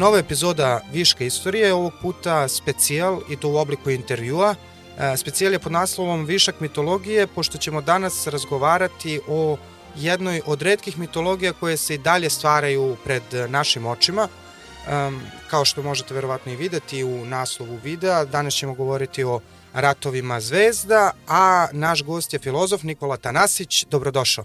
nova epizoda Viška istorije, ovog puta specijal i to u obliku intervjua. E, specijal je pod naslovom Višak mitologije, pošto ćemo danas razgovarati o jednoj od redkih mitologija koje se i dalje stvaraju pred našim očima. Um, kao što možete verovatno i videti u naslovu videa, danas ćemo govoriti o ratovima zvezda, a naš gost je filozof Nikola Tanasić. Dobrodošao.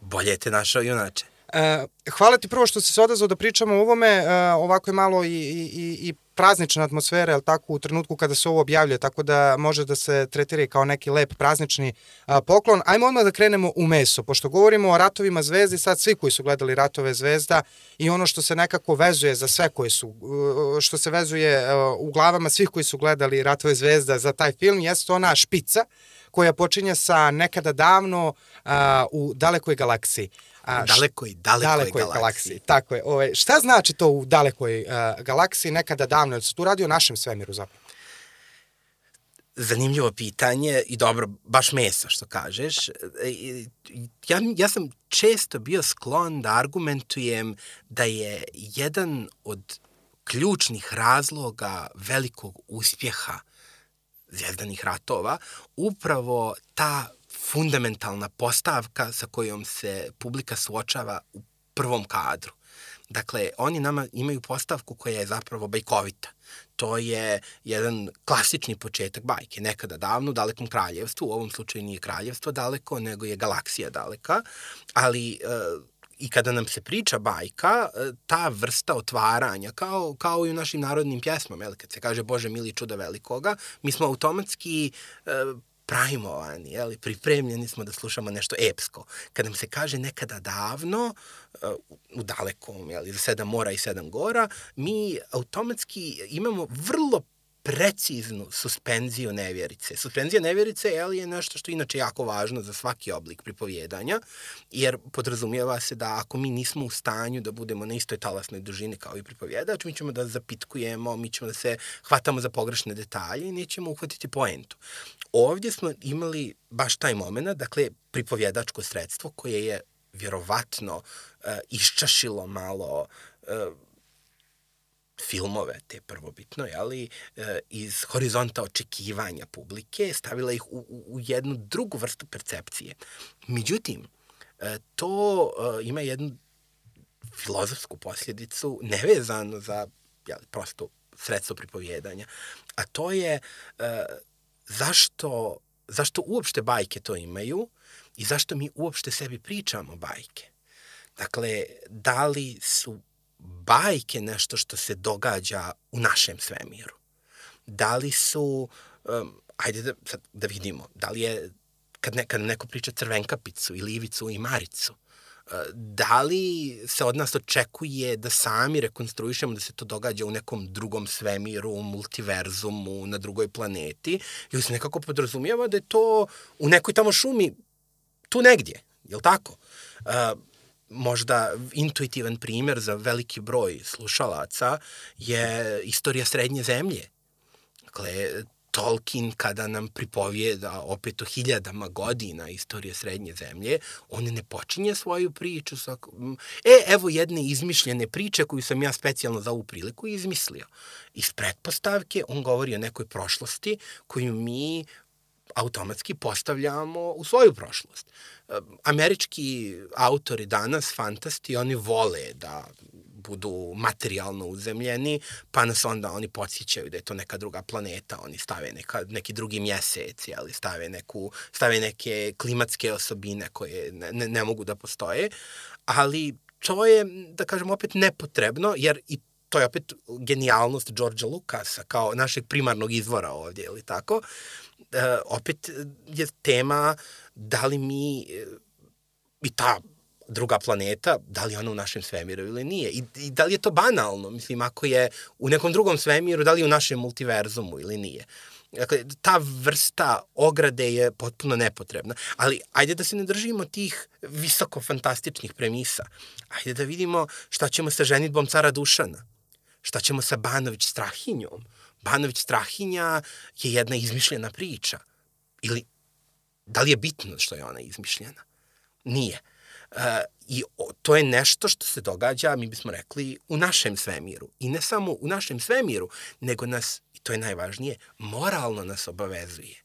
Bolje te našao, junače. E, hvala ti prvo što si se odazvao da pričamo o ovome, e, ovako je malo i, i, i praznična atmosfera, jel tako, u trenutku kada se ovo objavljuje, tako da može da se tretira kao neki lep praznični a, poklon. Ajmo odmah da krenemo u meso, pošto govorimo o ratovima zvezdi, sad svi koji su gledali ratove zvezda i ono što se nekako vezuje za sve koji su, što se vezuje u glavama svih koji su gledali ratove zvezda za taj film, jeste ona špica koja počinje sa nekada davno a, u dalekoj galaksiji. A, dalekoj, dalekoj, dalekoj galaksiji. galaksiji. Tako je. Ove, ovaj, šta znači to u dalekoj uh, galaksiji nekada davno? Ili se tu radi o našem svemiru zapravo? Zanimljivo pitanje i dobro, baš mesa što kažeš. E, ja, ja sam često bio sklon da argumentujem da je jedan od ključnih razloga velikog uspjeha zvijezdanih ratova upravo ta fundamentalna postavka sa kojom se publika suočava u prvom kadru. Dakle, oni nama imaju postavku koja je zapravo bajkovita. To je jedan klasični početak bajke. Nekada davno u dalekom kraljevstvu, u ovom slučaju nije kraljevstvo daleko, nego je galaksija daleka, ali e, i kada nam se priča bajka, e, ta vrsta otvaranja, kao, kao i u našim narodnim pjesmama, kad se kaže Bože mili čuda velikoga, mi smo automatski e, primovani, jeli, pripremljeni smo da slušamo nešto epsko. Kada nam se kaže nekada davno, uh, u dalekom, jeli, za sedam mora i sedam gora, mi automatski imamo vrlo preciznu suspenziju nevjerice. Suspenzija nevjerice je, je nešto što je inače jako važno za svaki oblik pripovjedanja, jer podrazumijeva se da ako mi nismo u stanju da budemo na istoj talasnoj dužini kao i pripovjedač, mi ćemo da zapitkujemo, mi ćemo da se hvatamo za pogrešne detalje i nećemo uhvatiti poentu. Ovdje smo imali baš taj moment, dakle, pripovjedačko sredstvo koje je vjerovatno uh, iščašilo malo uh, filmove, te prvobitno, jeli, e, iz horizonta očekivanja publike, stavila ih u, u, u jednu drugu vrstu percepcije. Međutim, e, to e, ima jednu filozofsku posljedicu nevezano za jeli, prosto sredstvo pripovjedanja, a to je zašto, zašto uopšte bajke to imaju i zašto mi uopšte sebi pričamo bajke. Dakle, da li su bajke nešto što se događa u našem svemiru? Da li su, um, ajde da, sad, da vidimo, da li je, kad, ne, kad neko priča crvenkapicu i livicu i maricu, da li se od nas očekuje da sami rekonstruišemo da se to događa u nekom drugom svemiru, multiverzumu, na drugoj planeti, ili se nekako podrazumijeva da je to u nekoj tamo šumi tu negdje, je li tako? Uh, možda intuitivan primjer za veliki broj slušalaca je istorija srednje zemlje. Dakle, Tolkien kada nam pripovijeda opet o hiljadama godina istorije srednje zemlje, on ne počinje svoju priču sa... E, evo jedne izmišljene priče koju sam ja specijalno za ovu priliku izmislio. Iz pretpostavke on govori o nekoj prošlosti koju mi automatski postavljamo u svoju prošlost. Američki autori danas, fantasti, oni vole da budu materijalno uzemljeni, pa nas onda oni podsjećaju da je to neka druga planeta, oni stave neka, neki drugi mjesec, ali stave, neku, stave neke klimatske osobine koje ne, ne, ne mogu da postoje, ali to je, da kažem, opet nepotrebno, jer i to je opet genijalnost Georgea Lucasa kao našeg primarnog izvora ovdje, ili tako, uh, opet je tema da li mi uh, i ta druga planeta, da li je ona u našem svemiru ili nije. I, I da li je to banalno, mislim, ako je u nekom drugom svemiru, da li je u našem multiverzumu ili nije. Dakle, ta vrsta ograde je potpuno nepotrebna. Ali ajde da se ne držimo tih visoko fantastičnih premisa. Ajde da vidimo šta ćemo sa ženitbom cara Dušana. Šta ćemo sa Banović Strahinjom. Banović Strahinja je jedna izmišljena priča. Ili, da li je bitno što je ona izmišljena? Nije. I to je nešto što se događa, mi bismo rekli, u našem svemiru. I ne samo u našem svemiru, nego nas, i to je najvažnije, moralno nas obavezuje.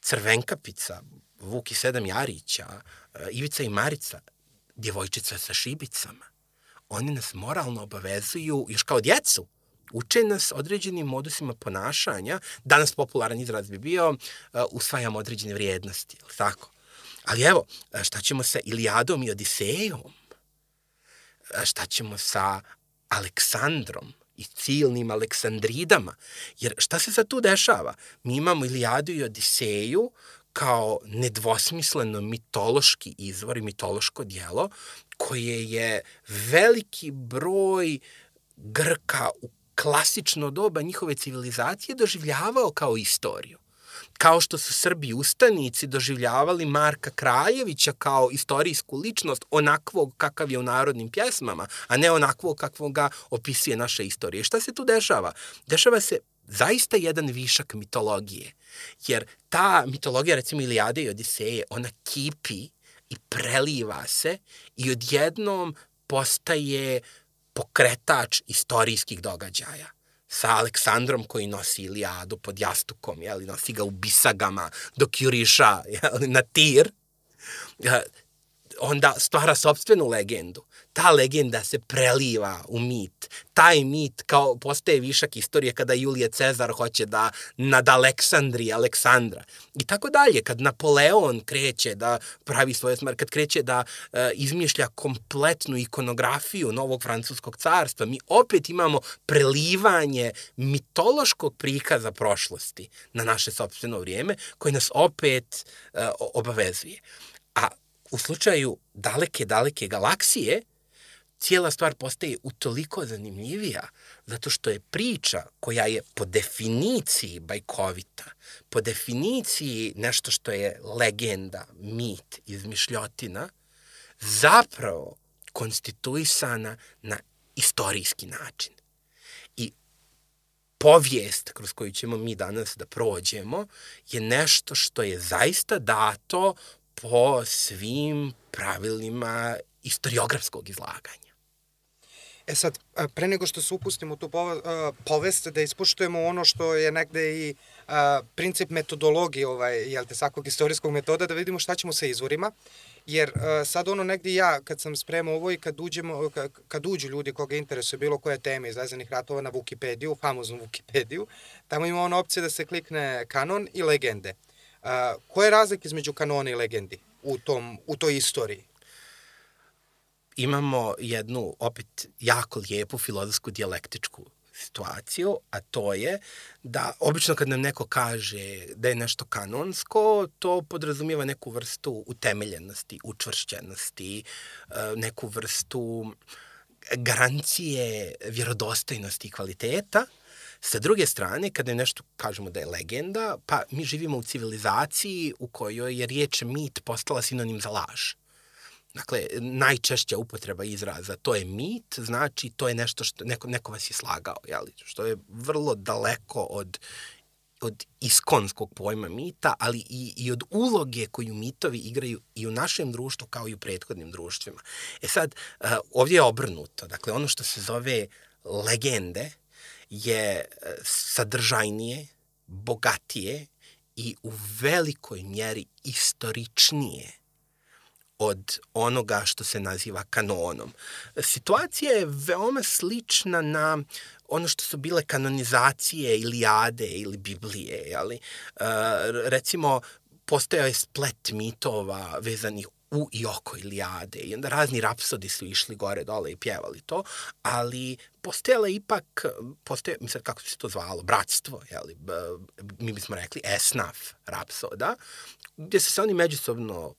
Crvenkapica, Vuki Sedam Jarića, Ivica i Marica, djevojčica sa šibicama. Oni nas moralno obavezuju, još kao djecu, uče nas određenim modusima ponašanja. Danas popularan izraz bi bio uh, usvajamo određene vrijednosti, ili tako? Ali evo, šta ćemo sa Ilijadom i Odisejom? Šta ćemo sa Aleksandrom i cilnim Aleksandridama? Jer šta se sad tu dešava? Mi imamo Ilijadu i Odiseju kao nedvosmisleno mitološki izvor i mitološko dijelo koje je veliki broj Grka u klasično doba njihove civilizacije doživljavao kao istoriju. Kao što su Srbi ustanici doživljavali Marka Kraljevića kao istorijsku ličnost onakvog kakav je u narodnim pjesmama, a ne onakvog kakvog ga opisuje naša istorija. Šta se tu dešava? Dešava se zaista jedan višak mitologije. Jer ta mitologija, recimo Ilijade i Odiseje, ona kipi i preliva se i odjednom postaje pokretač istorijskih događaja sa Aleksandrom koji nosi Ilijadu pod jastukom, jeli, nosi ga u bisagama dok juriša jeli, na tir, onda stvara sobstvenu legendu ta legenda se preliva u mit. Taj mit kao postaje višak istorije kada Julije Cezar hoće da nad Aleksandri Aleksandra. I tako dalje, kad Napoleon kreće da pravi svoje smar, kad kreće da e, izmišlja kompletnu ikonografiju novog francuskog carstva, mi opet imamo prelivanje mitološkog prikaza prošlosti na naše sobstveno vrijeme, koji nas opet e, obavezuje. A u slučaju daleke, daleke galaksije, cijela stvar postaje utoliko zanimljivija zato što je priča koja je po definiciji bajkovita, po definiciji nešto što je legenda, mit, izmišljotina, zapravo konstituisana na istorijski način. I povijest kroz koju ćemo mi danas da prođemo je nešto što je zaista dato po svim pravilima istoriografskog izlaganja. E sad, pre nego što se upustimo u tu povest, da ispuštujemo ono što je negde i princip metodologije ovaj, jel te, svakog istorijskog metoda, da vidimo šta ćemo sa izvorima. Jer sad ono negde ja, kad sam spremao ovo i kad, uđemo, kad uđu ljudi koga interesuje bilo koje teme iz vezanih ratova na Wikipediju, famoznu Wikipediju, tamo ima ona opcija da se klikne kanon i legende. Koje je razlik između kanona i legendi u, tom, u toj istoriji? Imamo jednu opet jako lijepu filozofsku dijalektičku situaciju, a to je da obično kad nam neko kaže da je nešto kanonsko, to podrazumijeva neku vrstu utemeljenosti, učvršćenosti, e, neku vrstu garancije vjerodostojnosti i kvaliteta. Sa druge strane, kada je nešto kažemo da je legenda, pa mi živimo u civilizaciji u kojoj je riječ mit postala sinonim za laž. Dakle, najčešća upotreba izraza, to je mit, znači to je nešto što neko, neko vas je slagao, jeli? što je vrlo daleko od od iskonskog pojma mita, ali i, i od uloge koju mitovi igraju i u našem društvu kao i u prethodnim društvima. E sad, uh, ovdje je obrnuto. Dakle, ono što se zove legende je uh, sadržajnije, bogatije i u velikoj mjeri istoričnije od onoga što se naziva kanonom. Situacija je veoma slična na ono što su bile kanonizacije Iliade ili Biblije. Ali, uh, recimo, postojao je splet mitova vezanih u i oko Iliade i onda razni rapsodi su išli gore dole i pjevali to, ali postojala ipak, postoje, mislim, kako se to zvalo, bratstvo, jeli, mi bismo rekli esnaf rapsoda, gdje su se oni međusobno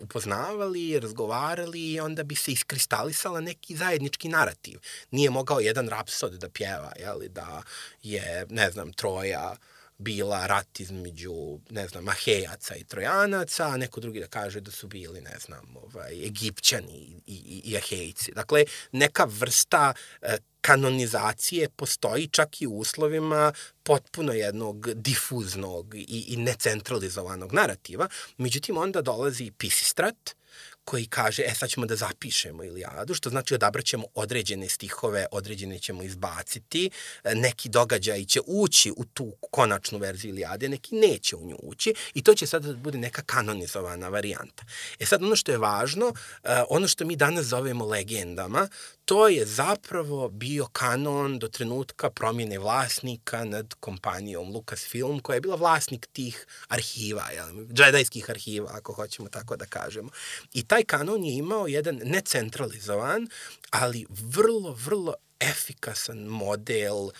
upoznavali, razgovarali i onda bi se iskristalisala neki zajednički narativ. Nije mogao jedan rapsod da pjeva, jeli, da je, ne znam, Troja bila rat između, ne znam, Ahejaca i Trojanaca, a neko drugi da kaže da su bili, ne znam, ovaj, Egipćani i, i, i Ahejci. Dakle, neka vrsta e, kanonizacije postoji čak i u uslovima potpuno jednog difuznog i, i necentralizovanog narativa. Međutim, onda dolazi Pisistrat, koji kaže, e sad ćemo da zapišemo Ilijadu, što znači odabraćemo određene stihove, određene ćemo izbaciti, neki događaj će ući u tu konačnu verziju Ilijade, neki neće u nju ući i to će sad da bude neka kanonizovana varijanta. E sad ono što je važno, e, ono što mi danas zovemo legendama, to je zapravo bio kanon do trenutka promjene vlasnika nad kompanijom Lucasfilm, koja je bila vlasnik tih arhiva, jel, džedajskih arhiva, ako hoćemo tako da kažemo. I taj kanon je imao jedan necentralizovan, ali vrlo, vrlo efikasan model uh,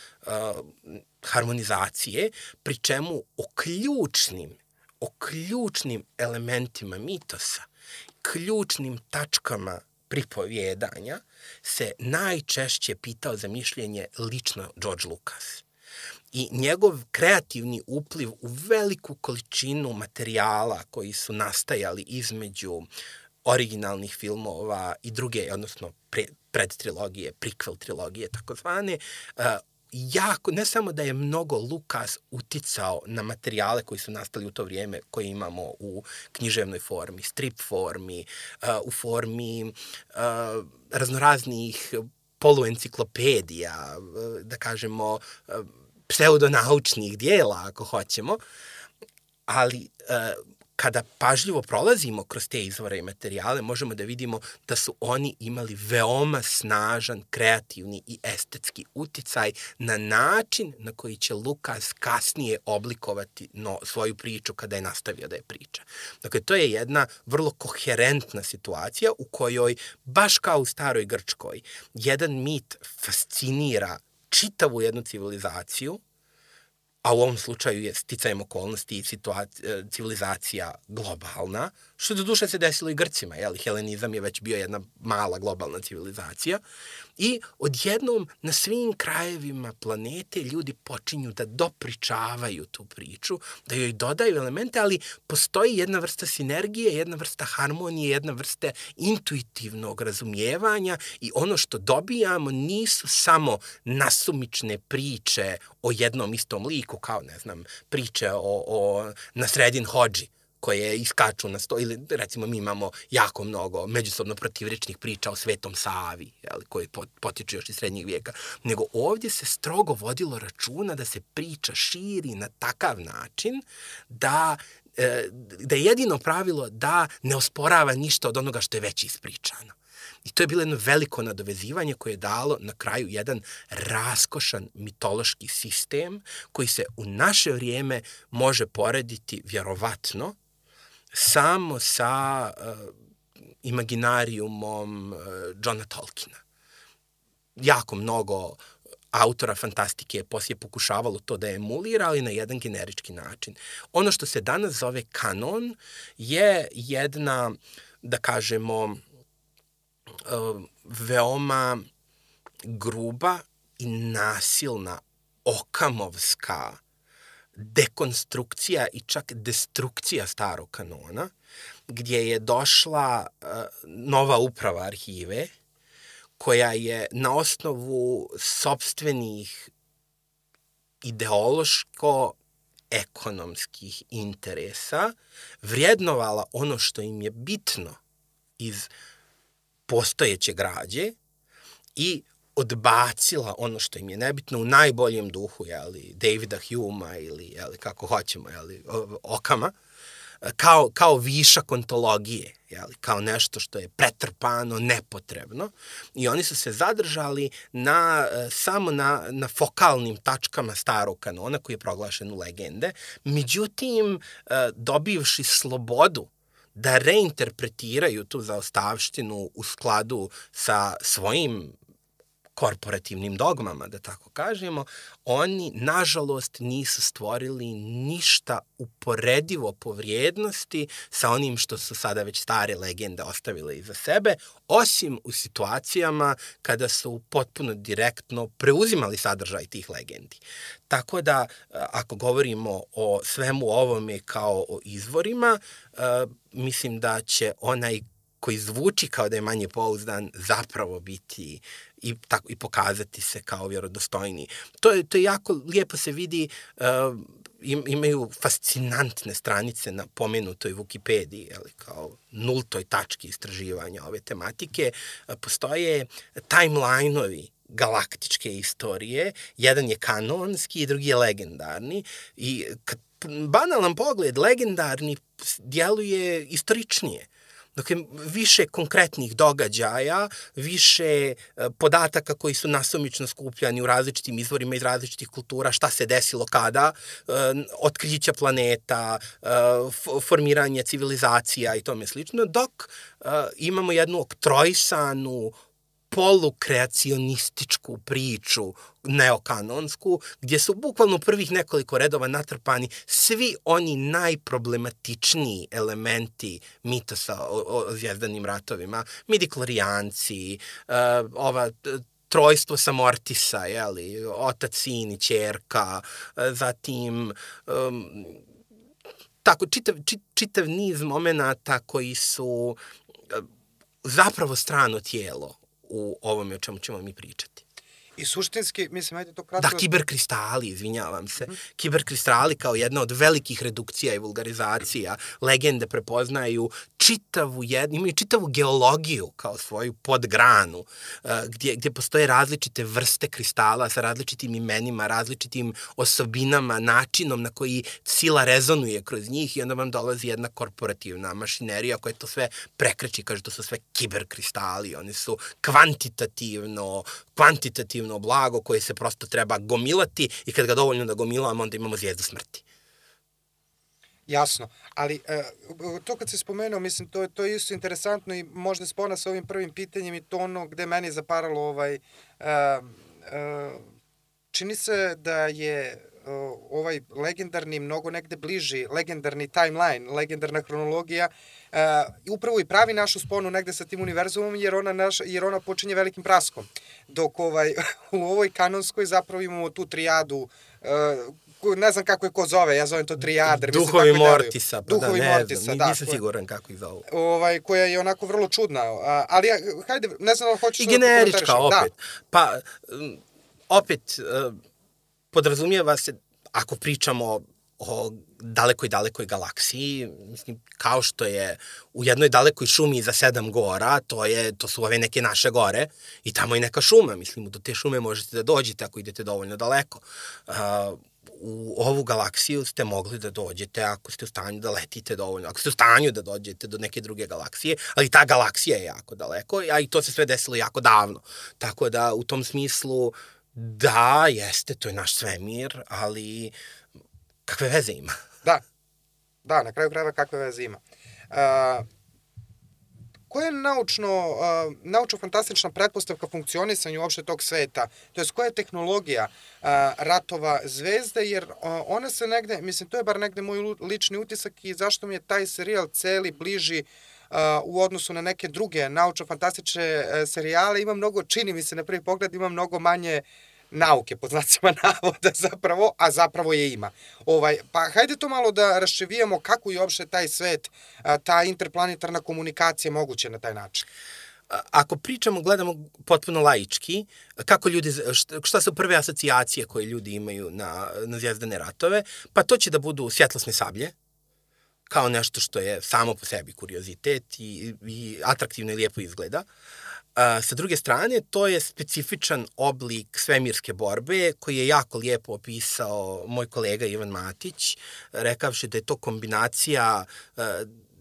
harmonizacije, pri čemu o ključnim, o ključnim elementima mitosa, ključnim tačkama pripovjedanja se najčešće pitao za mišljenje lično George Lucas. I njegov kreativni upliv u veliku količinu materijala koji su nastajali između originalnih filmova i druge, odnosno pre, pred trilogije, prequel trilogije, takozvane, uh, jako, ne samo da je mnogo Lukas uticao na materijale koji su nastali u to vrijeme, koje imamo u književnoj formi, strip formi, uh, u formi uh, raznoraznih poluenciklopedija, uh, da kažemo, uh, pseudonaučnih dijela, ako hoćemo, ali uh, kada pažljivo prolazimo kroz te izvore i materijale, možemo da vidimo da su oni imali veoma snažan kreativni i estetski uticaj na način na koji će Lukas kasnije oblikovati no, svoju priču kada je nastavio da je priča. Dakle, to je jedna vrlo koherentna situacija u kojoj, baš kao u staroj Grčkoj, jedan mit fascinira čitavu jednu civilizaciju, a u ovom slučaju je sticajem okolnosti i situacija, civilizacija globalna, što do duše se desilo i Grcima, jel? Helenizam je već bio jedna mala globalna civilizacija i odjednom na svim krajevima planete ljudi počinju da dopričavaju tu priču, da joj dodaju elemente, ali postoji jedna vrsta sinergije, jedna vrsta harmonije, jedna vrsta intuitivnog razumijevanja i ono što dobijamo nisu samo nasumične priče o jednom istom liku, kao, ne znam, priče o, o Nasredin Hođi, koje iskaču na sto, ili recimo mi imamo jako mnogo međusobno protivrečnih priča o Svetom Savi, jel, koji potiču još iz srednjeg vijeka, nego ovdje se strogo vodilo računa da se priča širi na takav način da e, da je jedino pravilo da ne osporava ništa od onoga što je već ispričano. I to je bilo jedno veliko nadovezivanje koje je dalo na kraju jedan raskošan mitološki sistem koji se u naše vrijeme može porediti vjerovatno samo sa uh, imaginarijumom uh, Johna Tolkiena. Jako mnogo autora fantastike je poslije pokušavalo to da emulira, ali na jedan generički način. Ono što se danas zove kanon je jedna, da kažemo, uh, veoma gruba i nasilna okamovska dekonstrukcija i čak destrukcija starog kanona, gdje je došla uh, nova uprava arhive, koja je na osnovu sobstvenih ideološko ekonomskih interesa vrijednovala ono što im je bitno iz postojeće građe i odbacila ono što im je nebitno u najboljem duhu, jeli, Davida Huma ili jeli, kako hoćemo, jeli, okama, kao, kao višak ontologije, jeli, kao nešto što je pretrpano, nepotrebno. I oni su se zadržali na, samo na, na fokalnim tačkama starog kanona koji je proglašen u legende. Međutim, dobivši slobodu da reinterpretiraju tu zaostavštinu u skladu sa svojim korporativnim dogmama, da tako kažemo, oni, nažalost, nisu stvorili ništa uporedivo po vrijednosti sa onim što su sada već stare legende ostavile iza sebe, osim u situacijama kada su potpuno direktno preuzimali sadržaj tih legendi. Tako da, ako govorimo o svemu ovome kao o izvorima, mislim da će onaj koji zvuči kao da je manje pouzdan, zapravo biti i, tako, i pokazati se kao vjerodostojniji. To je, to je jako lijepo se vidi uh, imaju fascinantne stranice na pomenutoj Wikipediji, ali kao nultoj tački istraživanja ove tematike. Postoje timeline-ovi galaktičke istorije. Jedan je kanonski i drugi je legendarni. I banalan pogled, legendarni djeluje istoričnije. Dakle, više konkretnih događaja, više e, podataka koji su nasumično skupljani u različitim izvorima iz različitih kultura, šta se desilo kada, e, otkrića planeta, e, formiranje civilizacija i tome slično, dok imamo jednu oktrojsanu, polukreacionističku priču neokanonsku, gdje su bukvalno prvih nekoliko redova natrpani svi oni najproblematičniji elementi mitosa o, o zvijezdanim ratovima, midiklorijanci, uh, ova trojstvo samortisa, jeli, otac, sin i čerka, zatim um, tako, čitav, čitav niz momenta koji su zapravo strano tijelo u ovome o čemu ćemo mi pričati. I suštinski, mislim, ajde to kratko... Da, kiberkristali, izvinjavam se. Mm -hmm. Kiberkristali kao jedna od velikih redukcija i vulgarizacija legende prepoznaju čitavu, jed, imaju čitavu geologiju kao svoju podgranu, uh, gdje, gdje postoje različite vrste kristala sa različitim imenima, različitim osobinama, načinom na koji sila rezonuje kroz njih i onda vam dolazi jedna korporativna mašinerija koja to sve prekreći, kaže to su sve kiberkristali, oni su kvantitativno, kvantitativno blago koje se prosto treba gomilati i kad ga dovoljno da gomilamo, onda imamo zvijezdu smrti. Jasno, ali e, to kad se spomenuo, mislim, to, to je isto interesantno i možda spona sa ovim prvim pitanjem i to ono gde meni zaparalo ovaj, e, e, čini se da je ovaj legendarni mnogo negde bliži, legendarni timeline, legendarna hronologija, uh, upravo i pravi našu sponu negde sa tim univerzumom, jer ona, naš, jer ona počinje velikim praskom. Dok ovaj, u ovoj kanonskoj zapravo imamo tu trijadu uh, ne znam kako je ko zove, ja zovem to trijadr. Duhovi Mortisa, pa Duhovi da, ne Mortisa, znam, da. nisam siguran kako ih zovu. Ovaj, koja je onako vrlo čudna, ali hajde, ne znam da hoćeš... I da generička da opet. Da. Pa, opet, e, podrazumijeva se, ako pričamo o dalekoj, dalekoj galaksiji, mislim, kao što je u jednoj dalekoj šumi za sedam gora, to, je, to su ove neke naše gore, i tamo je neka šuma, mislim, do te šume možete da dođete ako idete dovoljno daleko. Uh, u ovu galaksiju ste mogli da dođete ako ste u stanju da letite dovoljno, ako ste u stanju da dođete do neke druge galaksije, ali ta galaksija je jako daleko, a i to se sve desilo jako davno. Tako da u tom smislu da, jeste, to je naš svemir, ali kakve veze ima? Da, da, na kraju krajeva kakve veze ima. Uh, koja je naučno, uh, naučno-fantastična pretpostavka funkcionisanja uopšte tog sveta? To je koja je tehnologija uh, ratova zvezde, jer uh, ona se negde, mislim, to je bar negde moj lični utisak i zašto mi je taj serijal celi bliži Uh, u odnosu na neke druge naučno-fantastične uh, serijale ima mnogo, čini mi se na prvi pogled, ima mnogo manje nauke, pod znacima navoda zapravo, a zapravo je ima. Ovaj, pa hajde to malo da raščevijamo kako je uopšte taj svet, ta interplanetarna komunikacija moguće na taj način ako pričamo, gledamo potpuno laički, kako ljudi, šta su prve asocijacije koje ljudi imaju na, na zvijezdane ratove, pa to će da budu svjetlosne sablje, kao nešto što je samo po sebi kuriozitet i, i atraktivno i lijepo izgleda. A, sa druge strane, to je specifičan oblik svemirske borbe koji je jako lijepo opisao moj kolega Ivan Matić, rekavši da je to kombinacija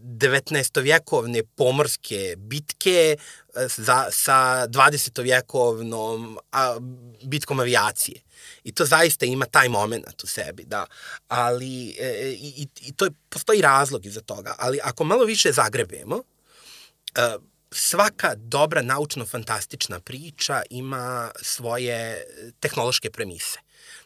19-vjekovne pomorske bitke za, sa 20-vjekovnom bitkom avijacije. I to zaista ima taj moment u sebi, da. Ali, e, i, i to je, postoji razlog iza toga. Ali ako malo više zagrebemo, svaka dobra naučno-fantastična priča ima svoje tehnološke premise.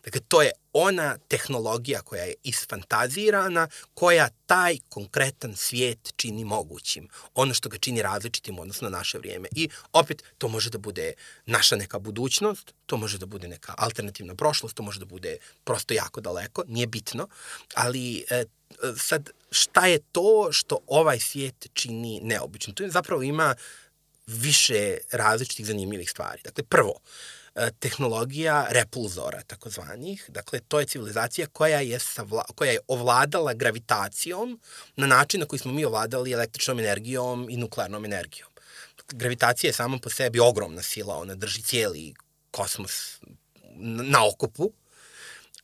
Dakle, to je ona tehnologija koja je isfantazirana, koja taj konkretan svijet čini mogućim. Ono što ga čini različitim odnosno na naše vrijeme. I opet, to može da bude naša neka budućnost, to može da bude neka alternativna prošlost, to može da bude prosto jako daleko, nije bitno, ali e, sad šta je to što ovaj svijet čini neobično. Tu zapravo ima više različitih zanimljivih stvari. Dakle, prvo, e, tehnologija repulzora, takozvanih. Dakle, to je civilizacija koja je, savla, koja je ovladala gravitacijom na način na koji smo mi ovladali električnom energijom i nuklearnom energijom. Gravitacija je sama po sebi ogromna sila, ona drži cijeli kosmos na okupu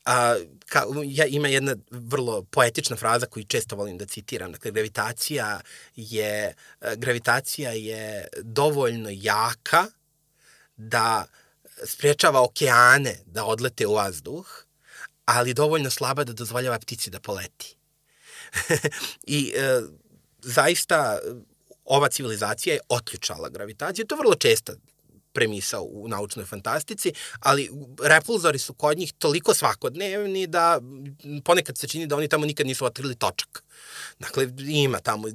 A, ka, ja, ima jedna vrlo poetična fraza koju često volim da citiram. Dakle, gravitacija je, gravitacija je dovoljno jaka da sprečava okeane da odlete u vazduh, ali dovoljno slaba da dozvoljava ptici da poleti. I e, zaista ova civilizacija je otključala gravitaciju. To je vrlo česta premisa u naučnoj fantastici, ali repulzori su kod njih toliko svakodnevni da ponekad se čini da oni tamo nikad nisu otkrili točak. Dakle, ima tamo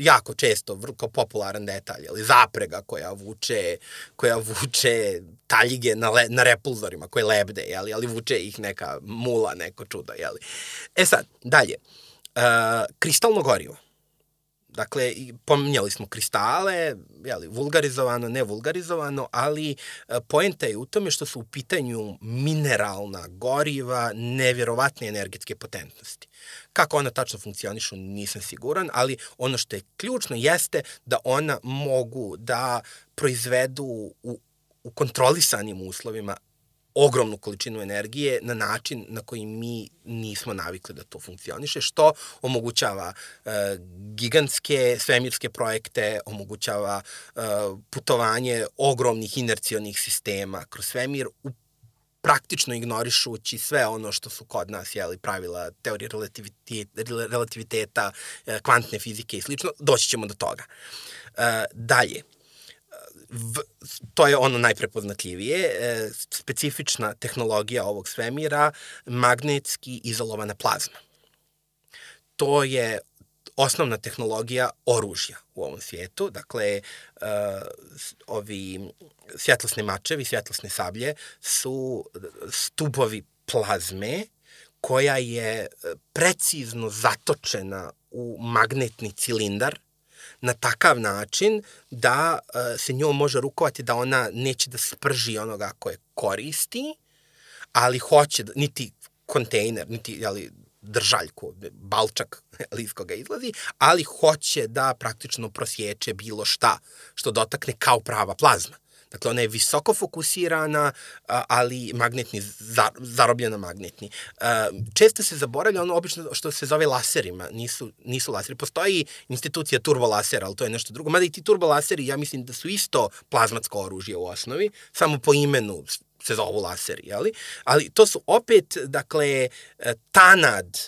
jako često vrlo popularan detalj, ali zaprega koja vuče, koja vuče taljige na, le, na repulzorima koje lebde, jeli, ali vuče ih neka mula, neko čudo. Jeli. E sad, dalje. Uh, kristalno gorivo. Dakle, pominjali smo kristale, jeli, vulgarizovano, ne vulgarizovano, ali e, poenta je u tome što su u pitanju mineralna goriva nevjerovatne energetske potentnosti. Kako ona tačno funkcionišu, nisam siguran, ali ono što je ključno jeste da ona mogu da proizvedu u, u kontrolisanim uslovima ogromnu količinu energije na način na koji mi nismo navikli da to funkcioniše, što omogućava e, gigantske svemirske projekte, omogućava e, putovanje ogromnih inercionih sistema kroz svemir u praktično ignorišući sve ono što su kod nas jeli, pravila teorije relativiteta, relativiteta kvantne fizike i slično, doći ćemo do toga. E, dalje, v, to je ono najprepoznatljivije, e, specifična tehnologija ovog svemira, magnetski izolovana plazma. To je osnovna tehnologija oružja u ovom svijetu. Dakle, uh, ovi svjetlosne mačevi, svjetlosne sablje su stubovi plazme koja je precizno zatočena u magnetni cilindar na takav način da uh, se njom može rukovati da ona neće da sprži onoga koje koristi, ali hoće, da, niti kontejner, niti jeli, držaljku, balčak iz koga izlazi, ali hoće da praktično prosječe bilo šta što dotakne kao prava plazma. Dakle, ona je visoko fokusirana, ali magnetni, zarobljena magnetni. Često se zaboravlja ono obično što se zove laserima, nisu, nisu laseri. Postoji institucija turbolasera, ali to je nešto drugo. Mada i ti turbolaseri, ja mislim da su isto plazmatsko oružje u osnovi, samo po imenu se zovu laseri, jeli? Ali to su opet, dakle, tanad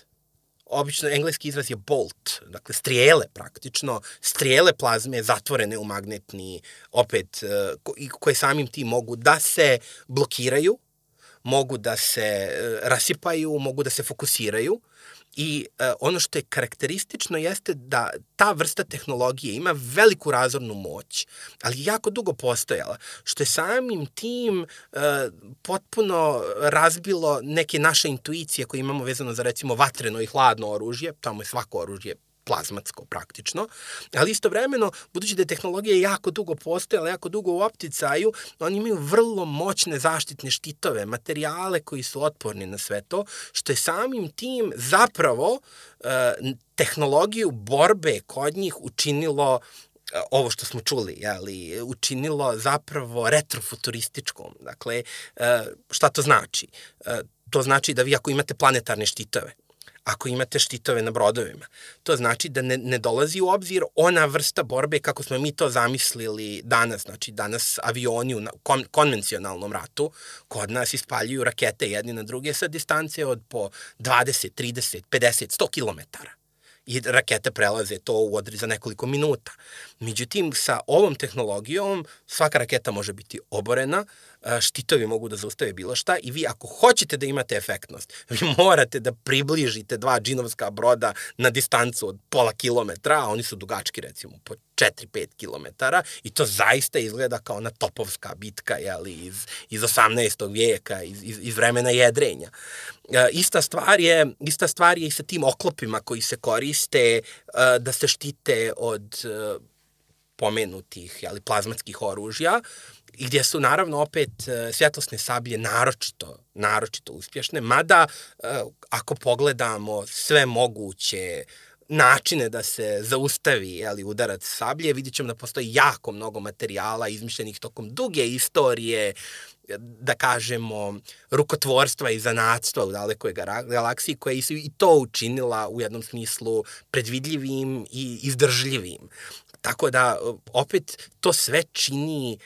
obično engleski izraz je bolt, dakle strijele praktično, strijele plazme zatvorene u magnetni, opet, e, koje samim tim mogu da se blokiraju, mogu da se e, rasipaju, mogu da se fokusiraju, I e, ono što je karakteristično jeste da ta vrsta tehnologije ima veliku razornu moć, ali jako dugo postojala, što je samim tim e, potpuno razbilo neke naše intuicije koje imamo vezano za recimo vatreno i hladno oružje, tamo je svako oružje plazmatsko praktično, ali istovremeno, budući da je tehnologija jako dugo postojala, jako dugo u opticaju, oni imaju vrlo moćne zaštitne štitove, materijale koji su otporni na sve to, što je samim tim zapravo uh, tehnologiju borbe kod njih učinilo e, ovo što smo čuli, jeli, učinilo zapravo retrofuturističkom. Dakle, e, šta to znači? To znači da vi ako imate planetarne štitove, ako imate štitove na brodovima. To znači da ne, ne dolazi u obzir ona vrsta borbe kako smo mi to zamislili danas. Znači danas avioni u kon, konvencionalnom ratu kod nas ispaljuju rakete jedni na druge sa distance od po 20, 30, 50, 100 kilometara i rakete prelaze to u odri za nekoliko minuta. Međutim, sa ovom tehnologijom svaka raketa može biti oborena, štitovi mogu da zaustave bilo šta i vi ako hoćete da imate efektnost, vi morate da približite dva džinovska broda na distancu od pola kilometra, a oni su dugački recimo po 4-5 kilometara i to zaista izgleda kao ona topovska bitka jeli, iz, iz 18. vijeka, iz, iz, iz vremena jedrenja. E, ista, stvar je, ista stvar je i sa tim oklopima koji se koriste e, da se štite od e, pomenutih jeli, plazmatskih oružja, i gdje su naravno opet e, svjetlosne sablje naročito, naročito uspješne, mada e, ako pogledamo sve moguće načine da se zaustavi jeli, udarac sablje, vidjet ćemo da postoji jako mnogo materijala izmišljenih tokom duge istorije, da kažemo, rukotvorstva i zanatstva u dalekoj galaksiji, koja su i to učinila u jednom smislu predvidljivim i izdržljivim. Tako da, opet, to sve čini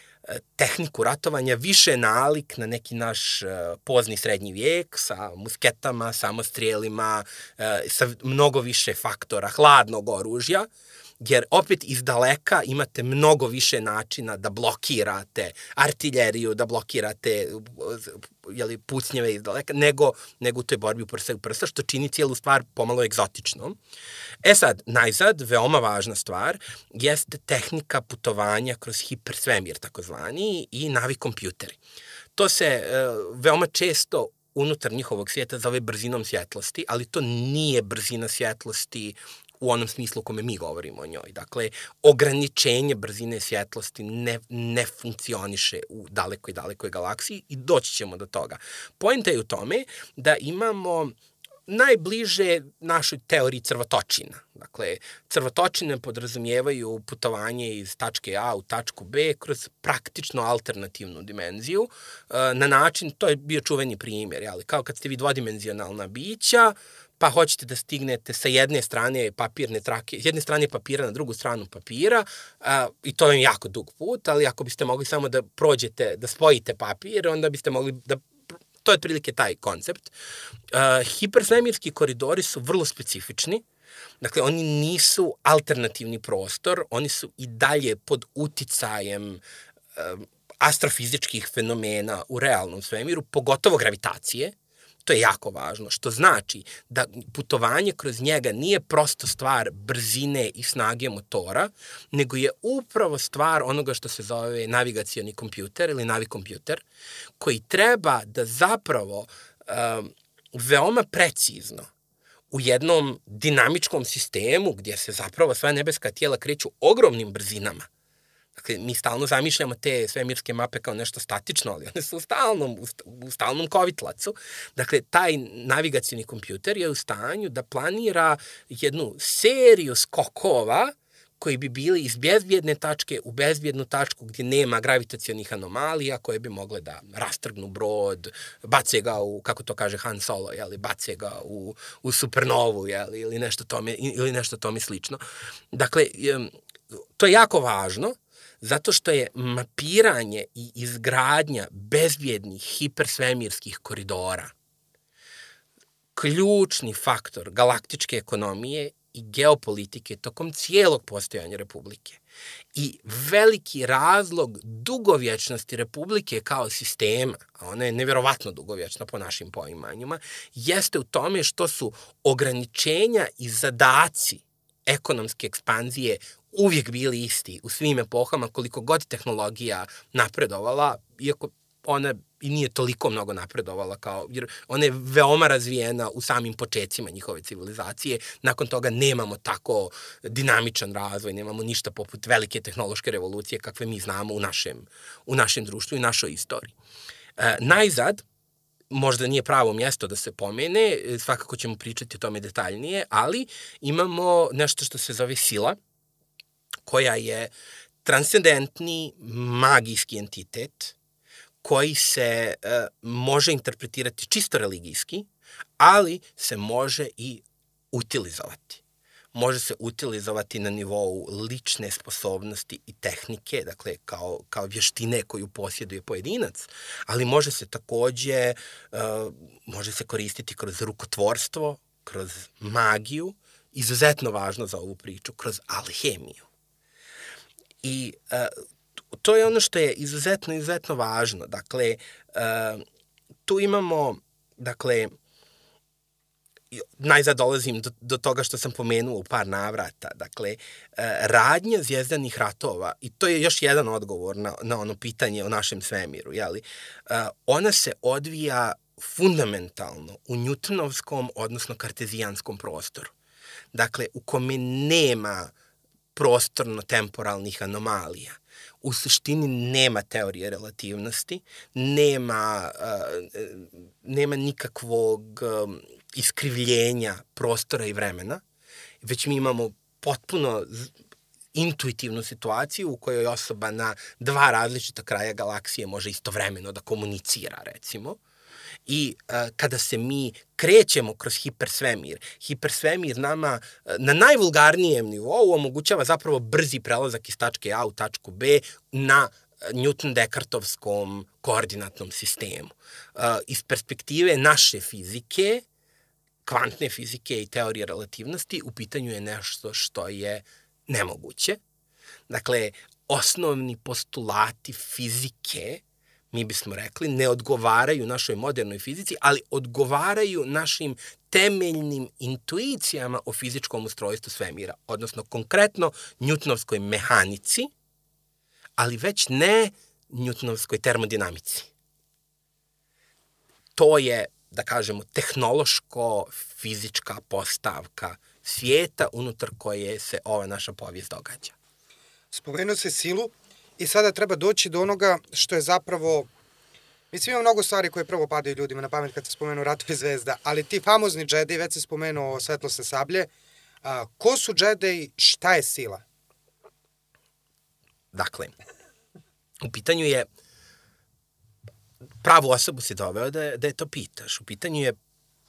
tehniku ratovanja više nalik na neki naš uh, pozni srednji vijek sa musketama, samostrijelima, uh, sa mnogo više faktora hladnog oružja, jer opet iz daleka imate mnogo više načina da blokirate artiljeriju, da blokirate jeli, pucnjeve iz daleka, nego, nego u toj borbi u prsa prsa, što čini cijelu stvar pomalo egzotičnom. E sad, najzad, veoma važna stvar, jeste tehnika putovanja kroz hipersvemir, takozvani, i navi kompjuteri. To se e, veoma često unutar njihovog svijeta zove brzinom svjetlosti, ali to nije brzina svjetlosti u onom smislu kome mi govorimo o njoj. Dakle, ograničenje brzine svjetlosti ne, ne funkcioniše u dalekoj, dalekoj galaksiji i doći ćemo do toga. Pojenta je u tome da imamo najbliže našoj teoriji crvotočina. Dakle, crvotočine podrazumijevaju putovanje iz tačke A u tačku B kroz praktično alternativnu dimenziju e, na način, to je bio čuveni primjer, ali kao kad ste vi dvodimenzionalna bića, pa hoćete da stignete sa jedne strane papirne trake, s jedne strane papira na drugu stranu papira a, i to je jako dug put, ali ako biste mogli samo da prođete, da spojite papir, onda biste mogli da to je otprilike taj koncept. Uh, hipersvemirski koridori su vrlo specifični, Dakle, oni nisu alternativni prostor, oni su i dalje pod uticajem uh, astrofizičkih fenomena u realnom svemiru, pogotovo gravitacije, To je jako važno, što znači da putovanje kroz njega nije prosto stvar brzine i snage motora, nego je upravo stvar onoga što se zove navigacioni kompjuter ili navikompjuter, koji treba da zapravo um, veoma precizno u jednom dinamičkom sistemu gdje se zapravo sva nebeska tijela kreću ogromnim brzinama, Dakle, mi stalno zamišljamo te svemirske mape kao nešto statično, ali one su u stalnom, u stalnom kovitlacu. Dakle, taj navigacijni kompjuter je u stanju da planira jednu seriju skokova koji bi bili iz bezbjedne tačke u bezbjednu tačku gdje nema gravitacijonih anomalija koje bi mogle da rastrgnu brod, bace ga u, kako to kaže Han Solo, jeli, bace ga u, u supernovu jeli, ili, nešto tome, ili nešto tome slično. Dakle, to je jako važno, Zato što je mapiranje i izgradnja bezbjednih hipersvemirskih koridora ključni faktor galaktičke ekonomije i geopolitike tokom cijelog postojanja Republike. I veliki razlog dugovječnosti Republike kao sistema, a ona je nevjerovatno dugovječna po našim poimanjima, jeste u tome što su ograničenja i zadaci ekonomske ekspanzije uvijek bili isti u svim epohama, koliko god tehnologija napredovala, iako ona i nije toliko mnogo napredovala kao, jer ona je veoma razvijena u samim početcima njihove civilizacije. Nakon toga nemamo tako dinamičan razvoj, nemamo ništa poput velike tehnološke revolucije kakve mi znamo u našem, u našem društvu i našoj istoriji. E, najzad, možda nije pravo mjesto da se pomene, svakako ćemo pričati o tome detaljnije, ali imamo nešto što se zove sila, koja je transcendentni magijski entitet koji se e, može interpretirati čisto religijski, ali se može i utilizovati. Može se utilizovati na nivou lične sposobnosti i tehnike, dakle kao, kao vještine koju posjeduje pojedinac, ali može se takođe, e, može se koristiti kroz rukotvorstvo, kroz magiju, izuzetno važno za ovu priču, kroz alhemiju. I uh, to je ono što je izuzetno, izuzetno važno. Dakle, uh, tu imamo, dakle, najzad dolazim do, do toga što sam pomenuo u par navrata. Dakle, radnja zvijezdanih ratova, i to je još jedan odgovor na, na ono pitanje o našem svemiru, jeli? ona se odvija fundamentalno u njutonovskom, odnosno kartezijanskom prostoru. Dakle, u kome nema prostorno-temporalnih anomalija. U suštini nema teorije relativnosti, nema, uh, nema nikakvog um, iskrivljenja prostora i vremena, već mi imamo potpuno intuitivnu situaciju u kojoj osoba na dva različita kraja galaksije može istovremeno da komunicira, recimo. I uh, kada se mi krećemo kroz hipersvemir, hipersvemir nama uh, na najvulgarnijem nivou omogućava zapravo brzi prelazak iz tačke A u tačku B na Newton-Dekartovskom koordinatnom sistemu. Uh, iz perspektive naše fizike, kvantne fizike i teorije relativnosti, u pitanju je nešto što je nemoguće. Dakle, osnovni postulati fizike mi bismo rekli, ne odgovaraju našoj modernoj fizici, ali odgovaraju našim temeljnim intuicijama o fizičkom ustrojstvu svemira, odnosno konkretno njutnovskoj mehanici, ali već ne njutnovskoj termodinamici. To je, da kažemo, tehnološko-fizička postavka svijeta unutar koje se ova naša povijest događa. Spomenuo se silu, I sada treba doći do onoga što je zapravo Mislim, ima mnogo stvari koje prvo padaju ljudima na pamet kad se spomenu Ratovi zvezda, ali ti famozni džedi, već se spomenuo svetlosne sablje, a, ko su džedi, šta je sila? Dakle, u pitanju je, pravu osobu si doveo da, da je to pitaš. U pitanju je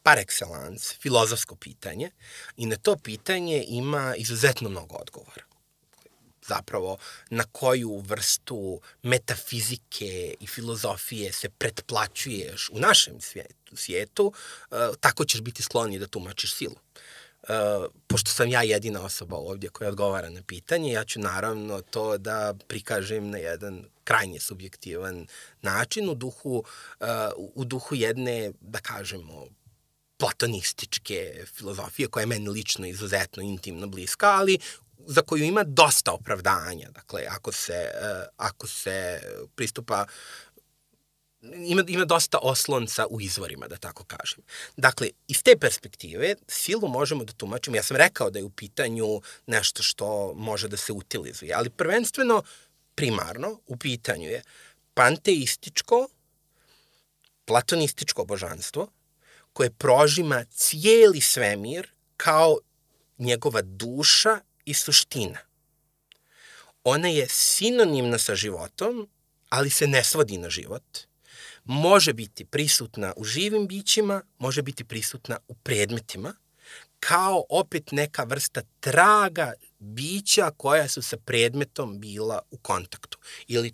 par excellence, filozofsko pitanje i na to pitanje ima izuzetno mnogo odgovora zapravo na koju vrstu metafizike i filozofije se pretplaćuješ u našem svijetu, svijetu uh, tako ćeš biti skloni da tumačiš silu. Uh, pošto sam ja jedina osoba ovdje koja odgovara na pitanje, ja ću naravno to da prikažem na jedan krajnje subjektivan način u duhu, uh, u duhu jedne, da kažemo, platonističke filozofije koja je meni lično izuzetno intimno bliska, ali za koju ima dosta opravdanja. Dakle, ako se, uh, ako se pristupa ima, ima dosta oslonca u izvorima, da tako kažem. Dakle, iz te perspektive silu možemo da tumačimo. Ja sam rekao da je u pitanju nešto što može da se utilizuje, ali prvenstveno, primarno, u pitanju je panteističko, platonističko božanstvo, koje prožima cijeli svemir kao njegova duša i suština. Ona je sinonimna sa životom, ali se ne svodi na život. Može biti prisutna u živim bićima, može biti prisutna u predmetima, kao opet neka vrsta traga bića koja su sa predmetom bila u kontaktu. Ili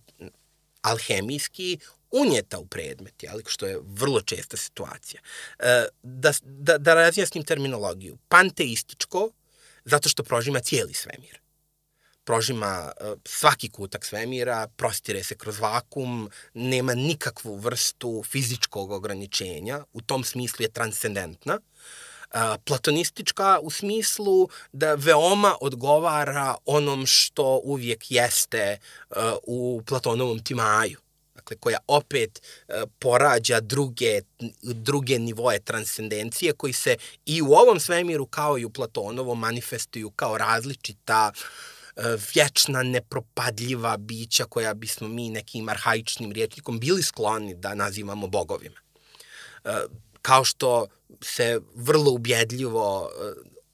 alhemijski unjeta u predmet, jeli, što je vrlo česta situacija. E, da, da, da razjasnim terminologiju. Panteističko zato što prožima cijeli svemir. Prožima uh, svaki kutak svemira, prostire se kroz vakum, nema nikakvu vrstu fizičkog ograničenja, u tom smislu je transcendentna. Uh, platonistička u smislu da veoma odgovara onom što uvijek jeste uh, u Platonovom Timaju dakle, koja opet e, porađa druge, druge nivoje transcendencije koji se i u ovom svemiru kao i u Platonovom manifestuju kao različita e, vječna, nepropadljiva bića koja bismo mi nekim arhaičnim riječnikom bili skloni da nazivamo bogovima. E, kao što se vrlo ubjedljivo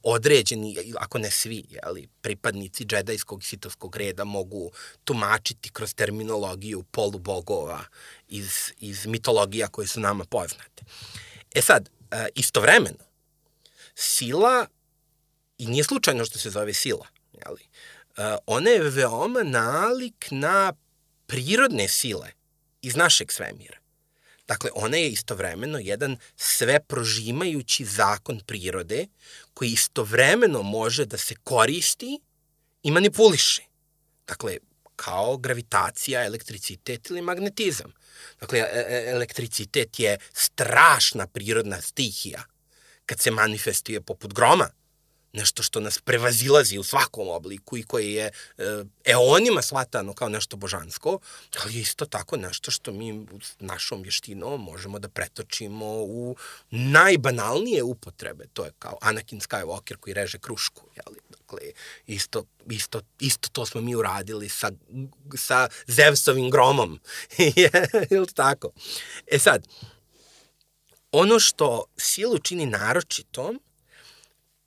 određeni, ako ne svi, ali pripadnici džedajskog i sitovskog reda mogu tumačiti kroz terminologiju polubogova iz, iz mitologija koje su nama poznate. E sad, e, istovremeno, sila, i nije slučajno što se zove sila, jeli, e, ona je veoma nalik na prirodne sile iz našeg svemira. Dakle, ona je istovremeno jedan sve prožimajući zakon prirode koji istovremeno može da se koristi i manipuliše. Dakle, kao gravitacija, elektricitet ili magnetizam. Dakle, e, e, elektricitet je strašna prirodna stihija kad se manifestuje poput groma, nešto što nas prevazilazi u svakom obliku i koje je e, eonima shvatano kao nešto božansko, ali je isto tako nešto što mi našom vještinom možemo da pretočimo u najbanalnije upotrebe. To je kao Anakin Skywalker koji reže krušku. Jeli? Dakle, isto, isto, isto to smo mi uradili sa, sa Zevsovim gromom. Ili tako? E sad, ono što silu čini naročitom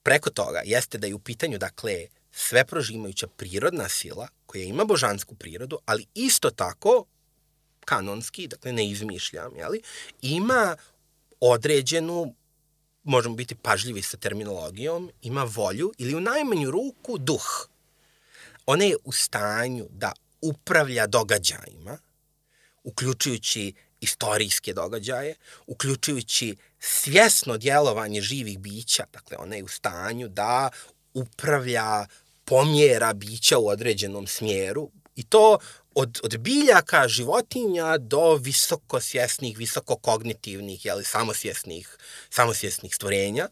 preko toga jeste da je u pitanju, dakle, sve prožimajuća prirodna sila koja ima božansku prirodu, ali isto tako, kanonski, dakle ne izmišljam, jeli, ima određenu, možemo biti pažljivi sa terminologijom, ima volju ili u najmanju ruku duh. Ona je u stanju da upravlja događajima, uključujući istorijske događaje, uključujući svjesno djelovanje živih bića, dakle ona je u stanju da upravlja pomjera bića u određenom smjeru i to od, od biljaka, životinja do visokosvjesnih, visokokognitivnih, jeli, samosvjesnih, samosvjesnih stvorenja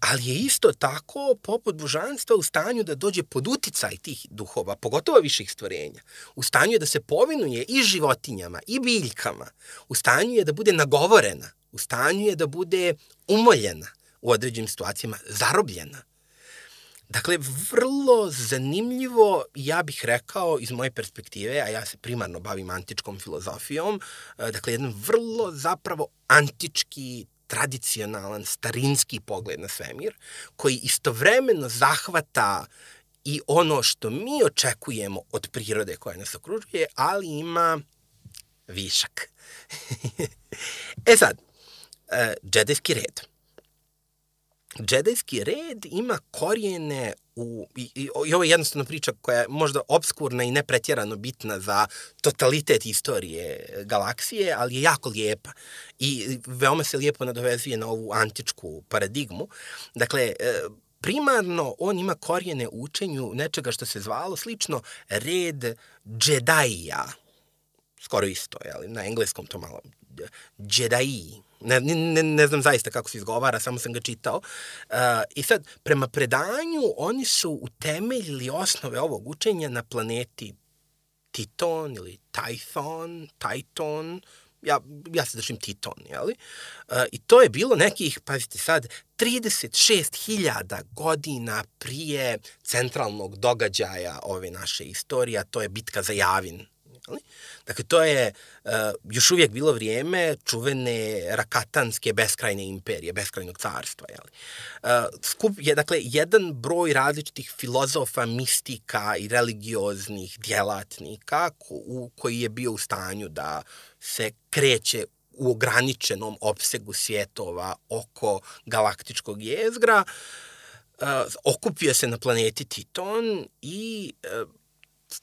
ali je isto tako, poput božanstva, u stanju da dođe pod uticaj tih duhova, pogotovo viših stvorenja. U stanju je da se povinuje i životinjama, i biljkama. U stanju je da bude nagovorena. U stanju je da bude umoljena u određenim situacijama, zarobljena. Dakle, vrlo zanimljivo, ja bih rekao, iz moje perspektive, a ja se primarno bavim antičkom filozofijom, e, dakle, jedan vrlo zapravo antički tradicionalan, starinski pogled na svemir, koji istovremeno zahvata i ono što mi očekujemo od prirode koja nas okružuje, ali ima višak. e sad, uh, džedejski red. Džedejski red ima korijene u, i, i, i ovo je jednostavno priča koja je možda obskurna i nepretjerano bitna za totalitet istorije galaksije, ali je jako lijepa i veoma se lijepo nadovezuje na ovu antičku paradigmu. Dakle, e, primarno on ima korijene u učenju nečega što se zvalo slično red džedaija, skoro isto, jel? na engleskom to malo, džedaiji, Ne, ne, ne znam zaista kako se izgovara, samo sam ga čitao. Uh, I sad, prema predanju, oni su utemeljili osnove ovog učenja na planeti Titon ili Tython, Titon, ja, ja se držim Titon, jeli? Uh, I to je bilo nekih, pazite sad, 36.000 godina prije centralnog događaja ove naše istorije, to je bitka za Javin, Ali? Dakle, to je uh, još uvijek bilo vrijeme čuvene rakatanske beskrajne imperije, beskrajnog carstva. Jeli? Uh, skup je, dakle, jedan broj različitih filozofa, mistika i religioznih djelatnika ko, u, koji je bio u stanju da se kreće u ograničenom opsegu svjetova oko galaktičkog jezgra, uh, okupio se na planeti Titon i uh,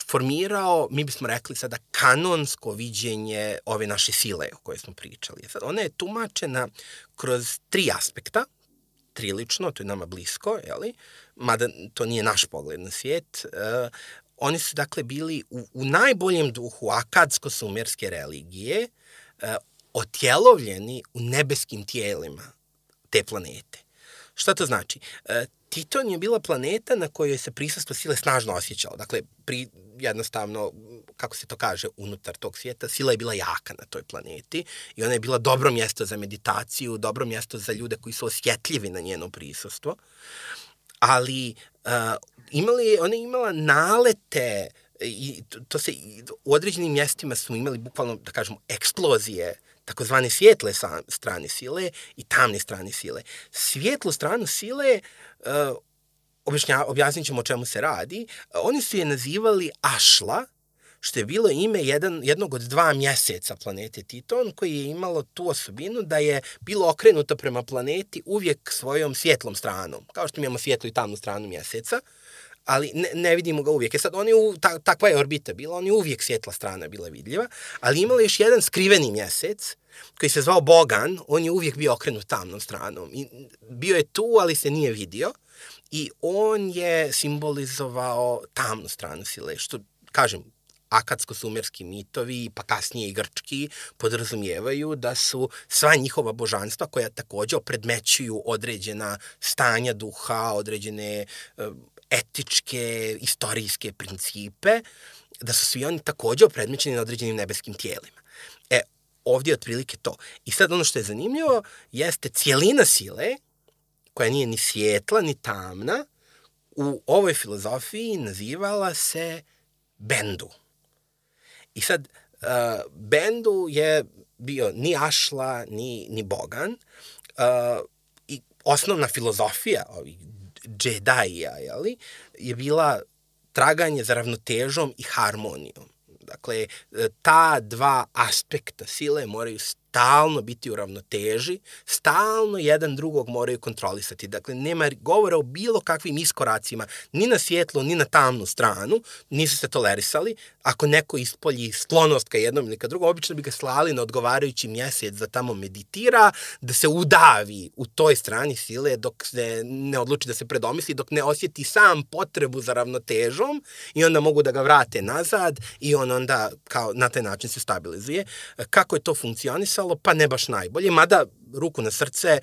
formirao, mi bismo rekli sada, kanonsko viđenje ove naše sile o kojoj smo pričali. Sad, ona je tumačena kroz tri aspekta, trilično, to je nama blisko, jeli? mada to nije naš pogled na svijet. Uh, oni su dakle bili u, u najboljem duhu akadsko-sumerske religije uh, otjelovljeni u nebeskim tijelima te planete. Šta to znači? E, Titon je bila planeta na kojoj se prisustvo sile snažno osjećalo. Dakle, pri, jednostavno, kako se to kaže, unutar tog svijeta, sila je bila jaka na toj planeti i ona je bila dobro mjesto za meditaciju, dobro mjesto za ljude koji su osjetljivi na njeno prisustvo. Ali uh, imali, ona je imala nalete i to, to se u određenim mjestima smo imali bukvalno, da kažemo, eksplozije takozvane svijetle strane sile i tamne strane sile. Svijetlu stranu sile, uh, objasnit ćemo o čemu se radi, oni su je nazivali Ašla, što je bilo ime jedan, jednog od dva mjeseca planete Titon, koji je imalo tu osobinu da je bilo okrenuto prema planeti uvijek svojom svjetlom stranom, kao što imamo svjetlu i tamnu stranu mjeseca, ali ne, ne vidimo ga uvijek. E sad, on je u, ta, takva je orbita bila, on je uvijek svjetla strana bila vidljiva, ali imala još jedan skriveni mjesec, koji se zvao Bogan, on je uvijek bio okrenut tamnom stranom. I bio je tu, ali se nije vidio. I on je simbolizovao tamnu stranu sile, što, kažem, akatsko-sumerski mitovi, pa kasnije i grčki, podrazumijevaju da su sva njihova božanstva koja takođe opredmećuju određena stanja duha, određene uh, etičke, istorijske principe, da su svi oni takođe opredmećeni na određenim nebeskim tijelima. E, ovdje je otprilike to. I sad ono što je zanimljivo jeste cijelina sile, koja nije ni svijetla, ni tamna, u ovoj filozofiji nazivala se Bendu. I sad, uh, Bendu je bio ni Ašla, ni, ni Bogan. Uh, I osnovna filozofija ovih džedaija, jeli, je bila traganje za ravnotežom i harmonijom. Dakle, ta dva aspekta sile moraju stalno biti u ravnoteži, stalno jedan drugog moraju kontrolisati. Dakle, nema govora o bilo kakvim iskoracima, ni na svjetlo, ni na tamnu stranu, nisu se tolerisali. Ako neko ispolji sklonost ka jednom ili ka drugom, obično bi ga slali na odgovarajući mjesec da tamo meditira, da se udavi u toj strani sile dok se ne odluči da se predomisli, dok ne osjeti sam potrebu za ravnotežom i onda mogu da ga vrate nazad i on onda kao na taj način se stabilizuje. Kako je to funkcionisalo? Ostalo, pa ne baš najbolje, mada ruku na srce,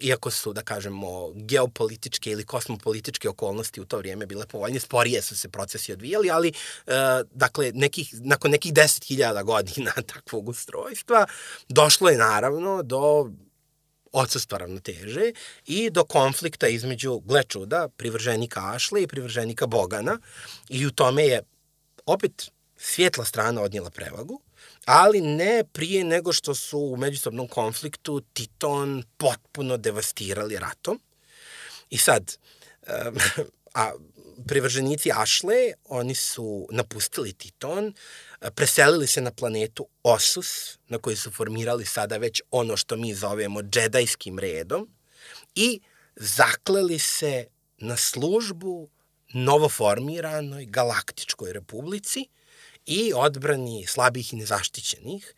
iako su, da kažemo, geopolitičke ili kosmopolitičke okolnosti u to vrijeme bile povoljnije, sporije su se procesi odvijali, ali, e, dakle, nekih, nakon nekih 10.000 godina takvog ustrojstva, došlo je naravno do odsustva ravnoteže i do konflikta između, gle čuda, privrženika Ašle i privrženika Bogana i u tome je opet svjetla strana odnijela prevagu, ali ne prije nego što su u međusobnom konfliktu Titon potpuno devastirali ratom. I sad, a privrženici Ašle, oni su napustili Titon, preselili se na planetu Osus, na kojoj su formirali sada već ono što mi zovemo džedajskim redom, i zakleli se na službu novoformiranoj galaktičkoj republici – i odbrani slabih i nezaštićenih,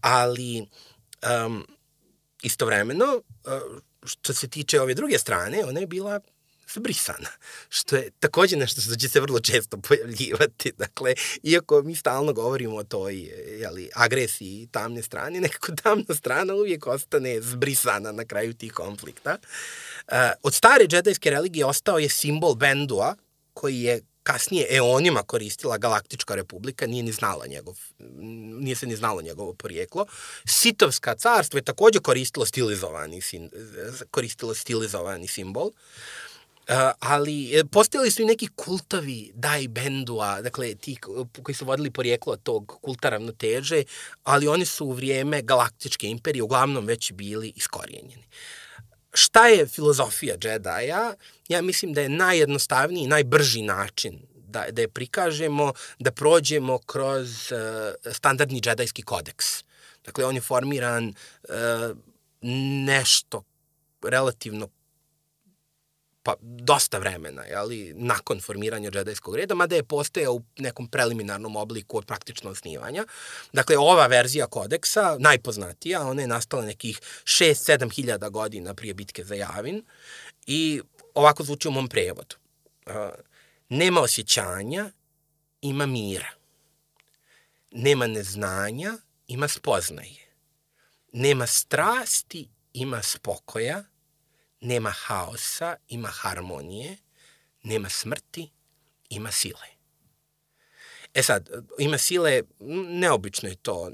ali um, istovremeno, uh, što se tiče ove druge strane, ona je bila zbrisana, što je takođe nešto što će se vrlo često pojavljivati. Dakle, iako mi stalno govorimo o toj jeli, agresiji tamne strane, nekako tamna strana uvijek ostane zbrisana na kraju tih konflikta. Uh, od stare džedajske religije ostao je simbol Bendua, koji je kasnije eonima koristila Galaktička republika, nije ni znala njegov, nije se ni znalo njegovo porijeklo. Sitovska carstvo je takođe koristilo stilizovani, koristilo stilizovani simbol. Uh, ali e, postojali su i neki kultovi Dai Bendua, dakle ti koji su vodili porijeklo tog kulta ravnoteže, ali oni su u vrijeme galaktičke imperije uglavnom već bili iskorijenjeni. Šta je filozofija Jedi-a? Ja mislim da je najjednostavniji najbrži način da, da je prikažemo, da prođemo kroz uh, standardni džedajski kodeks. Dakle, on je formiran uh, nešto relativno pa dosta vremena, jeli, nakon formiranja džedajskog reda, mada je postojao u nekom preliminarnom obliku od praktično osnivanja. Dakle, ova verzija kodeksa, najpoznatija, ona je nastala nekih 6-7 hiljada godina prije bitke za Javin i ovako zvuči u mom prevodu. Nema osjećanja, ima mira. Nema neznanja, ima spoznaje. Nema strasti, ima spokoja nema haosa, ima harmonije, nema smrti, ima sile. E sad, ima sile, neobično je to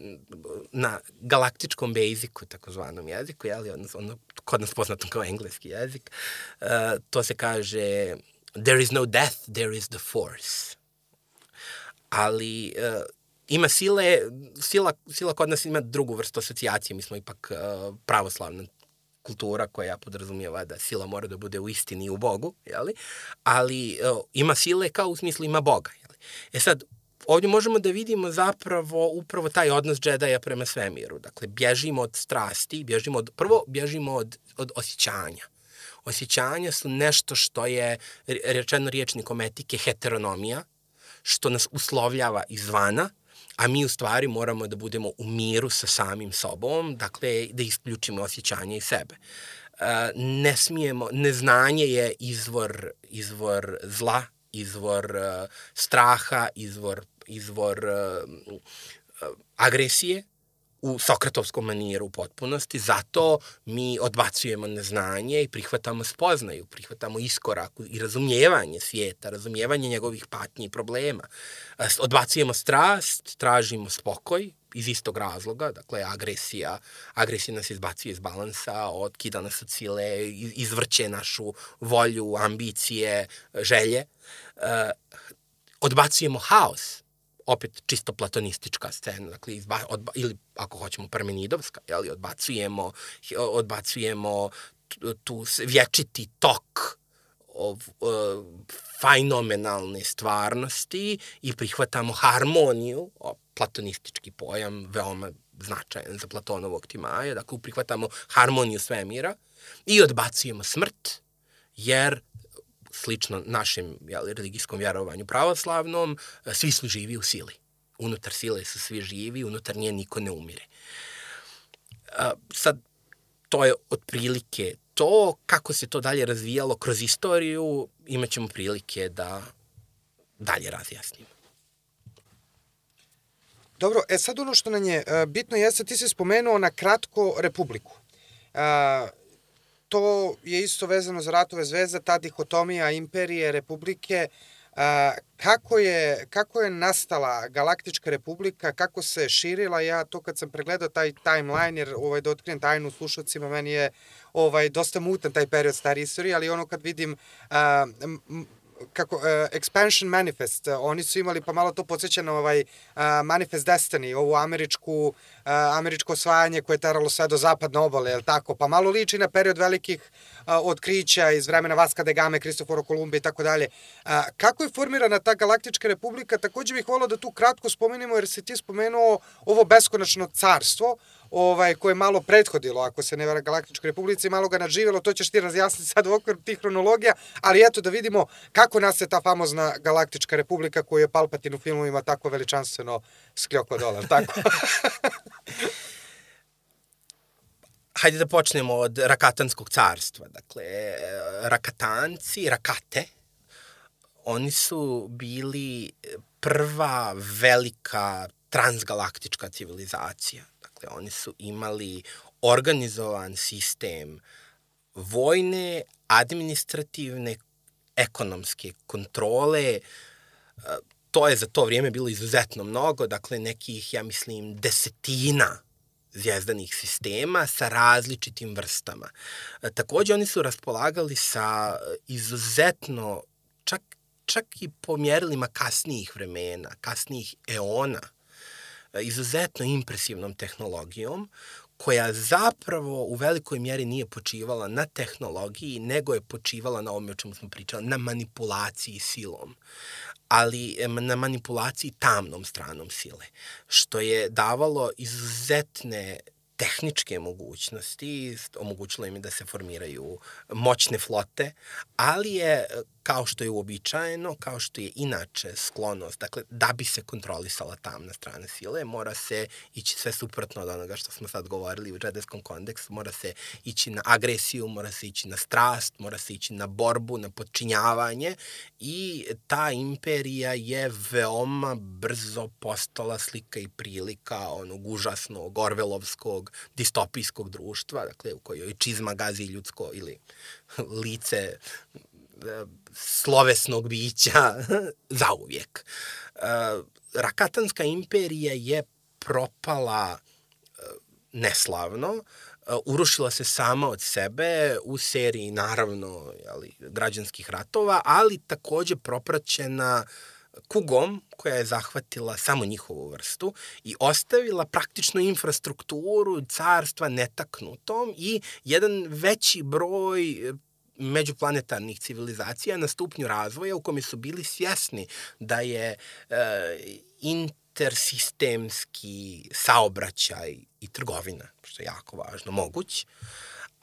na galaktičkom beziku, takozvanom jeziku, jeli, ono, ono, kod nas poznatom kao engleski jezik, uh, to se kaže there is no death, there is the force. Ali uh, ima sile, sila, sila kod nas ima drugu vrstu asocijacije, mi smo ipak uh, pravoslavna kultura koja podrazumijeva da sila mora da bude u istini i u Bogu, jeli? ali uh, ima sile kao u smislu ima Boga. Jeli? E sad, ovdje možemo da vidimo zapravo upravo taj odnos džedaja prema svemiru. Dakle, bježimo od strasti, bježimo od, prvo bježimo od, od osjećanja. Osjećanja su nešto što je, rečeno riječnikom etike, heteronomija, što nas uslovljava izvana, a mi u stvari moramo da budemo u miru sa samim sobom, dakle da isključimo osjećanje iz sebe. E, ne smijemo, neznanje je izvor, izvor zla, izvor uh, straha, izvor izvor uh, agresije, u sokratovskom manijeru u potpunosti, zato mi odbacujemo neznanje i prihvatamo spoznaju, prihvatamo iskorak i razumijevanje svijeta, razumijevanje njegovih patnji i problema. Odbacujemo strast, tražimo spokoj iz istog razloga, dakle agresija, agresija nas izbacuje iz balansa, odkida nas od sile, izvrće našu volju, ambicije, želje. Odbacujemo haos, opet čisto platonistička scena, dakle, izba, odba, ili ako hoćemo parmenidovska, jeli, odbacujemo, odbacujemo tu vječiti tok of, uh, fenomenalne stvarnosti i prihvatamo harmoniju, o, platonistički pojam, veoma značajan za Platonovog Timaja, dakle prihvatamo harmoniju svemira i odbacujemo smrt, jer slično našem jeli, religijskom vjerovanju pravoslavnom, e, svi su živi u sili. Unutar sile su svi živi, unutar nje niko ne umire. E, sad, to je otprilike to, kako se to dalje razvijalo kroz istoriju, imat ćemo prilike da dalje razjasnimo. Dobro, e sad ono što nam je e, bitno jeste, ti si spomenuo na kratko Republiku. To je isto vezano za ratove zvezda, ta dihotomija imperije, republike, kako, je, kako je nastala Galaktička republika, kako se širila, ja to kad sam pregledao taj timeline, jer ovaj, da otkrijem tajnu slušalcima, meni je ovaj, dosta mutan taj period stari istorije, ali ono kad vidim kako, uh, Expansion Manifest, uh, oni su imali, pa malo to podsjeća na ovaj uh, Manifest Destiny, ovu američku, uh, američko osvajanje koje je taralo sve do zapadne obale, je tako? Pa malo liči na period velikih uh, otkrića iz vremena Vaska de Game, Kristoforo Kolumbe i tako dalje. Kako je formirana ta Galaktička republika? Takođe bih volao da tu kratko spomenemo, jer se ti spomenuo ovo beskonačno carstvo, ovaj, koje je malo prethodilo, ako se ne vera Galaktičkoj republici, malo ga nadživjelo, to ćeš ti razjasniti sad u okviru tih hronologija, ali eto da vidimo kako nas je ta famozna Galaktička republika koju je Palpatine u filmovima tako veličanstveno skljoko dole, tako? Hajde da počnemo od Rakatanskog carstva. Dakle, Rakatanci, Rakate, oni su bili prva velika transgalaktička civilizacija Dakle, oni su imali organizovan sistem vojne, administrativne, ekonomske kontrole. E, to je za to vrijeme bilo izuzetno mnogo, dakle nekih, ja mislim, desetina zvijezdanih sistema sa različitim vrstama. E, takođe, oni su raspolagali sa izuzetno, čak, čak i po mjerilima kasnijih vremena, kasnijih eona, izuzetno impresivnom tehnologijom koja zapravo u velikoj mjeri nije počivala na tehnologiji, nego je počivala na ovome o čemu smo pričali, na manipulaciji silom ali na manipulaciji tamnom stranom sile, što je davalo izuzetne tehničke mogućnosti, omogućilo im da se formiraju moćne flote, ali je kao što je uobičajeno, kao što je inače sklonost, dakle, da bi se kontrolisala tamna strana sile, mora se ići sve suprotno od onoga što smo sad govorili u džedeskom kontekstu, mora se ići na agresiju, mora se ići na strast, mora se ići na borbu, na podčinjavanje i ta imperija je veoma brzo postala slika i prilika onog užasnog, orvelovskog, distopijskog društva, dakle, u kojoj čizma gazi ljudsko ili lice slovesnog bića zauvijek. E, Rakatanska imperija je propala e, neslavno, e, urušila se sama od sebe u seriji, naravno, jeli, građanskih ratova, ali takođe propraćena kugom koja je zahvatila samo njihovu vrstu i ostavila praktično infrastrukturu carstva netaknutom i jedan veći broj međuplanetarnih civilizacija na stupnju razvoja u kome su bili svjesni da je e, intersistemski saobraćaj i trgovina, što je jako važno, moguć,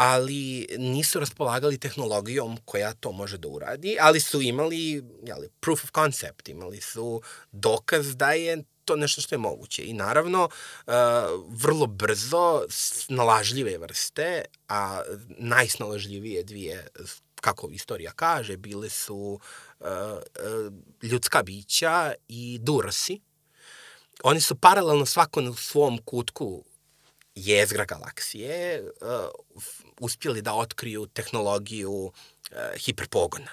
ali nisu raspolagali tehnologijom koja to može da uradi, ali su imali jeli, proof of concept, imali su dokaz da je to nešto što je moguće. I naravno, uh, vrlo brzo snalažljive vrste, a najsnalažljivije dvije kako istorija kaže, bile su uh, uh, ljudska bića i dursi, oni su paralelno svako na svom kutku jezgra galaksije uh, uspjeli da otkriju tehnologiju uh, hiperpogona.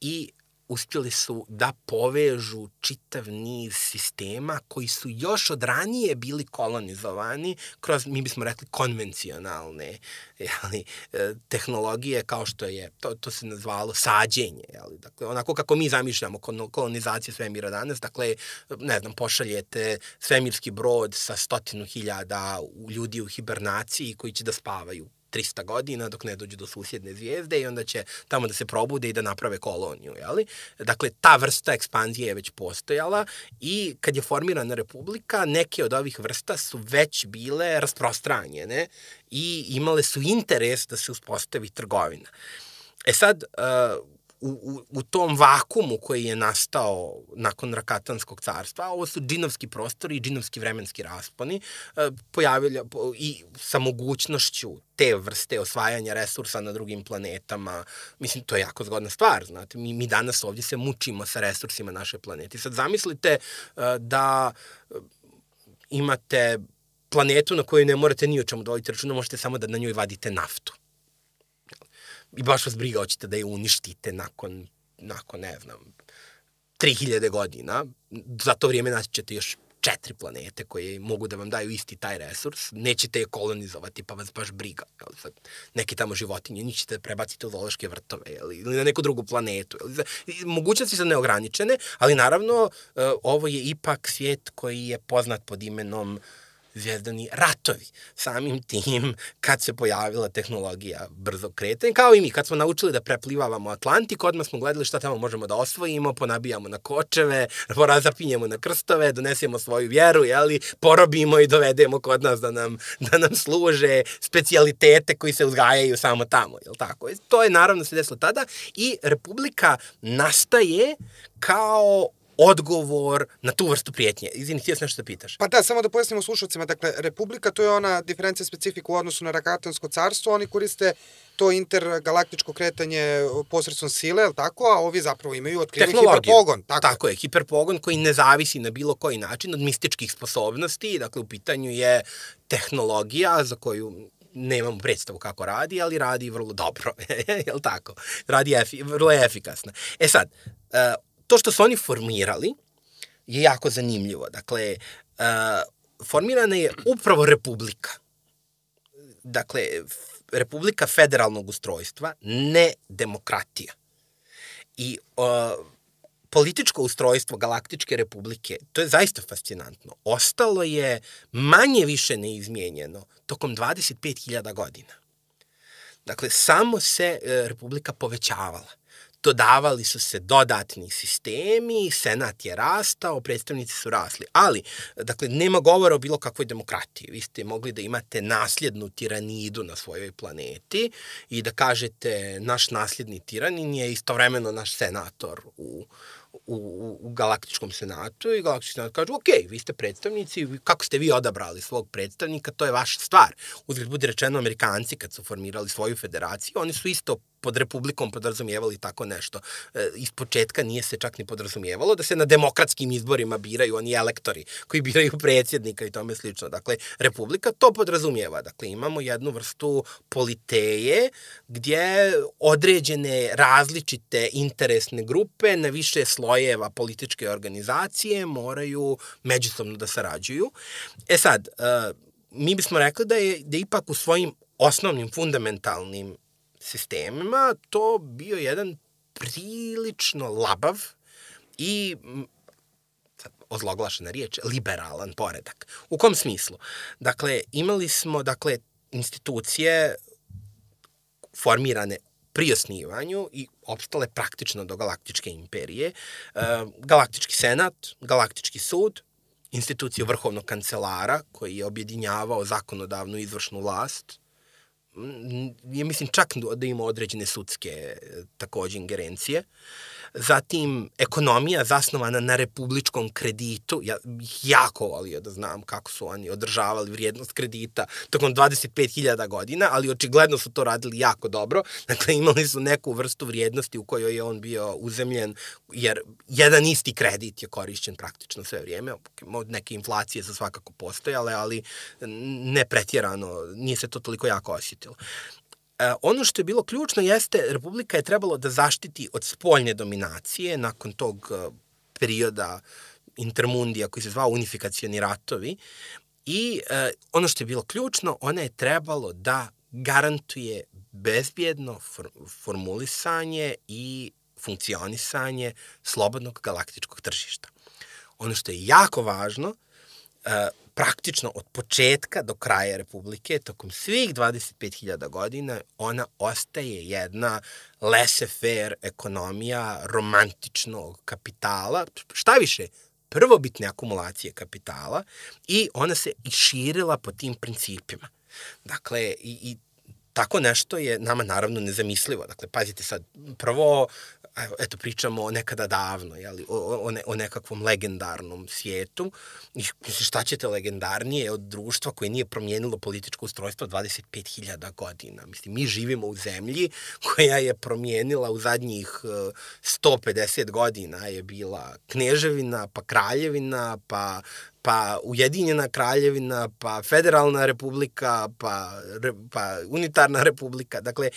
I uspjeli su da povežu čitav niz sistema koji su još od ranije bili kolonizovani kroz, mi bismo rekli, konvencionalne jeli, e, tehnologije kao što je, to, to se nazvalo sađenje. Jeli, dakle, onako kako mi zamišljamo kolonizaciju svemira danas, dakle, ne znam, pošaljete svemirski brod sa stotinu hiljada ljudi u hibernaciji koji će da spavaju 300 godina dok ne dođu do susjedne zvijezde i onda će tamo da se probude i da naprave koloniju. Jeli? Dakle, ta vrsta ekspanzije je već postojala i kad je formirana republika, neke od ovih vrsta su već bile rasprostranjene i imale su interes da se uspostavi trgovina. E sad, uh, u, u, u tom vakumu koji je nastao nakon Rakatanskog carstva, ovo su džinovski prostori i džinovski vremenski rasponi, e, pojavili i sa mogućnošću te vrste osvajanja resursa na drugim planetama. Mislim, to je jako zgodna stvar, znate. Mi, mi danas ovdje se mučimo sa resursima naše planete. Sad zamislite e, da e, imate planetu na kojoj ne morate ni o čemu dovoditi računa, možete samo da na njoj vadite naftu i baš vas briga, hoćete da je uništite nakon, nakon ne znam, 3000 godina. Za to vrijeme naći ćete još četiri planete koje mogu da vam daju isti taj resurs, nećete je kolonizovati, pa vas baš briga. Jel, sad, neke tamo životinje, njih ćete prebaciti u zoološke vrtove jel, ili na neku drugu planetu. Jel, mogućnosti su neograničene, ali naravno e, ovo je ipak svijet koji je poznat pod imenom uh, zvijezdani ratovi. Samim tim, kad se pojavila tehnologija brzo kretanja, kao i mi, kad smo naučili da preplivavamo Atlantik, odmah smo gledali šta tamo možemo da osvojimo, ponabijamo na kočeve, porazapinjemo na krstove, donesemo svoju vjeru, jeli, porobimo i dovedemo kod nas da nam, da nam služe specialitete koji se uzgajaju samo tamo, jel tako? To je naravno se desilo tada i Republika nastaje kao odgovor na tu vrstu prijetnje. Izvini, htio sam nešto da pitaš. Pa da, samo da pojasnimo slušalcima. Dakle, Republika to je ona diferencija specifika u odnosu na Rakatansko carstvo. Oni koriste to intergalaktičko kretanje posredstvom sile, je tako? A ovi zapravo imaju otkriveni hiperpogon. Tako. tako je, hiperpogon koji ne zavisi na bilo koji način od mističkih sposobnosti. Dakle, u pitanju je tehnologija za koju nemamo predstavu kako radi, ali radi vrlo dobro, je li tako? Radi efi, vrlo efikasno. E sad, uh, to što su oni formirali je jako zanimljivo. Dakle, uh, formirana je upravo republika. Dakle, republika federalnog ustrojstva, ne demokratija. I uh, političko ustrojstvo Galaktičke republike, to je zaista fascinantno, ostalo je manje više neizmijenjeno tokom 25.000 godina. Dakle, samo se uh, republika povećavala dodavali su se dodatni sistemi, senat je rastao, predstavnici su rasli. Ali, dakle, nema govora o bilo kakvoj demokratiji. Vi ste mogli da imate nasljednu tiranidu na svojoj planeti i da kažete naš nasljedni tiranin je istovremeno naš senator u, u, u Galaktičkom senatu i Galaktički senat kaže, ok, vi ste predstavnici, kako ste vi odabrali svog predstavnika, to je vaša stvar. Uzgled budi rečeno, Amerikanci kad su formirali svoju federaciju, oni su isto pod republikom podrazumijevali tako nešto. E, iz početka nije se čak ni podrazumijevalo da se na demokratskim izborima biraju oni elektori koji biraju predsjednika i tome slično. Dakle, republika to podrazumijeva. Dakle, imamo jednu vrstu politeje gdje određene različite interesne grupe na više slojeva političke organizacije moraju međusobno da sarađuju. E sad, e, mi bismo rekli da je, da ipak u svojim osnovnim fundamentalnim sistemima to bio jedan prilično labav i ozloglašena riječ, liberalan poredak. U kom smislu? Dakle, imali smo dakle, institucije formirane pri osnivanju i opstale praktično do galaktičke imperije. E, galaktički senat, galaktički sud, instituciju vrhovnog kancelara koji je objedinjavao zakonodavnu izvršnu vlast, ja mislim čak da ima određene sudske takođe ingerencije. Zatim ekonomija zasnovana na republičkom kreditu, ja bih jako volio da znam kako su oni održavali vrijednost kredita tokom 25.000 godina, ali očigledno su to radili jako dobro, dakle imali su neku vrstu vrijednosti u kojoj je on bio uzemljen, jer jedan isti kredit je korišćen praktično sve vrijeme, neke inflacije su svakako postojale, ali ne pretjerano, nije se to toliko jako osjetilo. Ono što je bilo ključno jeste, Republika je trebalo da zaštiti od spoljne dominacije nakon tog e, perioda intermundija koji se zvao unifikacioni ratovi i e, ono što je bilo ključno, ona je trebalo da garantuje bezbjedno for, formulisanje i funkcionisanje slobodnog galaktičkog tržišta. Ono što je jako važno, e, praktično od početka do kraja Republike, tokom svih 25.000 godina, ona ostaje jedna laissez-faire ekonomija romantičnog kapitala, šta više, prvobitne akumulacije kapitala i ona se i širila po tim principima. Dakle, i, i tako nešto je nama naravno nezamislivo. Dakle, pazite sad, prvo eto, pričamo nekada davno, jeli, o, o, ne, o nekakvom legendarnom svijetu. I, šta ćete legendarnije od društva koje nije promijenilo političko ustrojstvo 25.000 godina? Mislim, mi živimo u zemlji koja je promijenila u zadnjih 150 e, godina je bila kneževina, pa kraljevina, pa pa Ujedinjena kraljevina, pa Federalna republika, pa, pa Unitarna republika. Dakle,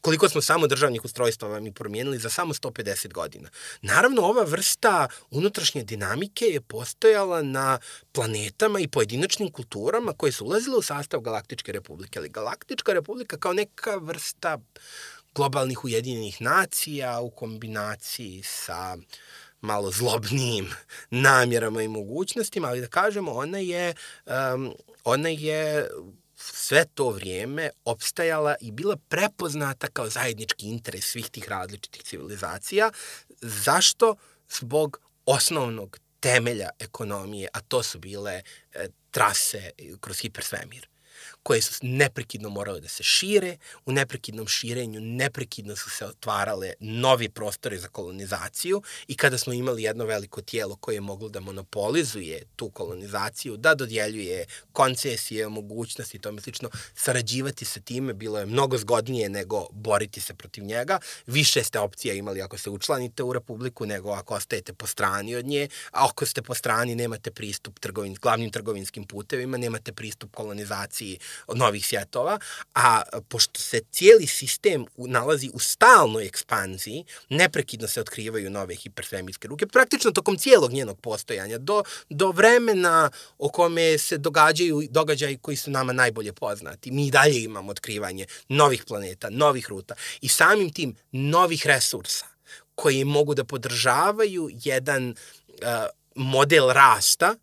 koliko smo samo državnih ustrojstava mi promijenili za samo 150 godina. Naravno, ova vrsta unutrašnje dinamike je postojala na planetama i pojedinačnim kulturama koje su ulazile u sastav Galaktičke republike. Ali Galaktička republika kao neka vrsta globalnih ujedinjenih nacija u kombinaciji sa uh, malo zlobnijim namjerama i mogućnostima, ali da kažemo, ona je, um, ona je sve to vrijeme opstajala i bila prepoznata kao zajednički interes svih tih različitih civilizacija. Zašto? Zbog osnovnog temelja ekonomije, a to su bile e, trase kroz hipersvemir koje su neprekidno morale da se šire, u neprekidnom širenju neprekidno su se otvarale novi prostore za kolonizaciju i kada smo imali jedno veliko tijelo koje je moglo da monopolizuje tu kolonizaciju, da dodjeljuje koncesije, mogućnosti i tome slično, sarađivati sa time bilo je mnogo zgodnije nego boriti se protiv njega. Više ste opcija imali ako se učlanite u Republiku nego ako ostajete po strani od nje, a ako ste po strani nemate pristup trgovin, glavnim trgovinskim putevima, nemate pristup kolonizaciji novih svjetova, a pošto se cijeli sistem nalazi u stalnoj ekspanziji, neprekidno se otkrivaju nove hipersvemirske ruke, praktično tokom cijelog njenog postojanja, do, do vremena o kome se događaju događaji koji su nama najbolje poznati. Mi i dalje imamo otkrivanje novih planeta, novih ruta i samim tim novih resursa koji mogu da podržavaju jedan uh, model rasta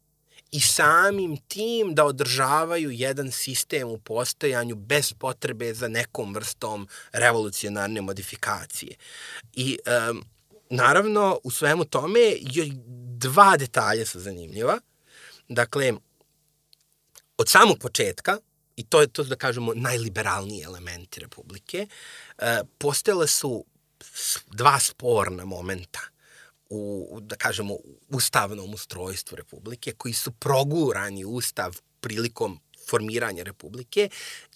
i samim tim da održavaju jedan sistem u postojanju bez potrebe za nekom vrstom revolucionarne modifikacije. I um, naravno u svemu tome dva detalja su zanimljiva. Dakle, od samog početka, i to je to da kažemo najliberalniji elementi Republike, uh, postojale su dva sporna momenta u, da kažemo, ustavnom ustrojstvu Republike, koji su progurani ustav prilikom formiranja Republike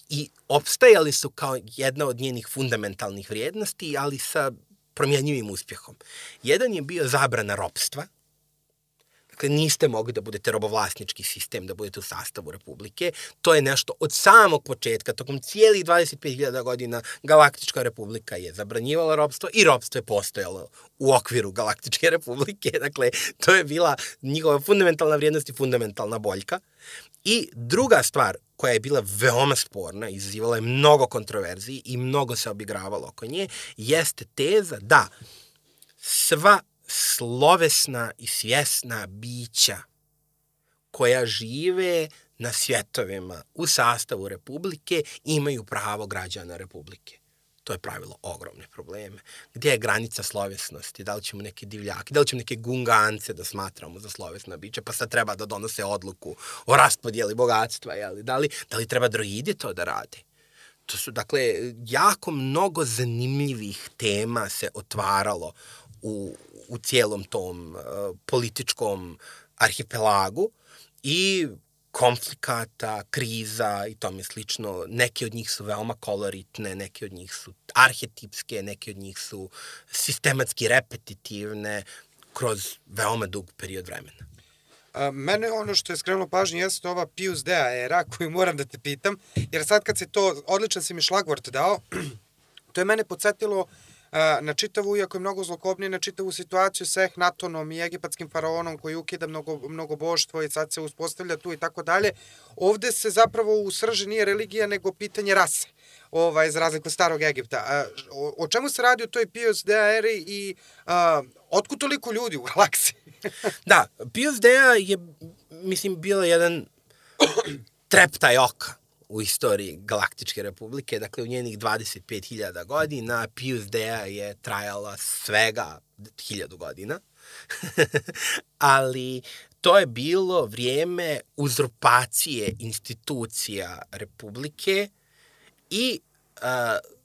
i opstajali su kao jedna od njenih fundamentalnih vrijednosti, ali sa promjenjivim uspjehom. Jedan je bio zabrana ropstva, Dakle, niste mogli da budete robovlasnički sistem, da budete u sastavu Republike. To je nešto od samog početka, tokom cijelih 25.000 godina Galaktička republika je zabranjivala robstvo i robstvo je postojalo u okviru Galaktičke republike. Dakle, to je bila njihova fundamentalna vrijednost i fundamentalna boljka. I druga stvar koja je bila veoma sporna, izazivala je mnogo kontroverziji i mnogo se obigravalo oko nje, jeste teza da sva slovesna i svjesna bića koja žive na svjetovima u sastavu Republike imaju pravo građana Republike. To je pravilo ogromne probleme. Gdje je granica slovesnosti? Da li ćemo neke divljake, da li ćemo neke gungance da smatramo za slovesna bića, pa sad treba da donose odluku o raspodijeli bogatstva, jeli? Da, li, da li treba droidi to da rade? To su, dakle, jako mnogo zanimljivih tema se otvaralo u, u cijelom tom uh, političkom arhipelagu i konflikata, kriza i tome slično. Neke od njih su veoma koloritne, neke od njih su arhetipske, neke od njih su sistematski repetitivne kroz veoma dug period vremena. A, mene ono što je skrenulo pažnje jeste ova Pius Dea era koju moram da te pitam, jer sad kad se to, odličan si mi šlagvort dao, to je mene podsjetilo na čitavu, iako je mnogo zlokobnije, na čitavu situaciju sa Ehnatonom i egipatskim faraonom koji ukida mnogo, mnogo boštvo i sad se uspostavlja tu i tako dalje. Ovde se zapravo u srži nije religija, nego pitanje rase ovaj, za razliku starog Egipta. O, o čemu se radi u toj Pius Dea eri i a, otkud toliko ljudi u galaksiji? da, Pius Dea je, mislim, bila jedan treptaj oka u istoriji Galaktičke republike, dakle u njenih 25.000 godina, Pius Dea je trajala svega 1000 godina, ali to je bilo vrijeme uzurpacije institucija republike i uh,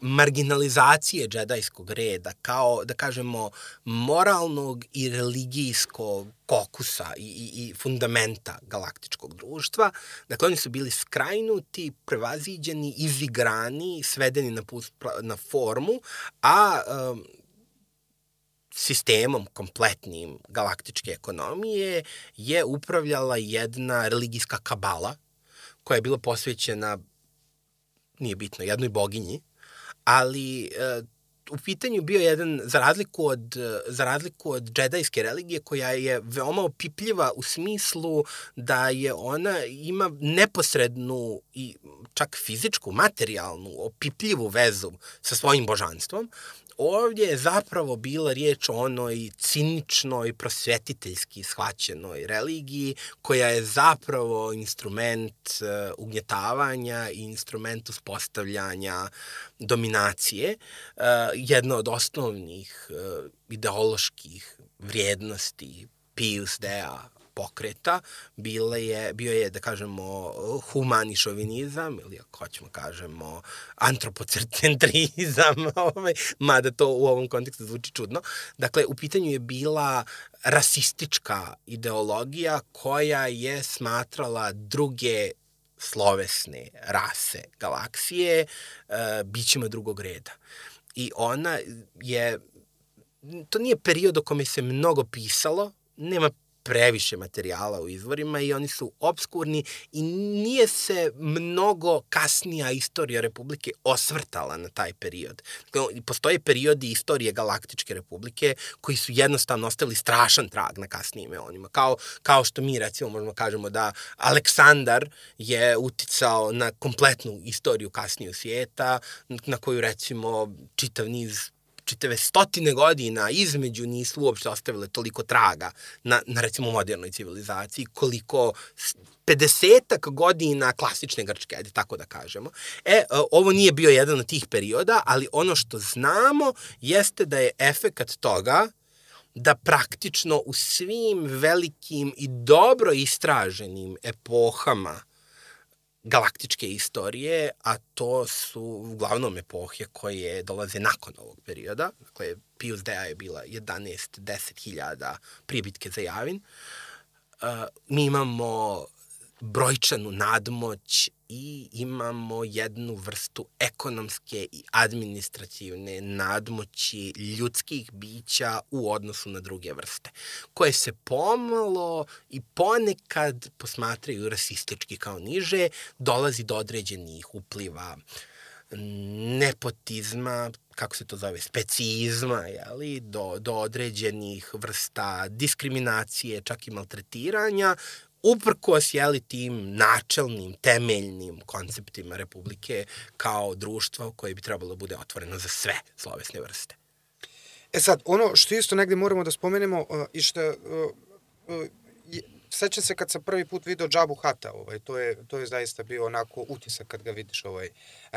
marginalizacije džedajskog reda, kao, da kažemo, moralnog i religijskog kokusa i, i, i fundamenta galaktičkog društva. Dakle, oni su bili skrajnuti, prevaziđeni, izigrani, svedeni na, pust, na formu, a um, sistemom kompletnim galaktičke ekonomije je upravljala jedna religijska kabala koja je bila posvećena nije bitno, jednoj boginji, ali e, u pitanju bio jedan, za razliku od, za razliku od džedajske religije, koja je veoma opipljiva u smislu da je ona ima neposrednu i čak fizičku, materijalnu, opipljivu vezu sa svojim božanstvom, ovdje je zapravo bila riječ o onoj ciničnoj, prosvetiteljski shvaćenoj religiji, koja je zapravo instrument uh, ugnjetavanja i instrument uspostavljanja dominacije. Uh, jedna od osnovnih uh, ideoloških vrijednosti Pius Dea pokreta bile je, bio je, da kažemo, humani šovinizam ili ako hoćemo kažemo antropocentrizam, ovaj, mada to u ovom kontekstu zvuči čudno. Dakle, u pitanju je bila rasistička ideologija koja je smatrala druge slovesne rase galaksije uh, bićima drugog reda. I ona je, to nije period o kome se mnogo pisalo, nema previše materijala u izvorima i oni su obskurni i nije se mnogo kasnija istorija Republike osvrtala na taj period. Postoje periodi istorije Galaktičke Republike koji su jednostavno ostavili strašan trag na kasnijim eonima. Kao, kao što mi recimo možemo kažemo da Aleksandar je uticao na kompletnu istoriju kasniju svijeta, na koju recimo čitav niz čitave stotine godina između nisu uopšte ostavile toliko traga na, na recimo modernoj civilizaciji, koliko 50 godina klasične grčke, ajde tako da kažemo. E, ovo nije bio jedan od tih perioda, ali ono što znamo jeste da je efekat toga da praktično u svim velikim i dobro istraženim epohama galaktičke istorije, a to su uglavnom epohe koje dolaze nakon ovog perioda. Dakle, Pius Dea je bila 11-10 prije bitke za Javin. Uh, mi imamo brojčanu nadmoć i imamo jednu vrstu ekonomske i administrativne nadmoći ljudskih bića u odnosu na druge vrste, koje se pomalo i ponekad posmatraju rasistički kao niže, dolazi do određenih upliva nepotizma, kako se to zove, specijizma, jeli, do, do određenih vrsta diskriminacije, čak i maltretiranja, uprkos jeli, tim načelnim, temeljnim konceptima Republike kao društvo koje bi trebalo da bude otvoreno za sve slovesne vrste. E sad, ono što isto negde moramo da spomenemo uh, i što uh, uh, sećam se kad sam prvi put video Džabu Hata, ovaj, to, je, to je zaista bio onako utisak kad ga vidiš ovaj,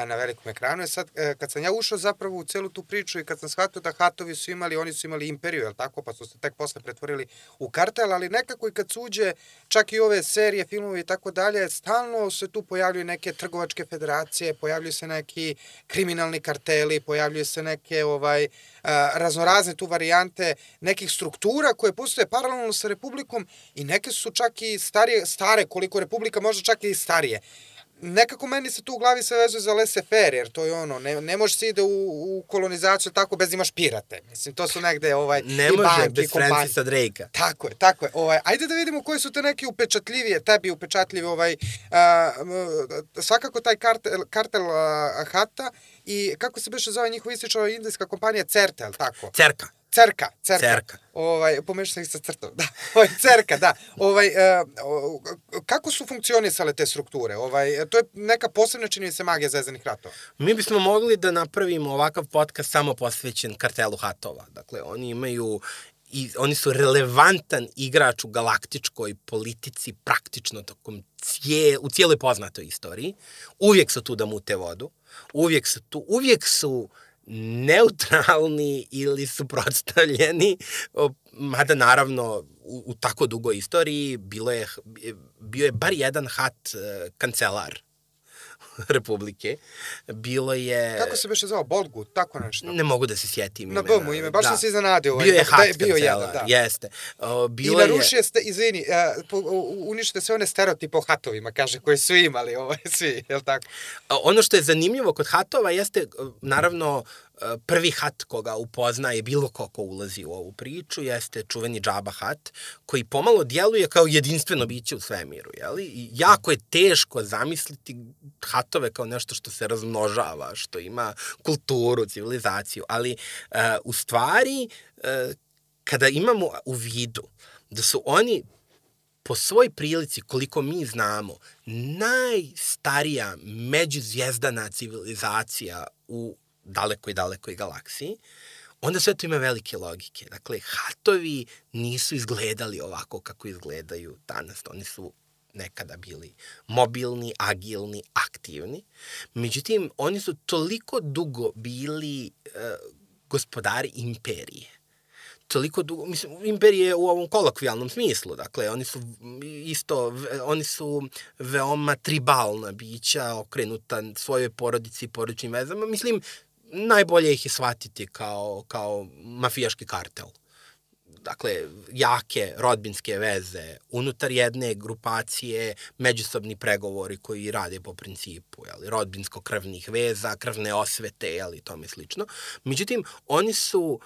na velikom ekranu. E sad, e, kad sam ja ušao zapravo u celu tu priču i kad sam shvatio da Hatovi su imali, oni su imali imperiju, jel tako, pa su se tek posle pretvorili u kartel, ali nekako i kad suđe, čak i ove serije, filmove i tako dalje, stalno se tu pojavljuju neke trgovačke federacije, pojavljuju se neki kriminalni karteli, pojavljuju se neke ovaj, raznorazne tu varijante nekih struktura koje postoje paralelno sa Republikom i neke su čak i starije, stare, koliko Republika možda čak i starije nekako meni se tu u glavi sve vezuje za laissez-faire, jer to je ono, ne, ne može se ide u, u kolonizaciju tako bez da imaš pirate. Mislim, to su negde ovaj, ne i banke, bez. Francisa Drake-a. Tako je, tako je. Ovaj, ajde da vidimo koji su te neki upečatljivije, tebi upečatljivi, ovaj, a, m, svakako taj kartel, kartel a, Hata i kako se beše zove njihova ističava indijska kompanija Certel, tako? Cerka. Cerka, cerka. Cerka. Ovaj, pomešao sam ih sa crtom. Da, ovaj, cerka, da. Ovaj, uh, kako su funkcionisale te strukture? Ovaj, to je neka posebna se magija zvezanih ratova. Mi bismo mogli da napravimo ovakav podcast samo posvećen kartelu hatova. Dakle, oni imaju i oni su relevantan igrač u galaktičkoj politici praktično tokom cije, u cijeloj poznatoj istoriji. Uvijek su tu da mute vodu. Uvijek su tu, uvijek su uh, neutralni ili suprotstavljeni, mada naravno u, u tako dugoj istoriji bilo je, bio je bar jedan hat uh, kancelar Republike. Bilo je... Kako se beše zvao? Bolgu, tako nešto? Ne mogu da se sjetim Na B mu ime, baš da. sam se iznenadio. Ovaj, bio je hat da je bio jedan, da. Jeste. O, bilo I narušio je... ste, izvini, uh, unište sve one stereotipe o hatovima, kaže, koje su imali, ovaj, svi, je li tako? Ono što je zanimljivo kod hatova jeste, naravno, prvi hat koga upoznaje bilo ko ko ulazi u ovu priču jeste čuveni Džaba hat, koji pomalo djeluje kao jedinstveno biće u svemiru. Jeli? I jako je teško zamisliti hatove kao nešto što se razmnožava, što ima kulturu, civilizaciju, ali uh, u stvari uh, kada imamo u vidu da su oni po svoj prilici, koliko mi znamo, najstarija međuzvjezdana civilizacija u dalekoj, dalekoj galaksiji, onda sve to ima velike logike. Dakle, hatovi nisu izgledali ovako kako izgledaju danas. Oni su nekada bili mobilni, agilni, aktivni. Međutim, oni su toliko dugo bili uh, gospodari imperije toliko dugo, mislim, imperije u ovom kolokvijalnom smislu, dakle, oni su isto, oni su veoma tribalna bića, okrenuta svojoj porodici i porodičnim vezama, mislim, najbolje ih je shvatiti kao, kao mafijaški kartel. Dakle, jake rodbinske veze, unutar jedne grupacije, međusobni pregovori koji rade po principu jeli, rodbinsko-krvnih veza, krvne osvete, jeli, tome slično. Međutim, oni su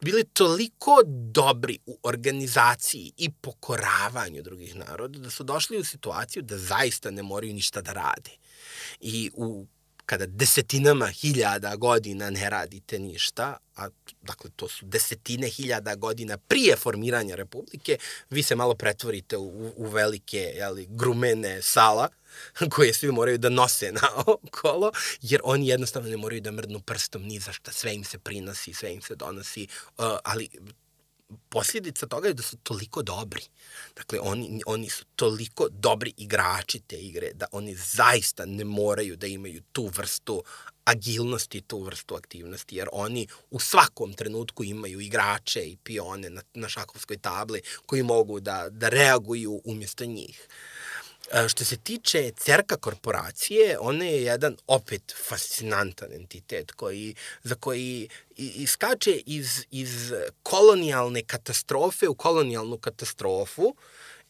bili toliko dobri u organizaciji i pokoravanju drugih naroda da su došli u situaciju da zaista ne moraju ništa da rade. I u kada desetinama hiljada godina ne radite ništa, a dakle to su desetine hiljada godina prije formiranja Republike, vi se malo pretvorite u, u velike jeli, grumene sala koje svi moraju da nose na okolo, jer oni jednostavno ne moraju da mrdnu prstom ni za šta, sve im se prinosi, sve im se donosi, uh, ali posljedica toga je da su toliko dobri. Dakle, oni, oni su toliko dobri igrači te igre da oni zaista ne moraju da imaju tu vrstu agilnosti, tu vrstu aktivnosti, jer oni u svakom trenutku imaju igrače i pione na, na šakovskoj tabli koji mogu da, da reaguju umjesto njih. E, što se tiče Cerka korporacije, ona je jedan opet fascinantan entitet koji, za koji iskače iz, iz kolonijalne katastrofe u kolonijalnu katastrofu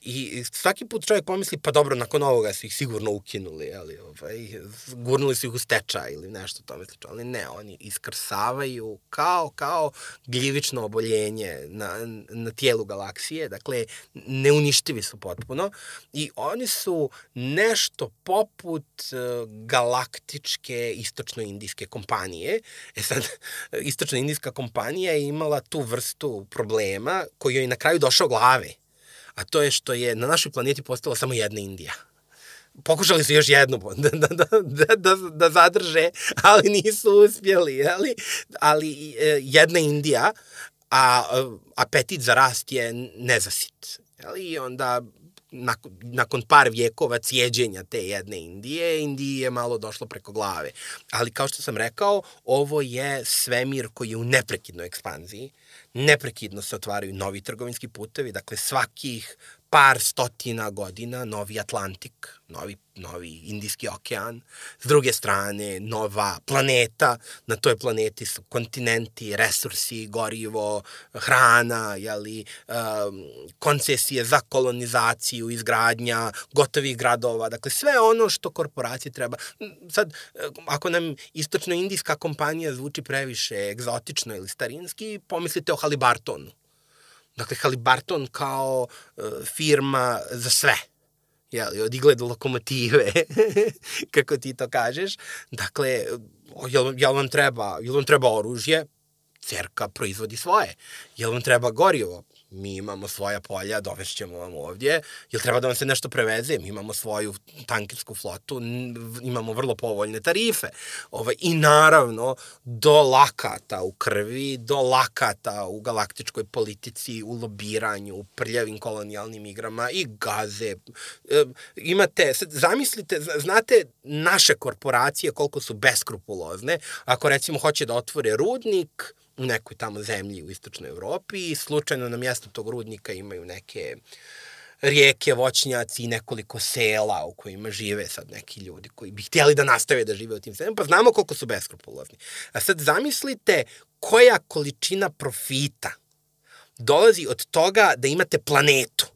I svaki put čovjek pomisli, pa dobro, nakon ovoga su ih sigurno ukinuli, ali, ovaj, gurnuli su ih u stečaj ili nešto tome slično, ali ne, oni iskrsavaju kao, kao gljivično oboljenje na, na tijelu galaksije, dakle, neuništivi su potpuno i oni su nešto poput uh, galaktičke istočno-indijske kompanije. E sad, istočno-indijska kompanija je imala tu vrstu problema koji joj na kraju došao glave a to je što je na našoj planeti postala samo jedna Indija. Pokušali su još jednu da, da, da, da, da, da zadrže, ali nisu uspjeli. Ali, ali e, jedna Indija, a apetit za rast je nezasit. I onda nakon, nakon par vjekova cijeđenja te jedne Indije, Indiji je malo došlo preko glave. Ali kao što sam rekao, ovo je svemir koji je u neprekidnoj ekspanziji neprekidno se otvaraju novi trgovinski putevi, dakle svakih par stotina godina novi Atlantik, novi, novi Indijski okean, s druge strane nova planeta, na toj planeti su kontinenti, resursi, gorivo, hrana, jeli, um, koncesije za kolonizaciju, izgradnja gotovih gradova, dakle sve ono što korporacije treba. Sad, ako nam istočno-indijska kompanija zvuči previše egzotično ili starinski, pomislite o Halibartonu Dakle, Halibarton kao uh, firma za sve. Jeli, od igle do lokomotive, kako ti to kažeš. Dakle, jel, jel vam treba, jel vam treba oružje? Cerka proizvodi svoje. Jel vam treba gorivo? Mi imamo svoja polja, dovešćemo vam ovdje, jel treba da vam se nešto preveze, mi imamo svoju tankersku flotu, imamo vrlo povoljne tarife. Ovaj, I naravno, do lakata u krvi, do lakata u galaktičkoj politici, u lobiranju, u prljavim kolonijalnim igrama i gaze. E, imate, zamislite, znate naše korporacije koliko su beskrupulozne, ako recimo hoće da otvore rudnik, u nekoj tamo zemlji u istočnoj Evropi i slučajno na mjestu tog rudnika imaju neke rijeke, voćnjaci i nekoliko sela u kojima žive sad neki ljudi koji bi htjeli da nastave da žive u tim selima, pa znamo koliko su beskrupulozni. A sad zamislite koja količina profita dolazi od toga da imate planetu.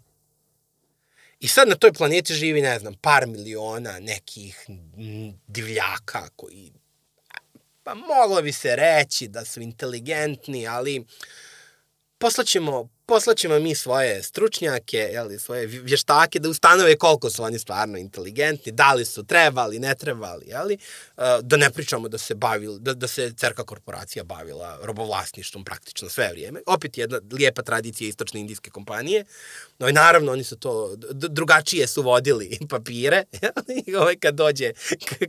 I sad na toj planeti živi, ne znam, par miliona nekih divljaka koji pa moglo bi se reći da su inteligentni, ali poslaćemo poslaćemo mi svoje stručnjake, jeli, svoje vještake da ustanove koliko su oni stvarno inteligentni, da li su trebali, ne trebali, jeli, uh, da ne pričamo da se bavili, da, da se cerka korporacija bavila robovlasništvom praktično sve vrijeme. Opet jedna lijepa tradicija istočne indijske kompanije. No i naravno oni su to drugačije su vodili papire, jeli, ovaj kad dođe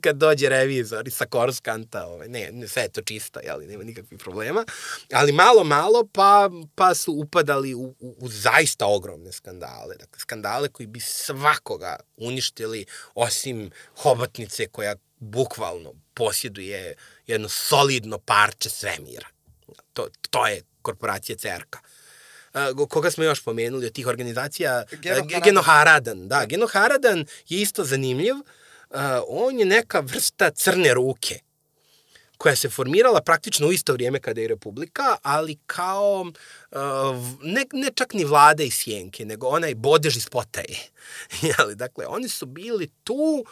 kad dođe revizor sa Korskanta, ovaj ne, ne sve je to čisto, jeli, nema nikakvih problema. Ali malo malo pa pa su upadali upali u, u, u zaista ogromne skandale. Dakle, skandale koji bi svakoga uništili, osim hobotnice koja bukvalno posjeduje jedno solidno parče svemira. To, to je korporacija. Uh, koga smo još pomenuli od tih organizacija? Genoharadan. Genoharadan, da. Genoharadan je isto zanimljiv. Uh, on je neka vrsta crne ruke koja se formirala praktično u isto vrijeme kada je Republika, ali kao uh, ne, ne čak ni vlada iz Sjenke, nego onaj bodež iz potaje. Jeli, dakle, oni su bili tu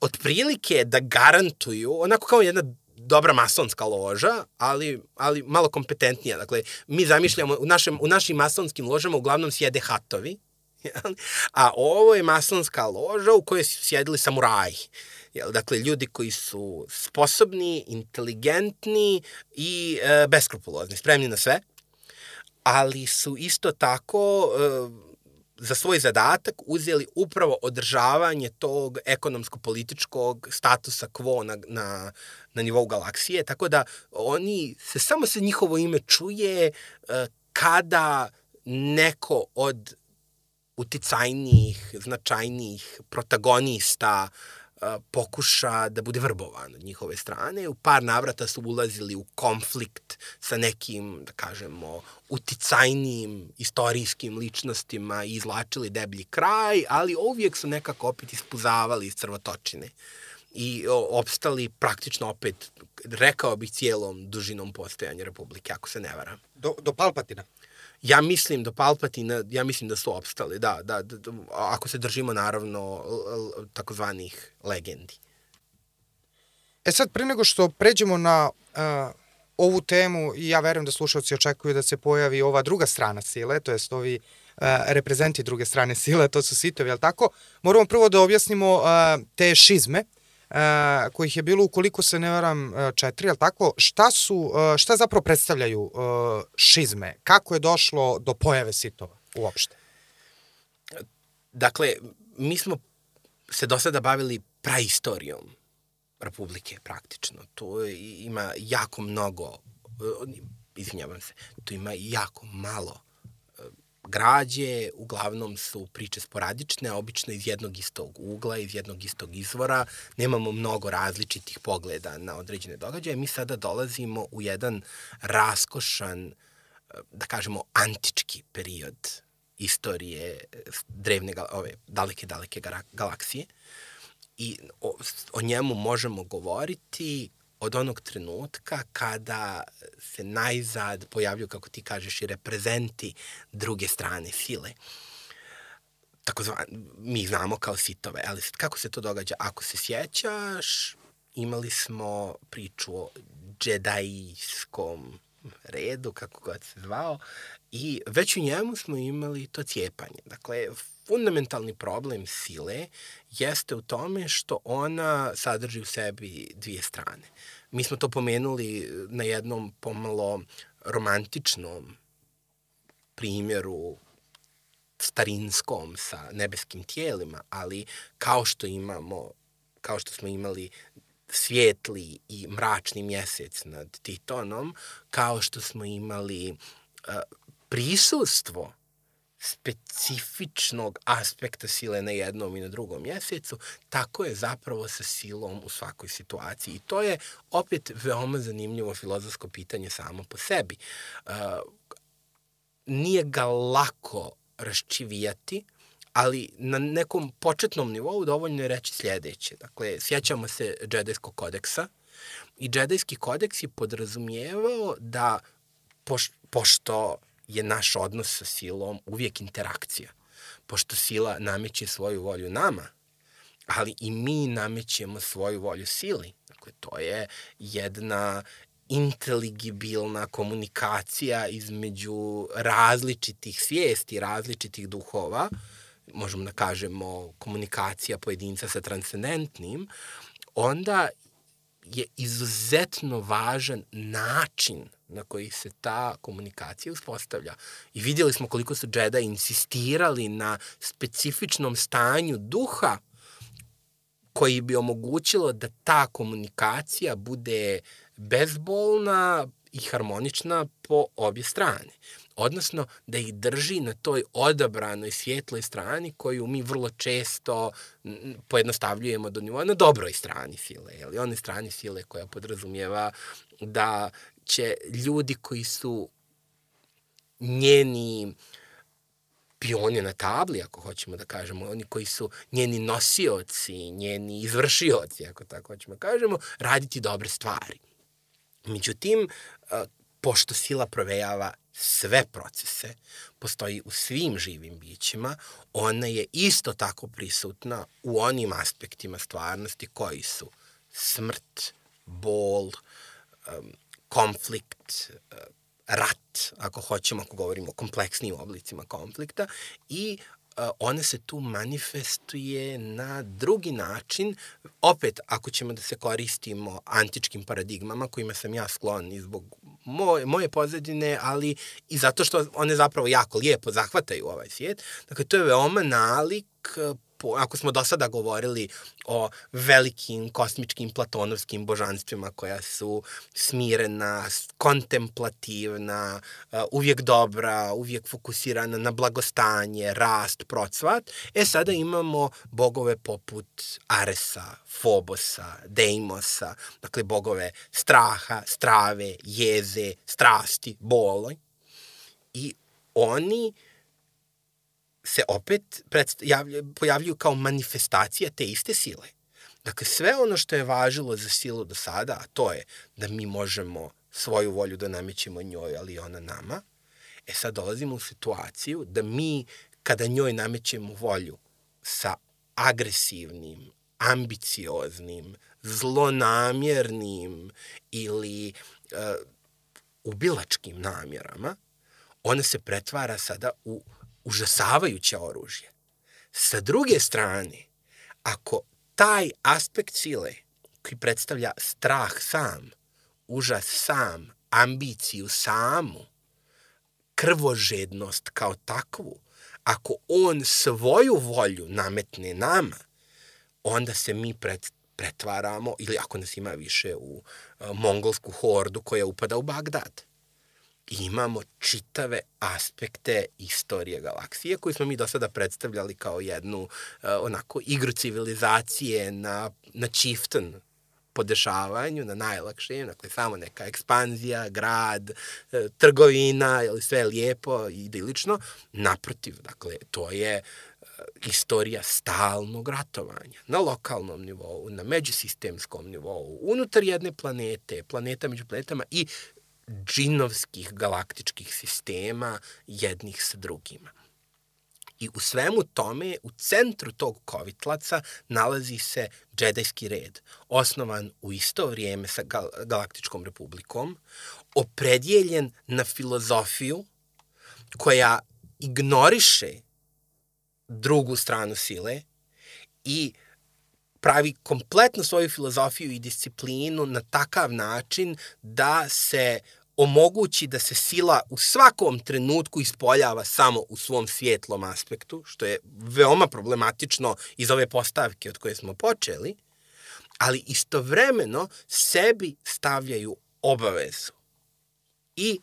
otprilike da garantuju, onako kao jedna dobra masonska loža, ali, ali malo kompetentnija. Dakle, mi zamišljamo, u, našem, u našim masonskim ložama uglavnom sjede hatovi, a ovo je masonska loža u kojoj su sjedili samuraji. Jel, dakle, ljudi koji su sposobni, inteligentni i e, beskrupulozni, spremni na sve, ali su isto tako e, za svoj zadatak uzeli upravo održavanje tog ekonomsko-političkog statusa quo na, na, na nivou galaksije, tako da oni se samo se njihovo ime čuje e, kada neko od uticajnijih, značajnijih protagonista pokuša da bude vrbovan od njihove strane. U par navrata su ulazili u konflikt sa nekim, da kažemo, uticajnijim istorijskim ličnostima i izlačili deblji kraj, ali uvijek su nekako opet ispuzavali iz crvotočine i opstali praktično opet, rekao bih, cijelom dužinom postojanja Republike, ako se ne varam. Do, do Palpatina? Ja mislim da Palpatina, ja mislim da su opstali, da, da, da, da ako se držimo naravno takozvanih legendi. E sad, pre nego što pređemo na uh, ovu temu, ja verujem da slušalci očekuju da se pojavi ova druga strana sile, to jest ovi uh, reprezenti druge strane sile, to su sitovi, ali tako? Moramo prvo da objasnimo uh, te šizme, e, kojih je bilo, ukoliko se ne varam, e, četiri, ali tako, šta su, e, šta zapravo predstavljaju šizme? Kako je došlo do pojave sitova uopšte? Dakle, mi smo se do sada bavili praistorijom Republike praktično. Tu ima jako mnogo, izvinjavam se, tu ima jako malo građe, uglavnom su priče sporadične, obično iz jednog istog ugla, iz jednog istog izvora, nemamo mnogo različitih pogleda na određene događaje. Mi sada dolazimo u jedan raskošan, da kažemo, antički period istorije drevne, ove daleke, daleke galaksije. I o, o njemu možemo govoriti od onog trenutka kada se najzad pojavljuju, kako ti kažeš, i reprezenti druge strane sile. Tako zvan, mi znamo kao sitove, ali kako se to događa? Ako se sjećaš, imali smo priču o džedajskom redu, kako god se zvao, i već u njemu smo imali to cijepanje. Dakle, fundamentalni problem sile jeste u tome što ona sadrži u sebi dvije strane. Mi smo to pomenuli na jednom pomalo romantičnom primjeru starinskom sa nebeskim tijelima, ali kao što imamo, kao što smo imali svijetli i mračni mjesec nad Titonom, kao što smo imali uh, prisustvo specifičnog aspekta sile na jednom i na drugom mjesecu, tako je zapravo sa silom u svakoj situaciji. I to je opet veoma zanimljivo filozofsko pitanje samo po sebi. Uh, nije ga lako raščivijati, ali na nekom početnom nivou dovoljno je reći sljedeće. Dakle, sjećamo se džedajskog kodeksa i džedajski kodeks je podrazumijevao da poš, pošto je naš odnos sa silom uvijek interakcija. Pošto sila nameće svoju volju nama, ali i mi namećemo svoju volju sili. Dakle, to je jedna inteligibilna komunikacija između različitih svijesti, različitih duhova, možemo da kažemo komunikacija pojedinca sa transcendentnim, onda je izuzetno važan način na koji se ta komunikacija uspostavlja. I vidjeli smo koliko su Jedi insistirali na specifičnom stanju duha koji bi omogućilo da ta komunikacija bude bezbolna i harmonična po obje strane. Odnosno, da ih drži na toj odabranoj svjetloj strani koju mi vrlo često pojednostavljujemo do nivoa na dobroj strani sile. Jeli? One strani sile koja podrazumijeva da će ljudi koji su njeni pioni na tabli, ako hoćemo da kažemo, oni koji su njeni nosioci, njeni izvršioci, ako tako hoćemo da kažemo, raditi dobre stvari. Međutim, pošto sila provejava sve procese, postoji u svim živim bićima, ona je isto tako prisutna u onim aspektima stvarnosti koji su smrt, bol, konflikt, rat, ako hoćemo, ako govorimo o kompleksnim oblicima konflikta i ona se tu manifestuje na drugi način, opet ako ćemo da se koristimo antičkim paradigmama kojima sam ja sklon i zbog moje, moje pozadine, ali i zato što one zapravo jako lijepo zahvataju ovaj svijet. Dakle, to je veoma nalik ako smo do sada govorili o velikim kosmičkim platonovskim božanstvima koja su smirena, kontemplativna, uh, uvijek dobra, uvijek fokusirana na blagostanje, rast, procvat, e sada imamo bogove poput Aresa, Fobosa, Deimosa, dakle bogove straha, strave, jeze, strasti, boloj. I oni uh, se opet pojavljuju kao manifestacija te iste sile. Dakle, sve ono što je važilo za silu do sada, a to je da mi možemo svoju volju da namećemo njoj, ali ona nama, e sad dolazimo u situaciju da mi, kada njoj namećemo volju sa agresivnim, ambicioznim, zlonamjernim ili uh, ubilačkim namjerama, ona se pretvara sada u užasavajuće oružje. Sa druge strane, ako taj aspekt sile koji predstavlja strah sam, užas sam, ambiciju samu, krvožednost kao takvu, ako on svoju volju nametne nama, onda se mi pred, pretvaramo, ili ako nas ima više, u uh, mongolsku hordu koja upada u Bagdad imamo čitave aspekte istorije galaksije koju smo mi do sada predstavljali kao jednu uh, onako igru civilizacije na, na Chieftain podešavanju, na najlakšem, dakle samo neka ekspanzija, grad, e, trgovina, sve je lijepo idilično. Naprotiv, dakle, to je e, istorija stalnog ratovanja na lokalnom nivou, na međusistemskom nivou, unutar jedne planete, planeta među planetama i džinovskih galaktičkih sistema jednih sa drugima. I u svemu tome, u centru tog kovitlaca nalazi se džedajski red, osnovan u isto vrijeme sa Gal Galaktičkom republikom, opredjeljen na filozofiju koja ignoriše drugu stranu sile i pravi kompletno svoju filozofiju i disciplinu na takav način da se omogući da se sila u svakom trenutku ispoljava samo u svom svjetlom aspektu, što je veoma problematično iz ove postavke od koje smo počeli, ali istovremeno sebi stavljaju obavezu i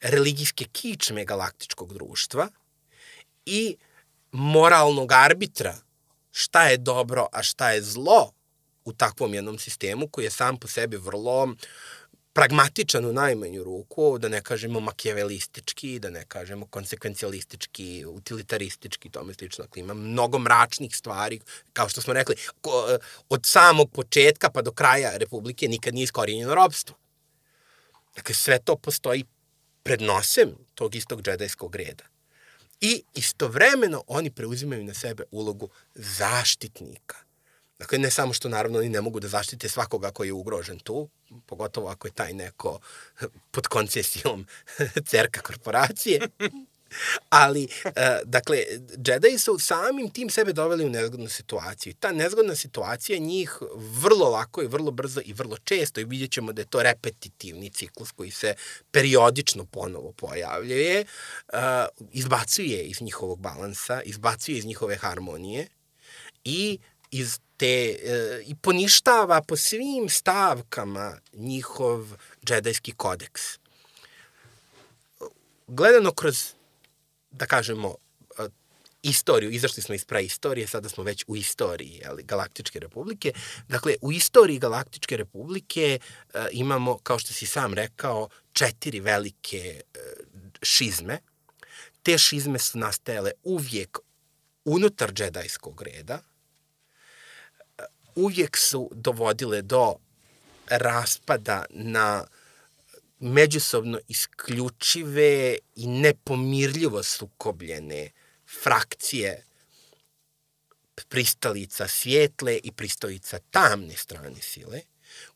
religijske kičme galaktičkog društva i moralnog arbitra šta je dobro, a šta je zlo u takvom jednom sistemu koji je sam po sebi vrlo uh, pragmatičan u najmanju ruku, da ne kažemo makijavelistički, da ne kažemo konsekvencialistički, utilitaristički, tome slično. Dakle, ima mnogo mračnih stvari, kao što smo rekli, od samog početka pa do kraja Republike nikad nije iskorijenjeno robstvo. Dakle, sve to postoji pred nosem tog istog džedajskog reda. I istovremeno oni preuzimaju na sebe ulogu zaštitnika – Dakle, ne samo što naravno oni ne mogu da zaštite svakoga koji je ugrožen tu, pogotovo ako je taj neko pod koncesijom cerka korporacije, Ali, uh, dakle, Jedi su samim tim sebe doveli u nezgodnu situaciju. Ta nezgodna situacija njih vrlo lako i vrlo brzo i vrlo često, i vidjet ćemo da je to repetitivni ciklus koji se periodično ponovo pojavljuje, uh, izbacuje iz njihovog balansa, izbacuje iz njihove harmonije i iz te, e, i poništava po svim stavkama njihov džedajski kodeks. Gledano kroz, da kažemo, e, istoriju, izašli smo iz praistorije, sada smo već u istoriji ali, Galaktičke republike. Dakle, u istoriji Galaktičke republike e, imamo, kao što si sam rekao, četiri velike e, šizme. Te šizme su nastajale uvijek unutar džedajskog reda, uvijek su dovodile do raspada na međusobno isključive i nepomirljivo sukobljene frakcije pristalica svijetle i pristalica tamne strane sile,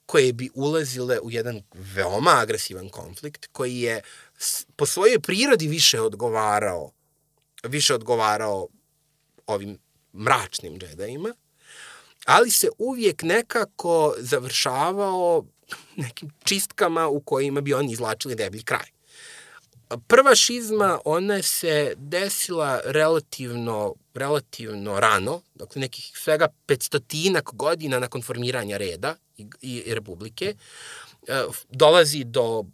koje bi ulazile u jedan veoma agresivan konflikt koji je po svojoj prirodi više odgovarao više odgovarao ovim mračnim džedajima ali se uvijek nekako završavao nekim čistkama u kojima bi oni izlačili deblji kraj. Prva šizma, ona se desila relativno, relativno rano, dakle nekih svega petstotinak godina nakon formiranja reda i, i republike. E, dolazi do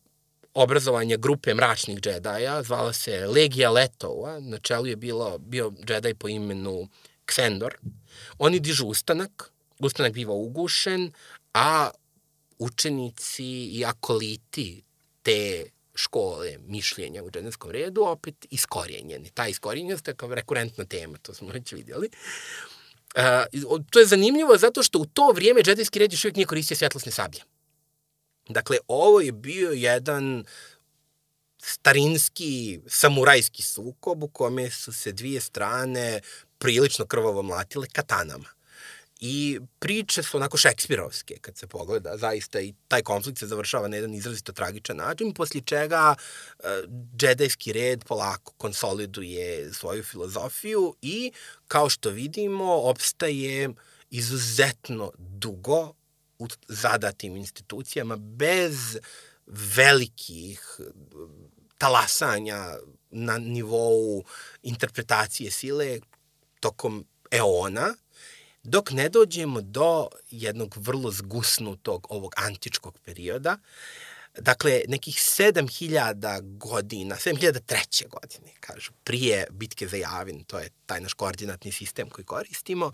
obrazovanja grupe mračnih džedaja, zvala se Legija Letova, na čelu je bilo, bio džedaj po imenu Ksendor. Oni dižu ustanak, ustanak biva ugušen, a učenici i akoliti te škole mišljenja u džedenskom redu opet iskorjenjeni. Ta iskorjenjenost je kao rekurentna tema, to smo već vidjeli. Uh, to je zanimljivo zato što u to vrijeme džedijski red još uvijek nije koristio svjetlosne sablje. Dakle, ovo je bio jedan starinski samurajski sukob u kome su se dvije strane prilično krvavo mlatile katanama. I priče su onako šekspirovske kad se pogleda, zaista i taj konflikt se završava na jedan izrazito tragičan način, poslije čega uh, džedajski red polako konsoliduje svoju filozofiju i, kao što vidimo, opstaje izuzetno dugo u zadatim institucijama bez velikih talasanja na nivou interpretacije sile tokom eona, dok ne dođemo do jednog vrlo zgusnutog ovog antičkog perioda, dakle, nekih 7000 godina, 7003. godine, kažu, prije bitke za Javin, to je taj naš koordinatni sistem koji koristimo,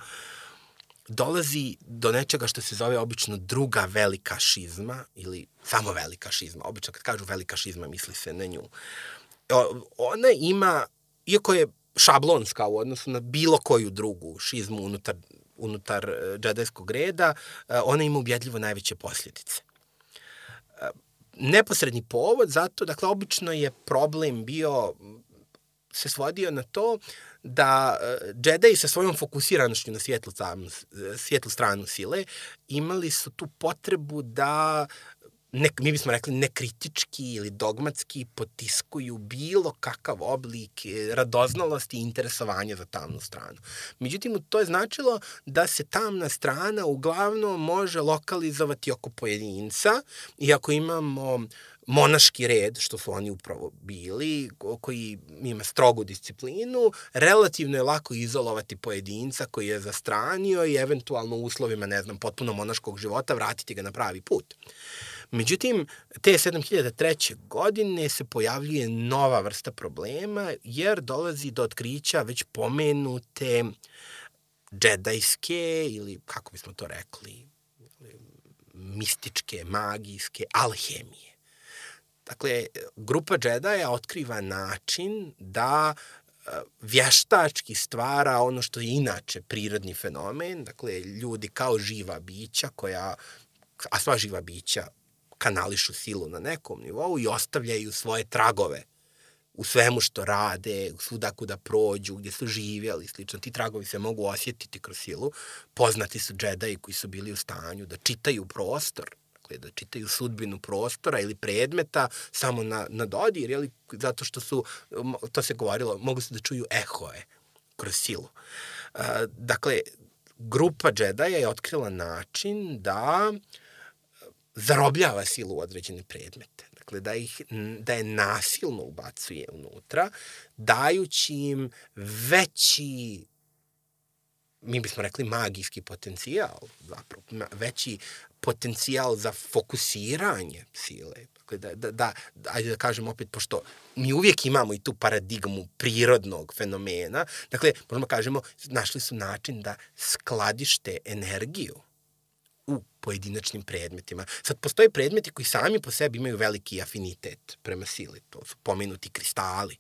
dolazi do nečega što se zove obično druga velika šizma ili samo velika šizma. Obično kad kažu velika šizma misli se na nju. Ona ima, iako je šablonska u odnosu na bilo koju drugu šizmu unutar, unutar e, džedajskog reda, e, ona ima ubjedljivo najveće posljedice. E, neposredni povod zato, dakle, obično je problem bio se svodio na to da džedaji sa svojom fokusiranošću na svjetlu, svjetlu stranu sile imali su tu potrebu da ne, mi bismo rekli nekritički ili dogmatski potiskuju bilo kakav oblik e, radoznalosti i interesovanja za tamnu stranu. Međutim, to je značilo da se tamna strana uglavnom može lokalizovati oko pojedinca i ako imamo monaški red, što su oni upravo bili, koji ima strogu disciplinu, relativno je lako izolovati pojedinca koji je zastranio i eventualno u uslovima, ne znam, potpuno monaškog života vratiti ga na pravi put. Međutim, te 7003. godine se pojavljuje nova vrsta problema, jer dolazi do otkrića već pomenute džedajske ili, kako bismo to rekli, mističke, magijske, alhemije. Dakle, grupa džedaja otkriva način da e, vještački stvara ono što je inače prirodni fenomen, dakle, ljudi kao živa bića koja, a sva živa bića kanališu silu na nekom nivou i ostavljaju svoje tragove u svemu što rade, svuda kuda prođu, gdje su živjeli, slično. Ti tragovi se mogu osjetiti kroz silu. Poznati su džedaji koji su bili u stanju da čitaju prostor, dakle, da čitaju sudbinu prostora ili predmeta samo na, na dodir, jeli, zato što su, to se govorilo, mogu se da čuju ehoje kroz silu. Uh, dakle, grupa džedaja je otkrila način da uh, zarobljava silu u određene predmete. Dakle, da, ih, da je nasilno ubacuje unutra, dajući im veći mi bismo rekli magijski potencijal, zapravo, veći potencijal za fokusiranje sile. Dakle, da, da, da, ajde da kažem opet, pošto mi uvijek imamo i tu paradigmu prirodnog fenomena, dakle, možemo da kažemo, našli su način da skladište energiju pojedinačnim predmetima. Sad, postoje predmeti koji sami po sebi imaju veliki afinitet prema sili. To su pomenuti kristali,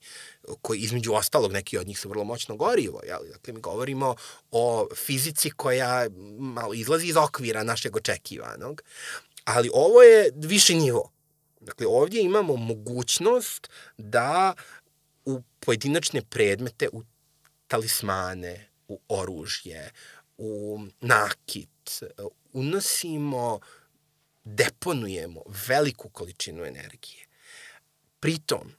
koji između ostalog neki od njih su vrlo moćno gorivo. Jel? Dakle, mi govorimo o fizici koja malo izlazi iz okvira našeg očekivanog. Ali ovo je više nivo. Dakle, ovdje imamo mogućnost da u pojedinačne predmete, u talismane, u oružje, u nakit, unosimo, deponujemo veliku količinu energije. Pritom,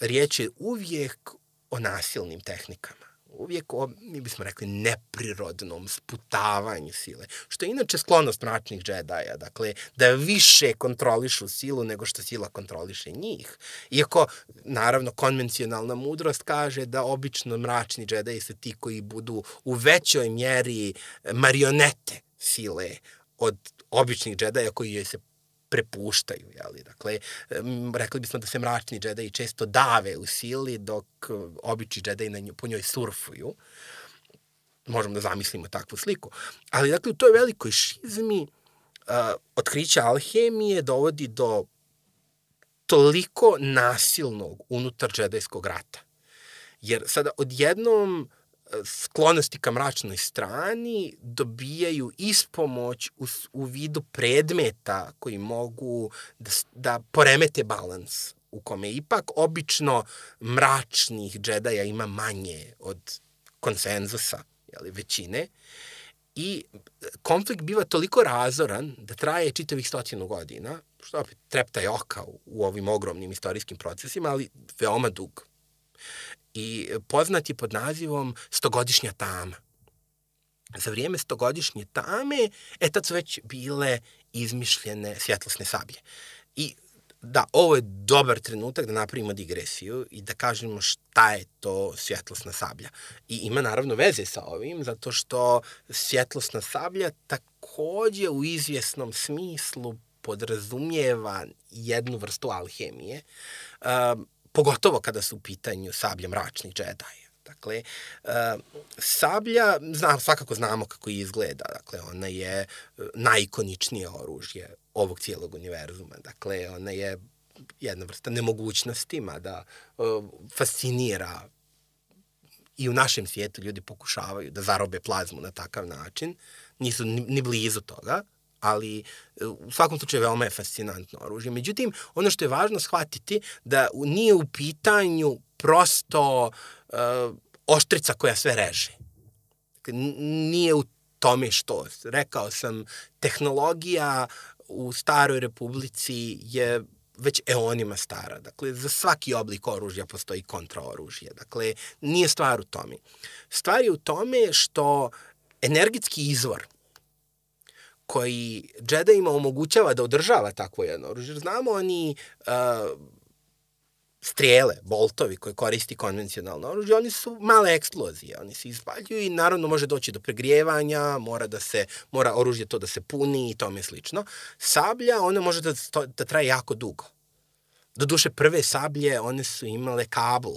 riječ je uvijek o nasilnim tehnikama. Uvijek o, mi bismo rekli, neprirodnom sputavanju sile, što je inače sklonost mračnih džedaja, dakle, da više kontrolišu silu nego što sila kontroliše njih. Iako, naravno, konvencionalna mudrost kaže da obično mračni džedaji su ti koji budu u većoj mjeri marionete sile od običnih džedaja koji joj se prepuštaju, jeli? Dakle, rekli bismo da se mračni džedaji često dave u sili, dok e, obični džedaji na nju, po njoj surfuju. Možemo da zamislimo takvu sliku. Ali, dakle, u toj velikoj šizmi uh, otkrića alhemije dovodi do toliko nasilnog unutar džedajskog rata. Jer sada odjednom sklonosti ka mračnoj strani dobijaju ispomoć u, u vidu predmeta koji mogu da, da poremete balans u kome ipak obično mračnih džedaja ima manje od konsenzusa, jeli, većine. I konflikt biva toliko razoran da traje čitavih stotinu godina, što opet trepta je oka u, u ovim ogromnim istorijskim procesima, ali veoma dug i poznat je pod nazivom Stogodišnja tama. Za vrijeme stogodišnje tame, e tad su već bile izmišljene svjetlosne sablje. I da, ovo je dobar trenutak da napravimo digresiju i da kažemo šta je to svjetlosna sablja. I ima naravno veze sa ovim, zato što svjetlosna sablja takođe u izvjesnom smislu podrazumijeva jednu vrstu alhemije. Um, pogotovo kada su u pitanju sablje mračnih džedaja. Dakle, uh, sablja, znam, svakako znamo kako izgleda. Dakle, ona je e, najikoničnije oružje ovog cijelog univerzuma. Dakle, ona je jedna vrsta nemogućnosti, mada uh, fascinira i u našem svijetu ljudi pokušavaju da zarobe plazmu na takav način. Nisu ni, ni blizu toga, ali u svakom slučaju veoma je fascinantno oružje. Međutim, ono što je važno shvatiti da nije u pitanju prosto uh, oštrica koja sve reže. Dakle, nije u tome što. Rekao sam, tehnologija u staroj republici je već eonima stara. Dakle, za svaki oblik oružja postoji kontraoružje. Dakle, nije stvar u tome. Stvar je u tome što energetski izvor koji Jedajima omogućava da održava takvo jedno oružje. Znamo oni uh, strijele, boltovi koje koristi konvencionalno oružje, oni su male eksplozije, oni se izvaljuju i naravno može doći do pregrijevanja, mora da se mora oružje to da se puni i tome slično. Sablja, ona može da, da traje jako dugo. Doduše prve sablje, one su imale kabel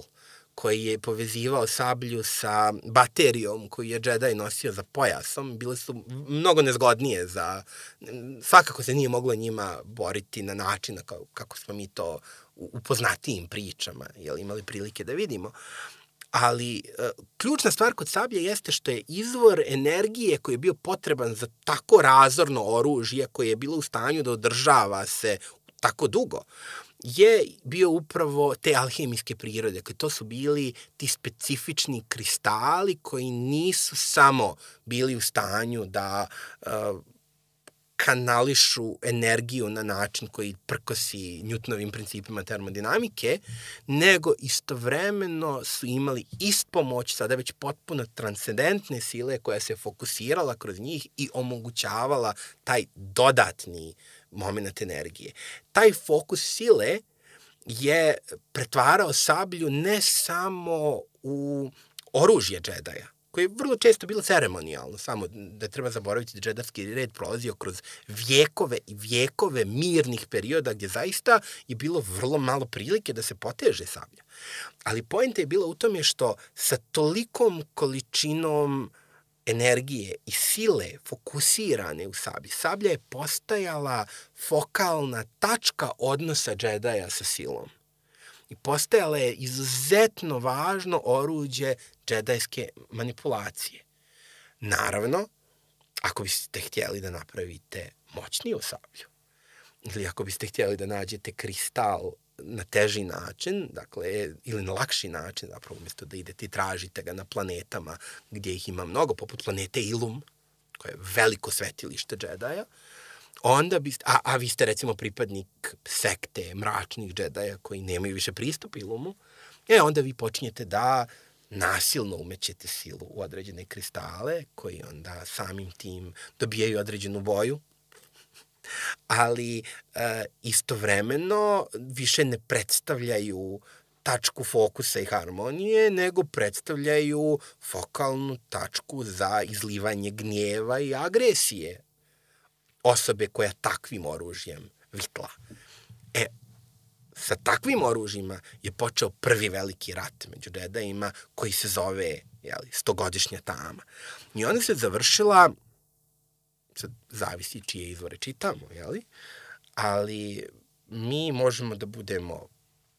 koji je povezivao sablju sa baterijom koju je Jedi nosio za pojasom, bile su mnogo nezgodnije za... Svakako se nije moglo njima boriti na način kako smo mi to u poznatijim pričama jel, imali prilike da vidimo. Ali e, ključna stvar kod sablje jeste što je izvor energije koji je bio potreban za tako razorno oružje koje je bilo u stanju da održava se tako dugo je bio upravo te alhemijske prirode, koje to su bili ti specifični kristali koji nisu samo bili u stanju da uh, kanališu energiju na način koji prkosi Newtonovim principima termodinamike, nego istovremeno su imali ispomoć, sada već potpuno transcendentne sile koja se fokusirala kroz njih i omogućavala taj dodatni moment energije. Taj fokus sile je pretvarao sablju ne samo u oružje džedaja, koje je vrlo često bilo ceremonijalno, samo da treba zaboraviti da džedavski red prolazio kroz vjekove i vjekove mirnih perioda gdje zaista je bilo vrlo malo prilike da se poteže sablja. Ali pojenta je bila u tome što sa tolikom količinom energije i sile fokusirane u sablji, sablja je postajala fokalna tačka odnosa džedaja sa silom i postajala je izuzetno važno oruđe džedajske manipulacije. Naravno, ako biste htjeli da napravite moćniju sablju, ili ako biste htjeli da nađete kristal na teži način, dakle, ili na lakši način, zapravo umjesto da idete i tražite ga na planetama gdje ih ima mnogo, poput planete Ilum, koje je veliko svetilište džedaja, onda biste, a, a vi ste recimo pripadnik sekte mračnih džedaja koji nemaju više pristup ilumu, e onda vi počinjete da nasilno umećete silu u određene kristale koji onda samim tim dobijaju određenu boju, ali e, istovremeno više ne predstavljaju tačku fokusa i harmonije, nego predstavljaju fokalnu tačku za izlivanje gnjeva i agresije osobe koja takvim oružjem vitla. E, sa takvim oružjima je počeo prvi veliki rat među Jediima koji se zove jeli, stogodišnja tama. I ona se završila, sad zavisi čije izvore čitamo, jeli? ali mi možemo da budemo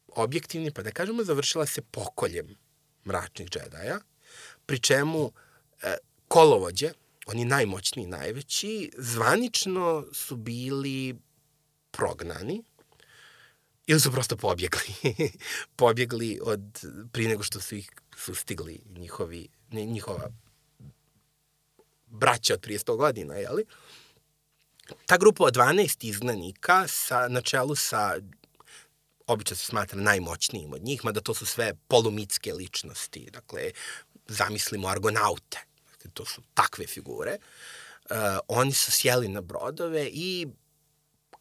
objektivni, pa da kažemo završila se pokoljem mračnih džedaja, pri čemu e, kolovođe, oni najmoćniji, najveći, zvanično su bili prognani ili su prosto pobjegli. pobjegli od, prije nego što su ih sustigli njihovi, njihova braća od prije 100 godina, jeli? Ta grupa od 12 izgnanika sa, na čelu sa obično se smatra najmoćnijim od njih, mada to su sve polumitske ličnosti. Dakle, zamislimo argonaute, dakle, to su takve figure, uh, oni su sjeli na brodove i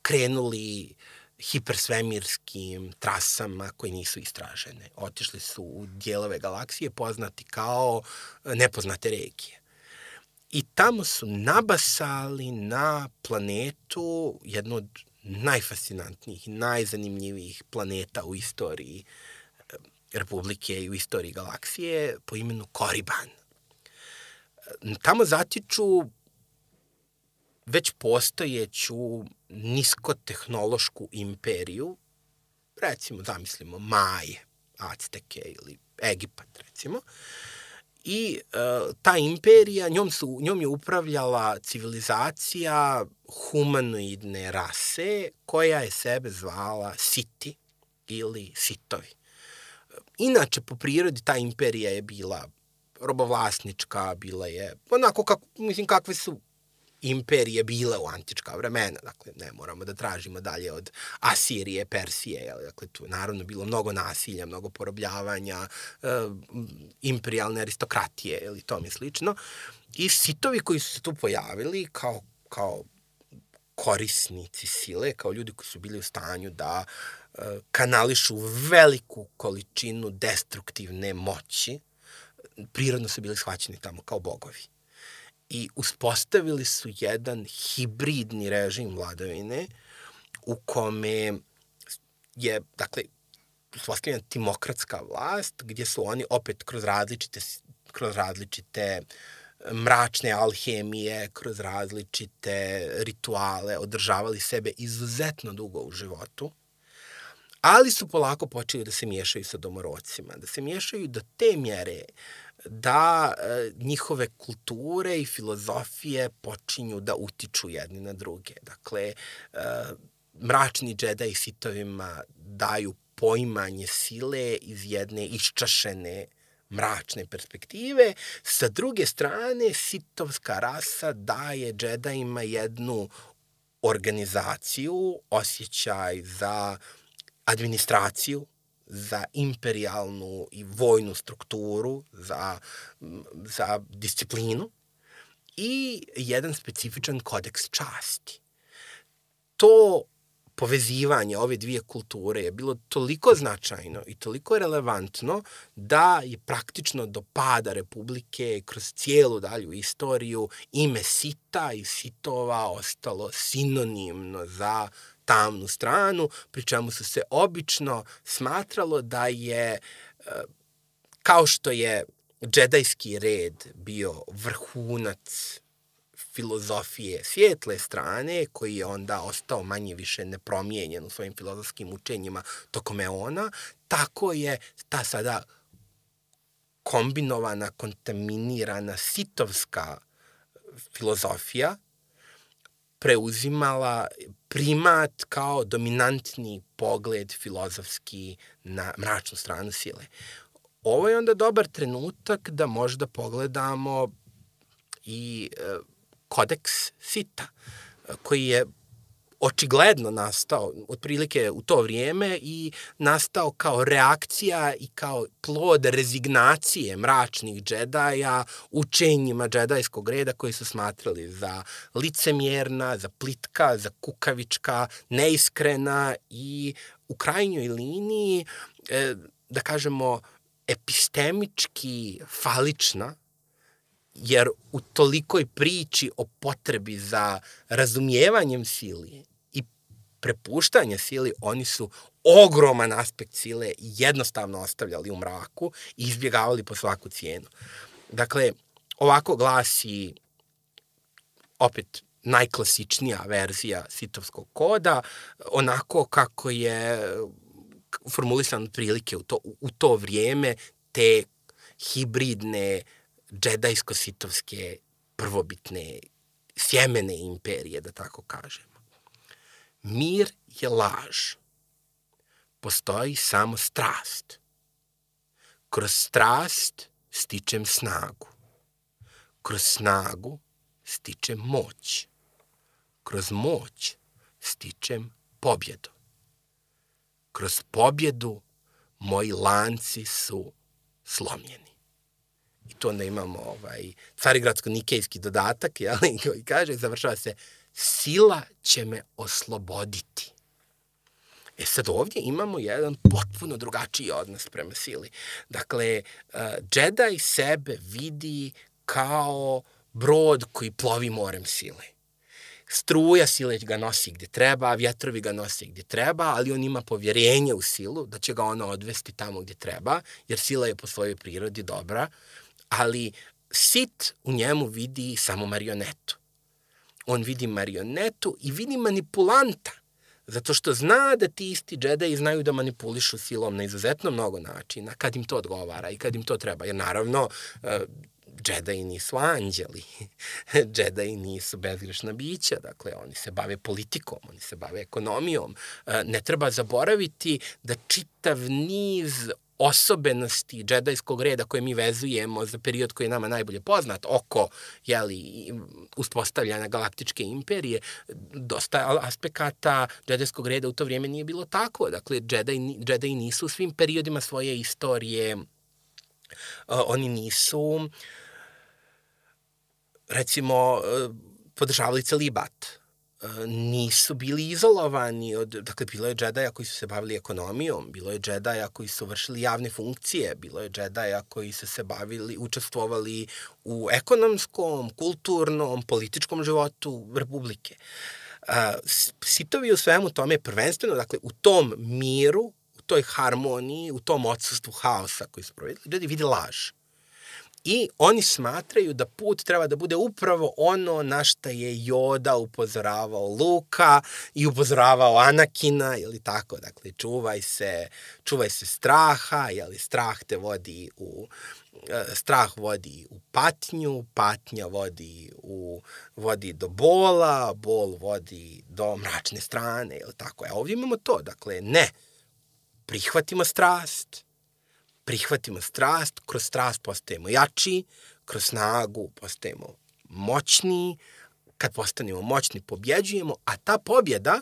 krenuli hipersvemirskim trasama koje nisu istražene. Otišli su u dijelove galaksije poznati kao nepoznate regije. I tamo su nabasali na planetu jednu od najfascinantnijih najzanimljivijih planeta u istoriji republike i u istoriji galaksije po imenu Koriban. Tamo zatiču već postojeću niskotehnološku imperiju, recimo zamislimo Maje, Azteke ili Egipat recimo, i e, ta imperija, njom, su, njom je upravljala civilizacija humanoidne rase koja je sebe zvala Siti ili Sitovi. Inače, po prirodi ta imperija je bila robovlasnička, bila je onako kako, mislim, kakve su imperije bile u antička vremena, dakle ne moramo da tražimo dalje od Asirije, Persije, jel? dakle tu je naravno bilo mnogo nasilja, mnogo porobljavanja, e, imperialne aristokratije ili tome slično. I sitovi koji su se tu pojavili kao, kao korisnici sile, kao ljudi koji su bili u stanju da e, kanališu veliku količinu destruktivne moći, prirodno su bili shvaćeni tamo kao bogovi i uspostavili su jedan hibridni režim vladavine u kome je, dakle, uspostavljena timokratska vlast, gdje su oni opet kroz različite, kroz različite mračne alhemije, kroz različite rituale održavali sebe izuzetno dugo u životu, ali su polako počeli da se miješaju sa domorocima, da se miješaju do te mjere da e, njihove kulture i filozofije počinju da utiču jedni na druge. Dakle, e, mračni džedaj sitovima daju poimanje sile iz jedne iščašene mračne perspektive. Sa druge strane, sitovska rasa daje džedajima jednu organizaciju, osjećaj za administraciju, za imperialnu i vojnu strukturu, za, za disciplinu i jedan specifičan kodeks časti. To povezivanje ove dvije kulture je bilo toliko značajno i toliko relevantno da je praktično do pada Republike kroz cijelu dalju istoriju ime Sita i Sitova ostalo sinonimno za tamnu stranu, pri čemu su se obično smatralo da je, e, kao što je džedajski red bio vrhunac filozofije svijetle strane, koji je onda ostao manje više nepromijenjen u svojim filozofskim učenjima tokom eona, tako je ta sada kombinovana, kontaminirana sitovska filozofija preuzimala primat kao dominantni pogled filozofski na mračnu stranu sile. Ovo je onda dobar trenutak da možda pogledamo i e, kodeks Sita, koji je očigledno nastao otprilike u to vrijeme i nastao kao reakcija i kao plod rezignacije mračnih džedaja učenjima džedajskog reda koji su smatrali za licemjerna, za plitka, za kukavička, neiskrena i u krajnjoj liniji, e, da kažemo, epistemički falična, jer u tolikoj priči o potrebi za razumijevanjem sili prepuštanje sili, oni su ogroman aspekt sile jednostavno ostavljali u mraku i izbjegavali po svaku cijenu. Dakle, ovako glasi opet najklasičnija verzija sitovskog koda, onako kako je formulisan prilike u to, u to vrijeme te hibridne džedajsko-sitovske prvobitne sjemene imperije, da tako kažemo. Mir je laž. Postoji samo strast. Kroz strast stičem snagu. Kroz snagu stičem moć. Kroz moć stičem pobjedu. Kroz pobjedu moji lanci su slomljeni. I tu onda imamo ovaj, carigradsko-nikejski dodatak, jel, koji kaže, završava se, sila će me osloboditi. E sad ovdje imamo jedan potpuno drugačiji odnos prema sili. Dakle, Jedi sebe vidi kao brod koji plovi morem sile. struja sile ga nosi gde treba, vjetrovi ga nose gde treba, ali on ima povjerenje u silu da će ga ona odvesti tamo gde treba, jer sila je po svojoj prirodi dobra, ali sit u njemu vidi samo marionetu. On vidi marionetu i vidi manipulanta, zato što zna da ti isti džedaji znaju da manipulišu silom na izuzetno mnogo načina, kad im to odgovara i kad im to treba. Jer naravno, eh, džedaji nisu anđeli, džedaji nisu bezgrešna bića, dakle oni se bave politikom, oni se bave ekonomijom. Eh, ne treba zaboraviti da čitav niz osobenosti džedajskog reda koje mi vezujemo za period koji je nama najbolje poznat oko jeli, uspostavljanja galaktičke imperije, dosta aspekata džedajskog reda u to vrijeme nije bilo tako. Dakle, džedaj, džedaji nisu u svim periodima svoje istorije, uh, oni nisu recimo uh, podržavali celibat nisu bili izolovani od, dakle, bilo je džedaja koji su se bavili ekonomijom, bilo je džedaja koji su vršili javne funkcije, bilo je džedaja koji su se bavili, učestvovali u ekonomskom, kulturnom, političkom životu Republike. Sitovi u svemu tome prvenstveno, dakle, u tom miru, u toj harmoniji, u tom odsustvu haosa koji su provedili, ljudi vidi laž I oni smatraju da put treba da bude upravo ono na šta je Joda upozoravao Luka i upozoravao Anakina, ili tako, dakle, čuvaj se, čuvaj se straha, jeli strah te vodi u e, strah vodi u patnju, patnja vodi u vodi do bola, bol vodi do mračne strane, ili tako. A ovdje imamo to, dakle, ne, prihvatimo strast, prihvatimo strast, kroz strast postajemo jači, kroz snagu postajemo moćni, kad postanemo moćni pobjeđujemo, a ta pobjeda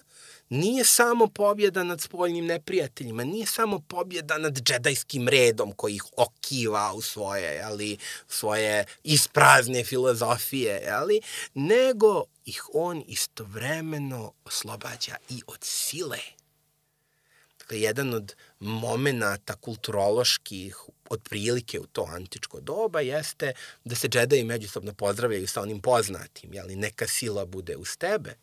nije samo pobjeda nad spoljnim neprijateljima, nije samo pobjeda nad džedajskim redom koji ih okiva u svoje, ali, svoje isprazne filozofije, ali, nego ih on istovremeno oslobađa i od sile. Dakle, jedan od momenata kulturoloških otprilike u to antičko doba jeste da se džedaji međusobno pozdravljaju sa onim poznatim, jeli, neka sila bude uz tebe,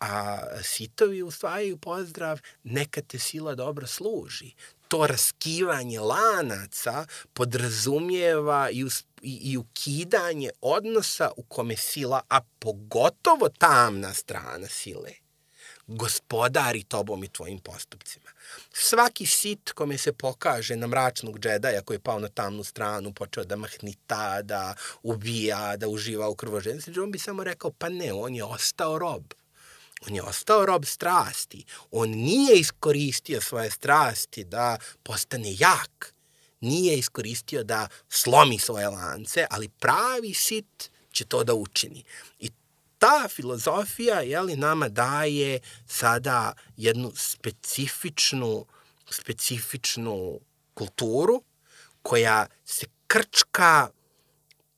a sitovi usvajaju pozdrav neka te sila dobro služi. To raskivanje lanaca podrazumijeva i, us, i, i ukidanje odnosa u kome sila, a pogotovo tamna strana sile, gospodari tobom i tvojim postupcima. Svaki sit kome se pokaže na mračnog džedaja koji je pao na tamnu stranu, počeo da mahnita, da ubija, da uživa u krvoženstvu, on bi samo rekao, pa ne, on je ostao rob. On je ostao rob strasti. On nije iskoristio svoje strasti da postane jak. Nije iskoristio da slomi svoje lance, ali pravi sit će to da učini. I ta filozofija je li nama daje sada jednu specifičnu specifičnu kulturu koja se krčka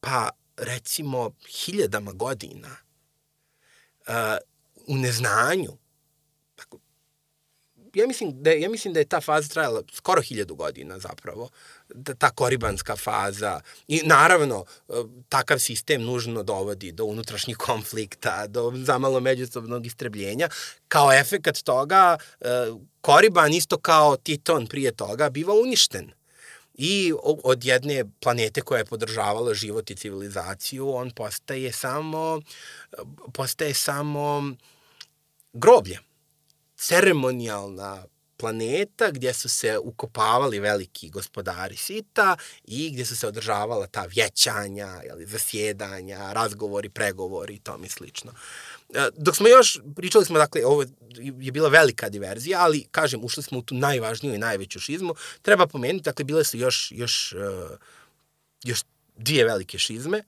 pa recimo hiljadama godina uh, u neznanju. Ja mislim da ja mislim da je ta faza trajala skoro hiljadu godina zapravo ta koribanska faza i naravno e, takav sistem nužno dovodi do unutrašnjih konflikta, do zamalo međusobnog istrebljenja. Kao efekat toga e, Koriban isto kao Titon prije toga biva uništen. I od jedne planete koja je podržavala život i civilizaciju, on postaje samo postaje samo groblje ceremonijalna planeta gdje su se ukopavali veliki gospodari sita i gdje su se održavala ta vjećanja, jeli, zasjedanja, razgovori, pregovori i tome slično. E, dok smo još, pričali smo, dakle, ovo je bila velika diverzija, ali, kažem, ušli smo u tu najvažniju i najveću šizmu. Treba pomenuti, dakle, bile su još, još, e, još dvije velike šizme.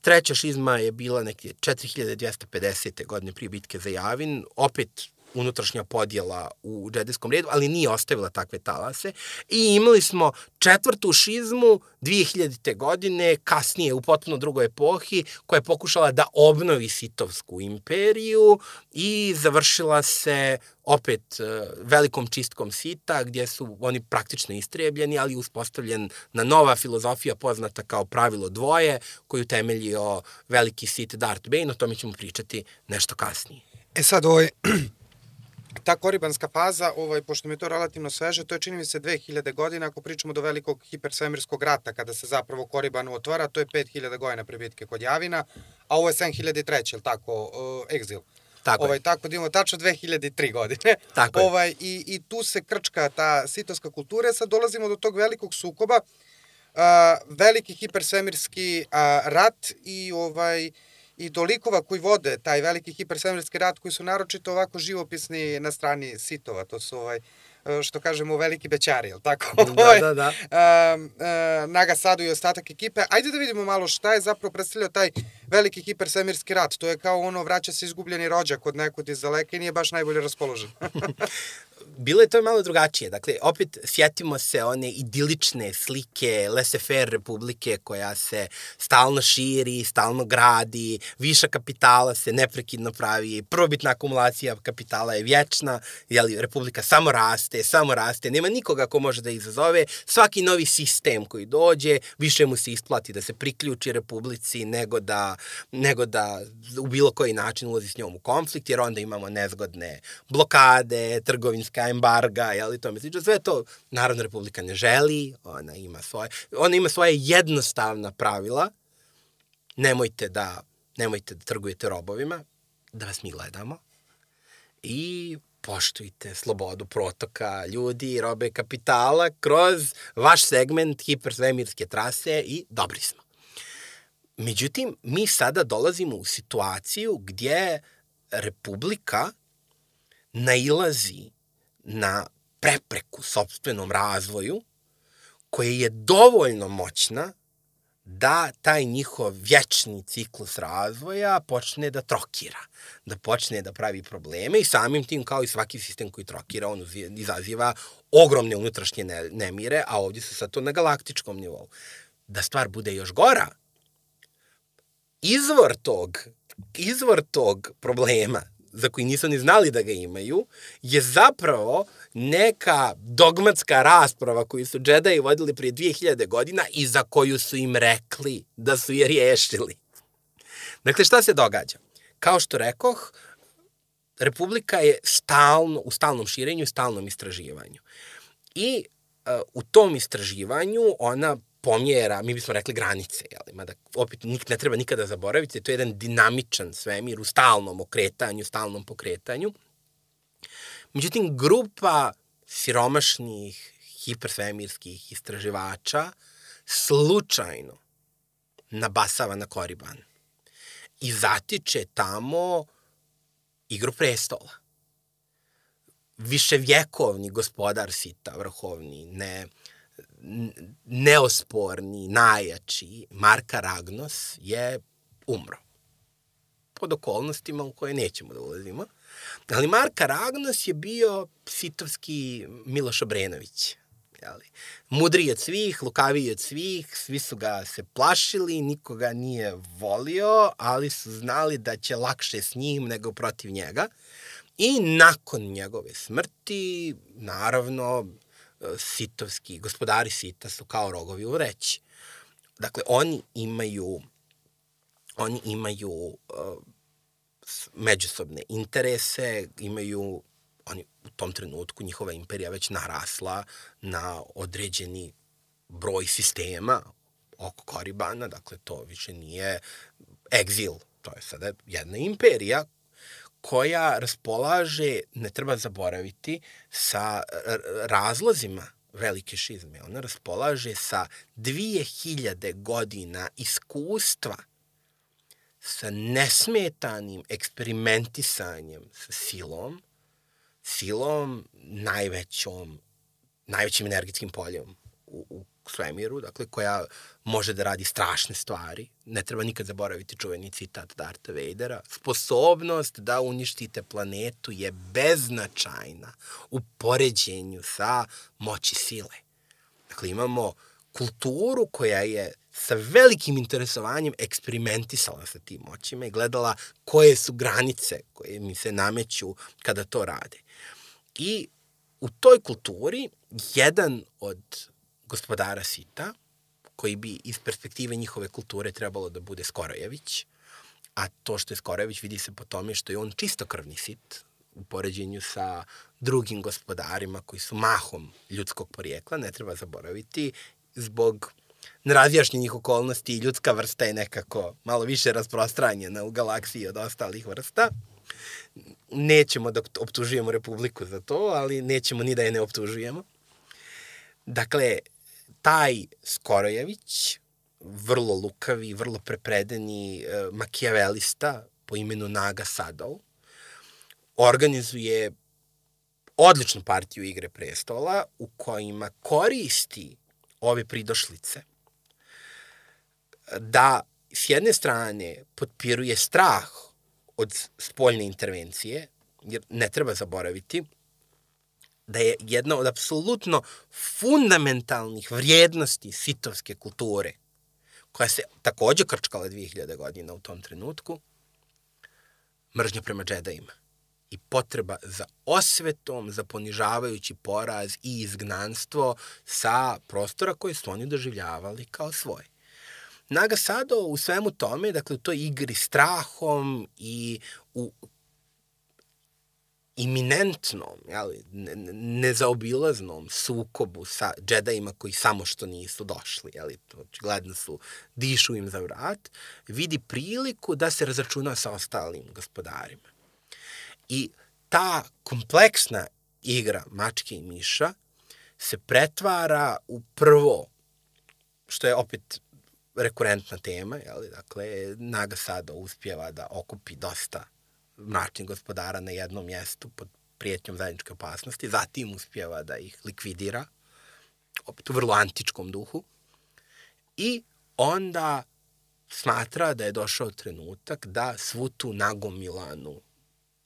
Treća šizma je bila neke 4250. godine prije bitke za Javin, opet unutrašnja podjela u džedijskom redu, ali nije ostavila takve talase. I imali smo četvrtu šizmu 2000. godine, kasnije u potpuno drugoj epohi, koja je pokušala da obnovi Sitovsku imperiju i završila se opet e, velikom čistkom sita, gdje su oni praktično istrebljeni, ali uspostavljen na nova filozofija poznata kao pravilo dvoje, koju temeljio veliki sit Darth Bane, o tome ćemo pričati nešto kasnije. E sad, ovaj, ta koribanska faza, ovaj, pošto mi je to relativno sveže, to je čini mi se 2000 godina, ako pričamo do velikog hipersvemirskog rata, kada se zapravo Koriban otvara, to je 5000 godina prebitke kod Javina, a ovo je 7003, je li tako, uh, Exil. Tako ovaj, je. Tako da imamo tačno 2003 godine. Tako je. ovaj, i, I tu se krčka ta sitovska kultura. Sad dolazimo do tog velikog sukoba, uh, veliki hipersvemirski uh, rat i ovaj i tolikova koji vode taj veliki hipersvemirski rat koji su naročito ovako živopisni na strani sitova. To su ovaj što kažemo veliki bećari, je li tako? Da, da, da. Uh, uh, Naga Sadu i ostatak ekipe. Ajde da vidimo malo šta je zapravo predstavljao taj veliki hipersvemirski rat. To je kao ono vraća se izgubljeni rođak od nekud iz daleka i nije baš najbolje raspoložen. bilo je to malo drugačije. Dakle, opet sjetimo se one idilične slike laissez-faire republike koja se stalno širi, stalno gradi, viša kapitala se neprekidno pravi, probitna akumulacija kapitala je vječna, jeli, republika samo raste, samo raste, nema nikoga ko može da izazove, svaki novi sistem koji dođe, više mu se isplati da se priključi republici nego da, nego da u bilo koji način ulazi s njom u konflikt, jer onda imamo nezgodne blokade, trgovinske embarga, jel, i to? Misliče, sve to Narodna republika ne želi, ona ima svoje, ona ima svoje jednostavna pravila, nemojte da, nemojte da trgujete robovima, da vas mi gledamo, i poštujte slobodu protoka ljudi, robe kapitala kroz vaš segment hipersvemirske trase i dobri smo. Međutim, mi sada dolazimo u situaciju gdje Republika nailazi na prepreku sobstvenom razvoju koja je dovoljno moćna da taj njihov vječni ciklus razvoja počne da trokira, da počne da pravi probleme i samim tim kao i svaki sistem koji trokira, on izaziva ogromne unutrašnje nemire, a ovdje su sad to na galaktičkom nivou. Da stvar bude još gora, izvor tog, izvor tog problema za koji nisu ni znali da ga imaju, je zapravo neka dogmatska rasprava koju su džedaji vodili prije 2000 godina i za koju su im rekli da su je riješili. Dakle, šta se događa? Kao što rekoh, Republika je stalno, u stalnom širenju i stalnom istraživanju. I uh, u tom istraživanju ona pomjera, mi bismo rekli granice, jel? Mada opet nik, ne treba nikada zaboraviti, to je jedan dinamičan svemir u stalnom okretanju, stalnom pokretanju. Međutim, grupa siromašnih hipersvemirskih istraživača slučajno nabasava na Koriban i zatiče tamo igru prestola. Viševjekovni gospodar Sita, vrhovni, ne, neosporni, najjači Marka Ragnos je umro. Pod okolnostima u koje nećemo da ulazimo. Ali Marka Ragnos je bio sitovski Miloš Obrenović. Jeli? Mudriji od svih, lukaviji od svih, svi su ga se plašili, nikoga nije volio, ali su znali da će lakše s njim nego protiv njega. I nakon njegove smrti, naravno, sitovski, gospodari sita su kao rogovi u reći. Dakle, oni imaju oni imaju uh, međusobne interese, imaju oni u tom trenutku njihova imperija već narasla na određeni broj sistema oko Koribana, dakle to više nije egzil, to je sada jedna imperija koja raspolaže, ne treba zaboraviti, sa razlozima velike šizme. Ona raspolaže sa 2000 godina iskustva sa nesmetanim eksperimentisanjem sa silom, silom najvećom, najvećim energetskim poljem u, u svemiru, dakle, koja može da radi strašne stvari. Ne treba nikad zaboraviti čuveni citat Darta Vadera. Sposobnost da uništite planetu je beznačajna u poređenju sa moći sile. Dakle, imamo kulturu koja je sa velikim interesovanjem eksperimentisala sa tim moćima i gledala koje su granice koje mi se nameću kada to rade. I u toj kulturi jedan od gospodara Sita, koji bi iz perspektive njihove kulture trebalo da bude Skorojević, a to što je Skorojević vidi se po tome što je on čistokrvni Sit, u poređenju sa drugim gospodarima koji su mahom ljudskog porijekla, ne treba zaboraviti, zbog nerazjašnjenih okolnosti ljudska vrsta je nekako malo više rasprostranjena u galaksiji od ostalih vrsta. Nećemo da optužujemo Republiku za to, ali nećemo ni da je ne optužujemo. Dakle, taj Skorojević, vrlo lukavi, vrlo prepredeni e, makijavelista po imenu Naga Sadov, organizuje odličnu partiju Igre prestola u kojima koristi ove pridošlice da s jedne strane potpiruje strah od spoljne intervencije, jer ne treba zaboraviti da je jedna od apsolutno fundamentalnih vrijednosti sitovske kulture, koja se takođe krčkala 2000 godina u tom trenutku, mržnja prema džedajima i potreba za osvetom, za ponižavajući poraz i izgnanstvo sa prostora koje su oni doživljavali kao svoje. Naga Sado u svemu tome, dakle u toj igri strahom i u iminentnom, jeli, nezaobilaznom sukobu sa džedajima koji samo što nisu došli, jeli, očigledno su, dišu im za vrat, vidi priliku da se razračuna sa ostalim gospodarima. I ta kompleksna igra mačke i miša se pretvara u prvo, što je opet rekurentna tema, jeli, dakle, Naga Sado uspjeva da okupi dosta mračnih gospodara na jednom mjestu pod prijetnjom zajedničke opasnosti, zatim uspjeva da ih likvidira, opet u vrlo antičkom duhu, i onda smatra da je došao trenutak da svu tu nagomilanu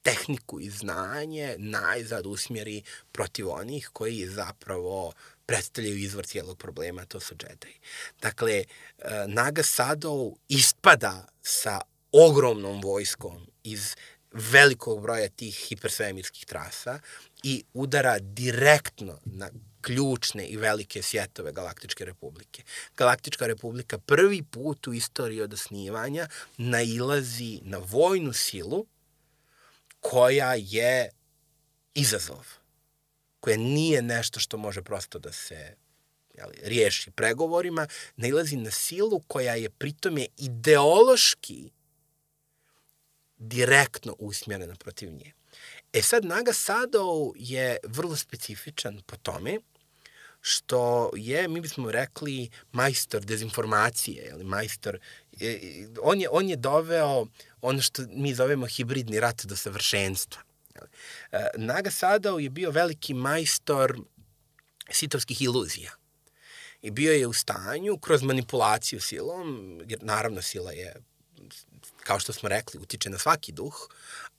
tehniku i znanje najzad usmjeri protiv onih koji zapravo predstavljaju izvor cijelog problema, to su Jedi. Dakle, e, Naga Sadov ispada sa ogromnom vojskom iz velikog broja tih hipersvemirskih trasa i udara direktno na ključne i velike svjetove Galaktičke republike. Galaktička republika prvi put u istoriji od osnivanja nailazi na vojnu silu koja je izazov, koja nije nešto što može prosto da se jeli, riješi pregovorima, nailazi na silu koja je pritome ideološki direktno usmjerena protiv nje. E sad, Naga Sadov je vrlo specifičan po tome što je, mi bismo rekli, majstor dezinformacije, ili majstor, on je, on je doveo ono što mi zovemo hibridni rat do savršenstva. E, Naga Sadov je bio veliki majstor sitovskih iluzija. I bio je u stanju, kroz manipulaciju silom, jer naravno sila je kao što smo rekli, utiče na svaki duh,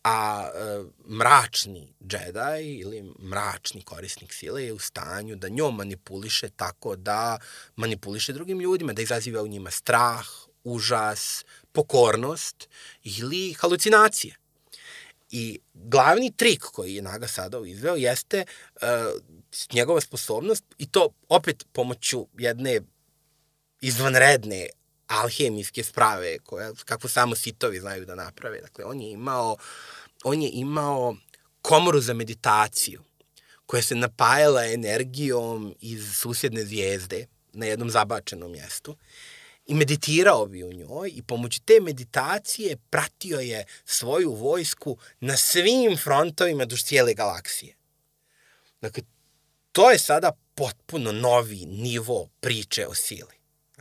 a e, mračni džedaj ili mračni korisnik sile je u stanju da njom manipuliše tako da manipuliše drugim ljudima, da izaziva u njima strah, užas, pokornost ili halucinacije. I glavni trik koji je Naga Sadov izveo jeste uh, njegova sposobnost i to opet pomoću jedne izvanredne alhemijske sprave, koje, kako samo sitovi znaju da naprave. Dakle, on je imao, on je imao komoru za meditaciju, koja se napajala energijom iz susjedne zvijezde na jednom zabačenom mjestu i meditirao bi u njoj i pomoću te meditacije pratio je svoju vojsku na svim frontovima duž cijele galaksije. Dakle, to je sada potpuno novi nivo priče o sili.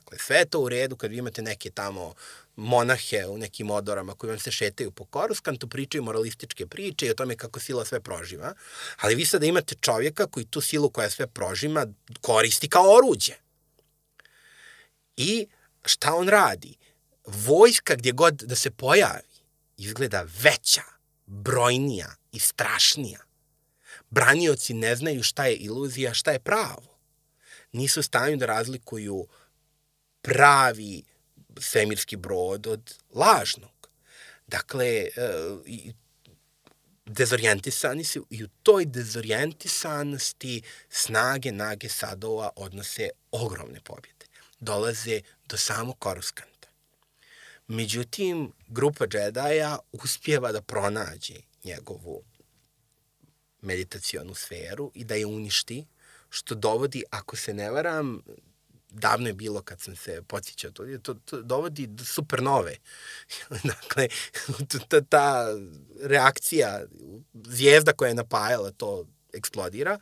Dakle, sve to u redu kad vi imate neke tamo monahe u nekim odorama koji vam se šetaju po Koruskantu, pričaju moralističke priče i o tome kako sila sve proživa, ali vi sada imate čovjeka koji tu silu koja sve prožima koristi kao oruđe. I šta on radi? Vojska gdje god da se pojavi izgleda veća, brojnija i strašnija. Branioci ne znaju šta je iluzija, šta je pravo. Nisu stanju da razlikuju pravi svemirski brod od lažnog. Dakle, uh, dezorijentisani su i u toj dezorijentisanosti snage Nage Sadova odnose ogromne pobjede. Dolaze do samog Koruskanta. Međutim, grupa džedaja uspjeva da pronađe njegovu meditacionu sferu i da je uništi, što dovodi, ako se ne varam, davno je bilo kad sam se podsjećao, to, to, to dovodi do supernove. dakle, ta, ta reakcija, zvijezda koja je napajala to eksplodira,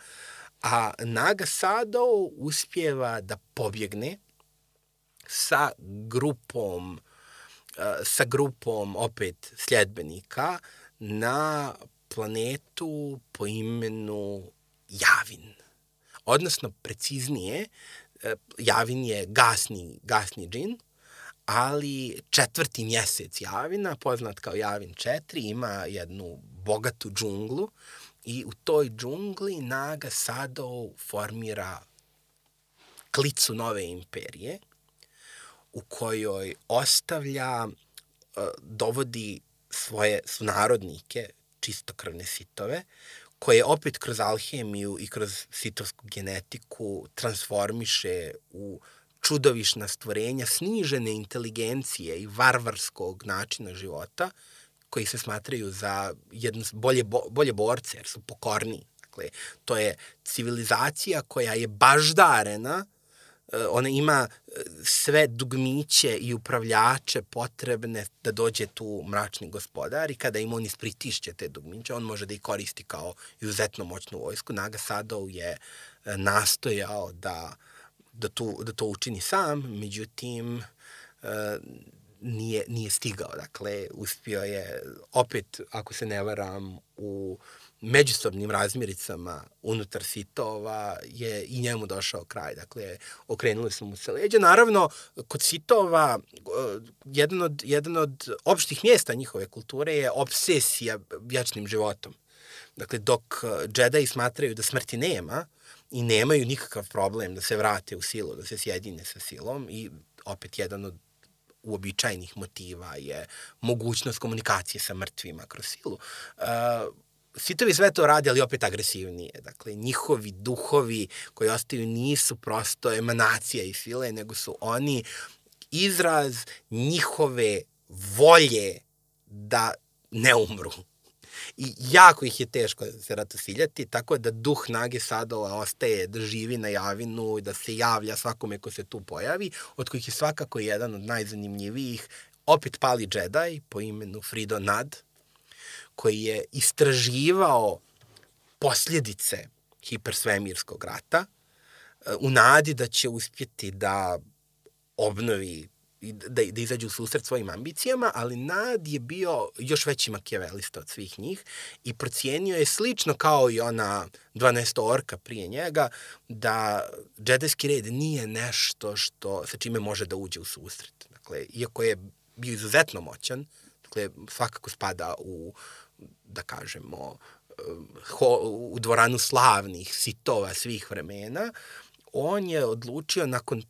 a Naga Sado uspjeva da pobjegne sa grupom sa grupom opet sljedbenika na planetu po imenu Javin. Odnosno, preciznije, Javin je gasni, gasni džin, ali četvrti mjesec Javina, poznat kao Javin 4, ima jednu bogatu džunglu i u toj džungli Naga Sado formira klicu nove imperije u kojoj ostavlja, e, dovodi svoje sunarodnike, čistokrvne sitove, koje opet kroz alhemiju i kroz sitovsku genetiku transformiše u čudovišna stvorenja snižene inteligencije i varvarskog načina života, koji se smatraju za jedno bolje, bo, bolje borce, jer su pokorni. Dakle, to je civilizacija koja je baždarena ona ima eh, sve dugmiće i upravljače potrebne da dođe tu mračni gospodar i kada im on ispritišće te dugmiće, on može da ih koristi kao izuzetno moćnu vojsku. Naga Sadov je eh, nastojao da, da, tu, da to učini sam, međutim nije, nije stigao. Dakle, uspio je opet, ako se ne varam, u međusobnim razmiricama unutar sitova je i njemu došao kraj. Dakle, okrenuli su mu se leđa. Naravno, kod sitova jedan od, jedan od opštih mjesta njihove kulture je obsesija vječnim životom. Dakle, dok džedaji smatraju da smrti nema i nemaju nikakav problem da se vrate u silu, da se sjedine sa silom i opet jedan od uobičajenih motiva je mogućnost komunikacije sa mrtvima kroz silu. Uh, Sitovi sve to radi, ali opet agresivnije. Dakle, njihovi duhovi koji ostaju nisu prosto emanacija i sile, nego su oni izraz njihove volje da ne umru. I jako ih je teško se ratosiljati, tako da duh Nage Sadova ostaje da živi na javinu, da se javlja svakome ko se tu pojavi, od kojih je svakako jedan od najzanimljivijih opet pali džedaj po imenu Frido Nad, koji je istraživao posljedice hipersvemirskog rata u nadi da će uspjeti da obnovi da, da izađu u susret svojim ambicijama, ali Nad je bio još veći makijavelista od svih njih i procijenio je slično kao i ona 12 orka prije njega, da džedajski red nije nešto što, sa čime može da uđe u susret. Dakle, iako je bio izuzetno moćan, dakle, svakako spada u da kažemo, ho, u dvoranu slavnih sitova svih vremena, on je odlučio nakon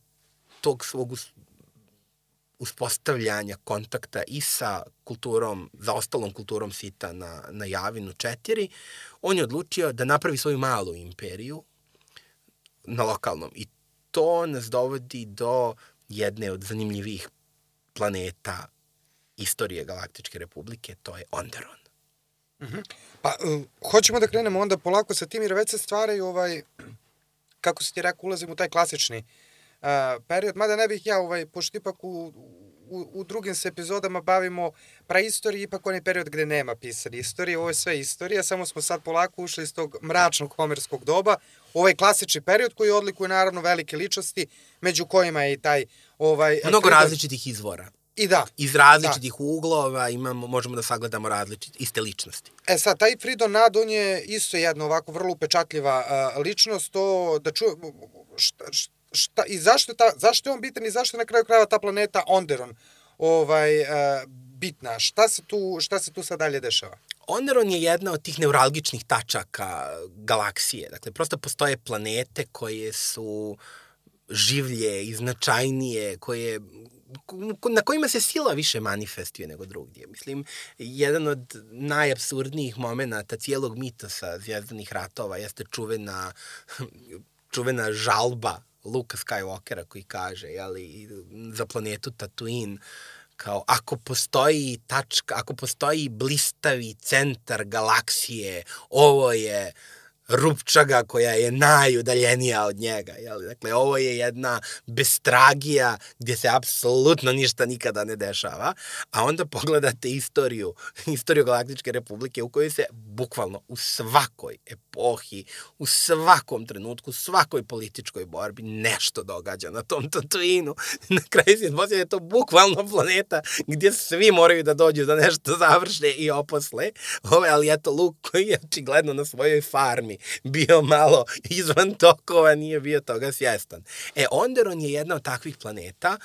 tog svog uspostavljanja kontakta i sa kulturom, zaostalom kulturom sita na, na Javinu 4, on je odlučio da napravi svoju malu imperiju na lokalnom. I to nas dovodi do jedne od zanimljivih planeta istorije Galaktičke republike, to je Onderon. -hmm. Pa, uh, hoćemo da krenemo onda polako sa tim, jer već se stvaraju, ovaj, kako si ti rekao, ulazim u taj klasični uh, period, mada ne bih ja, ovaj, pošto ipak u, u, u drugim se epizodama bavimo praistoriji, ipak onaj period gde nema pisane istorije, ovo je sve istorija, samo smo sad polako ušli iz tog mračnog homerskog doba, ovaj klasični period koji odlikuje naravno velike ličnosti, među kojima je i taj ovaj Mnogo različitih izvora. I da. Iz različitih uglova imamo, možemo da sagledamo različite, iste ličnosti. E sad, taj Fridon Nad, on je isto jedna ovako vrlo upečatljiva a, ličnost, to da čuje, šta, šta, i zašto je, ta, zašto je on bitan i zašto je na kraju krajeva ta planeta Onderon ovaj, a, bitna? Šta se, tu, šta se tu sad dalje dešava? Onderon je jedna od tih neuralgičnih tačaka galaksije. Dakle, prosto postoje planete koje su življe i značajnije, koje na kojima se sila više manifestuje nego drugdje. Mislim, jedan od najabsurdnijih momenta cijelog mitosa zvijezdanih ratova jeste čuvena, čuvena žalba Luka Skywalkera koji kaže, jeli, za planetu Tatooine, kao ako postoji tačka, ako postoji blistavi centar galaksije, ovo je rupčaga koja je najudaljenija od njega. Jel? Dakle, ovo je jedna bestragija gdje se apsolutno ništa nikada ne dešava, a onda pogledate istoriju, istoriju Galaktičke republike u kojoj se bukvalno u svakoj epohi, u svakom trenutku, u svakoj političkoj borbi nešto događa na tom Tatooinu. Na kraju se poslije je to bukvalno planeta gdje svi moraju da dođu da nešto završe i oposle. Ove, ali eto Luke koji je očigledno na svojoj farmi bio malo izvan tokova, nije bio toga svjestan. E, Onderon je jedna od takvih planeta,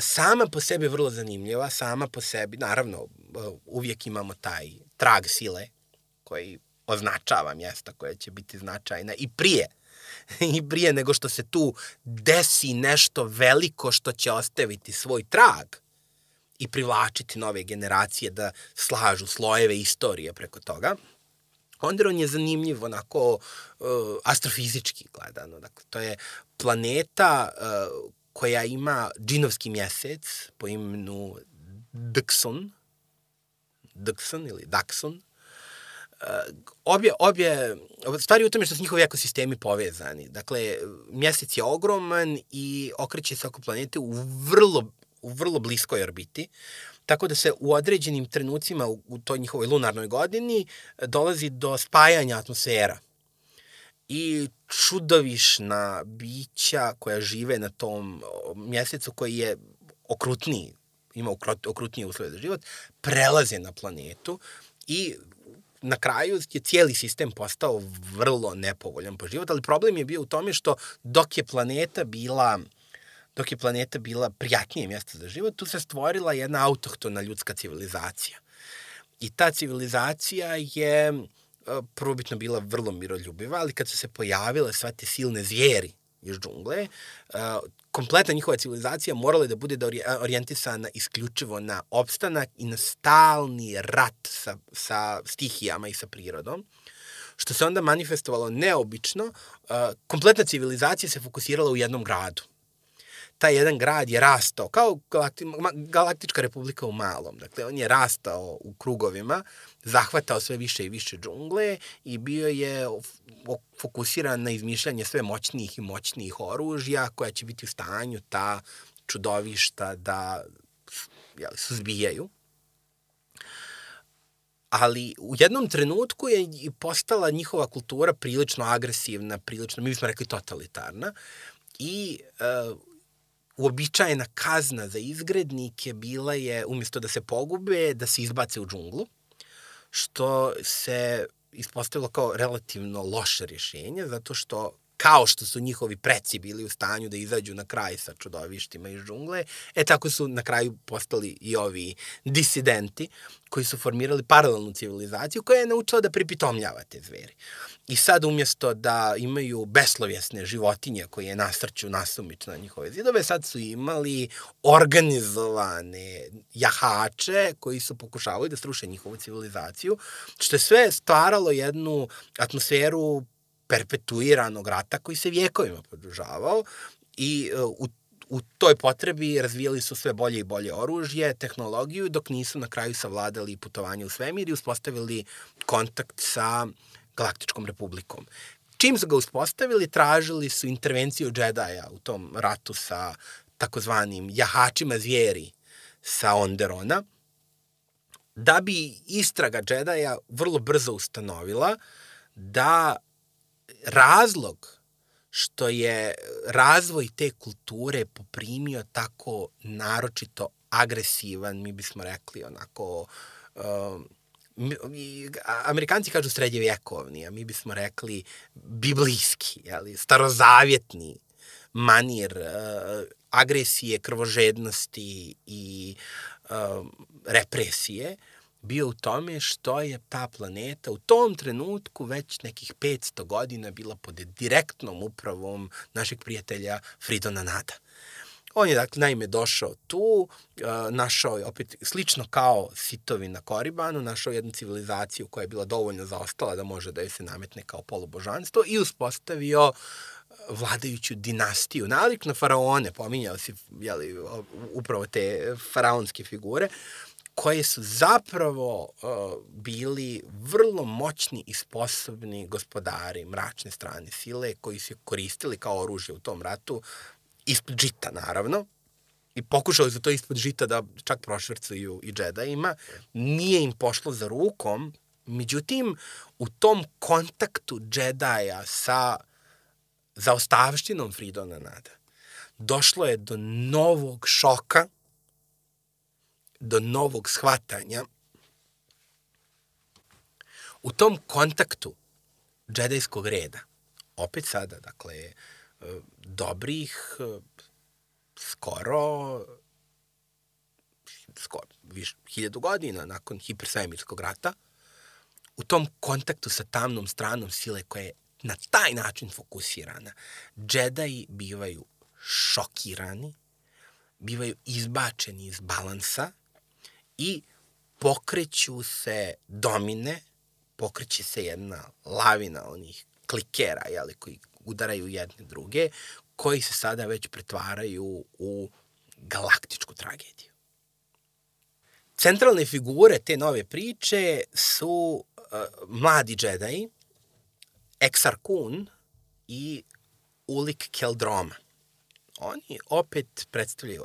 sama po sebi vrlo zanimljiva, sama po sebi, naravno, uvijek imamo taj trag sile koji označava mjesta koja će biti značajna i prije i prije nego što se tu desi nešto veliko što će ostaviti svoj trag i privlačiti nove generacije da slažu slojeve istorije preko toga. Onderon je zanimljiv onako uh, astrofizički gledano. Dakle, to je planeta uh, koja ima džinovski mjesec po imenu Dxon, Dxon ili Daxon. Uh, obje, obje, stvari u tome što su njihovi ekosistemi povezani. Dakle, mjesec je ogroman i okreće se oko planete u vrlo, u vrlo bliskoj orbiti. Tako da se u određenim trenucima u, u toj njihovoj lunarnoj godini dolazi do spajanja atmosfera. I čudovišna bića koja žive na tom mjesecu koji je okrutniji, ima okrutnije uslove za život, prelaze na planetu i na kraju je cijeli sistem postao vrlo nepovoljan po život, ali problem je bio u tome što dok je planeta bila dok je planeta bila prijatnije mjesto za život, tu se stvorila jedna autohtona ljudska civilizacija. I ta civilizacija je prvobitno bila vrlo miroljubiva, ali kad su se pojavile sva te silne zvijeri iz džungle, kompletna njihova civilizacija morala da bude da orijentisana isključivo na opstanak i na stalni rat sa, sa stihijama i sa prirodom što se onda manifestovalo neobično, kompletna civilizacija se fokusirala u jednom gradu taj jedan grad je rastao, kao galakti, galaktička republika u malom. Dakle, on je rastao u krugovima, zahvatao sve više i više džungle i bio je fokusiran na izmišljanje sve moćnijih i moćnijih oružja koja će biti u stanju ta čudovišta da jeli, suzbijaju. Ali u jednom trenutku je postala njihova kultura prilično agresivna, prilično, mi bismo rekli totalitarna, i uh, uobičajena kazna za izgrednike bila je, umjesto da se pogube, da se izbace u džunglu, što se ispostavilo kao relativno loše rješenje, zato što kao što su njihovi preci bili u stanju da izađu na kraj sa čudovištima iz džungle, e tako su na kraju postali i ovi disidenti koji su formirali paralelnu civilizaciju koja je naučila da pripitomljava te zveri. I sad umjesto da imaju beslovjesne životinje koje nasrću nasumično na njihove zidove, sad su imali organizovane jahače koji su pokušavali da sruše njihovu civilizaciju, što je sve stvaralo jednu atmosferu perpetuiranog rata koji se vjekovima podržavao i u u toj potrebi razvijali su sve bolje i bolje oružje, tehnologiju, dok nisu na kraju savladali putovanje u svemir i uspostavili kontakt sa Galaktičkom republikom. Čim su ga uspostavili, tražili su intervenciju džedaja u tom ratu sa takozvanim jahačima zvijeri sa Onderona, da bi istraga džedaja vrlo brzo ustanovila da razlog što je razvoj te kulture poprimio tako naročito agresivan, mi bismo rekli onako, um, Amerikanci kažu srednjevjekovni, a mi bismo rekli biblijski, jeli, starozavjetni manir uh, agresije, krvožednosti i uh, represije bio u tome što je ta planeta u tom trenutku već nekih 500 godina bila pod direktnom upravom našeg prijatelja Fridona Nada. On je, dakle, naime došao tu, našao je opet slično kao sitovi na Koribanu, našao jednu civilizaciju koja je bila dovoljno zaostala da može da je se nametne kao polubožanstvo i uspostavio vladajuću dinastiju, nalik na faraone, pominjao si jeli, upravo te faraonske figure, koje su zapravo uh, bili vrlo moćni i sposobni gospodari mračne strane sile koji su koristili kao oružje u tom ratu ispod žita, naravno, i pokušali su to ispod žita da čak prošvrcuju i džedajima. Nije im pošlo za rukom, međutim, u tom kontaktu džedaja sa zaostavštinom Fridona Nada došlo je do novog šoka, do novog shvatanja. U tom kontaktu džedajskog reda, opet sada, dakle, dobrih skoro skoro viš, hiljadu godina nakon hipersvemirskog rata, u tom kontaktu sa tamnom stranom sile koja je na taj način fokusirana, džedaji bivaju šokirani, bivaju izbačeni iz balansa i pokreću se domine, pokreće se jedna lavina onih klikera, jeli, koji udaraju jedne druge, koji se sada već pretvaraju u galaktičku tragediju. Centralne figure te nove priče su uh, mladi džedaji, Exar Kun i Ulik Keldroma. Oni opet predstavljaju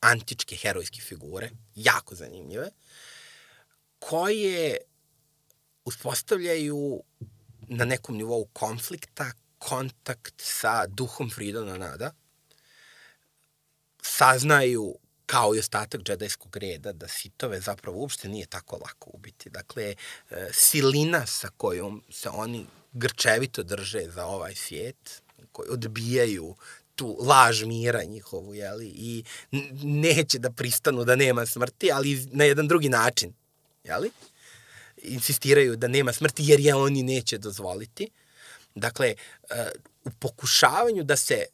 antičke herojske figure, jako zanimljive, koje uspostavljaju na nekom nivou konflikta kontakt sa duhom Fridona Nada, saznaju kao i ostatak džedajskog reda, da sitove zapravo uopšte nije tako lako ubiti. Dakle, e, silina sa kojom se oni grčevito drže za ovaj svijet, koji odbijaju tu laž mira njihovu, jeli, i neće da pristanu da nema smrti, ali na jedan drugi način, jeli? Insistiraju da nema smrti jer je oni neće dozvoliti. Dakle, e, u pokušavanju da se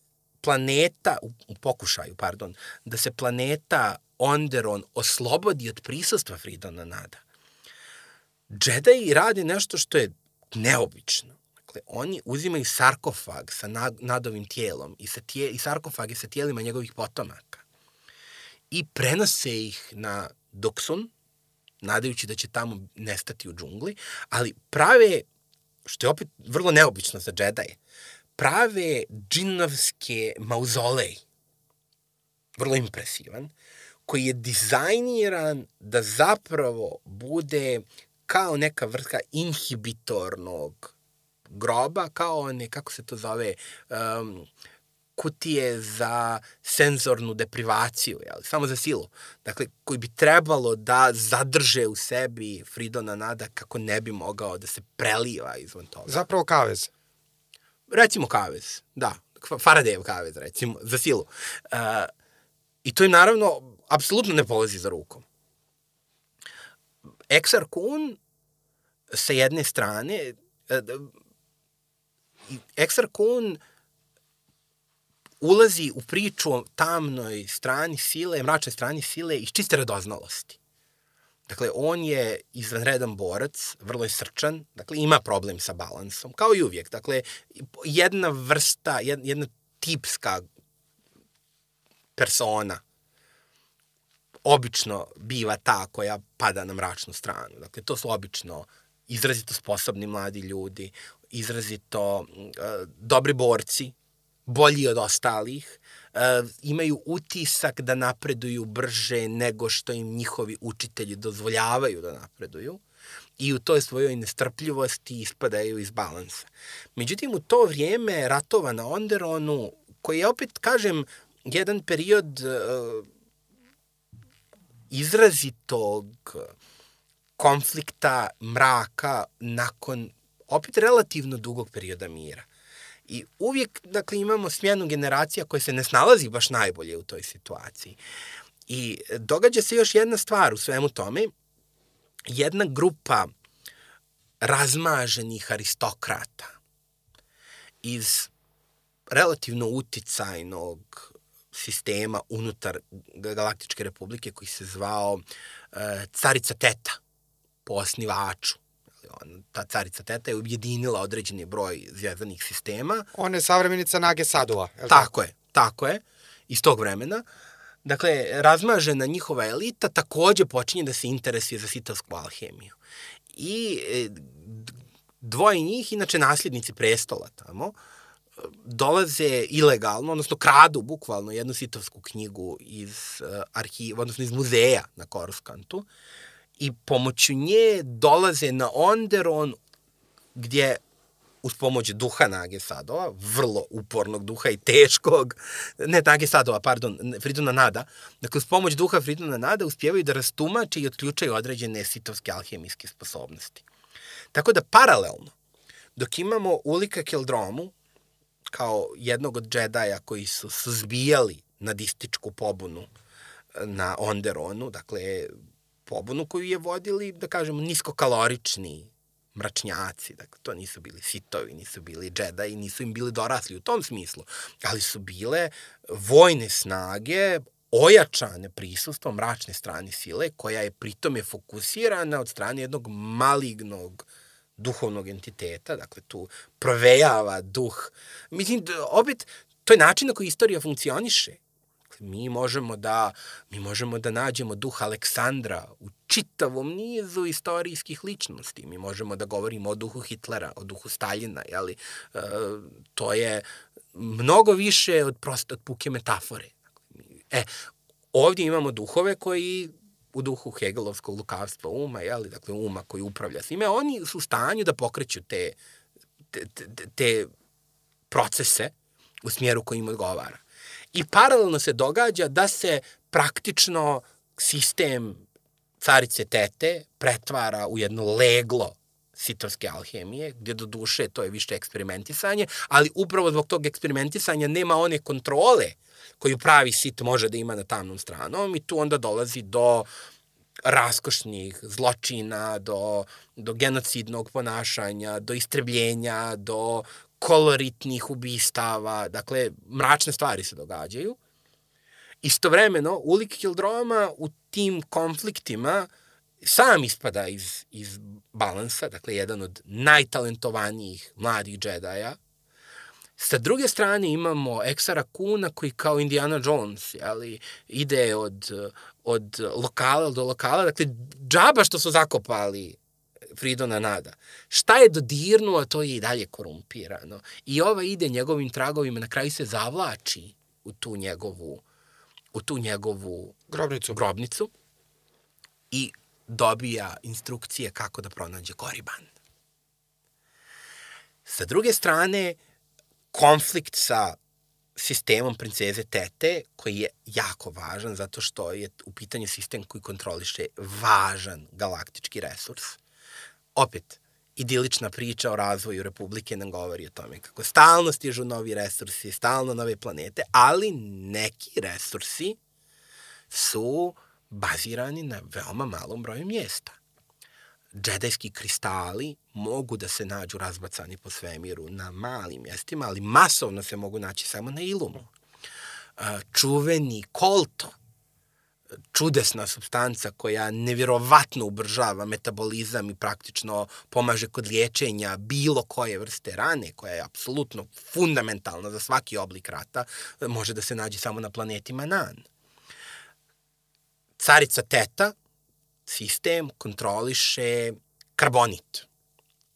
planeta, u pokušaju, pardon, da se planeta Onderon oslobodi od prisustva Fridona Nada. Jedi radi nešto što je neobično. Dakle, oni uzimaju sarkofag sa nadovim tijelom i, sa tije, i sarkofage sa tijelima njegovih potomaka i prenose ih na Doksun, nadajući da će tamo nestati u džungli, ali prave, što je opet vrlo neobično za džedaje, prave džinovske mauzolej, vrlo impresivan, koji je dizajniran da zapravo bude kao neka vrsta inhibitornog groba, kao one, kako se to zove, um, kutije za senzornu deprivaciju, jel? samo za silu. Dakle, koji bi trebalo da zadrže u sebi Fridona Nada kako ne bi mogao da se preliva izvan toga. Zapravo kavez. Recimo kavez, da. Faradayev kavez, recimo, za silu. Uh, I to je naravno apsolutno ne polazi za rukom. Exar Kun sa jedne strane, Exar Kun ulazi u priču o tamnoj strani sile, mračnoj strani sile iz čiste radoznalosti. Dakle, on je izvanredan borac, vrlo je srčan, dakle, ima problem sa balansom, kao i uvijek. Dakle, jedna vrsta, jedna tipska persona obično biva ta koja pada na mračnu stranu. Dakle, to su obično izrazito sposobni mladi ljudi, izrazito dobri borci, bolji od ostalih, imaju utisak da napreduju brže nego što im njihovi učitelji dozvoljavaju da napreduju i u toj svojoj nestrpljivosti ispadaju iz balansa. Međutim, u to vrijeme ratova na Onderonu, koji je opet, kažem, jedan period uh, izrazitog konflikta, mraka, nakon opet relativno dugog perioda mira. I uvijek, dakle, imamo smjenu generacija koja se ne snalazi baš najbolje u toj situaciji. I događa se još jedna stvar u svemu tome. Jedna grupa razmaženih aristokrata iz relativno uticajnog sistema unutar Galaktičke republike koji se zvao e, Carica Teta po osnivaču. Ta carica Teta je objedinila određeni broj zvijezdanih sistema. Ona je savremenica Nage Sadova. Je tako, je, tako je, iz tog vremena. Dakle, razmažena njihova elita takođe počinje da se interesuje za sitalsku alhemiju. I e, dvoje njih, inače nasljednici prestola tamo, dolaze ilegalno, odnosno kradu bukvalno jednu sitovsku knjigu iz uh, arhiva, odnosno iz muzeja na Koruskantu i pomoću nje dolaze na Onderon gdje uz pomoć duha Nage Sadova, vrlo upornog duha i teškog, ne Nage Sadova, pardon, Friduna Nada, dakle uz pomoć duha Friduna Nada uspjevaju da rastumače i otključaju određene sitovske alhemijske sposobnosti. Tako da paralelno, dok imamo Ulika Keldromu, kao jednog od džedaja koji su suzbijali nadističku pobunu e, na Onderonu, dakle, pobunu koju je vodili, da kažemo, niskokalorični mračnjaci, dakle, to nisu bili sitovi, nisu bili džedaji, nisu im bili dorasli u tom smislu, ali su bile vojne snage, ojačane prisustvom mračne strane sile, koja je pritome fokusirana od strane jednog malignog duhovnog entiteta, dakle tu provejava duh. Mislim, opet, to je način na koji istorija funkcioniše. Dakle, mi možemo da, mi možemo da nađemo duh Aleksandra u čitavom nizu istorijskih ličnosti. Mi možemo da govorimo o duhu Hitlera, o duhu Staljina, jeli? E, to je mnogo više od prosto od puke metafore. E, ovdje imamo duhove koji u duhu Hegelovskog lukavstva uma, jeli, dakle uma koji upravlja svime, oni su u stanju da pokreću te, te, te, te procese u smjeru koji im odgovara. I paralelno se događa da se praktično sistem carice tete pretvara u jedno leglo sitovske alhemije, gdje do duše to je više eksperimentisanje, ali upravo zbog tog eksperimentisanja nema one kontrole koju pravi sit može da ima na tamnom stranom i tu onda dolazi do raskošnih zločina, do, do genocidnog ponašanja, do istrebljenja, do koloritnih ubistava, dakle, mračne stvari se događaju. Istovremeno, Ulik Kildroma u tim konfliktima sam ispada iz, iz balansa, dakle, jedan od najtalentovanijih mladih džedaja, Sa druge strane imamo Eksara Kuna koji kao Indiana Jones jeli, ide od, od lokala do lokala. Dakle, džaba što su zakopali Fridona Nada. Šta je dodirnuo, to je i dalje korumpirano. I ova ide njegovim tragovima, na kraju se zavlači u tu njegovu, u tu njegovu grobnicu. grobnicu i dobija instrukcije kako da pronađe Koriban. Sa druge strane, konflikt sa sistemom princeze Tete, koji je jako važan zato što je u pitanju sistem koji kontroliše važan galaktički resurs. Opet, idilična priča o razvoju Republike nam govori o tome kako stalno stižu novi resursi, stalno nove planete, ali neki resursi su bazirani na veoma malom broju mjesta džedajski kristali mogu da se nađu razbacani po svemiru na malim mjestima, ali masovno se mogu naći samo na ilumu. Čuveni kolto, čudesna substanca koja nevjerovatno ubržava metabolizam i praktično pomaže kod liječenja bilo koje vrste rane, koja je apsolutno fundamentalna za svaki oblik rata, može da se nađe samo na planeti Manan. Carica Teta, sistem kontroliše karbonit,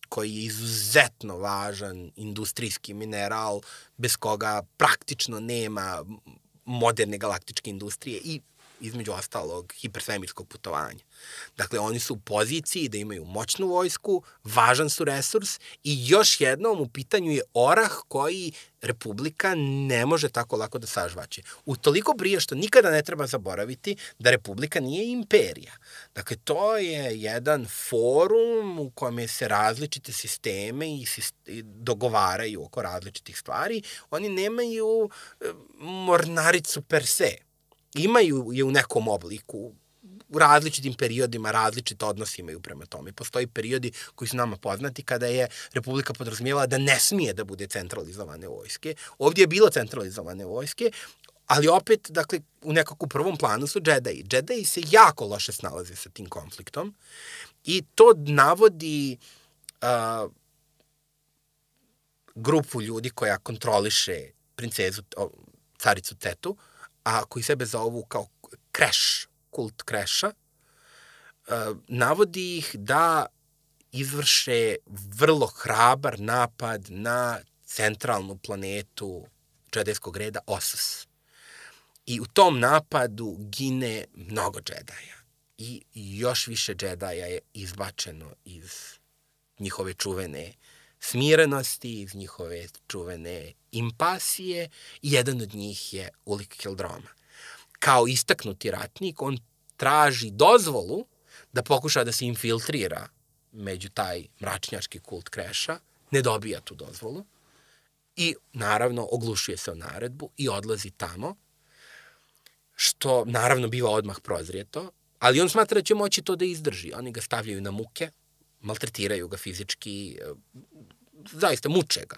koji je izuzetno važan industrijski mineral, bez koga praktično nema moderne galaktičke industrije i između ostalog hipersvemirskog putovanja. Dakle, oni su u poziciji da imaju moćnu vojsku, važan su resurs i još jednom u pitanju je orah koji Republika ne može tako lako da sažvaće. U toliko brije što nikada ne treba zaboraviti da Republika nije imperija. Dakle, to je jedan forum u kome se različite sisteme i, dogovaraju oko različitih stvari. Oni nemaju e, mornaricu per se imaju je u nekom obliku, u različitim periodima različite odnose imaju prema tome. Postoji periodi koji su nama poznati kada je Republika podrazumijela da ne smije da bude centralizovane vojske. Ovdje je bilo centralizovane vojske, ali opet, dakle, u nekako prvom planu su džedaji. Džedaji se jako loše snalaze sa tim konfliktom i to navodi uh, grupu ljudi koja kontroliše princezu, caricu Tetu, uh, a koji sebe zovu kao kreš, kult kreša, e, navodi ih da izvrše vrlo hrabar napad na centralnu planetu džedajskog reda Osus. I u tom napadu gine mnogo džedaja. I još više džedaja je izbačeno iz njihove čuvene smirenosti, iz njihove čuvene impasije i jedan od njih je Ulik Kildroma. Kao istaknuti ratnik, on traži dozvolu da pokuša da se infiltrira među taj mračnjački kult kreša, ne dobija tu dozvolu i naravno oglušuje se o naredbu i odlazi tamo, što naravno biva odmah prozrijeto, ali on smatra da će moći to da izdrži. Oni ga stavljaju na muke, maltretiraju ga fizički, zaista muče ga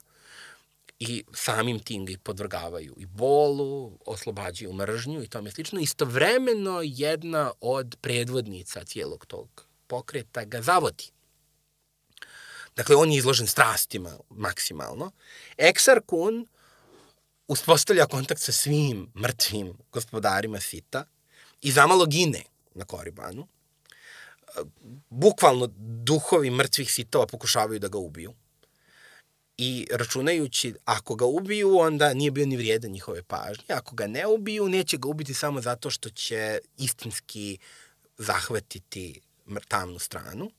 i samim tim ga i podvrgavaju i bolu, oslobađaju mržnju i tome slično. Istovremeno jedna od predvodnica cijelog tog pokreta ga zavodi. Dakle, on je izložen strastima maksimalno. Eksar Kun uspostavlja kontakt sa svim mrtvim gospodarima Sita i zamalo gine na Koribanu. Bukvalno duhovi mrtvih Sitova pokušavaju da ga ubiju i računajući ako ga ubiju, onda nije bio ni vrijedan njihove pažnje. Ako ga ne ubiju, neće ga ubiti samo zato što će istinski zahvatiti tamnu stranu.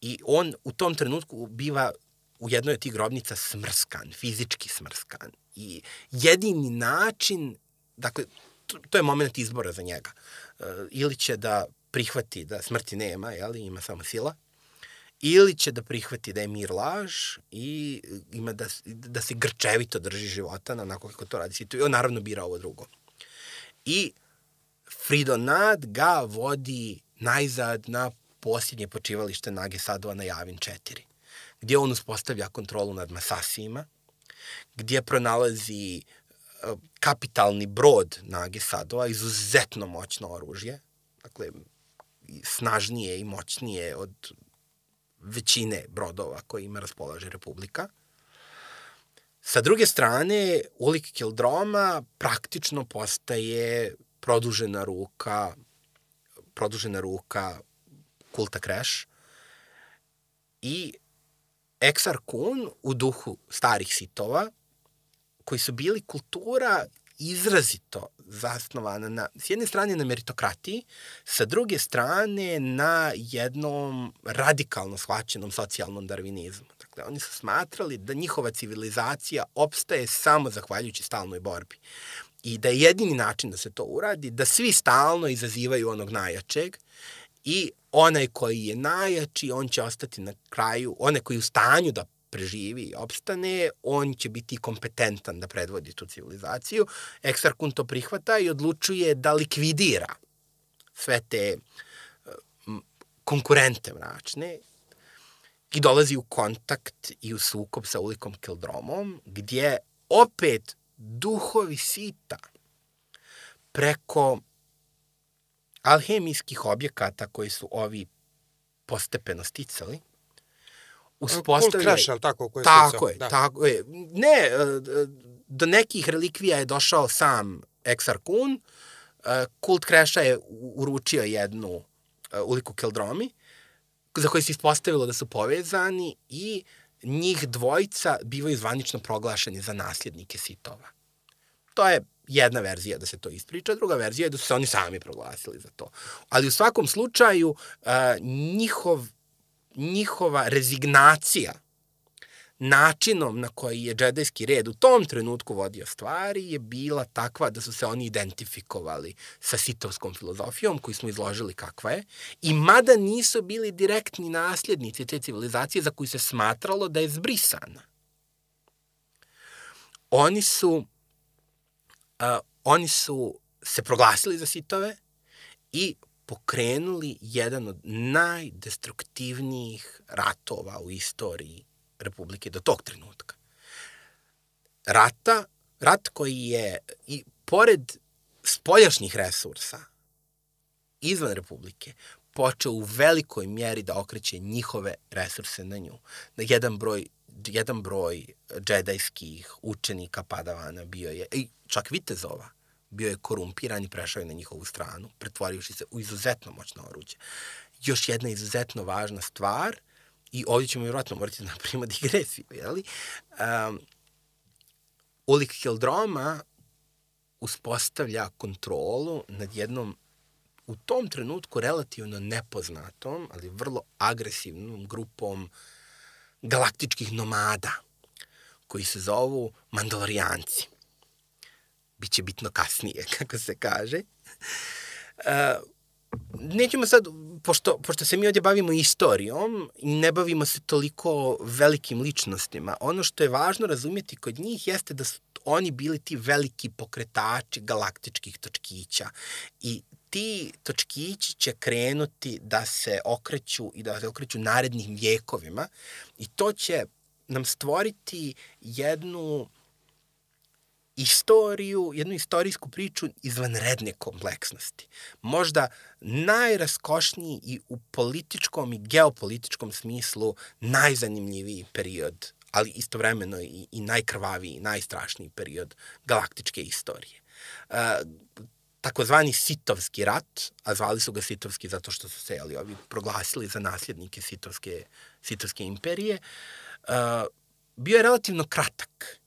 I on u tom trenutku biva u jednoj od tih grobnica smrskan, fizički smrskan. I jedini način, dakle, to, to je moment izbora za njega. Uh, ili će da prihvati da smrti nema, jeli, ima samo sila, ili će da prihvati da je mir laž i ima da, da se grčevito drži života na onako kako to radi. I on naravno bira ovo drugo. I Fridonad ga vodi najzad na posljednje počivalište Nage Sadova na Javin 4, gdje on uspostavlja kontrolu nad Masasijima, gdje pronalazi e, kapitalni brod Nage Sadova, izuzetno moćno oružje, dakle, snažnije i moćnije od većine brodova kojima raspolaže Republika. Sa druge strane, Ulik Kildroma praktično postaje produžena ruka produžena ruka kulta Crash i Exar Kun u duhu starih sitova koji su bili kultura izrazito zasnovana na, s jedne strane na meritokratiji, sa druge strane na jednom radikalno shvaćenom socijalnom darvinizmu. Dakle, oni su smatrali da njihova civilizacija opstaje samo zahvaljujući stalnoj borbi. I da je jedini način da se to uradi, da svi stalno izazivaju onog najjačeg i onaj koji je najjači, on će ostati na kraju, onaj koji je u stanju da preživi i opstane, on će biti kompetentan da predvodi tu civilizaciju. Kun to prihvata i odlučuje da likvidira sve te konkurente mračne i dolazi u kontakt i u sukob sa ulikom Keldromom, gdje opet duhovi sita preko alhemijskih objekata koji su ovi postepeno sticali, uspostavlja... Kult Crash, ali tako? Koje tako je, da. tako je. Ne, e, do nekih relikvija je došao sam Exar Kun, e, Kult Crasha je uručio jednu e, uliku Keldromi, za koje se ispostavilo da su povezani i njih dvojica bivaju zvanično proglašeni za nasljednike sitova. To je jedna verzija da se to ispriča, druga verzija je da su se oni sami proglasili za to. Ali u svakom slučaju njihov, njihova rezignacija načinom na koji je džedajski red u tom trenutku vodio stvari je bila takva da su se oni identifikovali sa sitovskom filozofijom koju smo izložili kakva je i mada nisu bili direktni nasljednici te civilizacije za koju se smatralo da je zbrisana. Oni su uh, oni su se proglasili za sitove i pokrenuli jedan od najdestruktivnijih ratova u istoriji Republike do tog trenutka. Rata, rat koji je i pored spoljašnjih resursa izvan Republike počeo u velikoj mjeri da okreće njihove resurse na nju. Da jedan broj jedan broj džedajskih učenika padavana bio je, i čak vitezova, bio je korumpiran i prešao je na njihovu stranu, pretvorivši se u izuzetno moćno oruđe. Još jedna izuzetno važna stvar i ovdje ćemo vjerojatno morati da napravimo digresiju, jeli? Um, Ulik Hildroma uspostavlja kontrolu nad jednom u tom trenutku relativno nepoznatom, ali vrlo agresivnom grupom galaktičkih nomada, koji se zovu Mandalorijanci. Biće bitno kasnije, kako se kaže. Uh, nećemo sad, pošto, pošto se mi ovdje bavimo istorijom i ne bavimo se toliko velikim ličnostima, ono što je važno razumjeti kod njih jeste da su oni bili ti veliki pokretači galaktičkih točkića i ti točkići će krenuti da se okreću i da se okreću narednim vjekovima i to će nam stvoriti jednu istoriju, jednu istorijsku priču izvanredne kompleksnosti. Možda najraskošniji i u političkom i geopolitičkom smislu najzanimljiviji period, ali istovremeno i, i najkrvaviji, najstrašniji period galaktičke istorije. Uh, takozvani Sitovski rat, a zvali su ga Sitovski zato što su se jeli, ovi proglasili za nasljednike Sitovske, Sitovske imperije, uh, bio je relativno kratak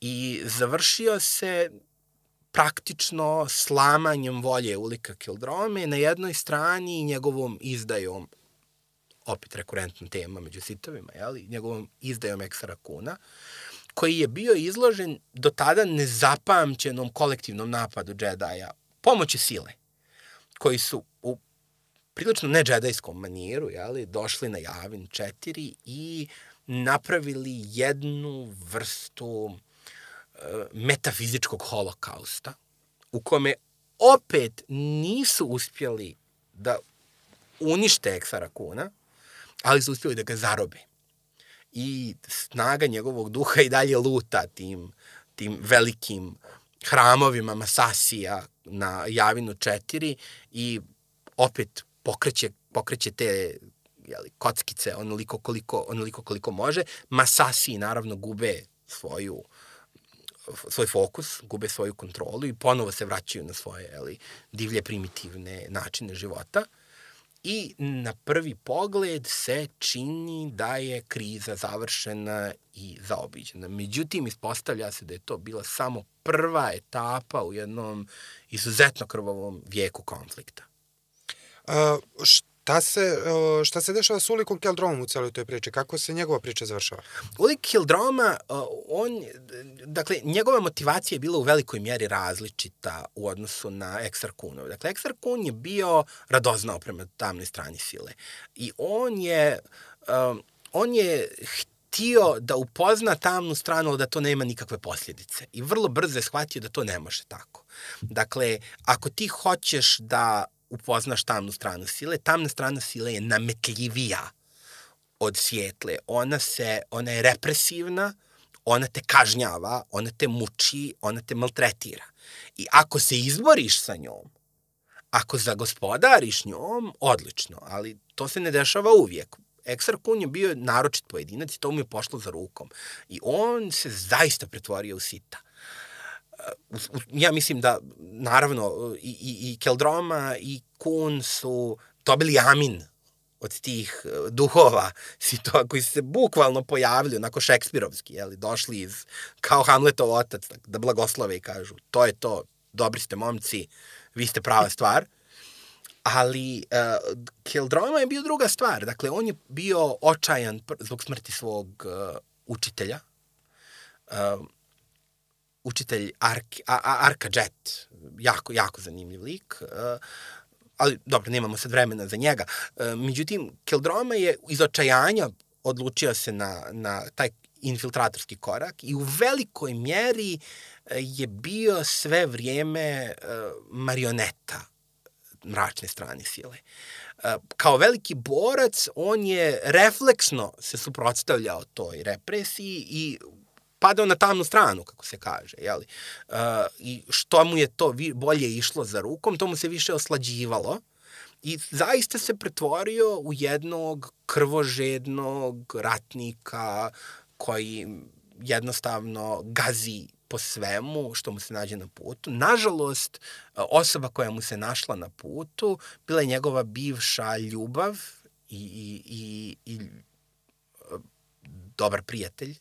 i završio se praktično slamanjem volje Ulika Kildrome na jednoj strani i njegovom izdajom, opet rekurentna tema među sitovima, jeli, njegovom izdajom Eksara Kuna, koji je bio izložen do tada nezapamćenom kolektivnom napadu džedaja pomoći sile, koji su u prilično ne džedajskom maniru jeli, došli na Javin 4 i napravili jednu vrstu metafizičkog holokausta, u kome opet nisu uspjeli da unište Eksara Kuna, ali su uspjeli da ga zarobe. I snaga njegovog duha i dalje luta tim, tim velikim hramovima Masasija na Javinu 4 i opet pokreće, pokreće te jeli, kockice onoliko koliko, onoliko koliko može. Masasi naravno gube svoju svoj fokus, gube svoju kontrolu i ponovo se vraćaju na svoje ali, divlje primitivne načine života. I na prvi pogled se čini da je kriza završena i zaobiđena. Međutim, ispostavlja se da je to bila samo prva etapa u jednom izuzetno krvavom vijeku konflikta. Uh, Šta se, šta se dešava s Ulikom Keldromom u celoj toj priči? Kako se njegova priča završava? Ulik Keldroma, on, dakle, njegova motivacija je bila u velikoj mjeri različita u odnosu na Eksar Kunov. Dakle, Eksar Kun je bio radoznao prema tamnoj strani sile. I on je, on je htio da upozna tamnu stranu, da to nema nikakve posljedice. I vrlo brzo je shvatio da to ne može tako. Dakle, ako ti hoćeš da upoznaš tamnu stranu sile. Tamna strana sile je nametljivija od svijetle. Ona se, ona je represivna, ona te kažnjava, ona te muči, ona te maltretira. I ako se izboriš sa njom, ako zagospodariš njom, odlično, ali to se ne dešava uvijek. Eksar Kun je bio naročit pojedinac i to mu je pošlo za rukom. I on se zaista pretvorio u sita ja mislim da, naravno, i, i, i Keldroma i Kun su dobili amin od tih uh, duhova si to, koji se bukvalno pojavili, onako šekspirovski, jeli, došli iz, kao Hamletov otac, da blagoslove i kažu, to je to, dobri ste momci, vi ste prava stvar. Ali uh, Keldroma je bio druga stvar. Dakle, on je bio očajan zbog smrti svog uh, učitelja. Uh, učitelj Ark, a, a, Arka Jet, jako, jako zanimljiv lik. Uh, ali dobro, nemamo sad vremena za njega. Uh, međutim, Keldroma je iz očajanja odlučio se na, na taj infiltratorski korak i u velikoj mjeri je bio sve vrijeme marioneta mračne strane sile. Kao veliki borac, on je refleksno se suprotstavljao toj represiji i padao na tamnu stranu, kako se kaže. Jeli? Uh, I što mu je to bolje išlo za rukom, to mu se više oslađivalo. I zaista se pretvorio u jednog krvožednog ratnika koji jednostavno gazi po svemu što mu se nađe na putu. Nažalost, osoba koja mu se našla na putu bila je njegova bivša ljubav i, i, i, i dobar prijatelj,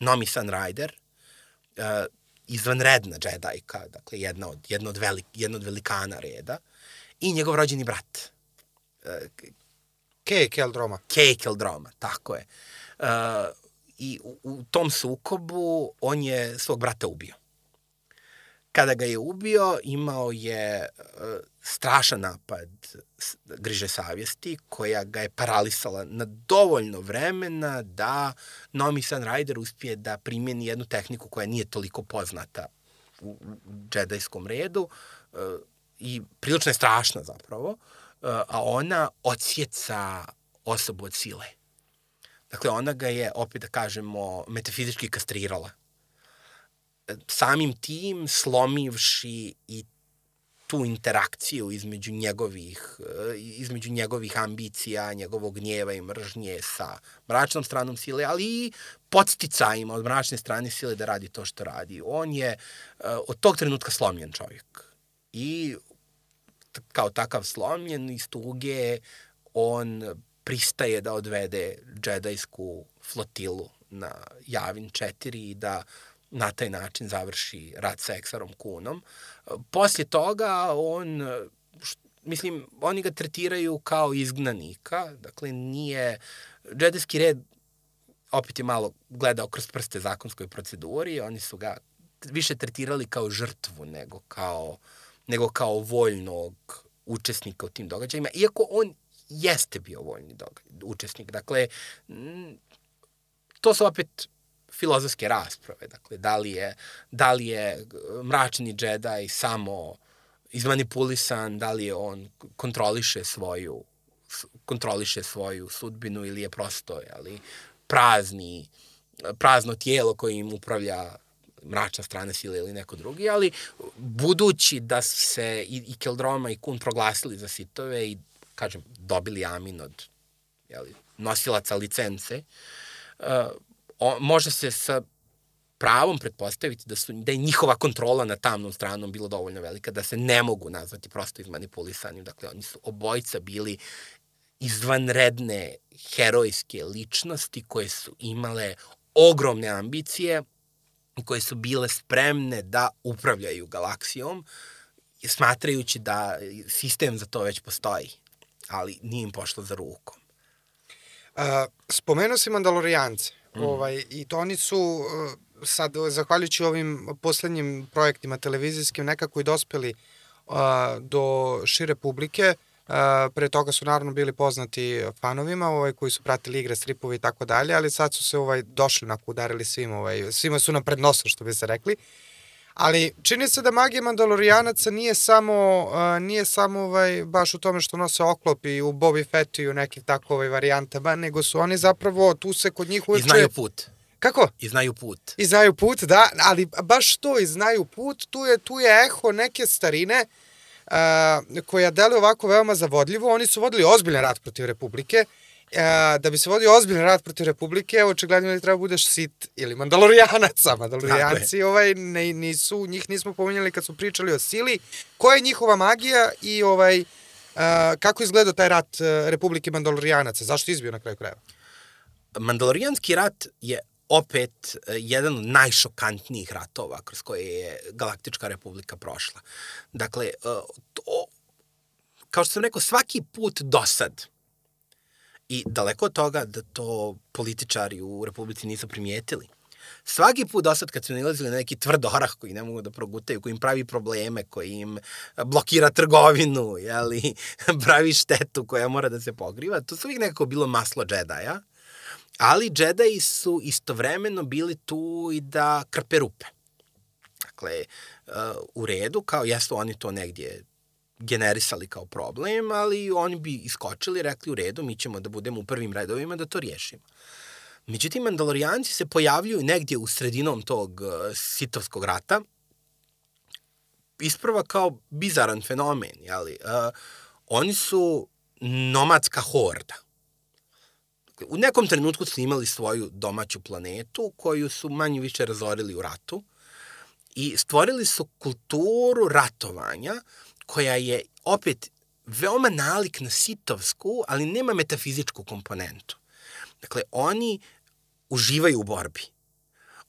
Nomi Sunrider, uh, izvanredna džedajka, dakle jedna od, jedna od, velik, jedna od velikana reda, i njegov rođeni brat. Uh, Kej Keldroma. Kej Keldroma, tako je. Uh, I u, u tom sukobu on je svog brata ubio. Kada ga je ubio, imao je uh, strašan napad griže savjesti koja ga je paralisala na dovoljno vremena da Nomi Sunrider uspije da primjeni jednu tehniku koja nije toliko poznata u, džedajskom redu uh, i prilično je strašna zapravo, uh, a ona odsjeca osobu od sile Dakle, ona ga je, opet da kažemo, metafizički kastrirala. Samim tim, slomivši i tu interakciju između njegovih, između njegovih ambicija, njegovog gnjeva i mržnje sa mračnom stranom sile, ali i podsticajima od mračne strane sile da radi to što radi. On je od tog trenutka slomljen čovjek. I kao takav slomljen iz tuge on pristaje da odvede džedajsku flotilu na Javin 4 i da na taj način završi rat sa Eksarom Kunom. Poslije toga on, mislim, oni ga tretiraju kao izgnanika, dakle nije, džedajski red opet je malo gledao kroz prste zakonskoj proceduri, oni su ga više tretirali kao žrtvu nego kao, nego kao voljnog učesnika u tim događajima, iako on jeste bio voljni učesnik. Dakle, to su opet filozofske rasprave. Dakle, da li je, da li je mračni džedaj samo izmanipulisan, da li on kontroliše svoju kontroliše svoju sudbinu ili je prosto ali, prazni, prazno tijelo koje im upravlja mračna strana sile ili neko drugi, ali budući da se i, i Keldroma i Kun proglasili za sitove i kažem, dobili amin od jeli, nosilaca licence, uh, o, može se sa pravom pretpostaviti da, su, da je njihova kontrola na tamnom stranom bila dovoljno velika, da se ne mogu nazvati prosto izmanipulisanim. Dakle, oni su obojca bili izvanredne herojske ličnosti koje su imale ogromne ambicije i koje su bile spremne da upravljaju galaksijom, smatrajući da sistem za to već postoji ali nije im pošlo za rukom. Uh, spomenuo si Mandalorijance. Mm. Ovaj, I to oni su uh, sad, zahvaljujući ovim poslednjim projektima televizijskim, nekako i dospeli uh, do šire publike. Uh, pre toga su naravno bili poznati fanovima ovaj, koji su pratili igre, stripove i tako dalje, ali sad su se ovaj, došli, onako udarili svim, ovaj, svima su nam pred nosom, što bi se rekli. Uh, Ali čini se da magija Mandalorijanaca nije samo, uh, nije samo ovaj, baš u tome što nose oklop i u Bobby Fettu i u nekih tako ovaj, varijantama, nego su oni zapravo, tu se kod njih uvijek... I znaju put. Kako? I znaju put. I znaju put, da, ali baš to i znaju put, tu je, tu je eho neke starine uh, koja dele ovako veoma zavodljivo. Oni su vodili ozbiljan rat protiv Republike, a, da bi se vodio ozbiljan rat protiv Republike, očigledno da treba budeš sit ili mandalorijanaca. Mandalorijanci ovaj, ne, nisu, njih nismo pominjali kad smo pričali o sili. Koja je njihova magija i ovaj, kako izgleda taj rat uh, Republike Mandalorijanaca? Zašto izbio na kraju krajeva? Mandalorijanski rat je opet e, jedan od najšokantnijih ratova kroz koje je Galaktička republika prošla. Dakle, e, to, kao što sam rekao, svaki put do sad, i daleko od toga da to političari u Republici nisu primijetili, svaki put do sad kad su nalazili na neki tvrd orah koji ne mogu da progutaju, koji im pravi probleme, koji im blokira trgovinu, jeli, pravi štetu koja mora da se pogriva, to su uvijek nekako bilo maslo džedaja. Ali džedaji su istovremeno bili tu i da krpe rupe. Dakle, uh, u redu, kao jesu oni to negdje generisali kao problem, ali oni bi iskočili rekli u redu, mi ćemo da budemo u prvim redovima da to riješimo. Međutim, Mandalorijanci se pojavljuju negdje u sredinom tog uh, sitovskog rata, isprva kao bizaran fenomen, jeli? Uh, oni su nomadska horda u nekom trenutku su imali svoju domaću planetu koju su manje više razorili u ratu i stvorili su kulturu ratovanja koja je opet veoma nalik na sitovsku, ali nema metafizičku komponentu. Dakle, oni uživaju u borbi.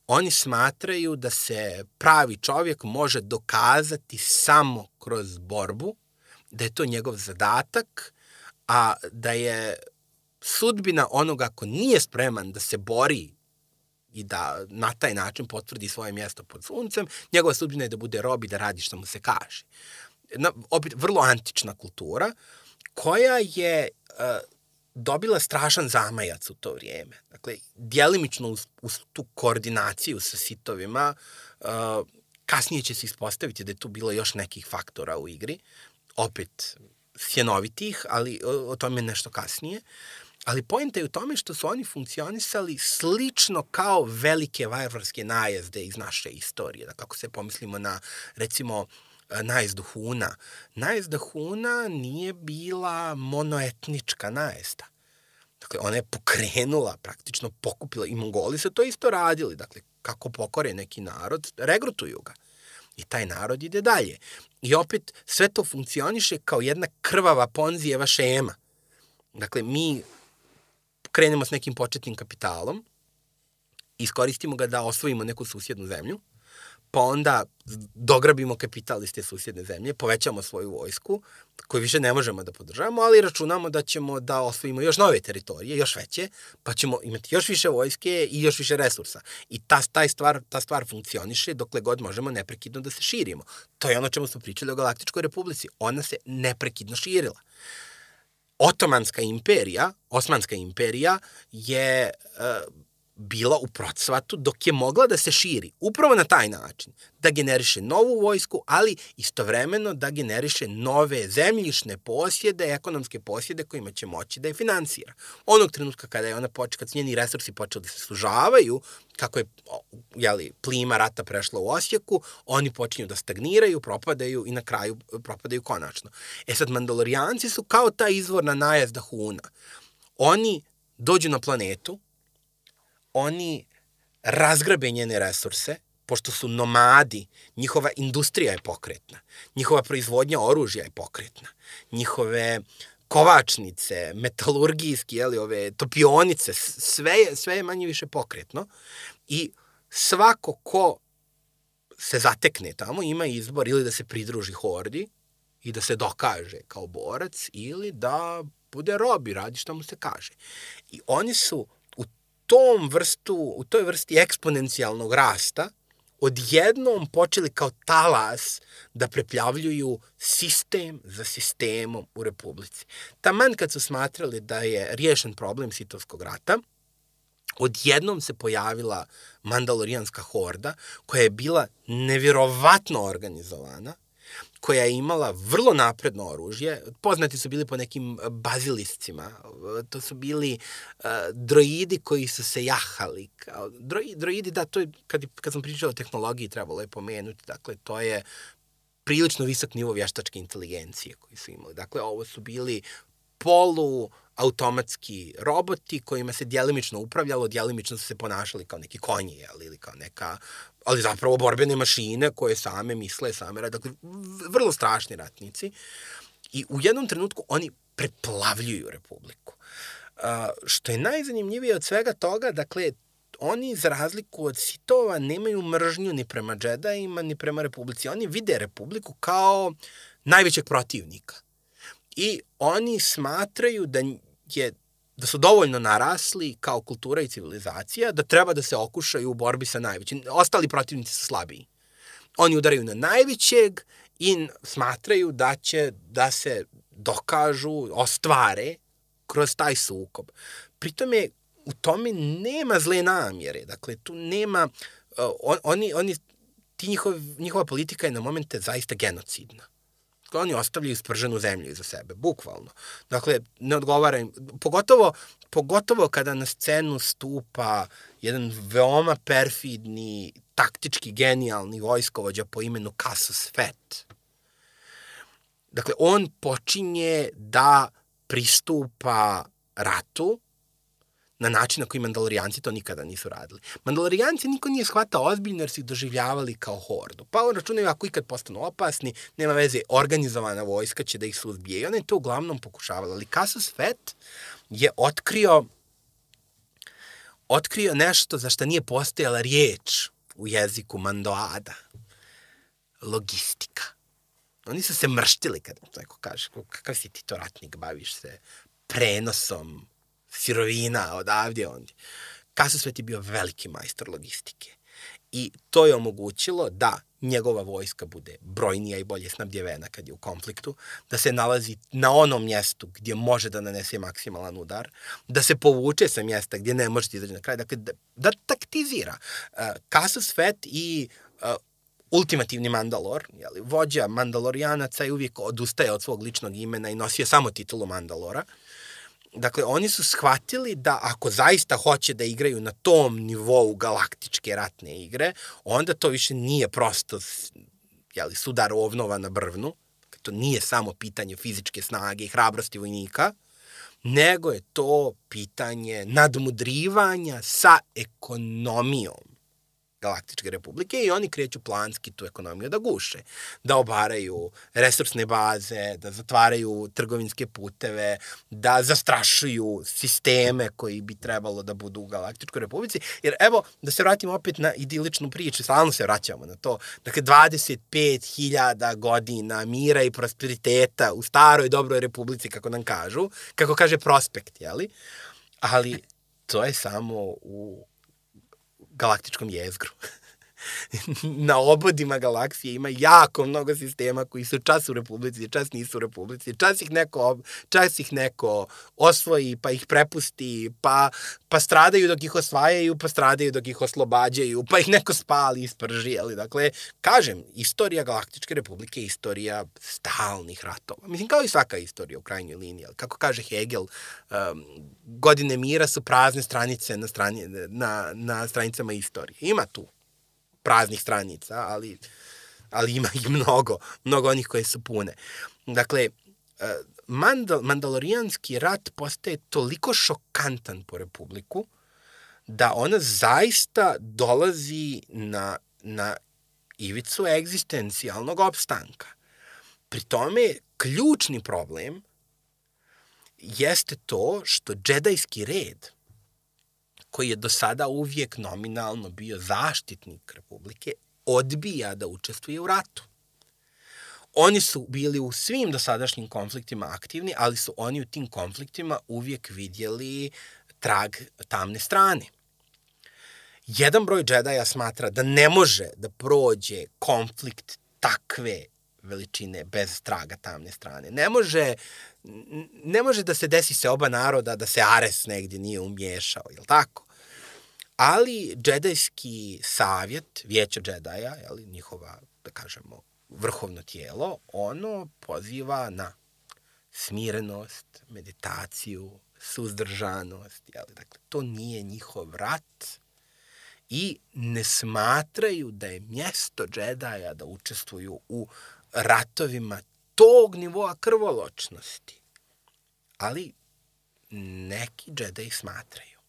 Oni smatraju da se pravi čovjek može dokazati samo kroz borbu, da je to njegov zadatak, a da je sudbina onoga ko nije spreman da se bori i da na taj način potvrdi svoje mjesto pod suncem, njegova sudbina je da bude rob i da radi što mu se kaže. Na, opet, vrlo antična kultura koja je uh, dobila strašan zamajac u to vrijeme. Dakle, dijelimično uz, uz tu koordinaciju sa sitovima, uh, kasnije će se ispostaviti da je tu bilo još nekih faktora u igri, opet sjenovitih, ali o, o tome nešto kasnije. Uh, Ali pojenta je u tome što su oni funkcionisali slično kao velike varvarske najezde iz naše istorije. Da kako se pomislimo na, recimo, najezdu Huna. Najezda Huna nije bila monoetnička najezda. Dakle, ona je pokrenula, praktično pokupila i Mongoli su to isto radili. Dakle, kako pokore neki narod, regrutuju ga. I taj narod ide dalje. I opet, sve to funkcioniše kao jedna krvava ponzijeva šema. Dakle, mi krenemo s nekim početnim kapitalom, iskoristimo ga da osvojimo neku susjednu zemlju, pa onda dograbimo kapital iz te susjedne zemlje, povećamo svoju vojsku, koju više ne možemo da podržavamo, ali računamo da ćemo da osvojimo još nove teritorije, još veće, pa ćemo imati još više vojske i još više resursa. I ta, taj stvar, ta stvar funkcioniše dokle god možemo neprekidno da se širimo. To je ono čemu smo pričali o Galaktičkoj republici. Ona se neprekidno širila. Otomanska imperija, Osmanska imperija je uh, bila u procvatu dok je mogla da se širi upravo na taj način, da generiše novu vojsku, ali istovremeno da generiše nove zemljišne posjede, ekonomske posjede kojima će moći da je finansira. Onog trenutka kada je ona počela, kad njeni resursi počeli da se sužavaju, kako je jeli, plima rata prešla u Osijeku, oni počinju da stagniraju, propadaju i na kraju propadaju konačno. E sad, Mandalorijanci su kao ta izvorna najezda Huna. Oni dođu na planetu, oni razgrabe njene resurse, pošto su nomadi, njihova industrija je pokretna, njihova proizvodnja oružja je pokretna, njihove kovačnice, metalurgijski, jeli, ove topionice, sve je, sve je manje više pokretno i svako ko se zatekne tamo ima izbor ili da se pridruži hordi i da se dokaže kao borac ili da bude rob i radi što mu se kaže. I oni su tom vrstu, u toj vrsti eksponencijalnog rasta odjednom počeli kao talas da prepljavljuju sistem za sistemom u Republici. Taman kad su smatrali da je riješen problem Sitovskog rata, odjednom se pojavila Mandalorijanska horda koja je bila nevjerovatno organizovana, koja je imala vrlo napredno oružje. Poznati su bili po nekim baziliscima. To su bili uh, droidi koji su se jahali. Kao, droidi, droidi, da, to je, kad, kad sam pričao o tehnologiji, trebalo je pomenuti. Dakle, to je prilično visok nivo vještačke inteligencije koji su imali. Dakle, ovo su bili polu automatski roboti kojima se djelimično upravljalo, djelimično su se ponašali kao neki konji jel, ili kao neka ali zapravo borbene mašine koje same misle, same rade, dakle, vrlo strašni ratnici. I u jednom trenutku oni preplavljuju Republiku. Što je najzanimljivije od svega toga, dakle, oni za razliku od sitova nemaju mržnju ni prema džedajima, ni prema Republici. Oni vide Republiku kao najvećeg protivnika. I oni smatraju da je da su dovoljno narasli kao kultura i civilizacija, da treba da se okušaju u borbi sa najvećim. Ostali protivnici su slabiji. Oni udaraju na najvećeg i smatraju da će da se dokažu, ostvare kroz taj sukob. Pritome, u tome nema zle namjere. Dakle, tu nema... Uh, oni, oni, ti njihov, njihova politika je na momente zaista genocidna oni ostavljaju sprženu zemlju iza sebe, bukvalno. Dakle, ne odgovara im, pogotovo, pogotovo kada na scenu stupa jedan veoma perfidni, taktički genijalni vojskovođa po imenu Casus Fet. Dakle, on počinje da pristupa ratu na način na koji mandalorijanci to nikada nisu radili. Mandalorijanci niko nije shvatao ozbiljno jer su ih doživljavali kao hordu. Pa on računaju ako ikad postanu opasni, nema veze, organizovana vojska će da ih suzbije. I on je to uglavnom pokušavala. Ali Casus Fet je otkrio otkrio nešto za što nije postojala riječ u jeziku Mandoada. Logistika. Oni su se mrštili kad neko kaže, kakav si ti to ratnik, baviš se prenosom sirovina odavdje ondje. Kasosvet je bio veliki majstor logistike. I to je omogućilo da njegova vojska bude brojnija i bolje snabdjevena kad je u konfliktu, da se nalazi na onom mjestu gdje može da nanese maksimalan udar, da se povuče sa mjesta gdje ne može da izađe na kraj, dakle da, da taktizira. Uh, Fet i uh, ultimativni Mandalor, jeli, vođa Mandalorijanaca i uvijek odustaje od svog ličnog imena i nosio samo titulu Mandalora. Dakle, oni su shvatili da ako zaista hoće da igraju na tom nivou galaktičke ratne igre, onda to više nije prosto jeli, sudar ovnova na brvnu, dakle, to nije samo pitanje fizičke snage i hrabrosti vojnika, nego je to pitanje nadmudrivanja sa ekonomijom Galaktičke republike i oni kreću planski tu ekonomiju da guše, da obaraju resursne baze, da zatvaraju trgovinske puteve, da zastrašuju sisteme koji bi trebalo da budu u Galaktičkoj republici. Jer evo, da se vratimo opet na idiličnu priču, stalno se vraćamo na to. Dakle, 25.000 godina mira i prosperiteta u staroj dobroj republici, kako nam kažu, kako kaže prospekt, jeli? Ali to je samo u galaktičkom jezgru. na obodima galaksije ima jako mnogo sistema koji su čas u Republici, čas nisu u Republici, čas ih neko, čas ih neko osvoji, pa ih prepusti, pa, pa stradaju dok ih osvajaju, pa stradaju dok ih oslobađaju, pa ih neko spali i sprži. Ali, dakle, kažem, istorija Galaktičke republike je istorija stalnih ratova. Mislim, kao i svaka istorija u krajnjoj liniji. Ali, kako kaže Hegel, um, godine mira su prazne stranice na, strani, na, na stranicama istorije. Ima tu praznih stranica, ali, ali ima i mnogo, mnogo onih koje su pune. Dakle, e, Mandal, Mandalorijanski rat postaje toliko šokantan po Republiku, da ona zaista dolazi na, na ivicu egzistencijalnog opstanka. Pri tome, ključni problem jeste to što džedajski red – koji je do sada uvijek nominalno bio zaštitnik Republike, odbija da učestvuje u ratu. Oni su bili u svim dosadašnjim konfliktima aktivni, ali su oni u tim konfliktima uvijek vidjeli trag tamne strane. Jedan broj džedaja smatra da ne može da prođe konflikt takve veličine bez traga tamne strane. Ne može, ne može da se desi se oba naroda da se Ares negdje nije umješao, je tako? Ali džedajski savjet, vijeća džedaja, li, njihova, da kažemo, vrhovno tijelo, ono poziva na smirenost, meditaciju, suzdržanost. li, Dakle, to nije njihov rat i ne smatraju da je mjesto džedaja da učestvuju u ratovima tog nivoa krvoločnosti. Ali neki džedaji smatraju.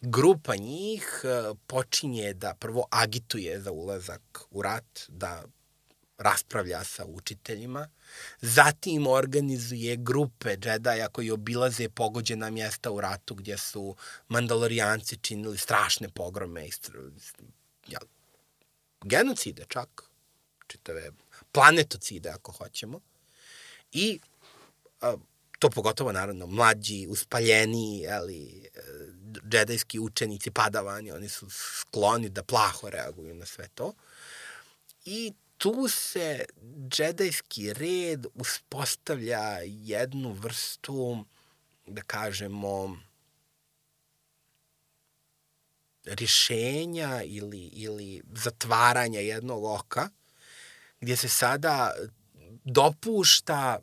Grupa njih e, počinje da prvo agituje za ulazak u rat, da raspravlja sa učiteljima, zatim organizuje grupe džedaja koji obilaze pogođena mjesta u ratu gdje su mandalorijanci činili strašne pogrome, genocide čak, čitave planetocide ako hoćemo. I a, to pogotovo naravno mlađi, uspaljeniji, ali džedajski učenici, padavani, oni su skloni da plaho reaguju na sve to. I tu se džedajski red uspostavlja jednu vrstu, da kažemo, rješenja ili, ili zatvaranja jednog oka, gdje se sada dopušta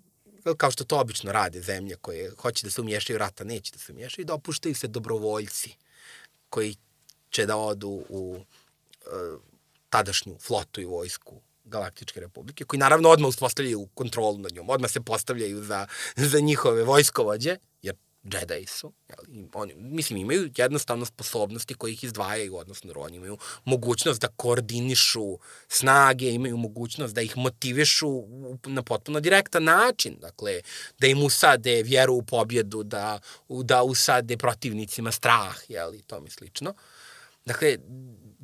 kao što to obično rade zemlje koje hoće da se umješaju rata, neće da se umješaju, dopuštaju se dobrovoljci koji će da odu u uh, tadašnju flotu i vojsku Galaktičke republike, koji naravno odmah uspostavljaju kontrolu nad njom, odmah se postavljaju za, za njihove vojskovođe, Jedi su, jel, oni, mislim, imaju jednostavno sposobnosti koje ih izdvajaju, odnosno oni imaju mogućnost da koordinišu snage, imaju mogućnost da ih motivišu na potpuno direktan način, dakle, da im usade vjeru u pobjedu, da, da usade protivnicima strah, jel, i tome slično. Dakle,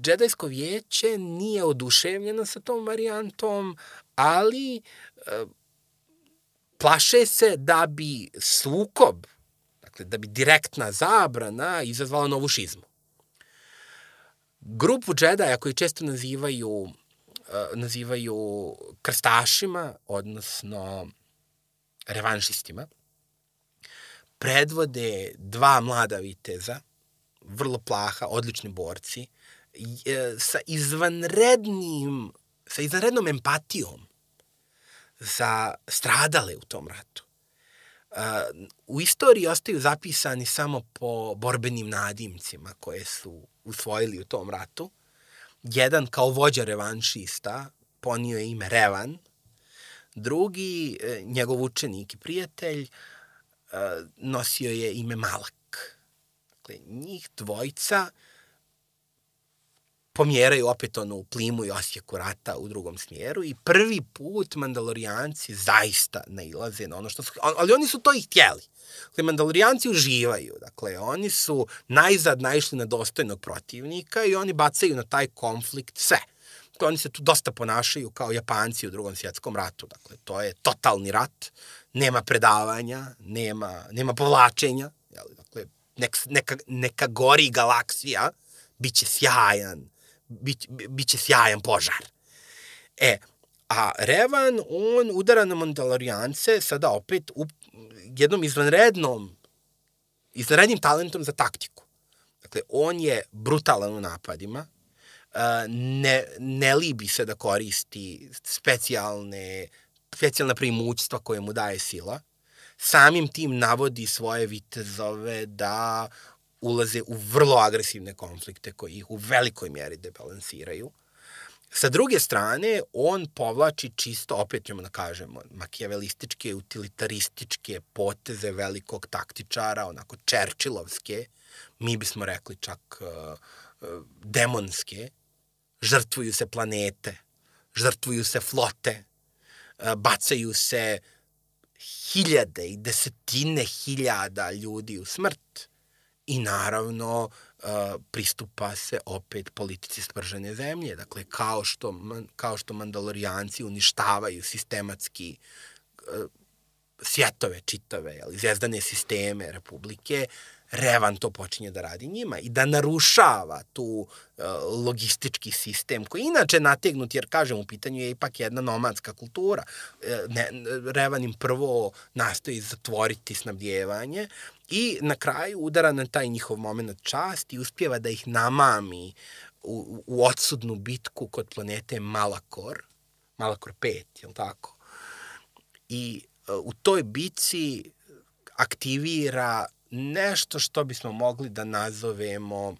Džedajsko vijeće nije oduševljeno sa tom varijantom, ali e, plaše se da bi sukob Dakle, da bi direktna zabrana izazvala novu šizmu. Grupu džedaja koji često nazivaju, uh, nazivaju krstašima, odnosno revanšistima, predvode dva mlada viteza, vrlo plaha, odlični borci, sa izvanrednim, sa izvanrednom empatijom za stradale u tom ratu u istoriji ostaju zapisani samo po borbenim nadimcima koje su usvojili u tom ratu. Jedan kao vođa revanšista ponio je ime Revan, drugi, e, njegov učenik i prijatelj, e, nosio je ime Malak. Dakle, njih dvojica pomjeraju opet onu plimu i osjeku rata u drugom smjeru i prvi put mandalorijanci zaista nailaze na ono što su... Ali oni su to i htjeli. Dakle, mandalorijanci uživaju. Dakle, oni su najzad naišli na dostojnog protivnika i oni bacaju na taj konflikt sve. Dakle, oni se tu dosta ponašaju kao Japanci u drugom svjetskom ratu. Dakle, to je totalni rat. Nema predavanja, nema, nema povlačenja. Dakle, nek, neka, neka gori galaksija, bit će sjajan bit, bit će sjajan požar. E, a Revan, on udara na Mandalorijance sada opet u jednom izvanrednom, izvanrednim talentom za taktiku. Dakle, on je brutalan u napadima, ne, ne libi se da koristi specijalne, specijalna primućstva koje mu daje sila, samim tim navodi svoje vitezove da ulaze u vrlo agresivne konflikte koji ih u velikoj mjeri debalansiraju. Sa druge strane, on povlači čisto, opet ćemo da kažemo, makijavelističke, utilitarističke poteze velikog taktičara, onako čerčilovske, mi bismo rekli čak uh, uh, demonske, žrtvuju se planete, žrtvuju se flote, uh, bacaju se hiljade i desetine hiljada ljudi u smrt i naravno uh, pristupa se opet politici spržene zemlje. Dakle, kao što, kao što mandalorijanci uništavaju sistematski uh, svjetove čitave, jel, zvezdane sisteme republike, Revan to počinje da radi njima i da narušava tu uh, logistički sistem koji inače nategnut, jer kažem, u pitanju je ipak jedna nomadska kultura. Uh, ne, Revan im prvo nastoji zatvoriti snabdjevanje, I na kraju udara na taj njihov moment čast i uspjeva da ih namami u, u odsudnu bitku kod planete Malakor, Malakor 5, je tako? I uh, u toj bici aktivira nešto što bismo mogli da nazovemo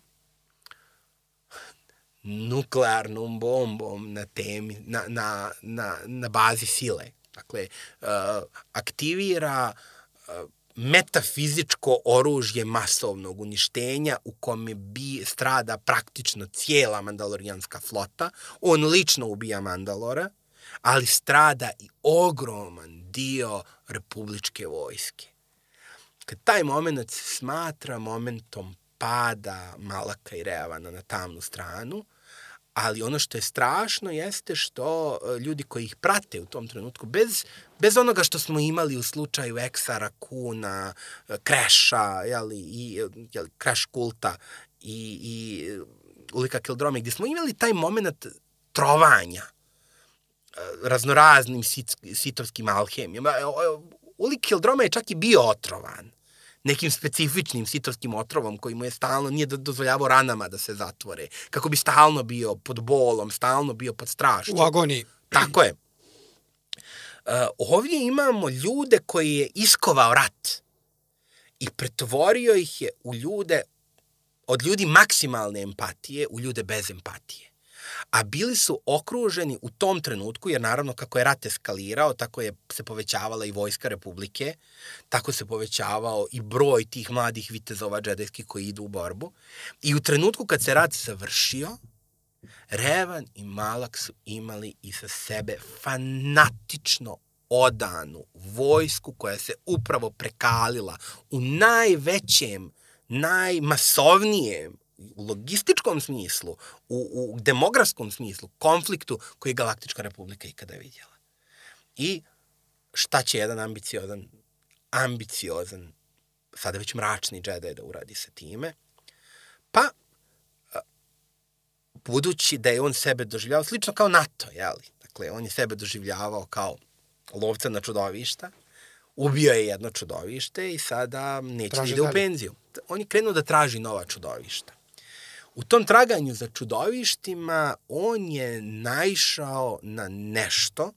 nuklearnom bombom na temi, na, na, na, na bazi sile. Dakle, uh, aktivira uh, metafizičko oružje masovnog uništenja u kome bi strada praktično cijela mandalorijanska flota. On lično ubija Mandalora, ali strada i ogroman dio republičke vojske. Kad taj moment smatra momentom pada Malaka i Reavana na tamnu stranu, ali ono što je strašno jeste što e, ljudi koji ih prate u tom trenutku, bez, bez onoga što smo imali u slučaju Eksara, Kuna, Kreša, jeli, i, jeli, Kreš kulta i, i Ulika Kildrome, gdje smo imali taj moment trovanja e, raznoraznim sit, sitovskim alhemijama. E, Ulik Kildrome je čak i bio otrovan nekim specifičnim sitovskim otrovom koji mu je stalno, nije dozvoljavao ranama da se zatvore, kako bi stalno bio pod bolom, stalno bio pod strašću. U agoniji. Tako je. Uh, ovdje imamo ljude koji je iskovao rat i pretvorio ih je u ljude, od ljudi maksimalne empatije u ljude bez empatije a bili su okruženi u tom trenutku, jer naravno kako je rat eskalirao, tako je se povećavala i vojska Republike, tako se povećavao i broj tih mladih vitezova džedejskih koji idu u borbu. I u trenutku kad se rat završio, Revan i Malak su imali i sa sebe fanatično odanu vojsku koja se upravo prekalila u najvećem, najmasovnijem u logističkom smislu, u, u demografskom smislu, konfliktu koji je Galaktička republika ikada vidjela. I šta će jedan ambiciozan, ambiciozan, sada već mračni džedaj da uradi sa time? Pa, budući da je on sebe doživljavao slično kao NATO, jeli? Dakle, on je sebe doživljavao kao lovca na čudovišta, ubio je jedno čudovište i sada neće da ide u penziju. On je krenuo da traži nova čudovišta. U tom traganju za čudovištima on je naišao na nešto,